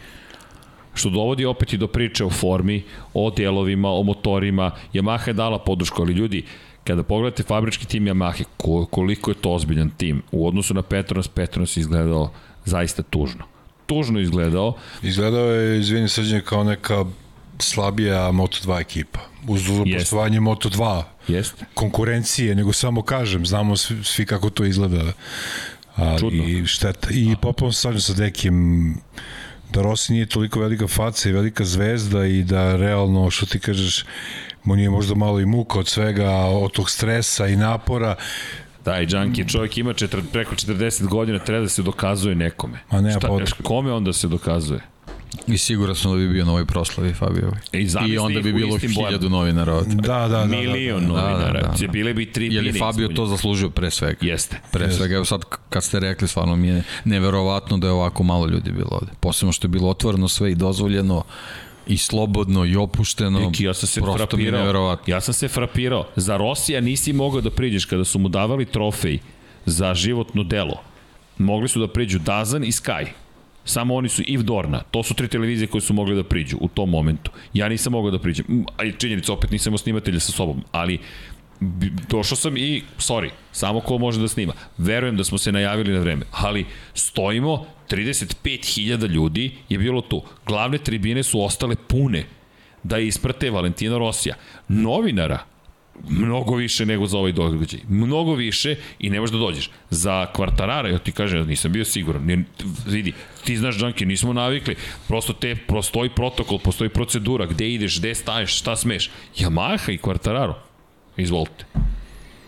Što dovodi opet i do priče o formi, o delovima, o motorima. Yamaha je dala podršku, ali ljudi, kada pogledate fabrički tim Yamahe, ko, koliko je to ozbiljan tim, u odnosu na Petronas, Petronas je izgledao zaista tužno. Tužno je izgledao, Izgledao je, izvini srđan, kao neka slabija Moto2 ekipa. Uz poštovanje Moto2 jeste. konkurencije, nego samo kažem, znamo svi, svi kako to izgleda. A, Čudno. I šteta. I popolno se slažem sa Dekim, da Rossi nije toliko velika faca i velika zvezda i da realno, što ti kažeš, mu nije možda malo i muka od svega, od tog stresa i napora, Da, i Junkie, čovjek ima četir, preko 40 godina, treba da se dokazuje nekome. Ma nema Šta, potrebe. kome onda se dokazuje? I siguran sam da bi bio na ovoj proslavi Fabijovi. E, i I onda ih bi bilo hiljadu novinara. Da, da, da. da, Milion da, da. novinara. Da, da, da. Bile bi tri Je li Fabio to zaslužio pre svega? Jeste. Pre svega, evo sad kad ste rekli, stvarno mi je neverovatno da je ovako malo ljudi bilo ovde. Posebno što je bilo otvoreno sve i dozvoljeno i slobodno i opušteno. Neki, ja sam se Prosto mi je frapirao. neverovatno. Ja sam se frapirao. Za Rosija nisi mogao da priđeš kada su mu davali trofej za životno delo. Mogli su da priđu Dazan i Sky. Samo oni su i Dorna. To su tri televizije koje su mogli da priđu u tom momentu. Ja nisam mogao da priđem. A činjenica, opet nisam imao snimatelja sa sobom. Ali došao sam i, sorry, samo ko može da snima. Verujem da smo se najavili na vreme, ali stojimo, 35.000 ljudi je bilo tu. Glavne tribine su ostale pune da isprate Valentina Rosija. Novinara, mnogo više nego za ovaj događaj. Mnogo više i ne možeš da dođeš. Za kvartarara, ja ti kažem, nisam bio siguran. Ne, vidi, ti znaš, Džanki, nismo navikli. Prosto te, postoji protokol, postoji procedura, gde ideš, gde staješ, šta smeš. Yamaha i kvartararo. Izvolite.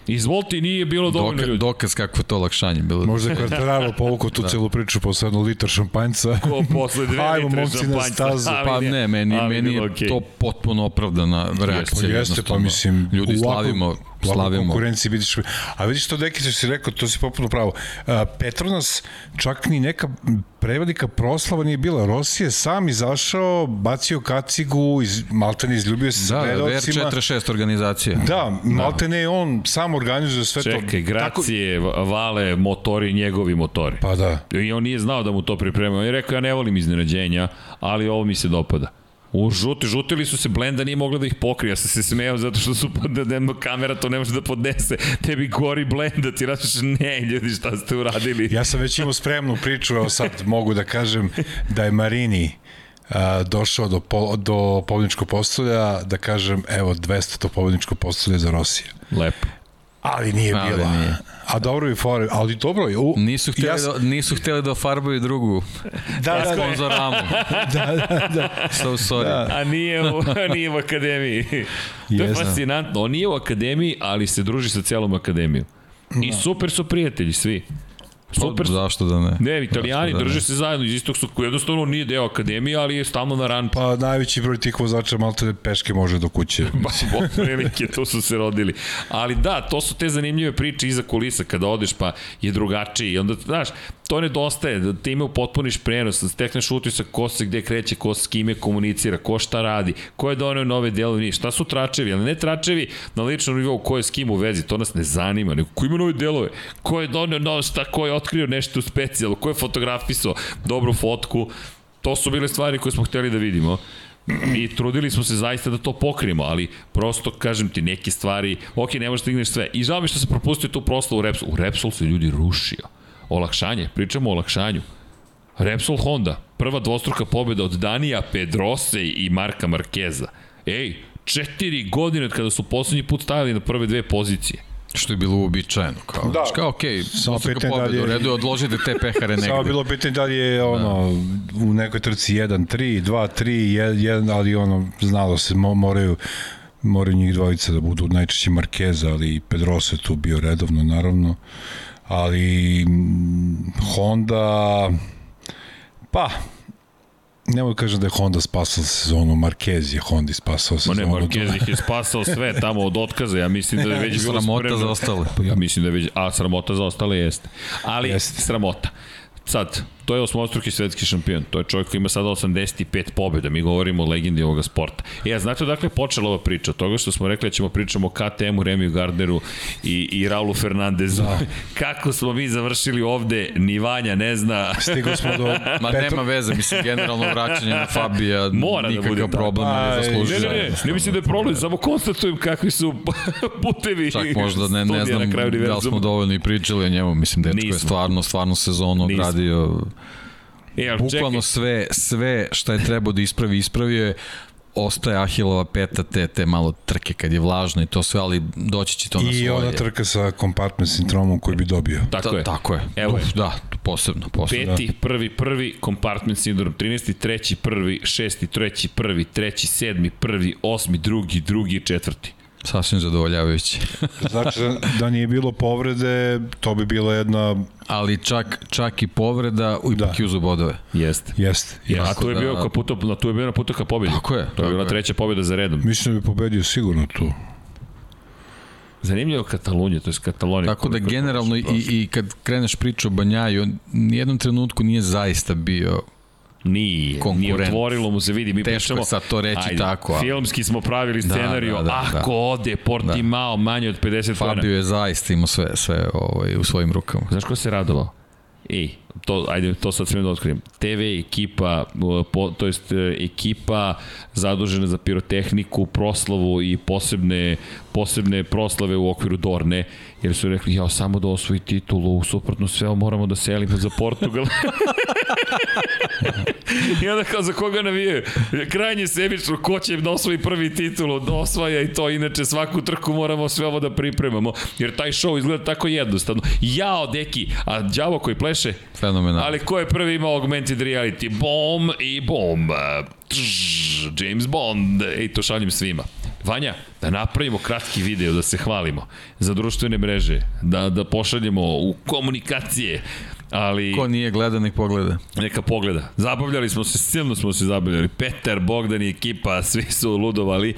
Izvolite i nije bilo dovoljno Doka, ljudi. dokaz kakvo je to olakšanje bilo. Možda je Quartararo <laughs> povukao tu celu priču posle jednu litar šampanjca. Ko posle dve Ajmo, litre momci, na šampanjca. stazu. Ali Pa ne, meni, meni je okej. to potpuno opravdana reakcija. Jeste, pa jednostavno. mislim, Ljudi u ovakvoj- slavimo, slavimo. konkurenciji vidiš, a vidiš to neki što si rekao, to si popuno pravo. A, Petronas čak ni neka prevelika proslava nije bila. Rossi je sam izašao, bacio kacigu, iz, Maltene izljubio se sa Da, gledalcima. VR46 organizacija. Da, Maltene je on sam organizuje sve to. Čekaj, Gracije, Tako... Vale, motori, njegovi motori. Pa da. I on nije znao da mu to pripremaju. On je rekao, ja ne volim iznenađenja, ali ovo mi se dopada. U žuti, žutili su se, Blenda nije mogla da ih pokrije, ja sam se smejao zato što su pod, da, da, kamera to ne može da podnese, tebi gori Blenda, ti razmišljaš, ne ljudi šta ste uradili. Ja sam već imao spremnu priču, evo sad mogu da kažem da je Marini a, došao do, po, do pobjedničkog postolja, da kažem, evo, 200 to pobjedničko postolje za Rosija. Lepo. Ali nije Ali bila. nije. A dobro je fore, ali dobro je. U, Nisu hteli, ja da, nisu hteli da ofarbaju drugu Da, da, da, sponzoramu. da, da, da. So sorry. Da. A nije u, a <laughs> nije u akademiji. to je fascinantno. On nije u akademiji, ali se druži sa celom akademijom. I super su prijatelji svi. Super su. Zašto da ne? Ne, italijani da ne? drže se zajedno iz istog su, jednostavno nije deo akademije, ali je stalno na ranču. Pa najveći broj tih vozača malte peške može do kuće. <laughs> Pa, bog prilike, tu su se rodili. Ali da, to su te zanimljive priče iza kulisa, kada odeš pa je drugačiji. I onda, znaš, to nedostaje, da time upotpuniš prenos, da stekneš utisak ko se gde kreće, ko s kime komunicira, ko šta radi, ko je donio nove delove, šta su tračevi, ali ne tračevi na ličnom nivou, ko je s kim u vezi, to nas ne zanima, nego ko ima nove delove, ko je donio nov, šta, ko je otkrio nešto specijalno, ko je fotografisao dobru fotku, to su bile stvari koje smo hteli da vidimo i trudili smo se zaista da to pokrijemo, ali prosto, kažem ti, neke stvari, ok, ne možeš da stigneš sve. I žao mi što se propustio tu proslavu u Repsol. U Repsol se ljudi rušio. Olakšanje, pričamo o olakšanju. Repsol Honda, prva dvostruka pobjeda od Danija Pedrose i Marka Markeza. Ej, četiri godine od kada su poslednji put stajali na prve dve pozicije. Što je bilo uobičajeno. Kao, da. kao okej, Samo pitanje da li je- u redu je, odložite te pehare negde. Samo bilo pitanje da li je ono u nekoj trci 1-3, 2-3, 1, ali ono znalo se mo, moraju moraju njih dvojica da budu najčešće Markeza, ali i Pedrosa je tu bio redovno naravno. Ali Honda pa Nemoj kažem da je Honda spasala sezonu, Marquez je Honda spasao Ma sezonu. ne, Marquez ih je spasao sve tamo od otkaza, ja mislim da je već bilo Sramota spremno. za ostale. Pa ja mislim da je već, a sramota za ostale jeste. Ali Jeste. sramota. Sad, to je osmostruki svetski šampion. To je čovjek koji ima sada 85 pobjeda. Mi govorimo o legendi ovoga sporta. E, a znate odakle je počela ova priča? Od toga što smo rekli da ćemo pričamo o KTM-u, Remiju Gardneru i, i Raulu Fernandezu. Da. <laughs> Kako smo mi završili ovde, ni Vanja ne zna. Stigli smo do <laughs> Ma Petro... nema veze, mislim, generalno vraćanje na Fabija <laughs> Mora da nikakav bude tako. problem Pa, ne zaslužuje. Ne, ne, ne, ne mislim da je problem, samo konstatujem kakvi su putevi Čak možda ne, ne znam da li smo dovoljno i pričali o njemu, mislim, dečko je Nismo. stvarno, stvarno sezonu odradio Ali bukvalno čekaj, sve, sve šta je trebao da ispravi, ispravio je ostaje Ahilova peta te, te malo trke kad je vlažno i to sve, ali doći će to na I svoje. ona trka sa compartment sindromom koji bi dobio. tako Ta, je. Tako je. Evo je. Uf, da, posebno, posebno. Peti, prvi, prvi, compartment sindrom, 13. treći, prvi, šesti, treći, prvi, treći, sedmi, prvi, osmi, drugi, drugi, četvrti. Sasvim zadovoljavajući. <laughs> Znači da, da nije bilo povrede, to bi bila jedna, ali čak, čak i povreda u ipak Da. da. uzu bodove. Jeste. jeste. Ja, a tu je da- bio ka puto, na tu je bio na putu ka pobedi. Tako je, To je bila treća pobeda za redom. Mislim da bi pobedio sigurno tu. Zanimljivo Katalunija, to je Katalonija. Tako da generalno i, i kad kreneš priču o Banjaju, nijednom trenutku nije zaista bio Nije, nije otvorilo mu se, vidi, mi Teško pričamo... je sad to reći tako, ali- Filmski smo pravili Da, scenariju, da, da, ako da. ode Portimao manje od 50 Fabio pojena. je zaista imao sve, sve ovaj, u svojim rukama. Znaš ko se radovao? Ej, to, ajde, to sad smijem da otkrijem. TV ekipa, po, to jest uh, ekipa zadužena za pirotehniku, proslavu i posebne, posebne proslave u okviru Dorne, jer su rekli, ja samo da osvoji titulu, suprotno sve moramo da selimo za Portugal. <laughs> I onda kao za koga navijaju? Krajnje sebično, ko će da osvoji prvi titulu, da osvaja i to, inače svaku trku moramo sve ovo da pripremamo, jer taj show izgleda tako jednostavno. Jao, deki, a đavo koji pleše, Fenomenalno. ali ko je prvi imao augmented reality? Bom i bom. Tš, James Bond. Ej, to šaljem svima. Vanja, da napravimo kratki video, da se hvalimo za društvene mreže, da, da pošaljemo u komunikacije, ali... Ko nije gleda, nek pogleda. Neka pogleda. Zabavljali smo se, silno smo se zabavljali. Petar, Bogdan i ekipa, svi su ludovali.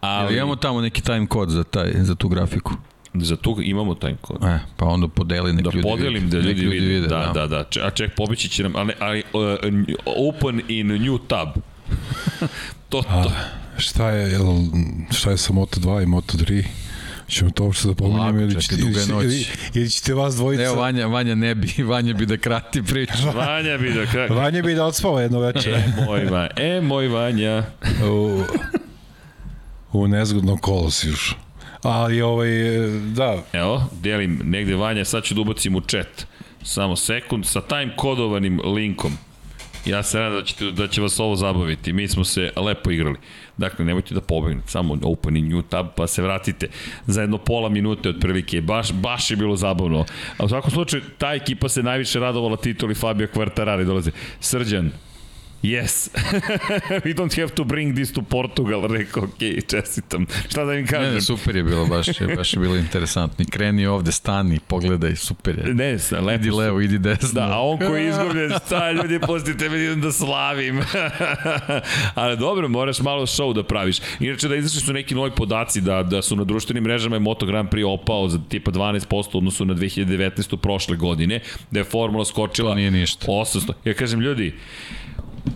Ali Ali imamo tamo neki time kod za, taj, za tu grafiku. za tu imamo time kod. E, pa onda podeli nek Da ljudi podelim vide. da Nek ljudi, vide. vide. Da, da, da. Če- A ček, pobići će nam, ali, ali uh, open in new tab. <laughs> to, to. Šta je, jel, šta je sa Moto2 i Moto3? Ćemo to uopšte da pominjamo ili, ćete, ili, ili, ili ćete vas dvojica... Evo, Vanja, Vanja ne bi, <laughs> Vanja bi da krati priču. <laughs> Vanja bi da kako. Vanja bi da odspava jedno večer E, moj Vanja. E, moj Vanja. u, u nezgodnom kolosiju. Ali ovaj, da, Evo, delim negde Vanja, sad ću da ubacim u chat. Samo sekund, sa time kodovanim linkom. Ja se nadam da, ćete, da će vas ovo zabaviti. Mi smo se lepo igrali. Dakle, nemojte da pobegnete, samo opening new tab, pa se vratite za jedno pola minute otprilike. Baš, baš je bilo zabavno. A u svakom slučaju, ta ekipa se najviše radovala tituli Fabio Quartarari dolaze. Srđan, Yes. <laughs> We don't have to bring this to Portugal, rekao, ok, čestitam. Šta da im kažem? Ne, ne, super je bilo, baš je, baš je bilo interesantno. I kreni ovde, stani, pogledaj, super je. Ne, sa, lepo Idi levo, idi desno. Da, a on koji je <laughs> izgubljen, šta ljudi, pustite me idem da slavim. <laughs> Ali dobro, moraš malo show da praviš. Inače, da izašli su neki novi podaci da, da su na društvenim mrežama je Moto Grand Prix opao za tipa 12% u odnosu na 2019. prošle godine, da je formula skočila To nije ništa. 800. Ja kažem, ljudi,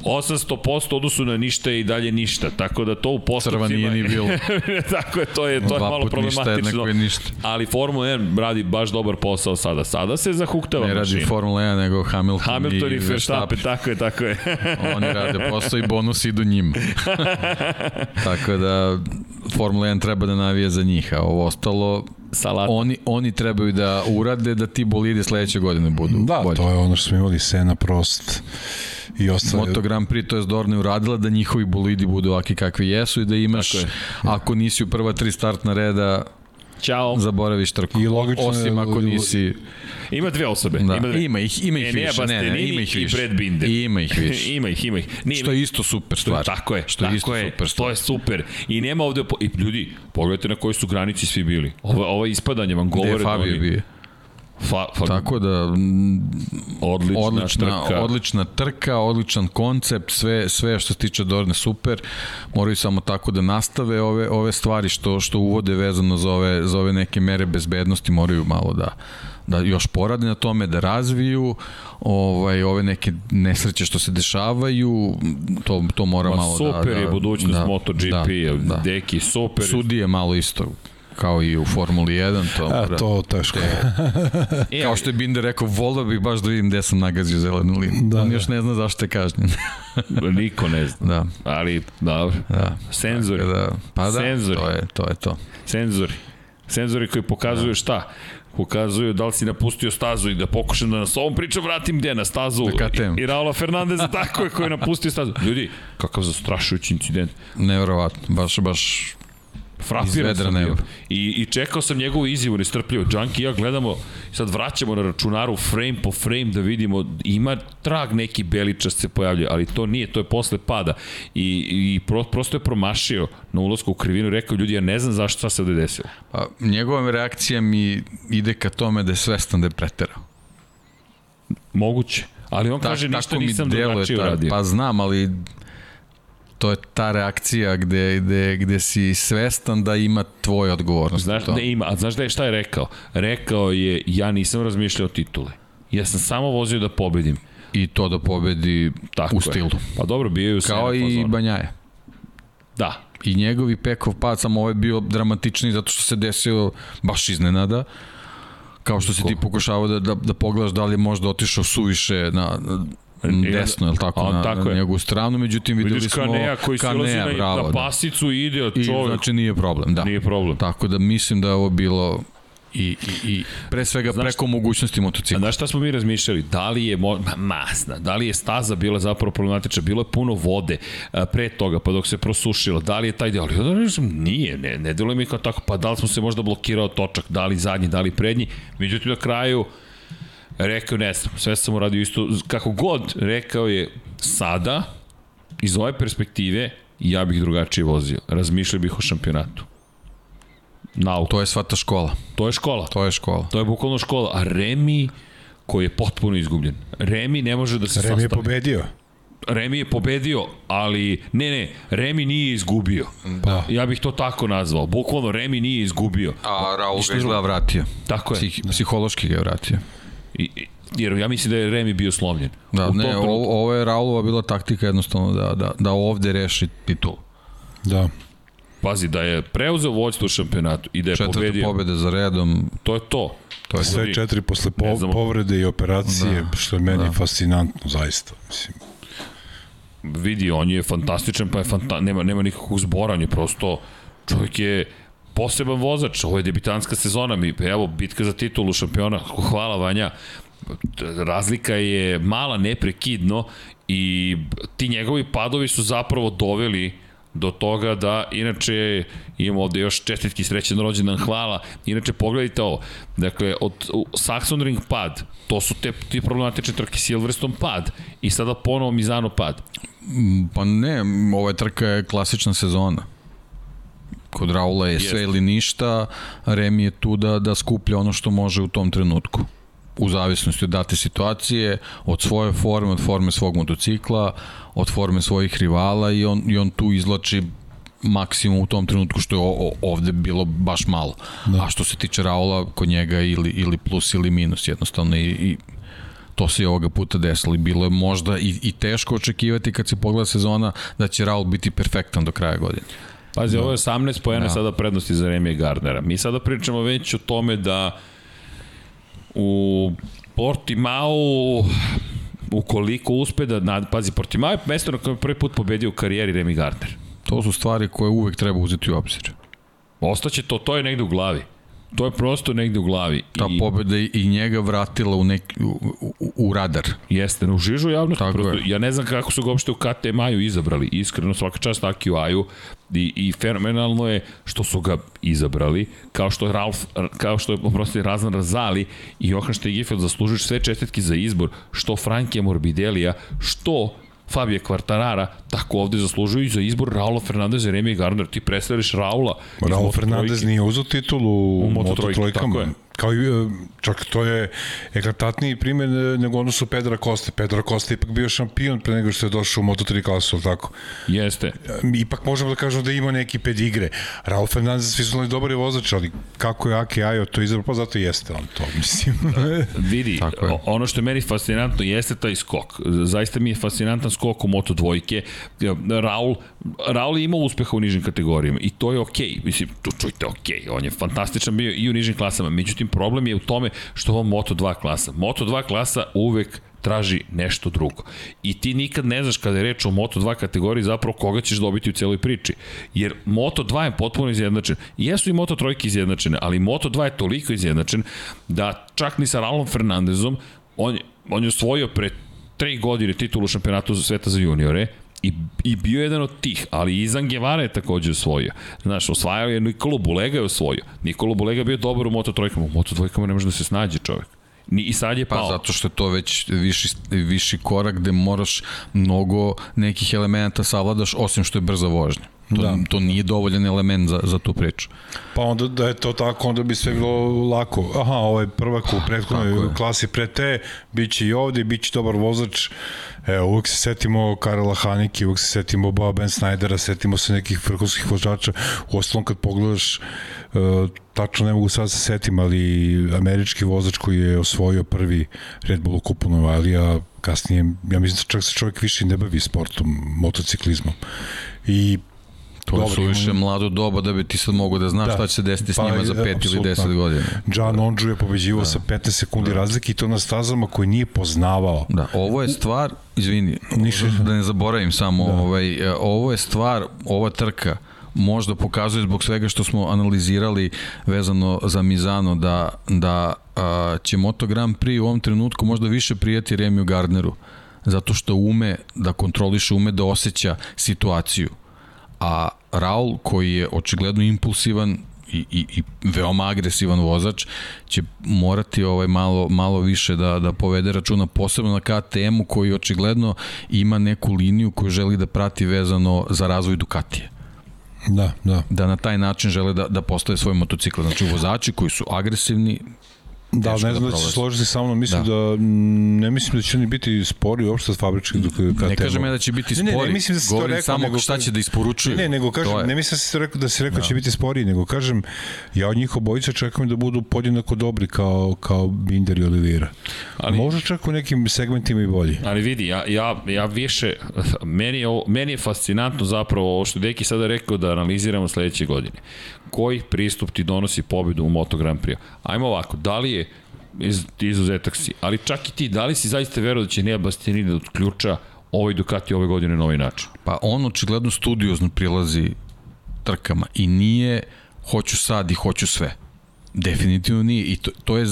800% odnosu na ništa i dalje ništa, tako da to u postupcima... Crva nije ni bilo. <laughs> tako je, to je, to je malo ništa, problematično. jednako je ništa. Ali Formula 1 radi baš dobar posao sada. Sada se zahuktava Ne radi mašina. Formula 1, nego Hamilton, Hamilton i Verstappen, Verstappen. tako je, tako je. <laughs> Oni rade posao i bonus idu njima. <laughs> Tako da Formula 1 treba da navije za njih, a ovo ostalo Salata. oni, oni trebaju da urade da ti bolidi sledeće godine budu Da, bolji. to je ono što smo imali Sena, Prost i ostali. Moto Grand Prix, to je Dorna je uradila da njihovi bolidi budu ovakvi kakvi jesu i da imaš, je. ako nisi u prva tri startna reda, Ćao. zaboraviš trku. I logično je- Osim ako nisi... Ima dve osobe. Da, ima, dve. ima ih, ima ih Enea više. Ne, ne, ima ih i više. Brad Binder. Ima ih više. <laughs> ima ih, ima ih. Nije, Što je isto super stvar. Tako je, Što je isto je, super stvar. to je super. I nema ovde, po- i ljudi, pogledajte na kojoj su granici svi bili. Ovo, ovo ispadanje vam Gde govore. je da Fabio oni- bio? Fa, fa, Tako da, mm, odlična, odlična, trka. odlična trka, odličan koncept, sve, sve što se tiče Dorne super. Moraju samo tako da nastave ove, ove stvari što, što uvode vezano za ove, za ove neke mere bezbednosti, moraju malo da da još porade na tome, da razviju ovaj, ove neke nesreće što se dešavaju, to, to mora Ma, malo da... super da, je budućnost da, MotoGP, da, da. deki, super. Sudije malo isto kao i u Formuli 1, to, A, to teško. E, <laughs> Kao što je Binder rekao, volio bih baš da vidim gde sam nagazio zelenu liniju. Da, Da, On da. još ne zna zašto je kažnjen. <laughs> Niko ne zna. da, Ali, dobro. da. Senzori. Da, pa da, Senzori. to je to. Je to. Senzori. Senzori koji pokazuju šta? Pokazuju da li si napustio stazu i da pokušam da nas ovom pričom vratim gde na stazu. KTM. I, i Raula Fernandeza tako je koji je napustio stazu. Ljudi, kakav zastrašujući incident. Neverovatno, baš, baš Frapiran sam bio. I, I čekao sam njegovu izjavu nestrpljivo. Junkie i ja gledamo, sad vraćamo na računaru frame po frame da vidimo, ima trag neki beličast se pojavljuje, ali to nije, to je posle pada. I, i pro, prosto je promašio na ulazku u krivinu i rekao, ljudi, ja ne znam zašto šta se ovde desilo. Pa, njegova reakcija mi ide ka tome da je svestan da je preterao. Moguće. Ali on Tak- kaže, ništa nisam drugačije ta- uradio. Pa znam, ali to je ta reakcija gde, gde, gde si svestan da ima tvoje odgovornost. Znaš, ne ima, a znaš da je šta je rekao? Rekao je, ja nisam razmišljao o titule. Ja sam samo vozio da pobedim. I to da pobedi Tako u je. stilu. Pa dobro, bio je u Kao i fazonu. Banjaje. Da, I njegovi pekov pad, samo ovo je bio dramatičniji zato što se desio baš iznenada. Kao što si ti pokušavao da, da, da pogledaš da li je možda otišao suviše na, na desno, je li tako, on na, tako na je. njegovu stranu, međutim videli Vidiš smo Kanea koji se ulazi na, bravo, na da. pasicu i ide I čovjek. znači nije problem, da. Nije problem. Tako da mislim da je ovo bilo i, i, i pre svega Znaš- preko mogućnosti motocikla. znaš šta smo mi razmišljali? Da li je mo, ma, masna, da li je staza bila zapravo problematična, bilo je puno vode a, pre toga, pa dok se prosušilo, da li je taj deo, ali kažem, nije, ne, ne deluje mi kao tako, pa da li smo se možda blokirao točak, da li zadnji, da li prednji, međutim na kraju rekao, ne znam, sve sam uradio isto, kako god, rekao je, sada, iz ove perspektive, ja bih drugačije vozio, razmišljao bih o šampionatu. Nauka, To je sva ta škola. to je škola. To je škola. To je bukvalno škola. A Remi koji je potpuno izgubljen. Remi ne može da se Rem je sastavi. pobedio. Remi je pobedio, ali ne, ne, Remi nije izgubio. Da. Ja bih to tako nazvao. Bukvalno Remi nije izgubio. A Raul ga izgleda vratio. Tako je. Psih, psihološki ga je vratio. I, jer ja mislim da je Remi bio slomljen. Da, ne, trenutku. ovo, ovo je Raulova bila taktika jednostavno da, da, da ovde reši titul. Da. Pazi, da je preuzeo vođstvo u šampionatu i da je Četvrta pobedio, pobeda za redom, to je to. to je Sve četiri posle po, znamo. povrede i operacije, Da. što je meni Da. fascinantno, zaista. Mislim, vidi, on je fantastičan, pa je fanta nema, nema nikakvog zbora, on je prosto, čovjek je poseban vozač, ovo je debitanska sezona, mi, evo, bitka za titulu šampiona, hvala Vanja, razlika je mala neprekidno I ti njegovi padovi su zapravo doveli do toga da, inače, imamo ovde još čestitki srećan rođendan, hvala. Inače, pogledajte ovo. Dakle, od Saxon Ring pad, to su te, ti problematične trke, Silverstone pad i sada ponovo Mizano pad. Pa ne, ova trka je klasična sezona. Kod Raula je sve ili ništa, Remi je tu da, da skuplja ono što može u tom trenutku u zavisnosti od date situacije, od svoje forme, od forme svog motocikla, od forme svojih rivala i on, i on tu izlači maksimum u tom trenutku što je ovde bilo baš malo. Da. A što se tiče Raula, kod njega ili, ili plus ili minus jednostavno i, i to se i ovoga puta desilo. Bilo je možda i, i teško očekivati kad se pogleda sezona da će Raul biti perfektan do kraja godine. Pazi, da. ovo je 18 pojena da. sada prednosti za Remija Gardnera. Mi sada pričamo već o tome da u Portimao ukoliko uspe da, nad, pazi, Portimao je mesto na kojem prvi put pobedio u karijeri Remy Gardner. To su stvari koje uvek treba uzeti u obzir. Ostaće to, to je negde u glavi. To je prosto negde u glavi. Ta I... pobeda i njega vratila u, nek, u, u, u radar. Jeste, u žižu javnosti. Tako prosto, je. Ja ne znam kako su ga uopšte u KTM-aju izabrali. Iskreno, svaka čast Aki u Aju. I, I fenomenalno je što su ga izabrali, kao što je Ralf, kao što je oprosti Razan Razali i Johan Stegifeld zaslužuju sve čestitke za izbor, što Franke Morbidelija, što Fabio Quartarara, tako ovde zaslužuju za izbor Raula Fernandeza i Remy Gardner. Ti predstavljaš Raula. Raul Fernandez nije uzao titulu u Moto Trojkama. Kao i, e, čak to je eklatantniji primjer nego odnosu Pedra Koste. Pedra Koste ipak bio šampion pre nego što je došao u Moto3 klasu, ali tako? Jeste. E, ipak možemo da kažemo da ima neki pedigre. Raul Fernandez svi su znali dobar je vozač, ali kako je Ake Ajo to izabro, pa zato jeste on to, mislim. Da, vidi, je. ono što je meni fascinantno jeste taj skok. Zaista mi je fascinantan skok u Moto dvojke. Raul, Raul je imao uspeha u nižim kategorijama i to je okej. Okay. Mislim, tu čujte okej. Okay. On je fantastičan bio i u nižim klasama. Međutim, problem je u tome što ovo Moto2 klasa. Moto2 klasa uvek traži nešto drugo. I ti nikad ne znaš kada je reč o Moto2 kategoriji zapravo koga ćeš dobiti u celoj priči. Jer Moto2 je potpuno izjednačen. Jesu i Moto3 izjednačene, ali Moto2 je toliko izjednačen da čak ni sa Raulom Fernandezom on, on je osvojio pre tri godine titulu šampionatu sveta za juniore, I, I bio je jedan od tih, ali Izan Guevara je takođe osvojio. Znaš, osvajao je Nikolo Bulega je osvojio. Nikolo Bulega bio dobar u Moto trojkama. U Moto dvojkama ne može da se snađe čovek. Ni, I sad je pa, pao. Pa zato što je to već viši, viši korak gde moraš mnogo nekih elemenata savladaš osim što je brza vožnja. To, da. to nije dovoljan element za, za tu priču. Pa onda da je to tako, onda bi sve bilo lako. Aha, ovo je prvak u prethodnoj klasi pre te, bit će i ovde, bit će dobar vozač. Evo, uvek se setimo Karela Hanike, uvek se setimo Boba Ben Snydera, setimo se nekih vrhunskih vozača. U ostalom kad pogledaš, uh, tačno ne mogu sad se setim, ali američki vozač koji je osvojio prvi Red Bull kupu Novalija, kasnije, ja mislim da čak se čovjek više ne bavi sportom, motociklizmom. I To Dobar, su više mlado doba da bi ti sad mogo da znaš da. šta će se desiti s pa, njima za 5 ili 10 godina. John Ondžu je pobeđivao da. sa 15 sekundi da. razlike i to na stazama koji nije poznavao. Da, ovo je stvar, izvini, Niše, <laughs> da ne zaboravim samo, da. ovaj, e, ovo je stvar, ova trka, možda pokazuje zbog svega što smo analizirali vezano za Mizano da, da a, će Moto Grand Prix u ovom trenutku možda više prijeti Remiju Gardneru zato što ume da kontroliše, ume da osjeća situaciju a Raul koji je očigledno impulsivan i, i, i veoma agresivan vozač će morati ovaj malo malo više da da povede računa posebno na KTM-u koji očigledno ima neku liniju koju želi da prati vezano za razvoj Ducatije. Da, da. Da na taj način žele da, da postave svoj motocikl. Znači vozači koji su agresivni, Da, ne znam da, da će se složiti sa mnom, mislim da. da ne mislim da će oni biti spori uopšte od fabričkih dok. Ne kažem ja da će biti spori, ne, ne, ne mislim da se to rekao, samo nego, šta će da isporučuju. Ne, nego kažem, ne mislim da se rekao da se rekao da. će biti spori, nego kažem ja od njih obojica čekam da budu podjednako dobri kao kao Binder i Olivira. Ali možda čak u nekim segmentima i bolji. Ali vidi, ja ja ja više <laughs> meni je meni je fascinantno zapravo ovo što Deki sada rekao da analiziramo sledeće godine koji pristup ti donosi pobedu u Moto Grand Prix. Ajmo ovako, da li je iz, izuzetak si, ali čak i ti, da li si zaista verao da će Nea Bastianini da odključa ovaj Ducati ove godine na ovaj način? Pa on očigledno studiozno prilazi trkama i nije hoću sad i hoću sve. Definitivno nije i to, to je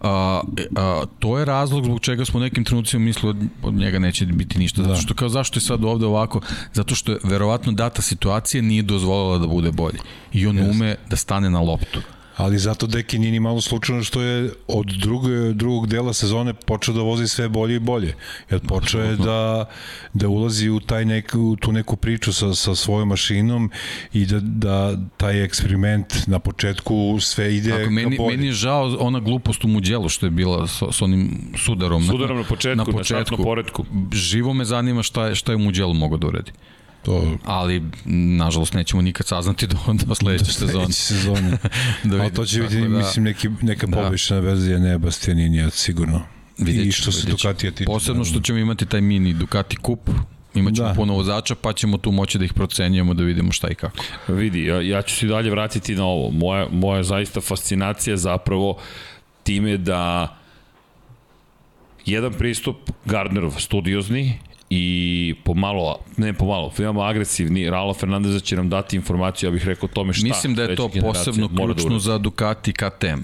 a, a, to je razlog zbog čega smo nekim trenucima mislili od, od njega neće biti ništa. Zato što kao zašto je sad ovde ovako? Zato što je verovatno data situacija nije dozvolila da bude bolji. I on ume da stane na loptu. Ali zato Deki nije ni malo slučajno što je od druge, drugog dela sezone počeo da vozi sve bolje i bolje. Jer počeo je da, da ulazi u, taj nek, u tu neku priču sa, sa svojom mašinom i da, da taj eksperiment na početku sve ide Tako, ka meni, bolje. meni je žao ona glupost u Muđelu što je bila s, s onim sudarom. Sudarom na početku, na štartnom poredku. Živo me zanima šta je, šta je Muđelu mogao da uredi. To, Ali, nažalost, nećemo nikad saznati <laughs> do, do sledeće sezone. Sledeće sezone. <laughs> Da Ali to će biti, da- mislim, neki, neka Da. poboljšana verzija, ne Bastianini, sigurno. Vidjet I što se. Ducatija tiče. Posebno što ćemo imati taj mini Ducati kup, imaćemo Da. da. puno vozača, pa ćemo tu moći da ih procenjujemo, da vidimo šta i kako. Vidi, ja, ja ću se i dalje vratiti na ovo. Moja, moja zaista fascinacija zapravo time da jedan pristup Gardnerov studiozni i pomalo, ne pomalo, veoma agresivni, Ralo Fernandeza će nam dati informaciju, ja bih rekao tome šta Mislim da je to posebno da ključno uradi. za Ducati KTM.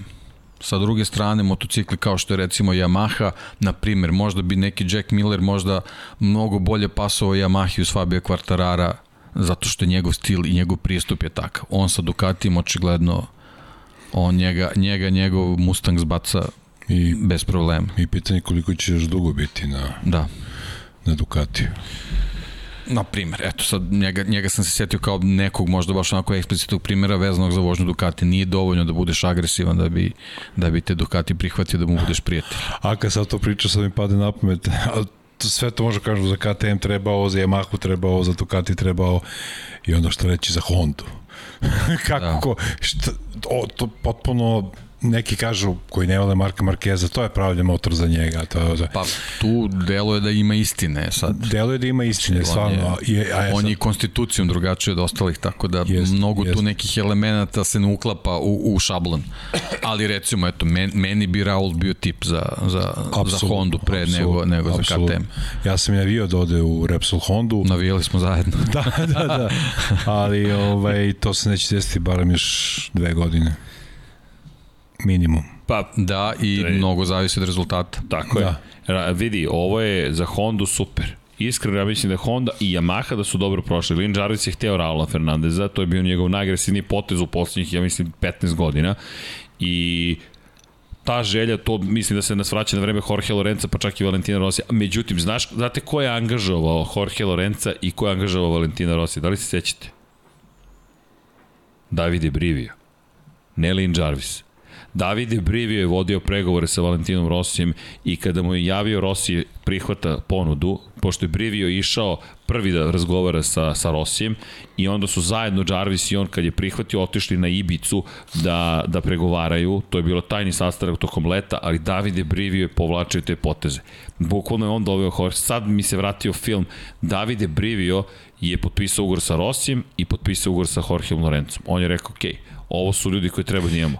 Sa druge strane, motocikli kao što je recimo Yamaha, na primjer, možda bi neki Jack Miller možda mnogo bolje pasovao Yamahi uz Fabio Quartarara, zato što je njegov stil i njegov pristup je takav. On sa Ducatijem očigledno on njega, njega njegov Mustang zbaca I, bez problema. I pitanje koliko će još dugo biti na, Da. Na Ducatiju. Na primjer, eto sad njega, njega sam se setio kao nekog možda baš onako eksplicitnog primjera vezanog za vožnju Ducati. Nije dovoljno da budeš agresivan da bi, da bi te Ducati prihvatio da mu budeš prijatelj. A kad sad to priča, sad mi pade na pamet, ali sve to može kažu za KTM trebao, za Yamahu trebao, za Ducati trebao i onda što reći za Hondu. <laughs> Kako, Da. šta, o, to potpuno neki kažu koji ne vole Marka Markeza, to je pravljen motor za njega. To, je- Pa tu delo je da ima istine sad. Deluje da ima istine, stvarno. je, Je, a je on sad- je konstitucijom drugačiji od ostalih, tako da Jest, mnogo jest. tu nekih elemenata se ne uklapa u, u šablon. Ali recimo, eto, men, meni bi Raul bio tip za, za, za Apsolutno, Hondu pre nego, apsolutno, nego za apsolutno. KTM. Ja sam navio da ode u Repsol Hondu. Navijali smo zajedno. <laughs> Da, da, da. Ali ovaj, to se neće desiti barem još dve godine. Minimum. Pa, Da, i Da. mnogo zavisi od rezultata. Tako je. Da. Ra, vidi, ovo je za Hondu super. Iskreno, ja mislim da Honda i Yamaha da su dobro prošli. Lin Jarvis je hteo Raula Fernandeza, to je bio njegov najagresivniji potez u poslednjih, ja mislim, 15 godina. I ta želja, to mislim da se nas vraća na vreme Jorge Lorenza, pa čak i Valentina Rossi. Međutim, znaš, znate ko je angažovao Jorge Lorenza i ko je angažovao Valentina Rossi? Da li se sećate? Davide Brivio. Ne Lin Jarvis. Davide Brivio je vodio pregovore sa Valentinom Rossijem i kada mu je javio Rossi prihvata ponudu, pošto je Brivio išao prvi da razgovara sa, sa Rossijem i onda su zajedno Jarvis i on kad je prihvatio otišli na Ibicu da, da pregovaraju, to je bilo tajni sastanak tokom leta, ali Davide Brivio je povlačio te poteze. Bukvalno je on doveo Jorge, sad mi se vratio film, Davide Brivio je potpisao ugovor sa Rossijem i potpisao ugovor sa Jorgeom Lorencom. On je rekao, okej, ovo su ljudi koje treba da imamo.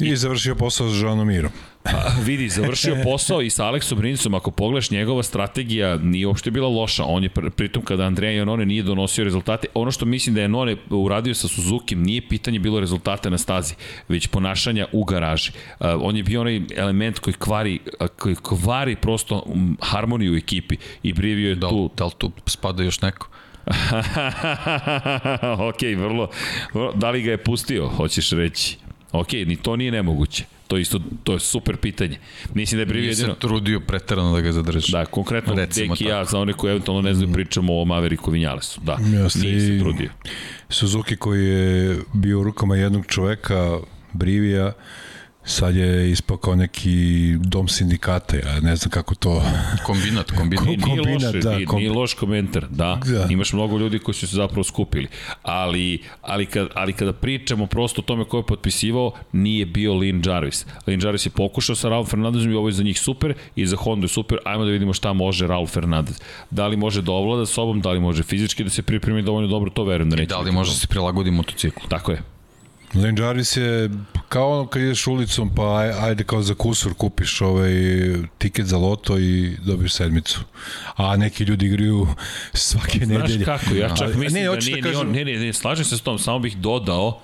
I završio posao sa Joanom Mirom. Pa, vidi, završio posao i sa Aleksom Rinsom, ako pogledaš njegova strategija nije uopšte bila loša. On je pr- pritom kada Andreja Janone nije donosio rezultate, ono što mislim da je Janone uradio sa Suzuki nije pitanje bilo rezultata na stazi, već ponašanja u garaži. Uh, on je bio onaj element koji kvari, koji kvari prosto harmoniju u ekipi i Brivio je Da, tu da li tu spada još neko? <laughs> ok, vrlo, vrlo, da li ga je pustio, hoćeš reći? Ok, ni to nije nemoguće. To je isto, to je super pitanje. Mislim da je Brivio Nije se jedino... trudio preterano da ga zadrži. Da, konkretno Recimo Deki i ja, za one koji eventualno ne znaju, pričamo o Maveriku Vinjalesu. Da, Jeste nije se trudio. Suzuki koji je bio u rukama jednog čoveka, Brivija, sad je ispao kao neki dom sindikata, ja ne znam kako to... Kombinat, <laughs> kombinat. Nije, nije, kombinat, loše, da, nije, kom- nije loš komentar, da. Da. Imaš mnogo ljudi koji su se zapravo skupili. Ali, ali, kad, ali kada pričamo prosto o tome ko je potpisivao, nije bio Lin Jarvis. Lin Jarvis je pokušao sa Raul Fernandezom i ovo je za njih super i za Honda je super. Ajmo da vidimo šta može Raul Fernandez. Da li može da ovlada sobom, da li može fizički da se pripremi dovoljno dobro, to verujem da neće. Da li može problem. se prilagodi motociklu? Tako je. Lane Jarvis je kao ono kad ideš ulicom pa aj- ajde kao za kusur kupiš ovaj tiket za loto i dobiješ sedmicu. A neki ljudi igraju svake Znaš nedelje. kako, ja čak mislim ne, da nije da kažem- ne, ne, ne, slažem se s tom, samo bih dodao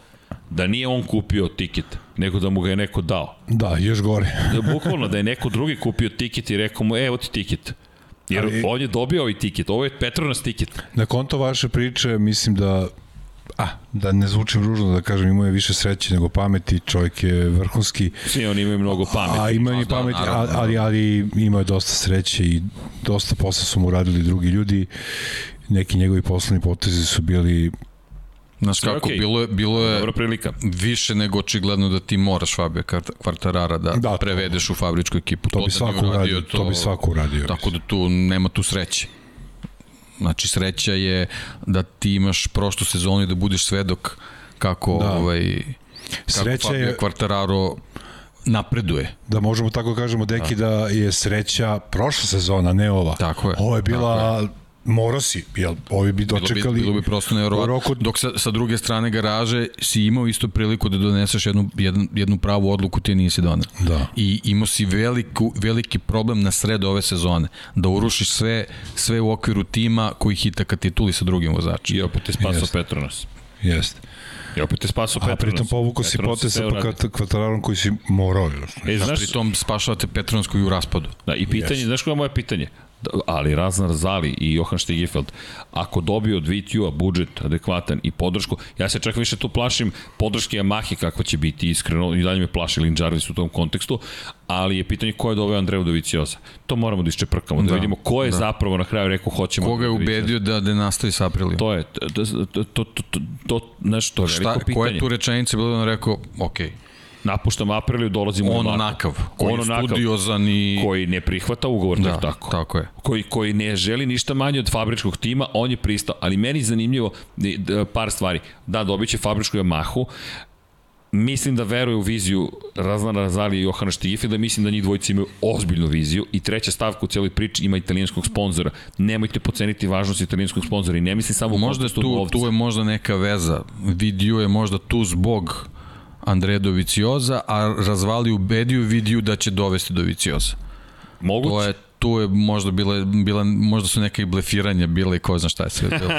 da nije on kupio tiket, nego da mu ga je neko dao. Da, još gore. Da, bukvalno da je neko drugi kupio tiket i rekao mu, e, evo ti tiket. Jer Ali- on je dobio ovaj tiket, ovo je Petronas tiket. Na konto vaše priče, mislim da a, da ne zvučim ružno da kažem, imao je više sreće nego pameti, čovjek je vrhunski, Svi oni imaju mnogo pameti. a ima i da, pameti, a- naravno, ali, ali imao je dosta sreće i dosta posla su mu radili drugi ljudi, neki njegovi poslovni potezi su bili Znaš kako, okej. bilo je, bilo je Dobra prilika. više nego očigledno da ti moraš Fabio Kvart- Kvartarara da, Da, da to- prevedeš u fabričku ekipu. to bi da svako uradio, to bi svako uradio. Tako da tu nema tu sreće. Znači sreća je da ti imaš prošlu sezonu i da budeš svedok kako Da. ovaj kako Sreća Fabio je- Quartararo napreduje. da možemo tako kažemo deki da, je sreća prošla sezona, ne ova. Tako je. Ovo je bila morao si, jel, ovi bi Bilo dočekali bi, bilo bi prosto nevjerovatno. roku- Dok sa, sa druge strane garaže si imao isto priliku da doneseš jednu, jednu, jednu pravu odluku, ti nisi doneo. Da. I imao si veliku, veliki problem na sred ove sezone. Da urušiš sve, sve u okviru tima koji hita ka tituli sa drugim vozačima. I opet je spasao Jeste. Petronas. Jeste. I opet je spasao A Petronas. pritom povukao si Petronas potez sa sve uradio. kvat- kvatararom koji si morao. E, znaš, pritom spašavate Petronsku i u raspadu. Da, i pitanje, Jeste. znaš koje je moje pitanje? Ali Raznar Zali i Johan Stegifeld, ako dobiju od VTU-a budžet adekvatan i podršku, ja se čak više tu plašim podrške Yamahe kakva će biti iskreno, i dalje me plaši Lin Jarvis u tom kontekstu, ali je pitanje ko je doveo Andreju Dovicioza. To moramo da iščeprkamo, da, Da, vidimo ko je da. zapravo na kraju rekao hoćemo. Koga je ubedio da, da nastavi sa Aprilijom? To je, to, to, to, to, to, to znaš, to je Šta, veliko pitanje. koja je tu rečenica bilo da on rekao, ok, Napuštam Apriliju, dolazim u on Yamahu. onakav, koji On je onakav, studiozan i... koji ne prihvata ugovor, da, da, tako. tako je. koji, koji ne želi ništa manje od fabričkog tima, on je pristao. Ali meni zanimljivo e, par stvari. Da, dobit će fabričku Yamahu, mislim da veruje u viziju Razlana Razali i Johana Štigifida, mislim da njih dvojica imaju ozbiljnu viziju i treća stavka u cijeloj priči ima italijanskog sponzora. Nemojte poceniti važnost italijanskog sponzora i ne mislim samo u Možda je tu, tu je možda neka veza. Vidio je možda tu zbog Andreja Dovicioza, a razvali ubediju vidiju da će dovesti Dovicioza. Moguće. To je tu je možda bile, bila, možda su neka i blefiranja bile i ko zna šta je sve bilo.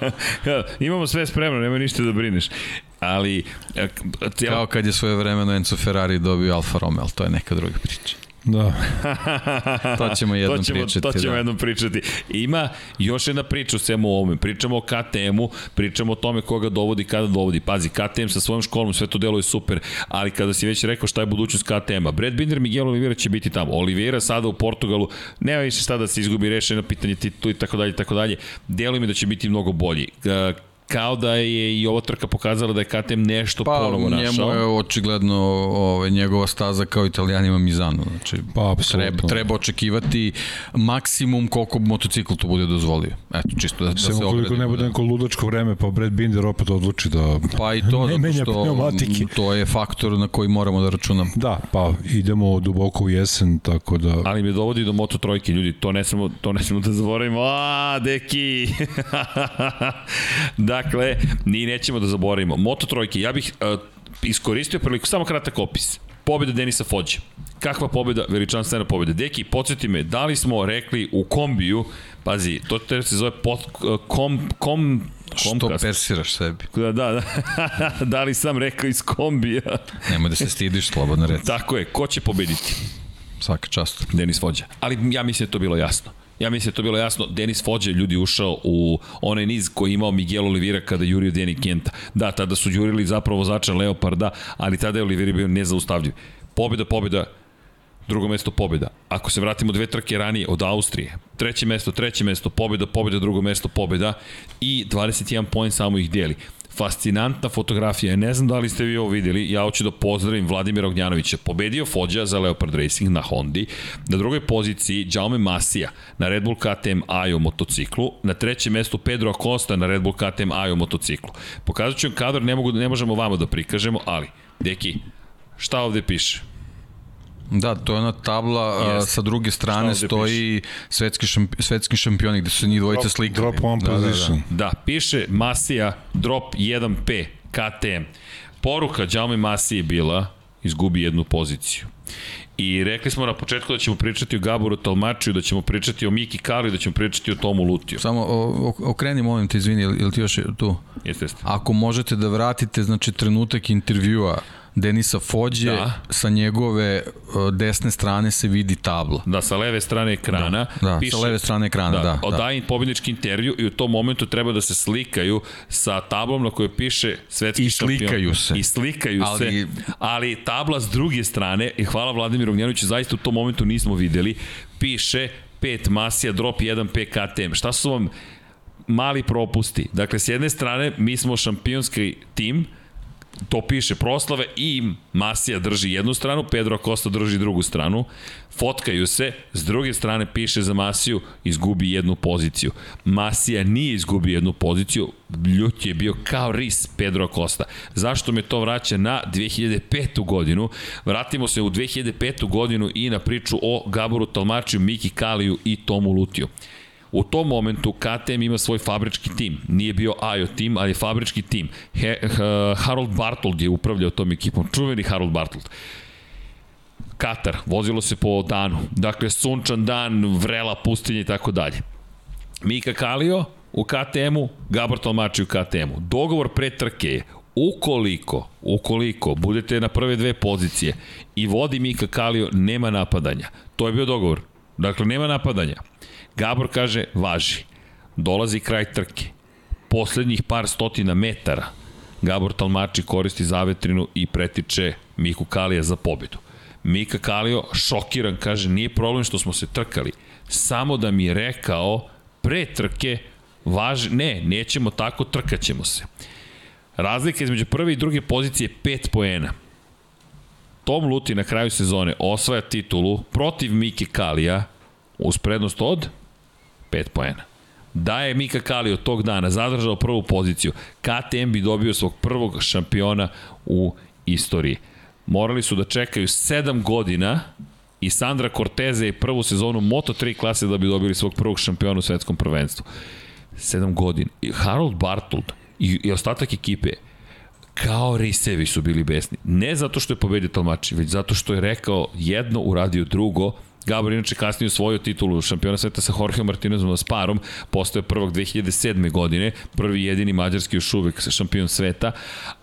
<laughs> Imamo sve spremno, nema ništa da brineš. Ali, e, k- Kao kad je svoje vremeno Enzo Ferrari dobio Alfa Romeo, to je neka druga priča. Da. <laughs> To ćemo jednom to ćemo, pričati. To ćemo da. jednom pričati. Ima još jedna priča u svemu ovome. Pričamo o KTM-u, pričamo o tome koga dovodi, kada dovodi. Pazi, KTM sa svojom školom, sve to deluje super, ali kada si već rekao šta je budućnost KTM-a, Brad Binder, Miguel Oliveira će biti tamo. Oliveira sada u Portugalu, nema više šta da se izgubi rešeno pitanje titul i tako dalje, tako dalje. Deluje mi da će biti mnogo bolji. Kao da je i ova trka pokazala da je KTM nešto Pa, ponovo našao. njemu je očigledno ove, njegova staza kao italijanima Mizano. Znači, Pa, apsolutno. treba, treba očekivati maksimum koliko motocikl to bude dozvolio. Eto, čisto da, da se Samo koliko ogradimo, ne bude da. neko ludačko vreme, pa Brad Binder opet odluči da... Pa i to, <laughs> ne menja što pneumatike. to je faktor na koji moramo da računamo. Da, pa idemo duboko u jesen, tako da... Ali me dovodi do Moto trojke, ljudi, to ne smemo, to ne smemo da zaboravimo. A, deki! <laughs> dakle, ni nećemo da zaboravimo. Moto trojke, ja bih uh, iskoristio priliku, samo kratak opis. Pobjeda Denisa Fođe. Kakva pobjeda, veličanstvena pobjeda. Deki, podsjeti me, da li smo rekli u kombiju, pazi, to se zove pod, kom, kom, Što Comcast. persiraš sebi? Da, da, da. <laughs> da li sam rekao iz kombija? Nemoj da se stidiš, slobodno reci. Tako je, ko će pobediti? Svaka čast. Denis Fođa. Ali ja mislim da je to bilo jasno. Ja mislim da to bilo jasno. Denis Fođa je ljudi ušao u onaj niz koji je imao Miguel Oliveira kada jurio Deni Kenta. Da, tada su jurili zapravo vozača Leoparda, ali tada je Oliveira bio nezaustavljiv. Pobjeda, pobjeda, drugo mesto pobjeda. Ako se vratimo dve trke ranije od Austrije, treće mesto, treće mesto, pobjeda, pobjeda, drugo mesto, pobjeda i 21 poen samo ih dijeli. Fascinantna fotografija, ne znam da li ste vi ovo videli, ja hoću da pozdravim Vladimira Ognjanovića, pobedio Fođa za Leopard Racing na Hondi, na drugoj poziciji Jaume Masija na Red Bull KTM Ajo motociklu, na trećem mestu Pedro Acosta na Red Bull KTM Ajo motociklu. Pokazat ću vam kadar, ne, mogu, ne možemo vama da prikažemo, ali, deki, šta ovde piše? Da, to je ona tabla, a, Jeste. sa druge strane stoji svetski, šampi, svetski šampioni gde su njih dvojica Drop- slikali. drop one da, da, position. da. Da, piše Masija drop 1P KTM. Poruka Jaume Masije je bila izgubi jednu poziciju. I rekli smo na početku da ćemo pričati o Gaboru Talmačiju, da ćemo pričati o Miki Kali, da ćemo pričati o Tomu Lutiju. Samo o, okreni, molim te, izvini, ili, ili ti još je tu? Jeste, jeste. Ako možete da vratite, znači, trenutak intervjua Denisa Fođe, Da. sa njegove uh, desne strane se vidi tabla. Da, sa leve strane ekrana. Da, da, sa leve strane ekrana, da, da. Odaje pobjednički intervju i u tom momentu treba da se slikaju sa tablom na kojoj piše svetski I šampion. slikaju se. I slikaju Ali- se, ali tabla s druge strane, i hvala Vladimiru Ognjanoviću, zaista u tom momentu nismo videli, piše 5 masija, drop 1 PKTM. Šta su vam mali propusti? Dakle, s jedne strane, mi smo šampionski tim, to piše proslave i Masija drži jednu stranu, Pedro Acosta drži drugu stranu, fotkaju se, s druge strane piše za Masiju, izgubi jednu poziciju. Masija nije izgubio jednu poziciju, ljut je bio kao ris Pedro Acosta. Zašto me to vraća na 2005. godinu? Vratimo se u 2005. godinu i na priču o Gaboru Talmačiju, Miki Kaliju i Tomu Lutiju. U tom momentu KTM ima svoj fabrički tim. Nije bio AJO tim, ali je fabrički tim. He, ha, Harold Bartold je upravljao tom ekipom. Čuveni Harold Bartold. Katar, vozilo se po danu. Dakle, sunčan dan, vrela pustinja i tako dalje. Mika Kalio u KTM-u, Gabor Talmači u KTM-u. Dogovor pre trke je ukoliko, ukoliko budete na prve dve pozicije i vodi Mika Kalio, nema napadanja. To je bio dogovor. Dakle, nema napadanja. Gabor kaže, važi. Dolazi kraj trke. Poslednjih par stotina metara Gabor Talmači koristi zavetrinu i pretiče Miku Kalija za pobedu. Mika Kalio šokiran kaže nije problem što smo se trkali, samo da mi je rekao pre trke važ, ne, nećemo tako, trkaćemo se. Razlika između prve i druge pozicije je 5 poena. Tom Luti na kraju sezone osvaja titulu protiv Mike Kalija uz prednost od 5 poena. Da je Mika Kali od tog dana zadržao prvu poziciju, KTM bi dobio svog prvog šampiona u istoriji. Morali su da čekaju 7 godina i Sandra Corteze je prvu sezonu Moto3 klase da bi dobili svog prvog šampiona u svetskom prvenstvu. 7 godina. I Harold Bartold i, i ostatak ekipe kao risevi su bili besni. Ne zato što je pobedio Talmači, već zato što je rekao jedno, uradio drugo, Gabor inače kasnije osvojio titulu šampiona sveta sa Jorge Martinezom Sparom, postao je prvog 2007. godine, prvi jedini mađarski još uvek šampion sveta,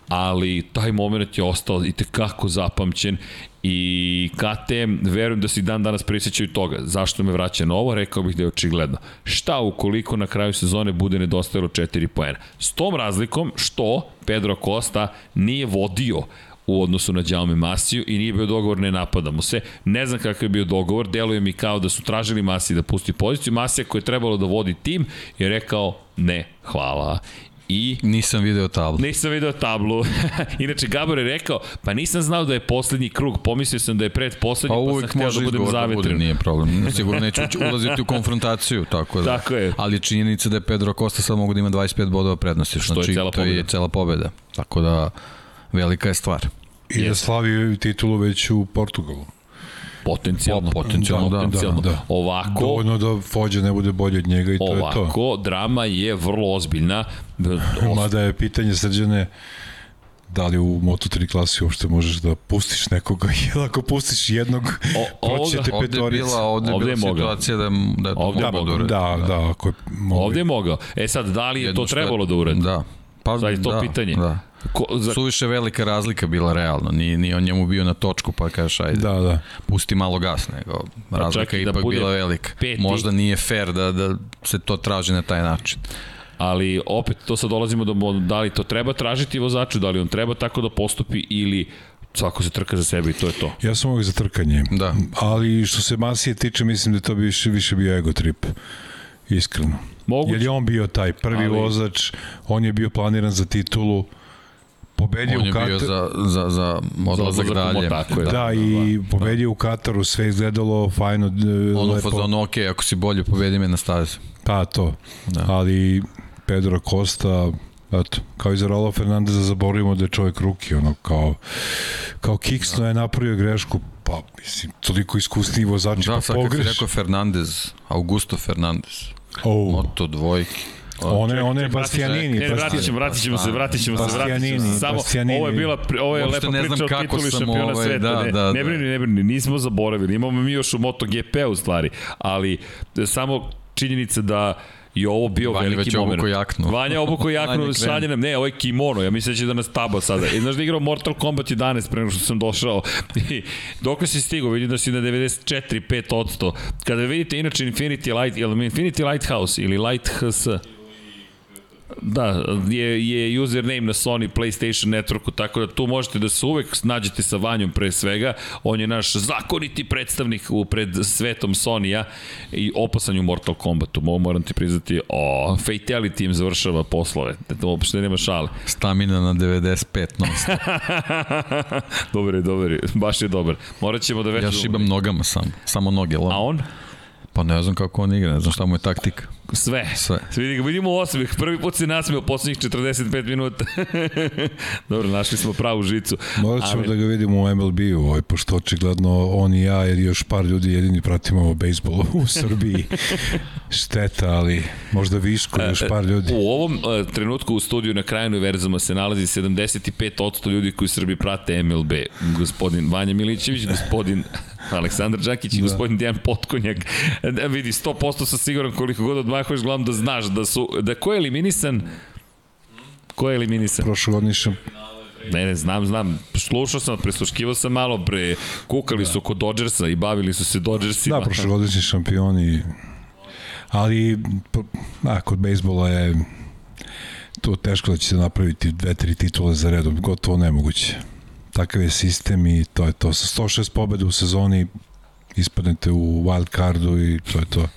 ali taj moment je ostao i tekako zapamćen i KTM, verujem da se dan danas prisjećaju toga. Zašto me vraća na ovo? Rekao bih da je očigledno. Šta ukoliko na kraju sezone bude nedostajalo 4 poena? S tom razlikom što Pedro Costa nije vodio u odnosu na Đaume Masiju i nije bio dogovor ne napadamo se. Ne znam kakav je bio dogovor, deluje mi kao da su tražili Masiji da pusti poziciju. Masija koja je trebalo da vodi tim je rekao ne, hvala. I Nisam video tablu. Nisam video tablu. <laughs> Inače, Gabor je rekao, pa nisam znao da je poslednji krug, pomislio sam da je pred poslednji, Pa pa, sam hteo može da budem izgovor da bude, zavetren. nije problem. Sigurno neću ulaziti u konfrontaciju, tako da. Tako je. Ali je činjenica da je Pedro Costa sad mogu da ima 25 bodova prednosti, Što je znači cela to je pobeda. cela pobeda. Tako da velika je stvar. I da slavi titulu već u Portugalu. Potencijalno. Po- potencijalno, da. Potencijalno. Da, da. Ovako, Dovoljno da Fođa ne bude bolji od njega i to je to. ovako, drama je vrlo ozbiljna. Mada je pitanje srđane da li u Moto3 klasi uopšte možeš da pustiš nekoga, <laughs> jer ako pustiš jednog, O- proći te ovoga- Ovde je petorica. bila, ovde, Ovde bila mogao. situacija da, da je to Ovde je mogao mogao. da uradi. Da, da, ako je mogu. Ovde je mogao. E sad, da li je to trebalo da uradi? Da. Pa, Sad je to da, pitanje. Da. Ko, za, Suviše velika razlika bila realno. Nije, nije on njemu bio na točku pa kažeš ajde. Da, da. pusti malo gas, nego razlika čak i je da ipak bude bila velika. peti. Možda nije fair da, da se to traži na taj način. ali opet to sad dolazimo do da li to treba tražiti vozaču, da li on treba tako da postupi ili svako se trka za sebe i to je to. Ja sam uvijek za trkanje. Da. Ali što se Masije tiče, mislim da to bi više, više bio ego trip. Iskreno. Moguće. Jer je on bio taj prvi Ali- vozač, on je bio planiran za titulu, pobedio On je u Kataru. bio za, za, za odlazak u dalje. Mo- tako je. Da, da, i pobedio u Kataru, sve izgledalo fajno, d- Ono lepo. fazonu, ok, ako si bolje, pobedi me na stazi. Pa to. Da. Ali Pedro Costa, eto, kao i za Rolo Fernandeza zaboravimo da je čovjek ruki, ono, kao, kao kiksno je napravio grešku, pa, mislim, toliko iskusniji vozači, Da, pa sad kad si pogreš. rekao Fernandez, Augusto Fernandez, Oh, Moto dvojke. One, one Bastianini. Ne, vratit ćemo, vratit ćemo se, vratit ćemo se, vratit ćemo se. Samo, Bastianini. ovo je bila, ovo je Uopšte lepa ne znam priča o kako tituli šampiona ovaj, sveta. da, ne, da, ne da. brini, ne brini, nismo zaboravili. Imamo mi još u MotoGP u stvari, ali e, samo činjenica da je ovo bio Vanja veliki već moment. obuko jaknu. Vanja obuko jaknu, <laughs> Vanja šalje nam, ne, ovo je kimono, ja mislim da će da nas taba sada. I znaš da je igrao Mortal Kombat 11 pre nego što sam došao. <laughs> I dok si stigao, vidim da si na 94-5%. Kada vidite, inače Infinity Light, ili Infinity Lighthouse ili Light HS, Da, je, je username na Sony PlayStation Networku, tako da tu možete da se uvek nađete sa Vanjom pre svega. On je naš zakoniti predstavnik u pred svetom Sony-a i opasan je u Mortal Kombatu. Mogu moram ti priznati, o, Fatality im završava poslove. To uopšte nema šale. Stamina na 95 non stop. <laughs> dobar je, dobar je. Baš je dobar. Morat ćemo da već... Ja šibam nogama samo. Samo noge. A Lom. on? Pa ne znam kako on igra, ne znam šta mu je taktika. Sve. Sve. Vidi ga, vidimo osmeh. Prvi put se nasmeo poslednjih 45 minuta. <laughs> Dobro, našli smo pravu žicu. Morat ćemo Ali- da ga vidimo u MLB-u, ovaj, pošto očigledno on i ja, jer još par ljudi jedini pratimo bejsbol u <laughs> Srbiji. Šteta, ali možda viško još par ljudi. U ovom uh, trenutku u studiju na kraju univerzuma se nalazi 75% ljudi koji u Srbiji prate MLB. Gospodin Vanja Milićević, gospodin Aleksandar Đakić i gospodin Dejan Potkonjak. Da, vidi, 100% sam siguran koliko god odmahuješ glavom da znaš da su, da ko je eliminisan Ko je eliminisan? Prošlogodni šam, Ne, ne, znam, znam. Slušao sam, presluškivao sam malo pre. Kukali su kod Dodgersa i bavili su se Dodgersima. da, prošlogodišnji šampioni, ali p- a, kod bejsbola je to teško da će se napraviti dve, tri titule za redom, gotovo nemoguće. Takav je sistem i to je to. Sa 106 pobeda u sezoni ispadnete u wild cardu i to je to.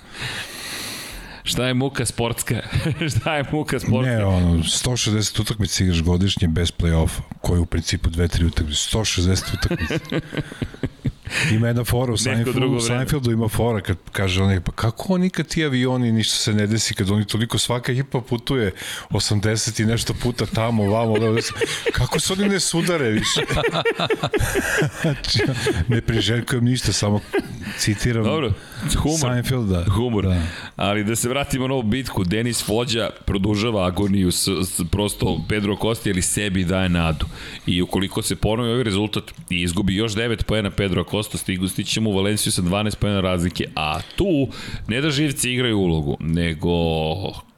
Šta je muka sportska? <laughs> Šta je muka sportska? Ne, ono, 160 utakmica igraš godišnje bez play-offa, koji u principu dve, tri utakmice. 160 utakmica. <laughs> Ima jedna fora u Seinfeldu, u. Seinfeldu ima fora kad kaže onaj, pa kako oni kad ti avioni ništa se ne desi, kad oni toliko svaka ekipa putuje 80 i nešto puta tamo, vamo, levo, desno. kako se oni ne sudare više? Znači, ne priželjkujem ništa, samo citiram Dobro, humor. Seinfelda. Humor. Da. Ali da se vratimo na ovu bitku, Denis Fođa produžava agoniju s, s, prosto Pedro Costa ili sebi daje nadu. I ukoliko se ponovi ovaj rezultat i izgubi još 9 poena Pedro Costa, stigu stići ćemo u Valenciju sa 12 poena razlike, a tu ne da živci igraju ulogu, nego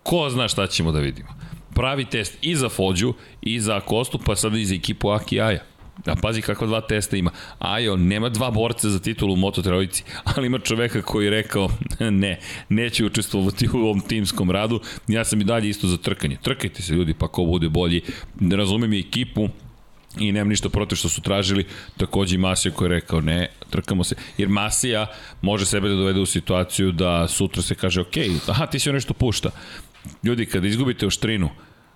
ko zna šta ćemo da vidimo. Pravi test i za Fođu, i za Kostu, pa sada i za ekipu Aki Aja. A pazi kakva dva testa ima. Ajo, nema dva borca za titulu u Moto trojici, ali ima čoveka koji je rekao <laughs> ne, neće učestvovati u ovom timskom radu, ja sam i dalje isto za trkanje. Trkajte se ljudi, pa ko bude bolji. Ne razumem i ekipu, i nemam ništa protiv što su tražili, takođe i Masija koji je rekao ne, trkamo se, jer Masija može sebe da dovede u situaciju da sutra se kaže ok, aha ti se nešto pušta. Ljudi, kada izgubite oštrinu,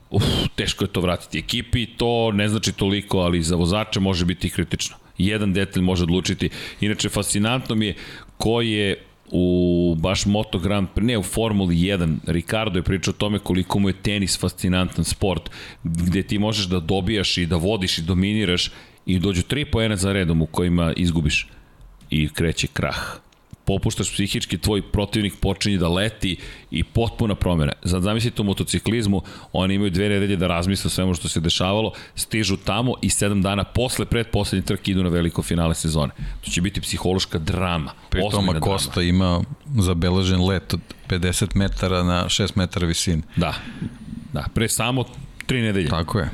uf, teško je to vratiti ekipi, to ne znači toliko, ali za vozača može biti kritično. Jedan detalj može odlučiti. Inače, fascinantno mi je ko je u baš Moto Grand Prix, ne u Formuli 1, Ricardo je pričao o tome koliko mu je tenis fascinantan sport, gde ti možeš da dobijaš i da vodiš i dominiraš i dođu tri poena za redom u kojima izgubiš i kreće krah popuštaš psihički, tvoj protivnik počinje da leti i potpuna promjena. Sad zamislite u motociklizmu, oni imaju dve nedelje da razmisle svemu što se dešavalo, stižu tamo i sedam dana posle predposlednje trke idu na veliko finale sezone. To će biti psihološka drama. Pri drama. Kosta ima zabeležen let od 50 metara na 6 metara visine. Da, da, pre samo tri nedelje. Tako je.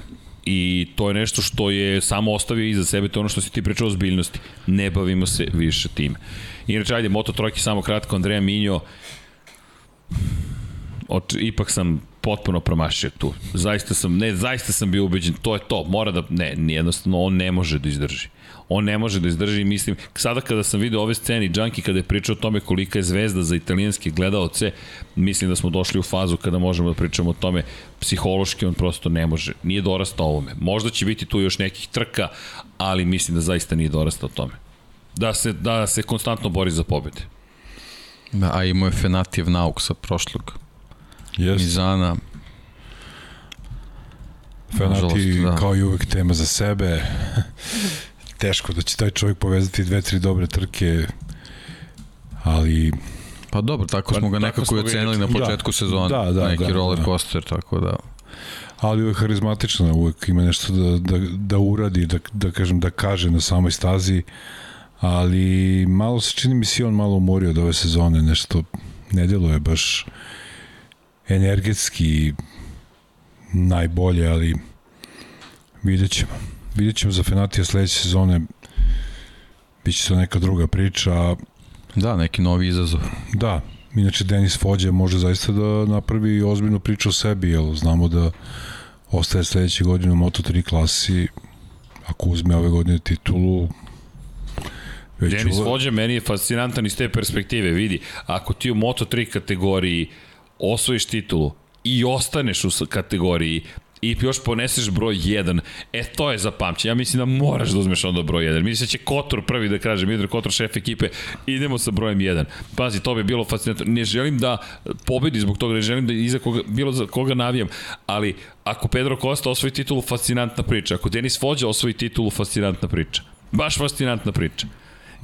I to je nešto što je samo ostavio iza sebe, to je ono što si ti pričao o zbiljnosti. Ne bavimo se više time. Inače, ajde, Moto Trojki samo kratko, Andreja Minjo, Oč, ipak sam potpuno promašio tu. Zaista sam, ne, zaista sam bio ubeđen, to je to, mora da, ne, jednostavno on ne može da izdrži. On ne može da izdrži mislim, sada kada sam video ove scene i Junkie kada je pričao o tome kolika je zvezda za italijanske gledaoce, mislim da smo došli u fazu kada možemo da pričamo o tome psihološki on prosto ne može, nije dorastao ovome. Možda će biti tu još nekih trka, ali mislim da zaista nije dorastao tome. Da se, da se konstantno bori za pobede. Da, a imao je Fenatijev nauk sa prošlog Yes. Mizana. Fenati Nažalost, da. kao i uvek tema za sebe. <laughs> Teško da će taj čovjek povezati dve, tri dobre trke, ali Pa dobro, tako smo ga tako nekako smo ocenili na Da. početku sezone. Da, da, Neki da, roller da. coaster, tako da... ali uvek harizmatična, uvek ima nešto da, da, da uradi, da, da kažem, da kaže na samoj stazi, ali malo se čini mi se on malo umorio od ove sezone, nešto ne deluje baš energetski najbolje, ali vidjet ćemo. Vidjet ćemo za Fenatija sledeće sezone, Biće to neka druga priča, Da, neki novi izazov. Da, inače Denis Fođe može zaista da napravi ozbiljnu priču o sebi, jer znamo da ostaje sledeće godine u Moto3 klasi, ako uzme ove godine titulu, već Denis uva- Vođa meni je fascinantan iz te perspektive. Vidi, ako ti u Moto3 kategoriji osvojiš titulu i ostaneš u kategoriji i još poneseš broj 1, e to je za pamćenje. Ja mislim da moraš da uzmeš onda broj 1. Mislim da će Kotor prvi da kaže, Midro Kotor šef ekipe, idemo sa brojem 1. Pazi, to bi bilo fascinantno. Ne želim da pobedi zbog toga, ne želim da iza koga, bilo za koga navijam, ali ako Pedro Costa osvoji titulu, fascinantna priča. Ako Denis Vođa osvoji titulu, fascinantna priča. Baš fascinantna priča.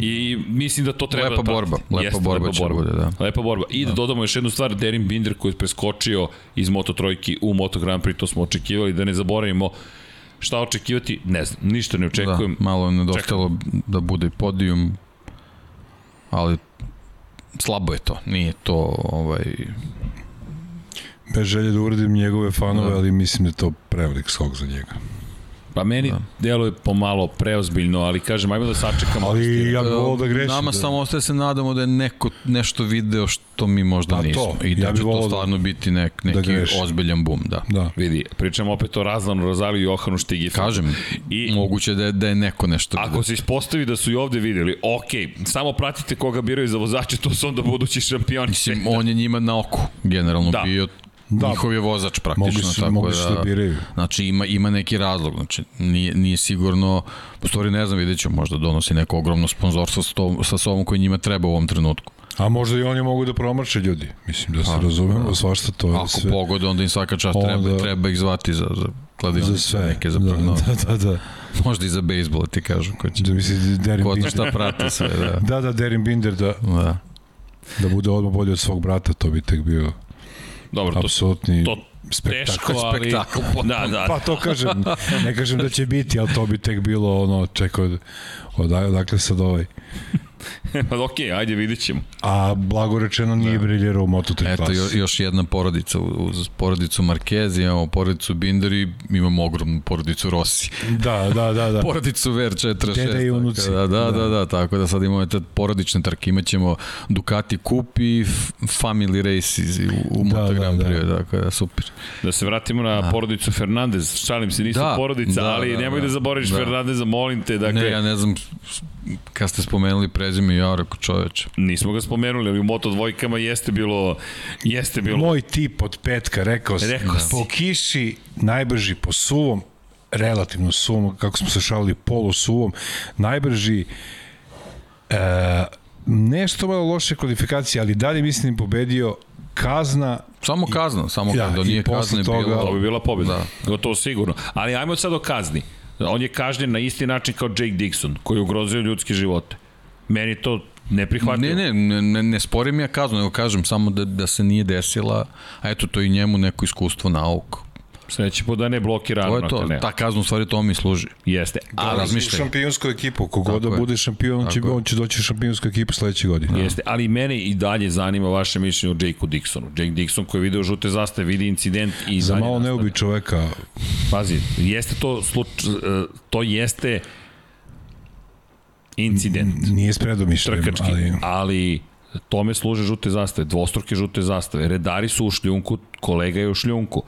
I mislim da to treba Lepa da borba, lepa Jeste, borba će bude, da. Lepa borba. I da dodamo još jednu stvar, Derin Binder koji je preskočio iz Moto Trojki u Moto Grand Prix, to smo očekivali, da ne zaboravimo šta očekivati, ne znam, ništa ne očekujem. Da, malo je nedostalo da bude podijum, ali slabo je to, nije to ovaj, bez želje da uradim njegove fanove, Da. ali mislim da je to prevelik skok za njega. Pa meni da. deluje pomalo preozbiljno, ali kažem, ajmo da sačekamo. Ali ja bih volao da grešim. Nama da. samo ostaje da se nadamo da je neko nešto video što mi možda Pa to, nismo. I da ja će to da- stvarno biti nek, neki greši. ozbiljan bum, da. Da. Vidi, pričamo opet o Razlanu, Rozaliju i Johanu Štigifu. Kažem, I- moguće da je, da je neko nešto Ako se ispostavi da su i ovde videli, ok, samo pratite koga biraju za vozače, to su onda budući šampioni. Mislim, on je njima na oku, generalno Da. da. bio Da. da. njihov je vozač praktično. Su, tako su da biraju. Znači ima, ima neki razlog, znači nije, nije sigurno, u stvari ne znam, ću, možda donosi neko ogromno sponzorstvo sa, to, sa sobom koji njima treba u ovom trenutku. A možda i oni mogu da promaše ljudi. Mislim da se razumemo, svašta to je Ako sve. pogode, onda im svaka čast Onda- treba, treba ih zvati za, za kladionice, za sve. neke za da, prvo, da, da, da. <laughs> možda i za bejsbol, ti kažu, ko će, Da misli Derin ko Binder. šta prati sve, da. <laughs> Da, da, Derin Binder da, da. da bude odmah bolji od svog brata, to bi tek bio Dobro, to, apsolutni to spektakl. teško, ali... spektakl <laughs> Da, da. Pa to kažem, ne kažem da će biti, ali to bi tek bilo ono, čekaj, od, od, odakle sad ovaj. <laughs> Pa okej, ajde, vidit ćemo. A blago rečeno nije da. briljirao u Moto3 Eto, klasi. jo, još jedna porodica, uz porodicu Marquez, imamo porodicu Binder i imamo ogromnu porodicu Rossi. Da, da, da, da. <laughs> Porodicu VR46. Dede i unuci. Tako Da, da, Da. da, da, tako da sad imamo te porodične trke, imaćemo Ducati Cup i Family Races u, u Da, da, Moto da, Grand da. Prix, tako da super. Da se vratimo na da. porodicu Fernandez. Šalim se, nisu da, Da, porodica, da, da, ali da, nemoj da, da. zaboraviš da. Da. Fernandeza, molim te. Dakle, Ne, ja ne znam, kad ste spomenuli prezime, ja rekao čoveče. Nismo ga spomenuli, ali u Moto dvojkama jeste bilo... Jeste bilo... Moj tip od petka, rekao sam, Rekao si. po kiši najbrži po suvom, relativno suvom, kako smo se šalili, polu suvom, najbrži e, nešto malo loše kvalifikacije, ali dalje mislim da je pobedio kazna Samo kazna, samo Da, da, da nije kazne toga- bilo. To bi bila pobjeda. Da. Da. Gotovo sigurno. Ali ajmo sad o kazni. On je kažnjen na isti način kao Jake Dixon, koji je ugrozio ljudske živote. Meni to neprihvatljivo. Ne, ne, ne, ne, ne sporim ja kaznu, nego kažem samo da, da se nije desila, a eto, to i njemu neko iskustvo nauk. Sledeći put da ne blokira To je to, ne. ta kazna u stvari to mi služi. Jeste. Ali Ali, razmišljaj. šampionsku ekipu, kogod Tako da bude šampion, on će, on će doći u šampionsku ekipu sledeće godine. Jeste, ali mene i dalje zanima vaše mišljenje o Jakeu Dixonu. Jake Dixon koji je video žute zastave, vidi incident i Za dalje malo ne ubi čoveka, Pazi, jeste to sluč, e, to jeste incident nije s predomišljem, trkački, ali... ali tome služe žute zastave, dvostruke žute zastave. Redari su u šljunku, kolega je u šljunku.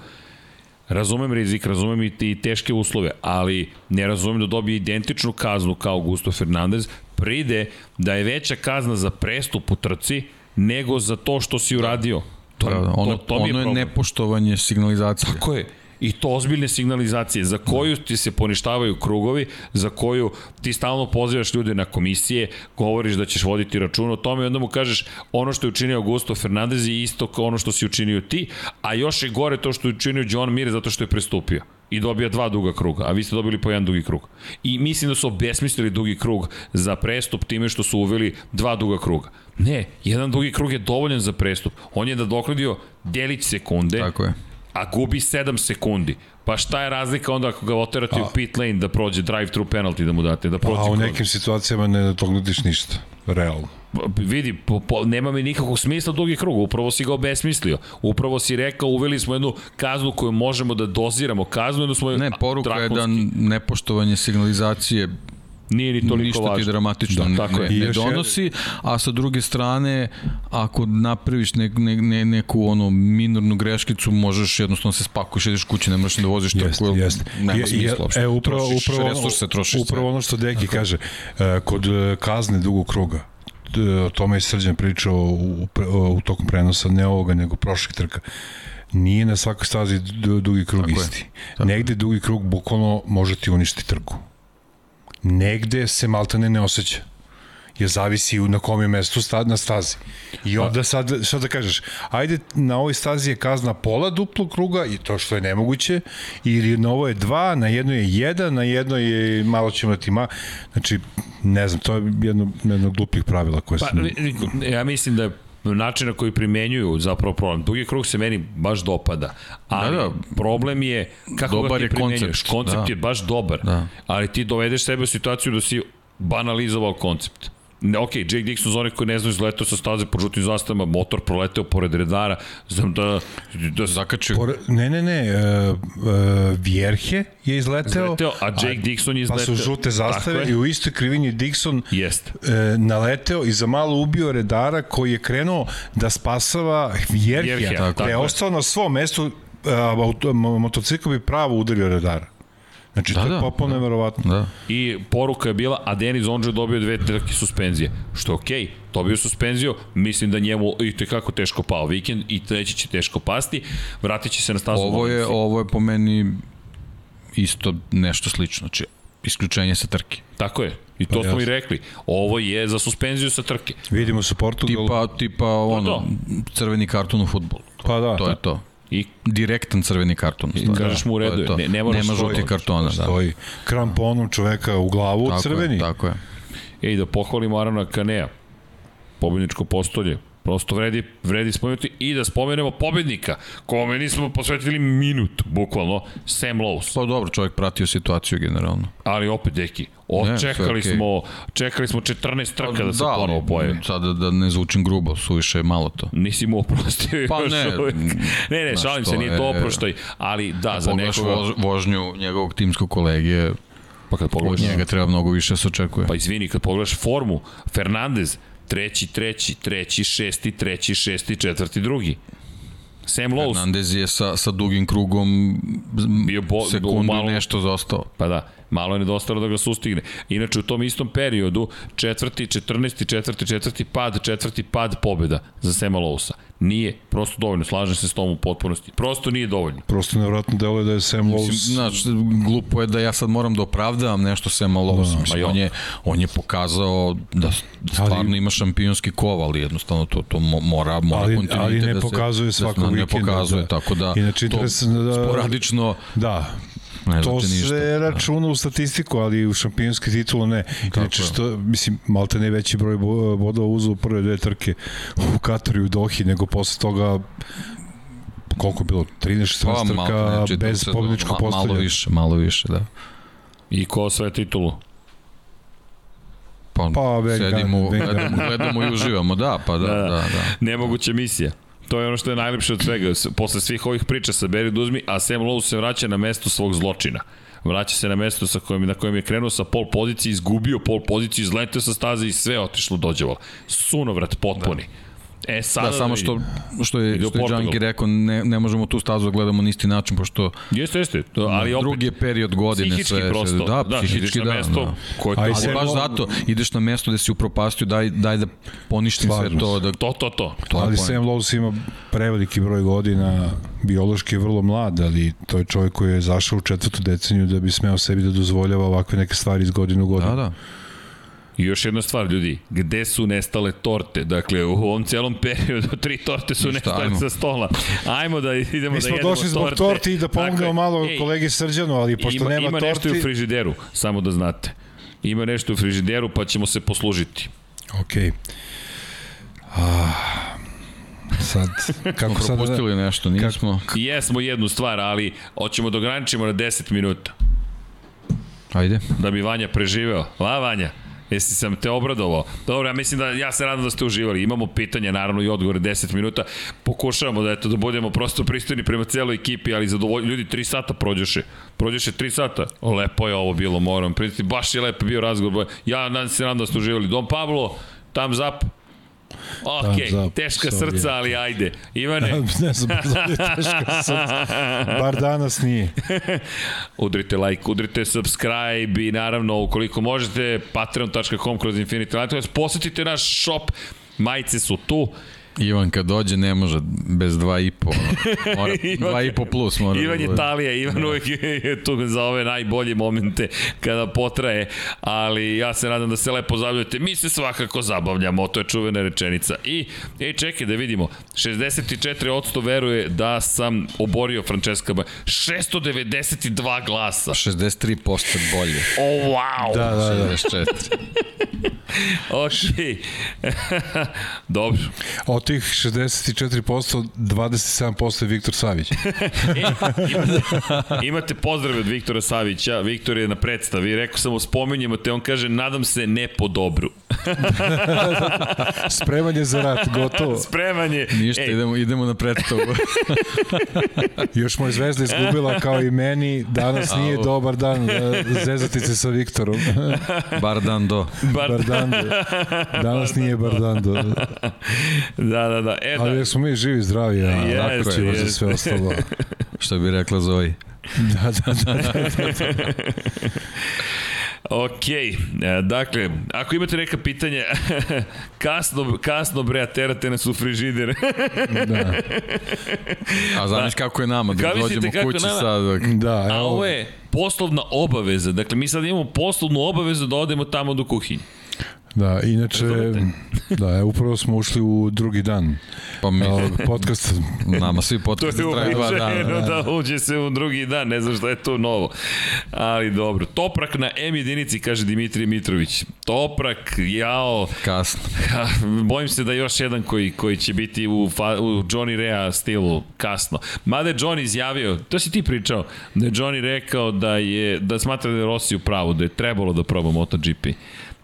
Razumem rizik, razumem i, i teške uslove, ali ne razumem da dobije identičnu kaznu kao Augusto Fernandez, pride da je veća kazna za prestup u trci nego za to što si uradio. To, da, ono, to, to je ono je problem. nepoštovanje signalizacije. Tako je. I to ozbiljne signalizacije za koju ti se poništavaju krugovi, za koju ti stalno pozivaš ljude na komisije, govoriš da ćeš voditi račun o tome i onda mu kažeš ono što je učinio Augusto Fernandez je isto kao ono što si učinio ti, a još je gore to što je učinio John Mir zato što je prestupio. i dobija dva duga kruga, a vi ste dobili po jedan dugi krug. I mislim da su obesmislili dugi krug za prestup time što su uveli dva duga kruga. Ne, jedan dugi krug je dovoljan za prestup. On je nadoknadio delić sekunde, Tako je. A gubi 7 sekundi. Pa šta je razlika onda ako ga oterate u pit lane da prođe drive-thru penalty da mu date, da prođe A u krug? nekim situacijama ne dotognutiš ništa, realno. vidi, po, po, nema mi nikakvog smisla dugi krug, upravo si ga obesmislio. Upravo si rekao, uveli smo jednu kaznu koju možemo da doziramo, kaznu jednu smo... Ne, poruka je da nepoštovanje signalizacije Nije ni toliko ništa važno. ti dramatično Da, tako ne, je. I ne donosi, a sa druge strane, ako napraviš ne, ne, ne, neku ono minornu greškicu, možeš jednostavno se spakuješ, ideš kući, ne moraš da voziš Jeste, tako, jeste. nema Je- smisla je- uopšte. E, upravo, trošiš upravo, ono, resurse, trošiš upravo ono što Deki kaže, e, kod e, kazne dugog kruga, o tome je Srđan pričao u, u, u tokom prenosa, ne ovoga, nego prošlih trka. Nije na svakoj stazi du- dugi krug Tako je. isti. Negde dugi krug bukvalno može ti uništiti trku. Negde se maltene ne osjeća jer zavisi na kom je mestu sta, na stazi. I onda sad, šta da kažeš, ajde na ovoj stazi je kazna pola duplog kruga i to što je nemoguće, ili na ovo je dva, na jedno je jedan, na jedno je malo ćemo ti ma... Znači, ne znam, to je jedno, jedno glupih pravila koje Pa, sam... ja mislim da je način na koji primenjuju zapravo problem. Dugi krug se meni baš dopada, ali Da, da, da. da. problem je kako Dobar ga ti primenjuješ. koncept, Koncept da. je baš dobar, Da. ali ti dovedeš sebe u situaciju da si banalizovao koncept. Ok, Jake Dixon za onih koji ne znaju izletao sa staze po žutim zastavama, motor proleteo pored redara, znam da, da Zakačio. Por, ne, ne, ne, uh, uh, Vjerhe je izleteo, izleteo, a Jake Dixon je pa izleteo. su žute zastave i u istoj krivini Dixon Jeste. e, naleteo i za malo ubio redara koji je krenuo da spasava Vjerhija. Vjerhija, Tako tako je je. ostao na svom mestu, a, mo- motocikl bi pravo udario redara. Znači, Da, to je da, popolno neverovatno. Da. I poruka je bila, a Denis Ondže dobio dve trke suspenzije. Što je okej, okay, dobio suspenziju, mislim da njemu i to je kako teško pao vikend i treći će teško pasti, vratit će se na stazu. Ovo je, ovo je po meni isto nešto slično. Znači, isključenje sa trke. Tako je, i to Pa, smo i rekli. Ovo je za suspenziju sa trke. Vidimo se Portugal. Tipa, tipa ono, to. crveni karton u futbolu. pa da, To je to. I Direktan crveni karton. stvari. kažeš mu u To je redu to. ne- ne moraš Nema žutih kartona. Da. stoji kramponom čoveka u glavu, Tako crveni. Je, tako je. Ej, da pohvalimo Arona Kanea, pobedničko postolje. Prosto vredi, vredi spomenuti i da spomenemo pobednika, kome nismo posvetili minut, bukvalno, Sam Lowe's. Pa dobro, čovjek pratio situaciju generalno. Ali opet, deki, Ne, sve čekali okej. smo, čekali smo 14 trka da se ali ponovo pojavi. Sada da ne zvučim grubo, suviše je malo to. Nisi mu oprostio Pa još ne, uvek. Ne, ne, šalim se, nije to oproštaj, ali da, za nekoga... vož, vožnju njegovog timskog kolege, Pa kad od pogledaš, njega treba mnogo više da se očekuje. pa izvini, kad pogledaš formu, Fernandez, treći, treći, treći, šesti, treći, šesti, četvrti, drugi. Sam Lowe's, Hernandez je sa, sa dugim krugom Bio bo- sekundu malo- nešto zaostao. Pa da, malo je nedostalo da ga sustigne. Inače, u tom istom periodu, četvrti, četrnesti, četvrti, četvrti pad, četvrti pad pobjeda za Sema Lowsa. Nije prosto dovoljno, slažem se s tom u potpunosti. Prosto nije dovoljno. Prosto nevjerojatno deluje da je Sam Mislim, Lowe's Znaš, glupo je da ja sad moram da opravdavam nešto Sema Lowe's. ma Mislim, jo. on, je, on je pokazao da, da stvarno ima šampionski kov, ali jednostavno to, to mo- mora, mora Ali- kontinuitet ali ne da se, pokazuje da se svakog ne vikenda, pokazuje, da. tako da Inače, to interesantno da- sporadično Da, ne to znači ništa. se računa u statistiku, ali u šampionske titula ne. Inače, je. što, mislim, malte ne veći broj bo- bodova uzeo u prve dve trke u Kataru i u Dohi, nego posle toga koliko je bilo, 13-14 Pa, trka ne, čitao bez se, pobjedičkog ma- Malo više, malo više, da. I ko sve titulu? Pa, Pa, sedimo, gledamo, <laughs> gledamo i uživamo, da, pa da, da, da. da. Nemoguća misija. To je ono što je najlepše od svega. Posle svih ovih priča sa Beri Duzmi, a Sam Lowe se vraća na mesto svog zločina. Vraća se na mesto sa kojim, na kojem je krenuo sa pol pozicije, izgubio pol poziciju, izletio sa staze i sve otišlo dođevala. Sunovrat potpuni. E, sada Da, samo što, što je, što je. Džanki rekao, ne, ne možemo tu stazu da gledamo na isti način, pošto Jeste, jeste. To, ali opet, drugi je period godine. psihički sve, prosto. Sve, da, da, psihički da. mesto da. koje to... Ali baš zato, ideš na mesto gde si upropastio, daj, daj da poništim Slažem sve to. Da, To, to, to. to Ali. Sam Lowe's ima preveliki broj godina, biološki je vrlo mlad, ali to je čovjek koji je zašao u četvrtu deceniju da bi smeo sebi da dozvoljava ovakve neke stvari iz godine u godinu. Da, da. I još jedna stvar, ljudi, gde su nestale torte? Dakle, u ovom celom periodu tri torte su Ništa, nestale ajmo. sa stola. Ajmo da idemo Mi da smo jedemo došli zbog torte. torti i da pomognemo je. malo Ej, kolegi Srđanu, ali pošto ima, nema ima nešto i u torti... frižideru, samo da znate. Ima nešto u frižideru, pa ćemo se poslužiti. Ok. Ah, sad, kako sad... Propustili nešto, nismo. I jesmo jednu stvar, ali hoćemo da ograničimo na 10 minuta. Ajde. Da bi Vanja preživeo. Va, Vanja? Jesi sam te obradovao? Dobro, ja mislim da ja se nadam da ste uživali. Imamo pitanja, naravno i odgovore 10 minuta. Pokušavamo da eto da budemo prosto pristojni prema celoj ekipi, ali zadovoljni. Ljudi 3 sata prođeše. Prođeše 3 sata. Lepo je ovo bilo, moram priznati. Baš je lepo bio razgovor. Ja nadam se nadam da ste uživali. Don Pablo, tam zap. Ok, up, teška sorry. srca, ali ajde. Ivane, <laughs> ne znam, da je teško sad. Bar danas nije. <laughs> udrite like, udrite subscribe i naravno ukoliko možete patreon.com kroz Infinity Lighthouse, posetite naš shop, majice su tu, Ivan kad dođe ne može bez dva i po. Mora, <laughs> dva i po plus mora. da Ivan je bude. talija, Ivan uvek je tu za ove najbolje momente kada potraje, ali ja se nadam da se lepo zabavljate. Mi se svakako zabavljamo, to je čuvena rečenica. I, ej, čekaj da vidimo, 64% veruje da sam oborio Francesca Ba. 692 glasa. 63% bolje. O, oh, wow! Da, da, da. <laughs> 64. Ok. <laughs> Dobro. Od tih 64%, 27% je Viktor Savić. E, <laughs> imate, imate pozdrave od Viktora Savića. Viktor je na predstavi. Rekao sam mu spominjemo te, on kaže nadam se ne po dobru. <laughs> Spremanje za rat, gotovo. Spreman je. Ništa, idemo, idemo na predstavu. <laughs> Još mu je zvezda izgubila kao i meni. Danas nije Au. dobar dan zezati se sa Viktorom. Bar dan do. bar, Bardando. Danas nije Bardando. Da, da, da. E, Ali da. mi živi, zdravi, a tako ćemo za sve ostalo. <laughs> Što bi rekla Zoji. Da, da, da. <laughs> Ok, e, dakle, ako imate neka pitanja, <laughs> kasno, kasno bre, a terate nas u frižider. da. A znaš kako je nama, da dođemo kući nama? sad. dok- Da, A evo, ovo je poslovna obaveza. Dakle, mi sad imamo poslovnu obavezu da odemo tamo do kuhinje. Da, inače, da, evo, upravo smo ušli u drugi dan Pa mi, ovog podcasta. nama svi <laughs> To podcasti je traju dva dana. da uđe se u drugi dan, ne znam šta je to novo. Ali dobro. Toprak na M jedinici, kaže Dimitrij Mitrović. Toprak, jao, Kasno. Bojim se da još jedan koji, koji će biti u, fa, u Johnny Rea stilu kasno. Mada je Johnny izjavio, to si ti pričao, da je Johnny rekao da je da smatra da je Rossi u pravu, da je trebalo da proba MotoGP.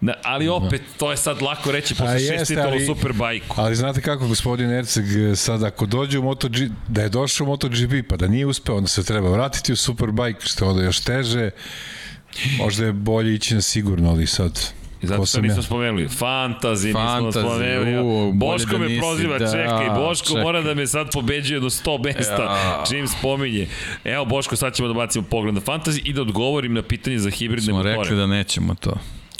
Na, ali opet, to je sad lako reći posle A šest titula u Superbajku. Ali znate kako, gospodin Erceg, sad ako dođe u MotoGP, da je došao u MotoGP, pa da nije uspeo, onda se treba vratiti u Superbike, što je onda još teže. Možda je bolje ići na sigurno, ali sad... I zato što ja? nismo spomenuli. Fantazi nismo spomenuli. u, bolje Boško da me nisi, proziva, da, čekaj, Boško čekaj. mora da me sad pobeđuje do 100 mesta, Ja. čim spominje. Evo, Boško, sad ćemo da bacimo pogled na Fantazi i da odgovorim na pitanje za hibridne Smo motore. rekli da nećemo to.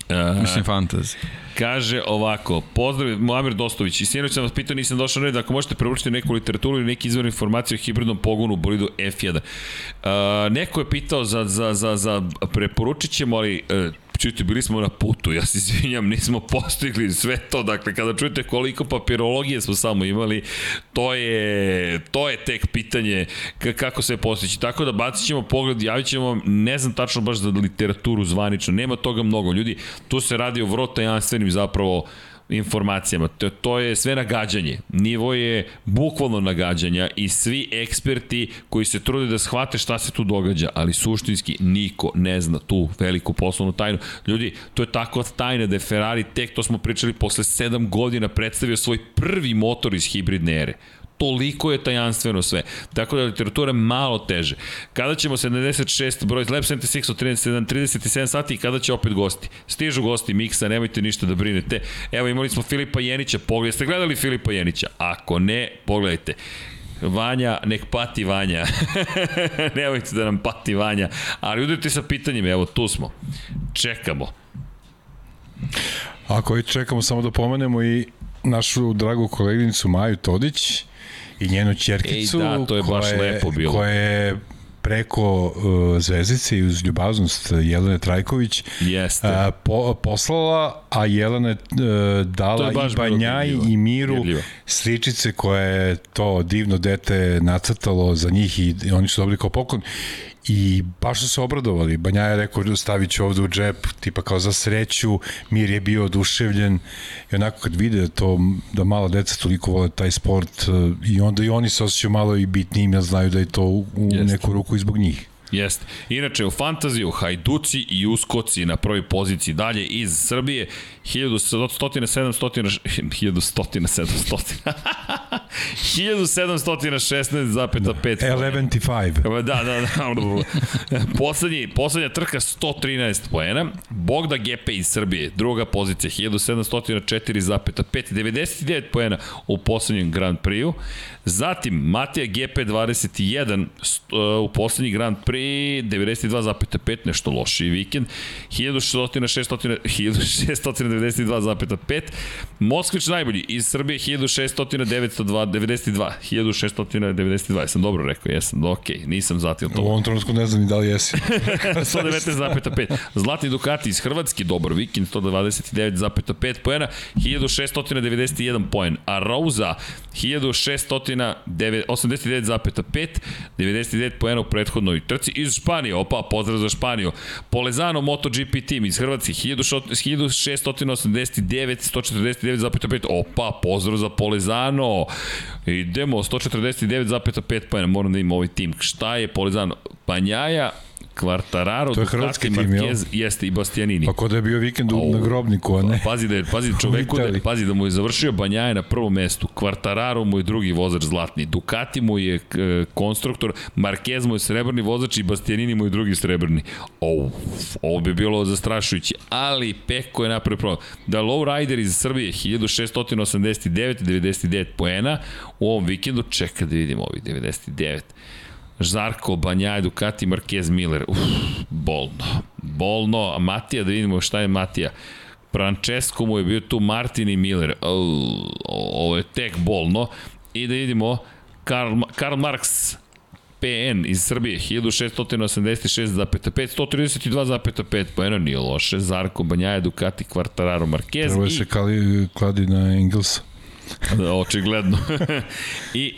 A, Mislim, fantasy. Kaže ovako, pozdrav Moamer Dostović, i sinoć sam vas pitao, nisam došao na red, ako možete preučiti neku literaturu ili neki izvor informacije o hibridnom pogonu u bolidu F1. Uh, neko je pitao za, za, za, za preporučit ćemo, ali uh, čujte, bili smo na putu, ja se izvinjam, nismo postigli sve to, dakle, kada čujete koliko papirologije smo samo imali, to je, to je tek pitanje ka- kako se postići. Tako da bacit ćemo pogled, javit ćemo vam, ne znam tačno baš za literaturu zvanično, nema toga mnogo. Ljudi, tu se radi o vrlo tajanstvenim zapravo informacijama. To, to je sve nagađanje. Nivo je bukvalno nagađanja i svi eksperti koji se trude da shvate šta se tu događa, ali suštinski niko ne zna tu veliku poslovnu tajnu. Ljudi, to je tako tajna da je Ferrari tek, to smo pričali, posle 7 godina predstavio svoj prvi motor iz hibridne ere toliko je tajanstveno sve. Tako da literatura malo teže. Kada ćemo 76 broj Lab 76 od 37, 37 sati i kada će opet gosti? Stižu gosti Miksa, nemojte ništa da brinete. Evo imali smo Filipa Jenića, pogledajte, ste gledali Filipa Jenića? Ako ne, pogledajte. Vanja, nek pati Vanja. <laughs> Nemojte da nam pati Vanja. Ali udrite sa pitanjima, evo tu smo. Čekamo. Ako već čekamo samo da pomenemo i našu dragu koleginicu Maju Todić i njenu čerkicu Ej, da, to je baš koja lepo bilo. koja je preko uh, Zvezdice i uz ljubaznost Jelene Trajković Jeste. a, po, poslala, a Jelena je uh, dala je i Banjaj i Miru Dirljivo. sličice koje je to divno dete nacrtalo za njih i, i oni su dobili kao poklon i baš su se obradovali. Banja je rekao stavit ću ovde u džep, tipa kao za sreću, Mir je bio oduševljen i onako kad vide to, da mala deca toliko vole taj sport uh, i onda i oni se osjećaju malo i bitnijim, jer znaju da je to u, Jeste. neku ruku i zbog njih. Jeste. Inače, u fantaziju Hajduci i Uskoci na prvoj poziciji dalje iz Srbije 1100, 700, 1100, 1716,5. 11.5. Da, da, da. <laughs> Poslednji, poslednja trka 113 poena. Bogda Gepe iz Srbije, druga pozicija 1704,5, 99 poena u poslednjem Grand Prix-u. Zatim Matija Gepe 21 st- u poslednji Grand Prix 92,5, nešto lošiji vikend. 1600, 1692,5. Moskvić najbolji iz Srbije 1692, 1692, jesam dobro rekao, jesam, ok, nisam zatio to. U ovom trenutku ne znam ni da li jesi. <laughs> <laughs> 119,5. Zlatni Ducati iz Hrvatske, dobar vikend, 129,5 poena, 1691 poen. A Rosa, 1689,5, 99 poena u prethodnoj trci. Iz Španije, opa, pozdrav za Španiju. Polezano MotoGP tim iz Hrvatske, 1689, 149,5, opa, pozdrav za Polezano. Idemo, 149,5 poena, moram da imam ovaj tim. Šta je Polezano? Panjaja, Kvartararo, To je Ducati, hrvatski tim, jel? Marquez, jeste i Bastianini. Pa ko da je bio vikend u, na grobniku, a ne? Pazi da je, pazi <laughs> čoveku da, pazi da mu je završio Banjaje na prvom mestu, Kvartararo mu je drugi vozač zlatni, Ducati mu je e, konstruktor, Marquez mu je srebrni vozač i Bastianini mu je drugi srebrni. Au, ovo bi bilo zastrašujuće, ali Peko je napravio problem. Da Lowrider iz Srbije 1689, 99 poena u ovom vikendu, čeka da vidimo ovih 99. Žarko, Banjaj, Ducati, Marquez, Miller. Uf, bolno. Bolno. A Matija, da vidimo šta je Matija. Francesco mu je bio tu Martin i Miller. Au, ovo je tek bolno. I da vidimo Karl, Karl Marx, PN iz Srbije, 1686,5, 132,5 poena, nije loše. Zarko, Banjaja, Ducati, Quartararo, Marquez je i se kali, kladi na Engelsa. <laughs> Da, očigledno. <laughs> I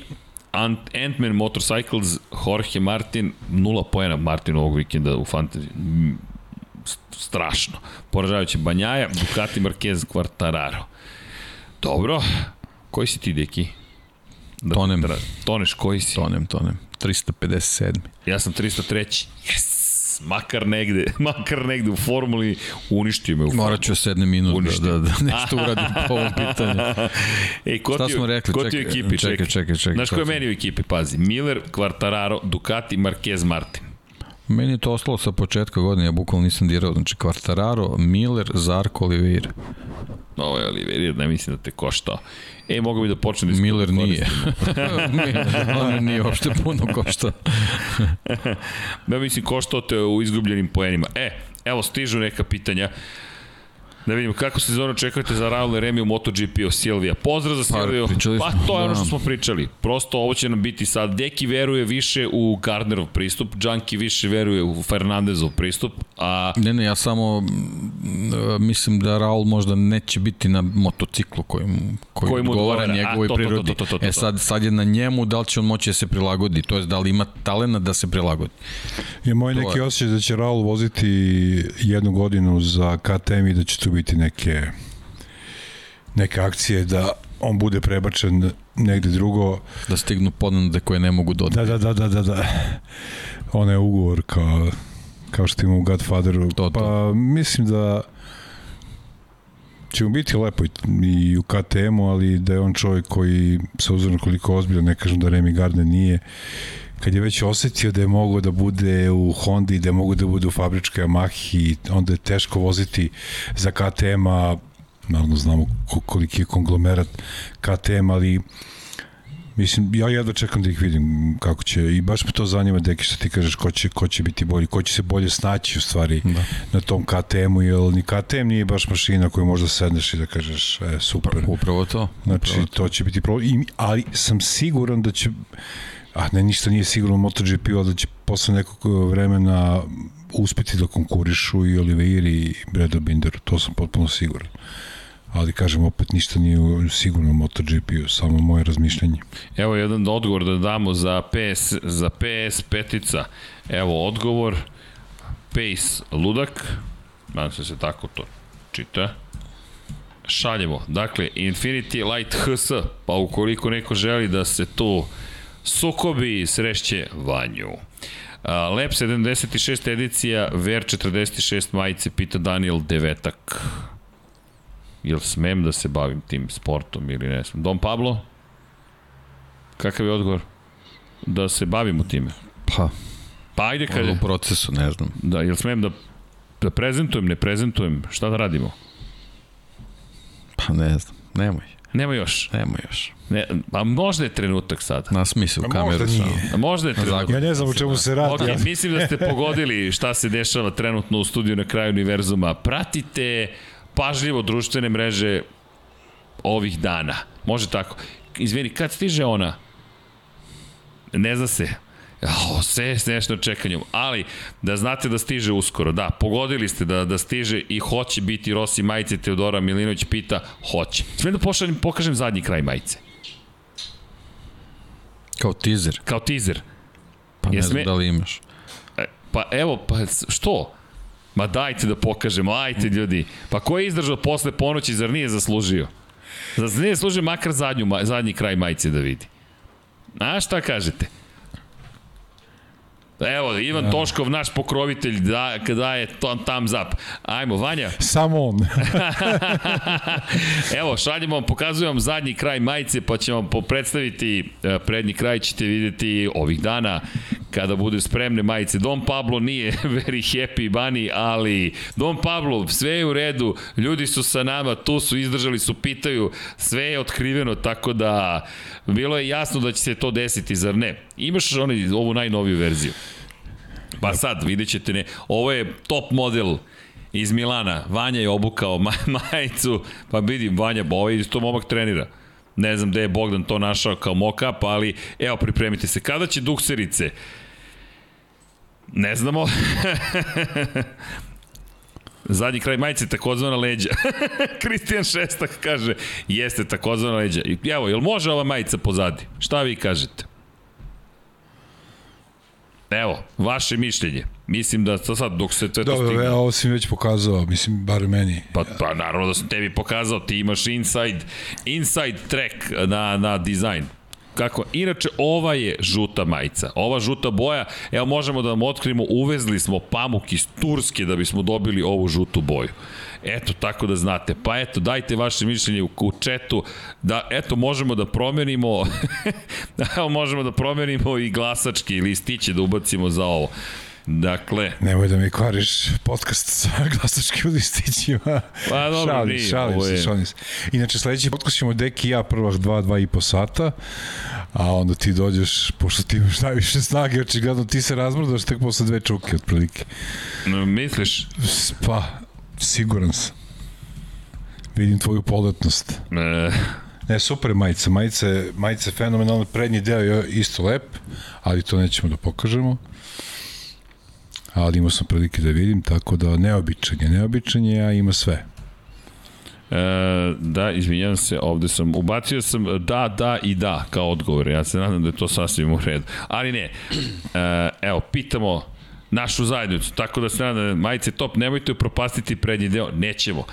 Ant Ant-Man Motorcycles, Jorge Martin, nula poena Martin ovog vikenda u Fantasy. St- Strašno. Poražavajuće Banjaja, Ducati Marquez, Quartararo. Dobro. Koji si ti, deki? Da, Tonem. tra- Toneš, koji si? Tonem, tonem. 357. Ja sam 303. Yes! Makar negde, <laughs> makar negde u formuli uništio me u formuli. Morat ću sedne minut da, Uništio. da, da nešto uradim po ovom pitanju. <laughs> Ej, ko Šta ti, smo rekli? Ko ti u Čekaj, ekipi? čekaj, čekaj, čekaj, Znaš ko je meni u ekipi? Pazi, Miller, Quartararo, Ducati, Marquez, Martin. Meni je to ostalo sa početka godine, ja bukvalno nisam dirao. Znači, Quartararo, Miller, Zarko, Oliveira. Ovo je Oliveira, ne mislim da te koštao. E, mogu bi da počnem da Miller nije. <laughs> On nije uopšte puno košta. <laughs> Ja mislim koštao te u izgubljenim poenima. E, evo stižu neka pitanja. Da vidimo kako se zonu očekujete za Raul Remi u MotoGP-u Silvija. Pozdrav za Pa, Silviju. Pa smo, to je ono da. što smo pričali. Prosto ovo će nam biti sad. Deki veruje više u Gardnerov pristup, Junkie više veruje u Fernandezov pristup, a Ne, ne, ja samo mislim da Raul možda neće biti na motociklu koji mu, koji Koji mu odgovara njegovoj to, to, to, prirodi. to, to, to, to. E sad, sad je na njemu da li će on moći da se prilagodi, to je da li ima talena da se prilagodi. Je moj To neki je. osjećaj da će Raul voziti jednu godinu za KTM i da će tu biti neke neke akcije da on bude prebačen negde drugo. Da stignu ponude koje ne mogu dodati. Da, da, da, da, da, da. Ona je ugovor kao, kao što ima u Godfatheru. To, to. Pa mislim da će mu biti lepo i- u KTM-u, ali da je on čovjek koji se uzorno koliko ozbiljan, ne kažem da Remy Gardner nije, kad je već osetio da je mogao da bude u Hondi, da je mogao da bude u fabričkoj Yamahi, onda je teško voziti za KTM-a, naravno znamo ko- koliki je konglomerat KTM, ali Mislim, ja jedva čekam da ih vidim kako će, i baš me to zanima, Deki, što ti kažeš, ko će, ko će biti bolji, ko će se bolje snaći u stvari Da. na tom KTM-u, jer ni KTM nije baš mašina koju možda sedneš i da kažeš, e, super. Upravo to. Znači, upravo to će biti problem, ali sam siguran da će a ne, ništa nije sigurno u MotoGP-u, da će posle nekog vremena uspeti da konkurišu i Oliveira i Bredo Binder, to sam potpuno siguran. Ali kažem, opet ništa nije sigurno MotoGP-u, samo moje razmišljanje. Evo jedan odgovor da damo za PS, za PS petica. Evo odgovor. Pace Ludak. Nadam se da se tako to čita. Šaljemo. Dakle, Infinity Light HS. Pa ukoliko neko želi da se tu sukobi, srešće Vanju. Lab 76 edicija, Ver 46 majice, pita Daniel Devetak. Jel smem da se bavim tim sportom ili ne smem? Don Pablo? Kakav je odgovor? Da se bavimo time. Pa, Pa ajde kad... u procesu, ne znam. Da, jel smem da, da prezentujem, ne prezentujem? Šta da radimo? Pa ne znam, nemoj, Nema još. nemoj još. Ne, a možda je trenutak sada. Na smislu kameru možda samo. nije. A možda je trenutak. Ja ne znam o čemu se radi. Ok, ja, mislim da ste <laughs> pogodili šta se dešava trenutno u studiju na kraju univerzuma. Pratite pažljivo društvene mreže ovih dana. Može tako. Izvini, kad stiže ona? Ne zna se. Oh, sve s nešto čekanjem. Ali, da znate da stiže uskoro. Da, pogodili ste da, da stiže i hoće biti Rossi majice. Teodora Milinović pita, hoće. Sve da pošaljem, pokažem zadnji kraj majice. Kao teaser, Kao teaser. pa ne znam da li imaš. E, Pa evo, pa što? Ma dajte da pokažemo, ajte ljudi. Pa ko je izdržao posle ponoći, zar nije zaslužio? Zar nije zaslužio makar zadnju, zadnji kraj majice da vidi? A šta kažete? Evo, Ivan Toškov, naš pokrovitelj, da, daje to, thumbs up. Ajmo, Vanja, <laughs> samo on. <laughs> Evo, šaljemo vam, pokazujem vam zadnji kraj majice, pa ćemo vam po- predstaviti e, prednji kraj, ćete videti ovih dana kada budu spremne majice. Don Pablo nije <laughs> very happy bunny, ali Don Pablo, sve je u redu, ljudi su sa nama, tu su, izdržali su, pitaju, sve je otkriveno, tako da bilo je jasno da će se to desiti, zar ne? Imaš onaj, ovu najnoviju verziju. Pa sad, vidjet ćete, ne, ovo je top model iz Milana. Vanja je obukao ma <laughs> majicu, pa vidim, Vanja, ovaj isto momak trenira. Ne znam gde je Bogdan to našao kao mock-up, ali evo, pripremite se. Kada će dukserice? Ne znamo. <laughs> Zadnji kraj majice takozvana leđa. <laughs> Kristijan Šestak kaže, jeste takozvana leđa. I evo, jel može ova majica pozadi? Šta vi kažete? Evo, vaše mišljenje. Mislim da to sad, dok se to Dobro, stigne... ja, ovo si mi već pokazao, mislim, bar meni. Pa, pa naravno da sam tebi pokazao, ti imaš inside, inside track na, na dizajn. Kako? Inače, ova je žuta majica. Ova žuta boja, evo možemo da vam otkrijemo, uvezli smo pamuk iz Turske da bismo dobili ovu žutu boju. Eto, tako da znate. Pa eto, dajte vaše mišljenje u, u četu, da, eto, možemo da promenimo, evo, <laughs> možemo da promenimo i glasački listiće da ubacimo za ovo. Dakle, Nemoj da mi kvariš podcast sa <laughs> glasačkim listićima. Pa dobro, šalim, nije, se, šalim ovo se, je- šalim se. Inače, sledeći podcast ćemo Deki i ja prvah dva, dva i po sata, a onda ti dođeš, pošto ti imaš najviše snage, očigledno ti se razmrdaš tek posle dve čuke, otprilike. misliš, S- Pa, siguran sam. Vidim tvoju poletnost. e, Ne, super majica. Majica je, majica je fenomenalna. Prednji deo je isto lep, ali to nećemo da pokažemo. Ali imao sam prilike da vidim, tako da neobičan je, neobičan je, a ima sve. E, da, izvinjam se, ovde sam, ubacio sam da, da i da kao odgovor. Ja se nadam da je to sasvim u redu. Ali ne, e, evo, pitamo našu zajednicu, tako da se nadam da majice top, nemojte propastiti prednji deo, nećemo.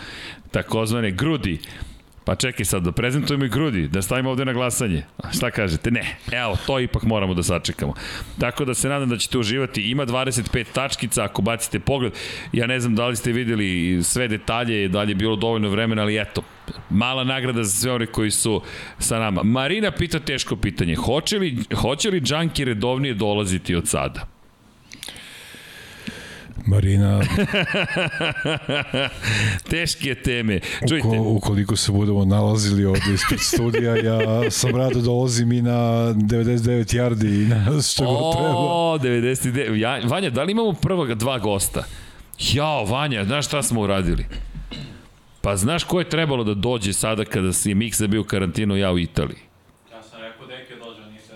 Takozvane grudi, Pa čekaj sad, da prezentujemo i grudi, da stavimo ovde na glasanje. Šta kažete? Ne. Evo, to ipak moramo da sačekamo. Tako da se nadam da ćete uživati. Ima 25 tačkica, ako bacite pogled. Ja ne znam da li ste videli sve detalje, da li je bilo dovoljno vremena, ali eto, mala nagrada za sve one koji su sa nama. Marina pita teško pitanje. Hoće li, hoće li Džanki redovnije dolaziti od sada? Marina, <laughs> Teške teme. Čujte, uko, ukoliko se budemo nalazili ovde ispred studija, ja sam rado dolazim i na 99 yardi i na što god treba. O, 99. Ja, Vanja, da li imamo prva dva gosta? Jao, Vanja, znaš šta smo uradili? Pa znaš ko je trebalo da dođe sada kada si Miksa bio u karantinu, ja u Italiji? Ja sam rekao deke dođe, niste...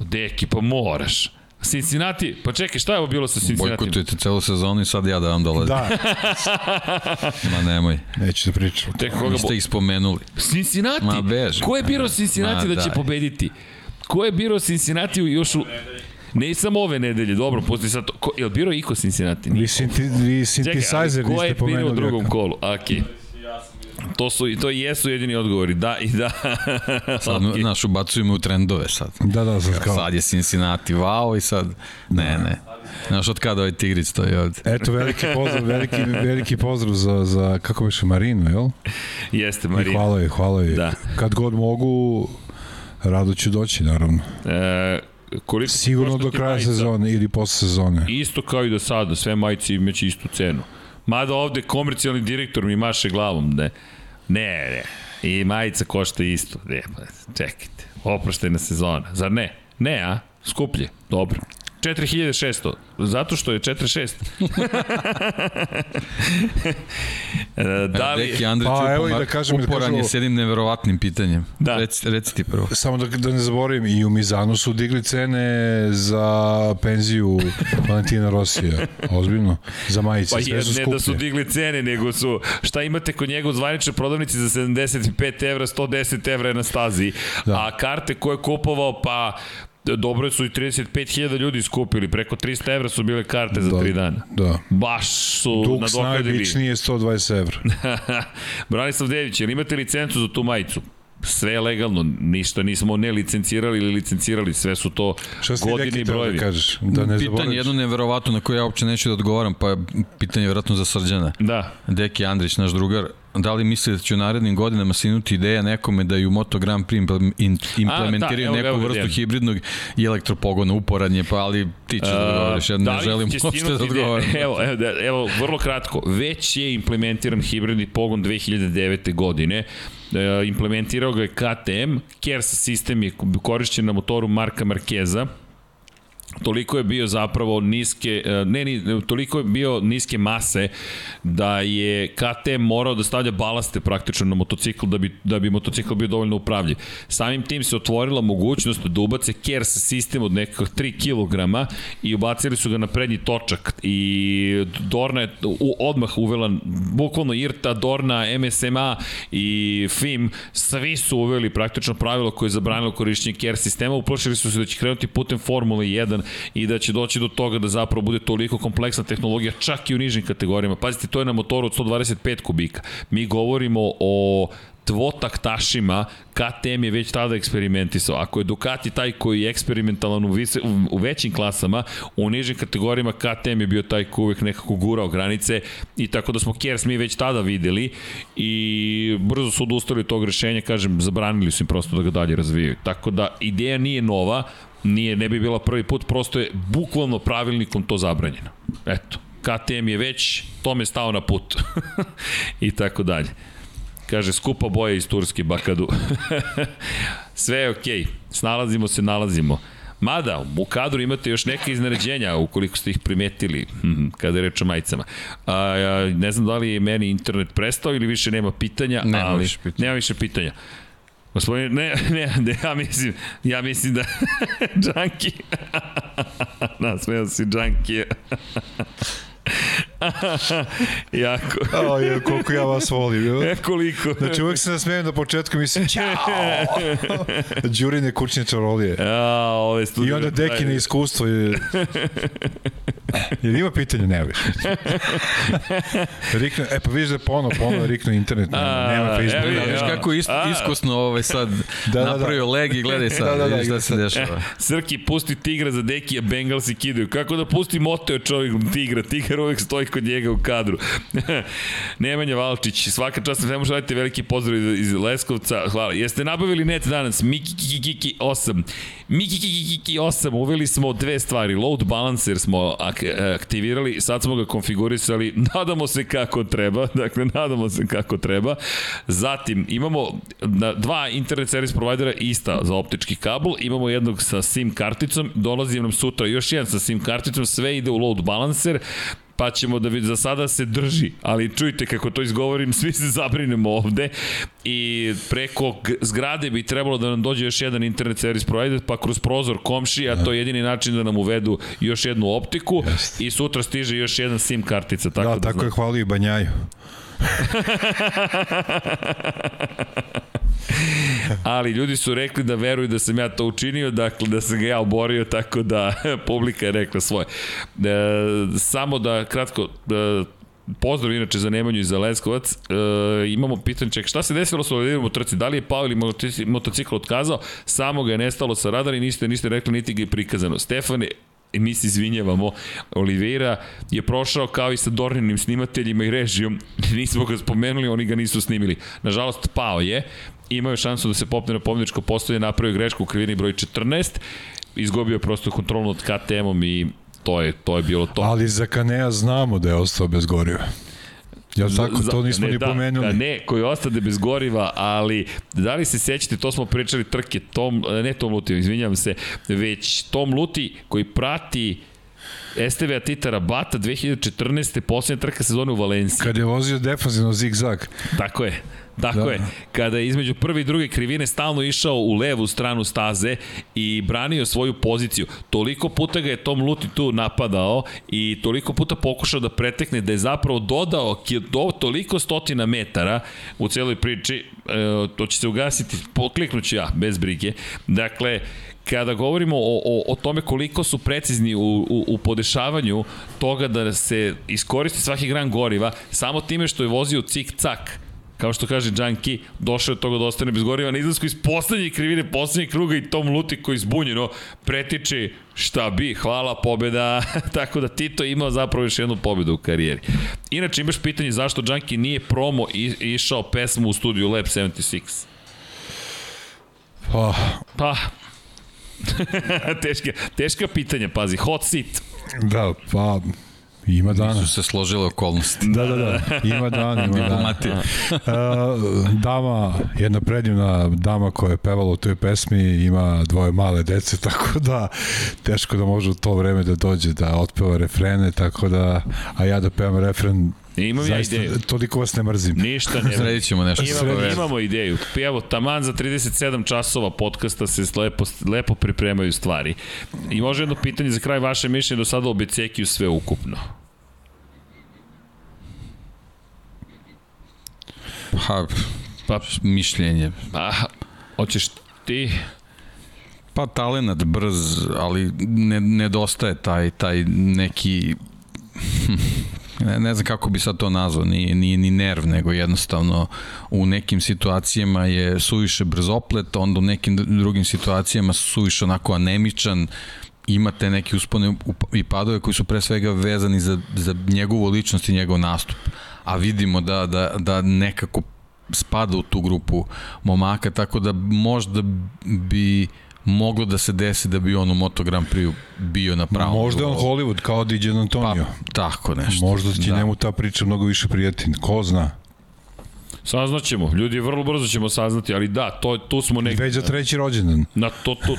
Deki, pa moraš. Cincinnati, pa čekaj, šta je ovo bilo sa Cincinnati? Bojkotujete celu sezonu i sad ja da vam dolazim. Da, <laughs> Ma nemoj. neću da pričam. Tek koga bo... Niste ih spomenuli. Cincinnati? Ma, beži. Ko je birao Cincinnati Ma, da će daj. pobediti? Ko je birao Cincinnati još u... Ne samo ove nedelje, dobro, pusti sad to. Ko, je li birao Iko Cincinnati? Vi, sinti, vi Čekaj, ali synthesizer ko je niste birao u pomenuli. drugom kolu? Okej. To su, to i jesu jedini odgovori, da i da. <laughs> Sad, Okej. naš, ubacujemo u trendove sad. Da, da, sad kao. Sad je Cincinnati, wow, i sad, ne, ne. Znaš od kada ovaj tigrić stoji ovde? Eto, veliki pozdrav, veliki, <laughs> veliki pozdrav za, za kako biše, Marinu, jel? Jeste, I Marija. hvala je, hvala je. Da. Kad god mogu, rado ću doći, naravno. E, koliko Sigurno do kraja majica? sezone ili posle sezone. Isto kao i do sada, sve majice imaće istu cenu. Mada ovde komercijalni direktor mi maše glavom, ne. Ne, ne. I majica košta isto. Ne, pa, čekajte. Oproštena sezona. Zar ne? Ne, a? Skuplje. Dobro. 4600. Zato što je 46. <laughs> E, da li... Deki Andrić Pa, evo i da kažem- da uporan kažem je s jednim neverovatnim pitanjem. Da. Reci, reci ti prvo. Samo da, da ne zaboravim, i u Mizanu su digli cene za penziju Valentina Rosija. Ozbiljno. Za majice. Pa Sve je, ne da su digli cene, nego su, šta imate kod njega u zvaničnoj prodavnici za 75 evra, 110 evra je na stazi, da. Da. a karte koje je kupovao, pa dobro su i 35.000 ljudi skupili, preko 300 evra su bile karte za Da, 3 dana. Da. Baš su Dux nadoknadili. najobičniji je 120 evra. <laughs> Branislav Dević, jel imate licencu za tu majicu? Sve je legalno, ništa nismo ne licencirali ili licencirali, sve su to godine i da brojevi. kažeš? Da ne Pitanje jedno neverovatno na koje ja uopće neću da odgovaram, pa je pitanje vjerojatno za Srđana. Da, Deki Andrić, naš drugar, da li misli da će u narednim godinama sinuti ideja nekome da i u Moto Grand Prix implementiraju evo ga, neku evo vrstu ideja. hibridnog i elektropogona, uporanje, pa ali ti ćeš da odgovoriš, ja da ne li želim uopšte da odgovaram. Evo, evo, da- evo, vrlo kratko. Već je implementiran hibridni pogon 2009. godine. E, implementirao ga je KTM. KERS sistem je korišćen na motoru Marka Markeza toliko je bio zapravo niske, e, ne, ni, toliko je bio niske mase da je KTM morao da stavlja balaste praktično na motocikl da bi, da bi motocikl bio dovoljno upravljiv. Samim tim se otvorila mogućnost da ubace KERS sistem od nekako 3 kg i ubacili su ga na prednji točak i Dorna je u, odmah uvela bukvalno IRTA, Dorna, MSMA i FIM, svi su uveli praktično pravilo koje je zabranilo korišćenje KERS sistema, uplašili su se da će krenuti putem Formule 1 i da će doći do toga da zapravo bude toliko kompleksna tehnologija čak i u nižim kategorijama. Pazite, to je na motoru od 125 kubika. Mi govorimo o dvotaktašima, KTM je već tada eksperimentisao. Ako je Ducati taj koji je eksperimentalan u, vise, u, u većim klasama, u nižim kategorijama KTM je bio taj koji uvek nekako gurao granice i tako da smo Kers mi već tada videli i brzo su odustali od tog rešenja, kažem, zabranili su im prosto da ga dalje razvijaju. Tako da ideja nije nova, nije, ne bi bila prvi put, prosto je bukvalno pravilnikom to zabranjeno. Eto, KTM je već tome stao na put <laughs> i tako dalje. Kaže, skupa boja iz Turske, Bakadu. <laughs> Sve je okej, okay. snalazimo se, nalazimo. Mada, u kadru imate još neke izneređenja, ukoliko ste ih primetili, hm, kada je reč o majicama. A, a, ne znam da li je meni internet prestao ili više nema pitanja, Nema ali više pitanja. nema više pitanja. Gospodin, ne, ne, ne, ja mislim, ja mislim da <laughs> Džanki, <laughs> nasmeo si Džanki. <laughs> jako. O, je, koliko ja vas volim. E, koliko. Znači, uvek se nasmijem na početku, mislim, čao! Đurine kućne čarolije. Ja, ove I studije. onda dekine iskustvo je... <laughs> Jer ima pitanja, nema više. Rikne, e pa vidiš da je ponovo, ponovo riknu internet, nema, nema A, Facebook. evo Da, je, viš ja. kako is, A. iskusno ovaj sad da, da. napravio leg i gledaj <laughs> sad, Da, da, da, vidiš šta se dešava. <laughs> Srki pusti tigra za deki, a Bengalsi kidaju. Kako da pusti moteo čovjek tigra? Tigar uvek stoji kod njega u kadru. Nemanja Valčić, svaka čast, ne možete raditi veliki pozdrav iz, Leskovca. Hvala. Jeste nabavili net danas? Miki Kiki Kiki 8. Miki Kiki Kiki 8. Uveli smo dve stvari. Load balancer smo aktivirali, sad smo ga konfigurisali. <laughs> Nadamo se kako treba. Dakle, nadamo se kako treba. Zatim, imamo dva internet servis provajdera ista za optički kabel. Imamo jednog sa SIM karticom. Dolazi nam sutra još jedan sa SIM karticom. Sve ide u load balancer pa ćemo da vidi, za sada se drži, ali čujte kako to izgovorim, svi se zabrinemo ovde i preko zgrade bi trebalo da nam dođe još jedan internet servis provider, pa kroz prozor komšija, to je jedini način da nam uvedu još jednu optiku Jest. i sutra stiže još jedan SIM kartica. Tako Da, da, tako je hvalio i Banjaju. <laughs> Ali ljudi su rekli da veruju da sam ja to učinio, dakle da sam ga ja oborio, tako da <laughs> publika je rekla svoje. E, samo da kratko, e, pozdrav inače za Nemanju i za Leskovac. E, imamo pitanje, ček, šta se desilo sa Oliverom u trci? Da li je pao ili motoci- motocikl otkazao? Samo ga je nestalo sa radara i niste, niste rekli niti ga je prikazano. Stefane, i mi se izvinjavamo, Oliveira je prošao kao i sa Dorninim snimateljima i režijom, <laughs> nismo ga spomenuli, oni ga nisu snimili. Nažalost, pao je, imao je šansu da se popne na pobjedičko postoje, napravio grešku u krivini broj 14, izgubio prosto kontrolu nad KTM-om i to je, to je bilo to. Ali za Kanea znamo da je ostao bez goriva. Jel tako? To nismo ne, ni da, pomenuli. Da, ne, koji ostade bez goriva, ali da li se sećate, to smo pričali trke, Tom, ne Tom Luti, izvinjam se, već Tom Luti koji prati STV Titara Bata 2014. posljednja trka sezone u Valenciji. Kad je vozio defanzivno zig-zag. Tako je. Tako Da. je. Kada je između prve i druge krivine stalno išao u levu stranu staze i branio svoju poziciju. Toliko puta ga je Tom Luti tu napadao i toliko puta pokušao da pretekne da je zapravo dodao do, toliko stotina metara u celoj priči. E, to će se ugasiti, pokliknuću ja, bez brige. Dakle, kada govorimo o, o, o tome koliko su precizni u, u, u podešavanju toga da se iskoristi svaki gram goriva, samo time što je vozio cik-cak, kao što kaže Junkie, došao je od toga da ostane bez goriva na izlasku iz poslednje krivine, poslednjeg kruga i Tom Luti koji zbunjeno pretiče šta bi, hvala, pobeda, <laughs> tako da Tito je imao zapravo još jednu pobedu u karijeri. Inače imaš pitanje zašto Junkie nije promo i, išao pesmu u studiju Lab 76. Pa, Pa, <laughs> teška, teška pitanja, pazi, hot seat. da, pa, ima dana. Su se složile okolnosti. Da, da, da, ima dan, ima dan. Diplomatija. <laughs> Uh, dama, jedna predivna dama koja je pevala u toj pesmi ima dvoje male dece, <laughs> tako da teško da može u to vreme da dođe da otpeva refrene, tako da, a ja da pevam refren, Imam ja zaista, ideju. toliko vas ne mrzim. Ništa ne <laughs> Sredit ćemo nešto. Imamo, imamo ideju. Evo, taman za 37 časova podcasta se lepo, lepo pripremaju stvari. I može jedno pitanje za kraj vaše mišljenje do sada o Becekiju sve ukupno. Pa, Pa, mišljenje. a, hoćeš ti? Pa talenat brz, ali ne, nedostaje taj, taj neki ne, ne znam kako bi sad to nazvao, nije, nije ni nerv, nego jednostavno u nekim situacijama je suviše brzoplet, onda u nekim drugim situacijama suviše onako anemičan, imate neke uspone i padove koji su pre svega vezani za, za njegovu ličnost i njegov nastup. A vidimo da, da, da nekako spada u tu grupu momaka, tako da možda bi moglo da se desi da bi on u Moto Grand Prix bio na pravom Možda je on. Hollywood kao DJ Antonio. Pa, tako nešto. Možda će da. njemu ta priča mnogo više prijeti. Ko zna? Saznaćemo. Ljudi, vrlo brzo ćemo saznati, ali da, to, tu smo negde. Već za treći rođendan. Na to, to,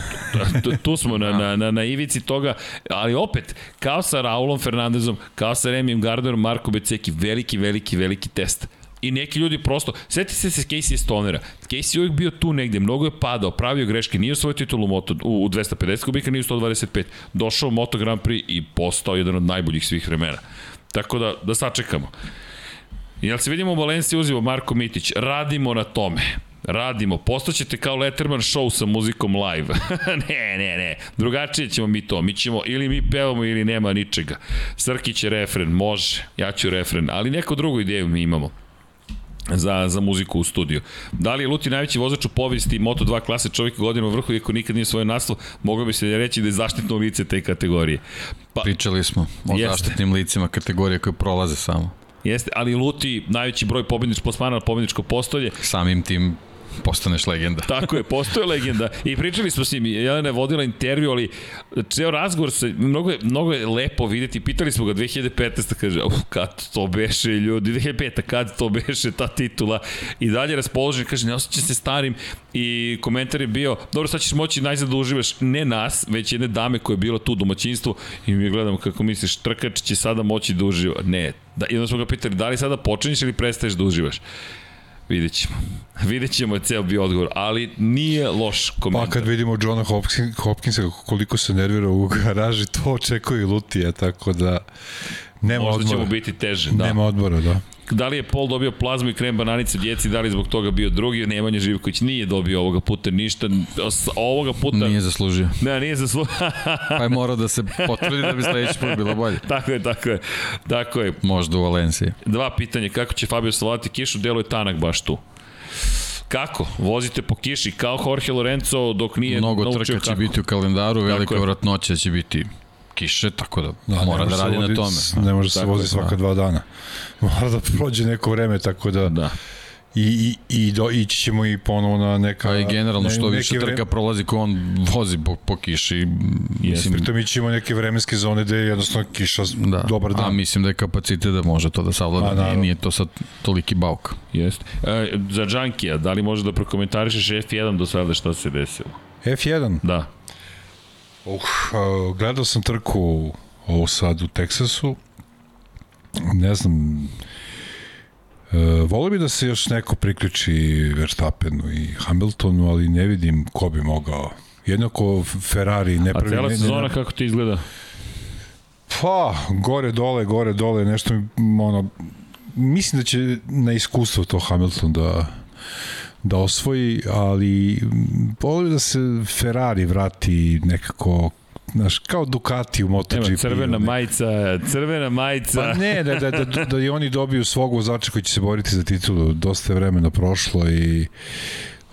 tu, tu smo na, na, na, na ivici toga, ali opet, kao sa Raulom Fernandezom, kao sa Remijem Gardnerom, Marko Beceki, veliki, veliki, veliki test. I neki ljudi prosto, seti se se Casey Stonera. Casey je uvijek bio tu negde, mnogo je padao, pravio greške, nije osvojio titulu moto, u, u 250 kubika, nije u 125. Došao u Moto Grand Prix i postao jedan od najboljih svih vremena. Tako da, da sačekamo. Jel se vidimo u Valenciji uzivo Marko Mitić, radimo na tome. Radimo, postaćete kao Letterman show sa muzikom live. <laughs> ne, ne, ne, drugačije ćemo mi to. Mi ćemo, ili mi pevamo ili nema ničega. Srkić je refren, može, ja ću refren, ali neku drugu ideju mi imamo za, za muziku u studiju. Da li je Luti najveći vozač u povijesti Moto2 klase čovjek godina u vrhu, iako nikad nije svoj naslov, moglo bi se reći da je zaštitno lice te kategorije. Pa, Pričali smo o Jeste. zaštitnim licima kategorije koje prolaze samo. jeste, ali Luti najveći broj pobednič plasmana na pobedničko postolje, Samim tim postaneš legenda. <laughs> Tako je, postoje legenda. I pričali smo s njim, Jelena je vodila intervju, ali ceo razgovor se, mnogo je, mnogo je lepo videti. Pitali smo ga 2015. kaže, uf, kad to beše ljudi, 2005. kad to beše ta titula. I dalje raspoložen, kaže, ne osjeća se starim. I komentar je bio, dobro, sad ćeš moći najzad da uživaš, ne nas, već jedne dame koja je bila tu u domaćinstvu. I mi gledamo kako misliš, trkač će sada moći da uživa. Ne, da, i onda smo ga pitali, da li sada počinješ ili prestaješ da uživaš? Vidjet ćemo. <laughs> Vidjet ćemo ceo bio odgovor, ali nije loš komentar. Pa kad vidimo Johna Hopkins, Hopkinsa koliko se nervira u garaži, to očekuje i Lutija, tako da nema Možda odmora. će mu biti teže, da. Nema odmora, da. Da li je Pol dobio plazmu i krem bananice djeci, da li je zbog toga bio drugi, Nemanja Živković nije dobio ovoga puta ništa, ovoga puta... Nije zaslužio. Ne, nije zaslu... <laughs> Pa je morao da se potvrdi da bi sledeći put bilo bolje. <laughs> tako je, tako je. Tako je. Možda u Valenciji. Dva pitanja, kako će Fabio savladati kišu, deluje tanak baš tu. Kako? Vozite po kiši kao Jorge Lorenzo dok nije Mnogo naučio trka će kako. biti u kalendaru, velika je. vratnoća će biti kiše, tako da, Da, mora da radi se na vodi- tome. Ne može se vozi je, svaka da. dva dana. <laughs> Mora da prođe neko vreme, tako da... Da. I, i, i do, ići ćemo i ponovo na neka... Pa i generalno ne- što više vreme- trka prolazi ko on vozi po, po kiši. Mislim, Pritom ići ćemo neke vremenske zone gde je jednostavno kiša da. dobar dan. A mislim da je kapacitet da može to da A, savlada. Nije, naravno. nije to sad toliki bauk. Jeste. E, za Džankija, da li može da prokomentarišeš F1 do sada šta se desilo? F1. Da. Uh, gledao sam trku ovo sad u Teksasu. Ne znam, uh, volio bi da se još neko priključi Verstappenu i Hamiltonu, ali ne vidim ko bi mogao. Jednako Ferrari ne A pravi... ne- ne- sezona kako ti izgleda? Pa, gore, dole, gore, dole, nešto mi, ono, mislim da će na iskustvo to Hamilton da da osvoji, ali mm, volio bi da se Ferrari vrati nekako znaš, kao Ducati u MotoGP. Evo, crvena ono. majica, crvena majica. Pa ne, da, da, da, da i oni dobiju svog vozača koji će se boriti za titulu. Dosta je vremena prošlo i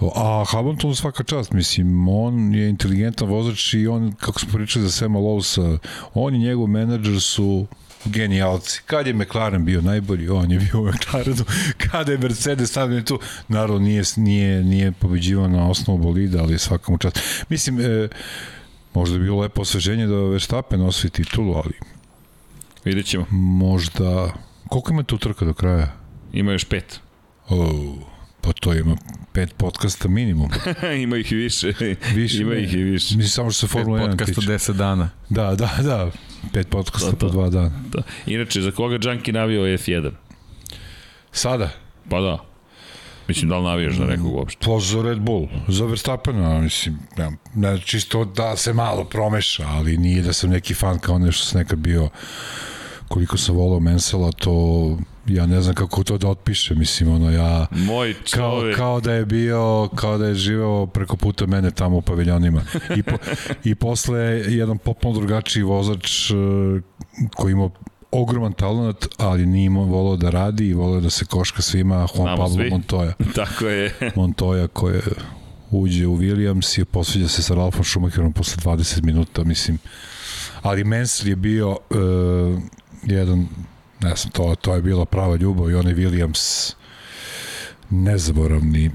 A Hamilton svaka čast, mislim, on je inteligentan vozač i on, kako smo pričali za Sema Lowsa, on i njegov menadžer su genijalci. Kad je McLaren bio najbolji, on je bio u McLarenu. Kada je Mercedes stavljen tu, naravno nije, nije, nije pobeđivao na osnovu bolida, ali svaka mu čast. Mislim, e, možda bi bilo lepo osveženje da Verstappen osvoji titulu, ali Vidjet ćemo. možda... Koliko ima tu trka do kraja? Ima još pet. Oh, pa to ima pet podcasta minimum. <laughs> Ima ih i više. Više, Ima ne. ih i više. Mislim samo što se Pet Formula 1 podcasta tiče. 10 dana. Da, da, da. Pet podcasta To, to. po dva dana. Da. Inače, za koga Džanki navio F1? Sada? Pa da. Mislim, da li navijaš za nekog uopšte? Pa za Red Bull, za Verstappena, mislim, ne, ne, čisto da se malo promeša, ali nije da sam neki fan kao nešto sam nekad bio koliko sam volao Mensela, to ja ne znam kako to da otpiše, mislim, ono, ja Moj kao, čovek. kao da je bio, kao da je živeo preko puta mene tamo u paviljonima. I, po, i posle jedan potpuno drugačiji vozač eh, koji ima ogroman talent, ali nije imao volao da radi i volao da se koška svima Juan Znamo Pablo svi. Montoya. <laughs> Tako je. Montoya koji uđe u Williams i posveđa se sa Ralfom Schumacherom posle 20 minuta, mislim. Ali Mansell je bio uh, jedan, ne znam, to, to je bila prava ljubav i onaj Williams nezaboravni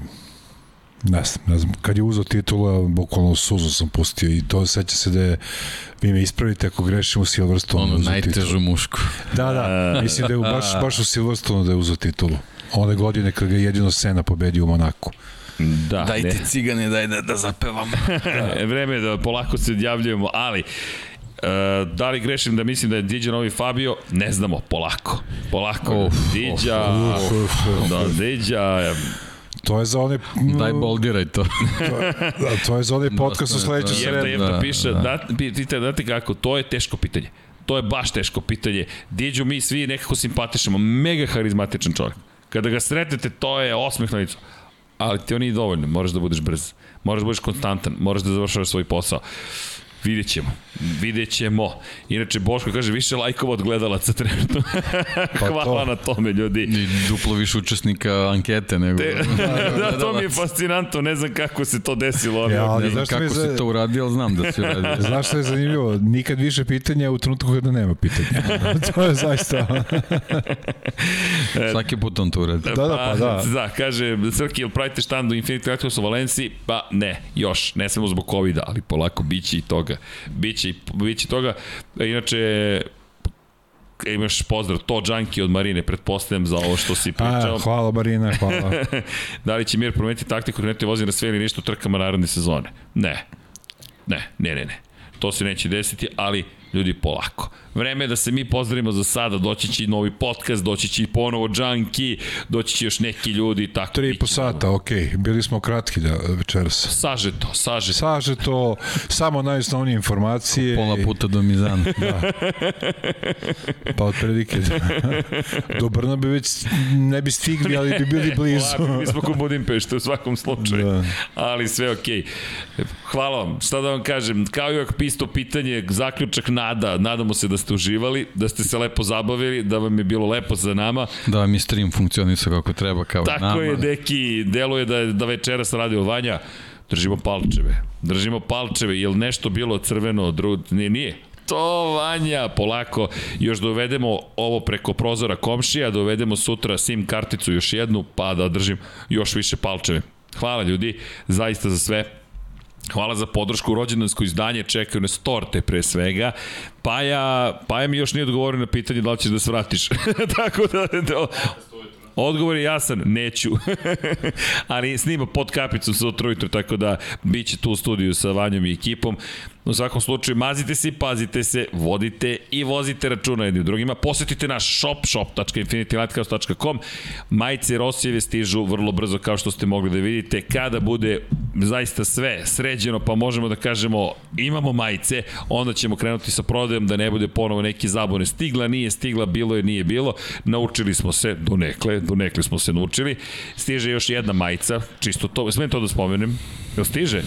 ne znam, ne znam, kad je uzao titula, bukvalno suzu sam pustio i to seća se da je, vi me ispravite ako grešim u Silverstone. Ono, najtežu titulu. mušku. Da, da, mislim da je u- baš, baš u Silverstone da je uzao titulu. One godine kad ga je jedino Sena pobedio u Monaku. Da, Dajte ne. cigane, daj da, da zapevam. <laughs> E, Vreme je da polako se odjavljujemo, ali E, da li grešim da mislim da je Diđa novi Fabio? Ne znamo, polako. Polako. Uf, Diđa, da, Diđa, To je za one Daj boldiraj to. Da, to je za onaj podcast u sledećoj Jefta, sredi. Jefta Da, piše, da. da. pitanje, znate kako, to je teško pitanje. To je baš teško pitanje. Diđu mi svi nekako simpatišemo, mega harizmatičan čovjek. Kada ga sretnete, to je osmeh na licu. Ali ti on nije dovoljno, moraš da budeš brz. Moraš da budeš konstantan, moraš da završavaš svoj posao. Vidjet ćemo. Vidjet ćemo. Inače, Boško kaže više lajkova od gledalaca trenutno. <laughs> Hvala to. na tome, ljudi. I duplo više učesnika ankete nego... Te, <laughs> da, to mi je fascinantno, ne znam kako se to desilo. Ja, ali Ne znam kako za- si to uradio, ali znam da si uradio. <laughs> Znaš što je zanimljivo? Nikad više pitanja u trenutku kada nema pitanja. to je zaista... Svaki put on to uradi. Da, da, pa da. Da, kaže, Srki, jel pravite štand u Infinity Lighthouse u Valenciji? Pa ne, još, ne smemo zbog covid ali polako biće i toga. Biće, i- biće i toga. E, Inače, imaš pozdrav, to džanki od Marine, pretpostavljam za ovo što si pričao. A, hvala Marina, hvala. <laughs> da li će Mir promeniti taktiku, ne te vozi na sve ili ništa u trkama narodne sezone? Ne. Ne, ne, ne, ne. To se neće desiti, ali ljudi polako. Vreme je da se mi pozdravimo za sada, doći će i novi podcast, doći će i ponovo Junkie, doći će još neki ljudi i tako. Tri i po sata, okej. Bili smo kratki da, večeras. Sažeto, sažeto. Saže to, samo najosnovnije informacije. Pola puta do Mizana. <laughs> Pa otprilike. Do Brna bi već ne bi stigli, ali bi bili <laughs> blizu. Mi smo kod Budimpešta u svakom slučaju. Da. Ali sve okej. Hvala vam. Šta da vam kažem, kao i uvek pisto pitanje, zaključak nada. Nadamo se da ste uživali, da ste se lepo zabavili, da vam je bilo lepo za nama. Da vam je stream funkcionisao kako treba, kao i Tako nama. je, deki, deluje da, da večeras radi o Vanja. Držimo palčeve. Držimo palčeve. Je li nešto bilo crveno? Dru... Nije, nije. To, Vanja, polako. Još dovedemo ovo preko prozora komšija, dovedemo sutra SIM karticu još jednu, pa da držim još više palčeve. Hvala ljudi, zaista za sve. Hvala za podršku, rođendansko izdanje, čekaju nas torte pre svega. Paja, Paja mi još nije odgovorio na pitanje da li ćeš da se vratiš. <laughs> Tako da, da Odgovor je jasan, neću. <laughs> Ali snima pod kapicom sutra ujutro, tako da bit će tu u studiju sa Vanjom i ekipom. U svakom slučaju, mazite se i pazite se, vodite i vozite računa jedni u drugima. Posetite naš shop, shop.infinitylighthouse.com. Majice Rosijeve stižu vrlo brzo, kao što ste mogli da vidite. Kada bude zaista sve sređeno, pa možemo da kažemo imamo majice, onda ćemo krenuti sa prodajom da ne bude ponovo neki zabune. Stigla, nije stigla, bilo je, nije bilo. Naučili smo se, donekle, donekle smo se naučili. Stiže još jedna majica, čisto to, smijem to da spomenem? Jel stiže?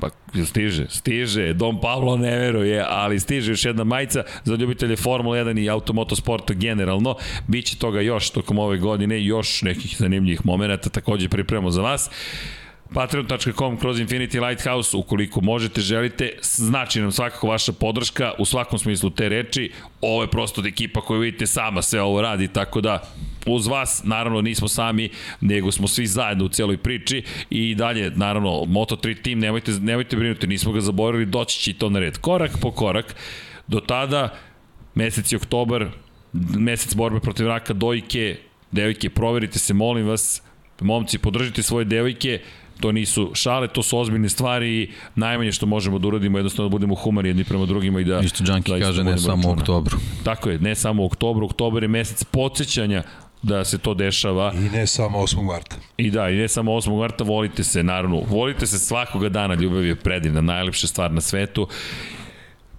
Pa, stiže? Stiže, Dom Pavlo ne veruje, ali stiže još jedna majica za ljubitelje Formula 1 i automotosporta generalno. Biće toga još tokom ove godine, još nekih zanimljivih momenta takođe pripremamo za vas patreon.com kroz Infinity Lighthouse, ukoliko možete, želite, znači nam svakako vaša podrška u svakom smislu te reči. Ovo je prosto ekipa koju vidite sama sve ovo radi, tako da uz vas, naravno nismo sami, nego smo svi zajedno u celoj priči i dalje, naravno, Moto3 tim, nemojte, nemojte brinuti, nismo ga zaboravili, doći će i to na red. Korak po korak, do tada, mesec je oktobar, mesec borbe protiv raka dojke, devojke, proverite se, molim vas, momci, podržite svoje devojke, to nisu šale, to su ozbiljne stvari i najmanje što možemo da uradimo jednostavno da budemo humani jedni prema drugima i da Isto Junkie zaista kaže ne samo u oktobru. Tako je, ne samo u oktobru, oktobar je mesec podsjećanja da se to dešava I ne samo 8. marta. i da, i ne samo 8. marta, volite se, naravno, volite se svakoga dana, ljubav je predivna, najlepša stvar na svetu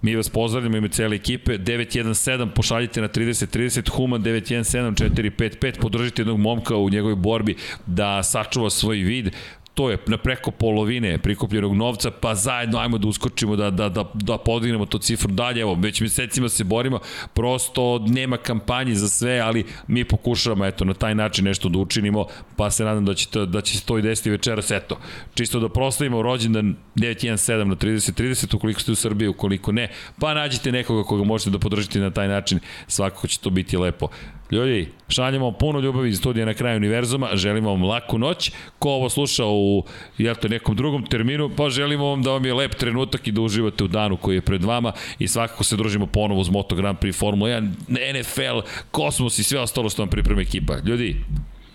Mi vas pozdravljamo ime cele ekipe. 917 pošaljite na 3030, Human 917 455, podržite jednog momka u njegovoj borbi da sačuva svoj vid to je na preko polovine prikupljenog novca, pa zajedno ajmo da uskočimo, da, da, da, da podignemo to cifru dalje, evo, već mesecima se borimo, prosto nema kampanje za sve, ali mi pokušavamo, eto, na taj način nešto da učinimo, pa se nadam da će, to, da će se to i desiti večeras, eto, čisto da proslavimo rođendan 917 na 3030, ukoliko ste u Srbiji, ukoliko ne, pa nađite nekoga koga možete da podržite na taj način, svakako će to biti lepo. Ljudi, šaljamo vam puno ljubavi iz studija na kraju univerzuma, želimo vam laku noć. Ko ovo sluša u jel te, nekom drugom terminu, pa želimo vam da vam je lep trenutak i da uživate u danu koji je pred vama i svakako se družimo ponovo uz Moto Grand Prix Formula 1, NFL, Kosmos i sve ostalo što vam priprema ekipa. Ljudi,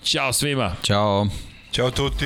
Ćao svima! Ćao. Ćao tuti.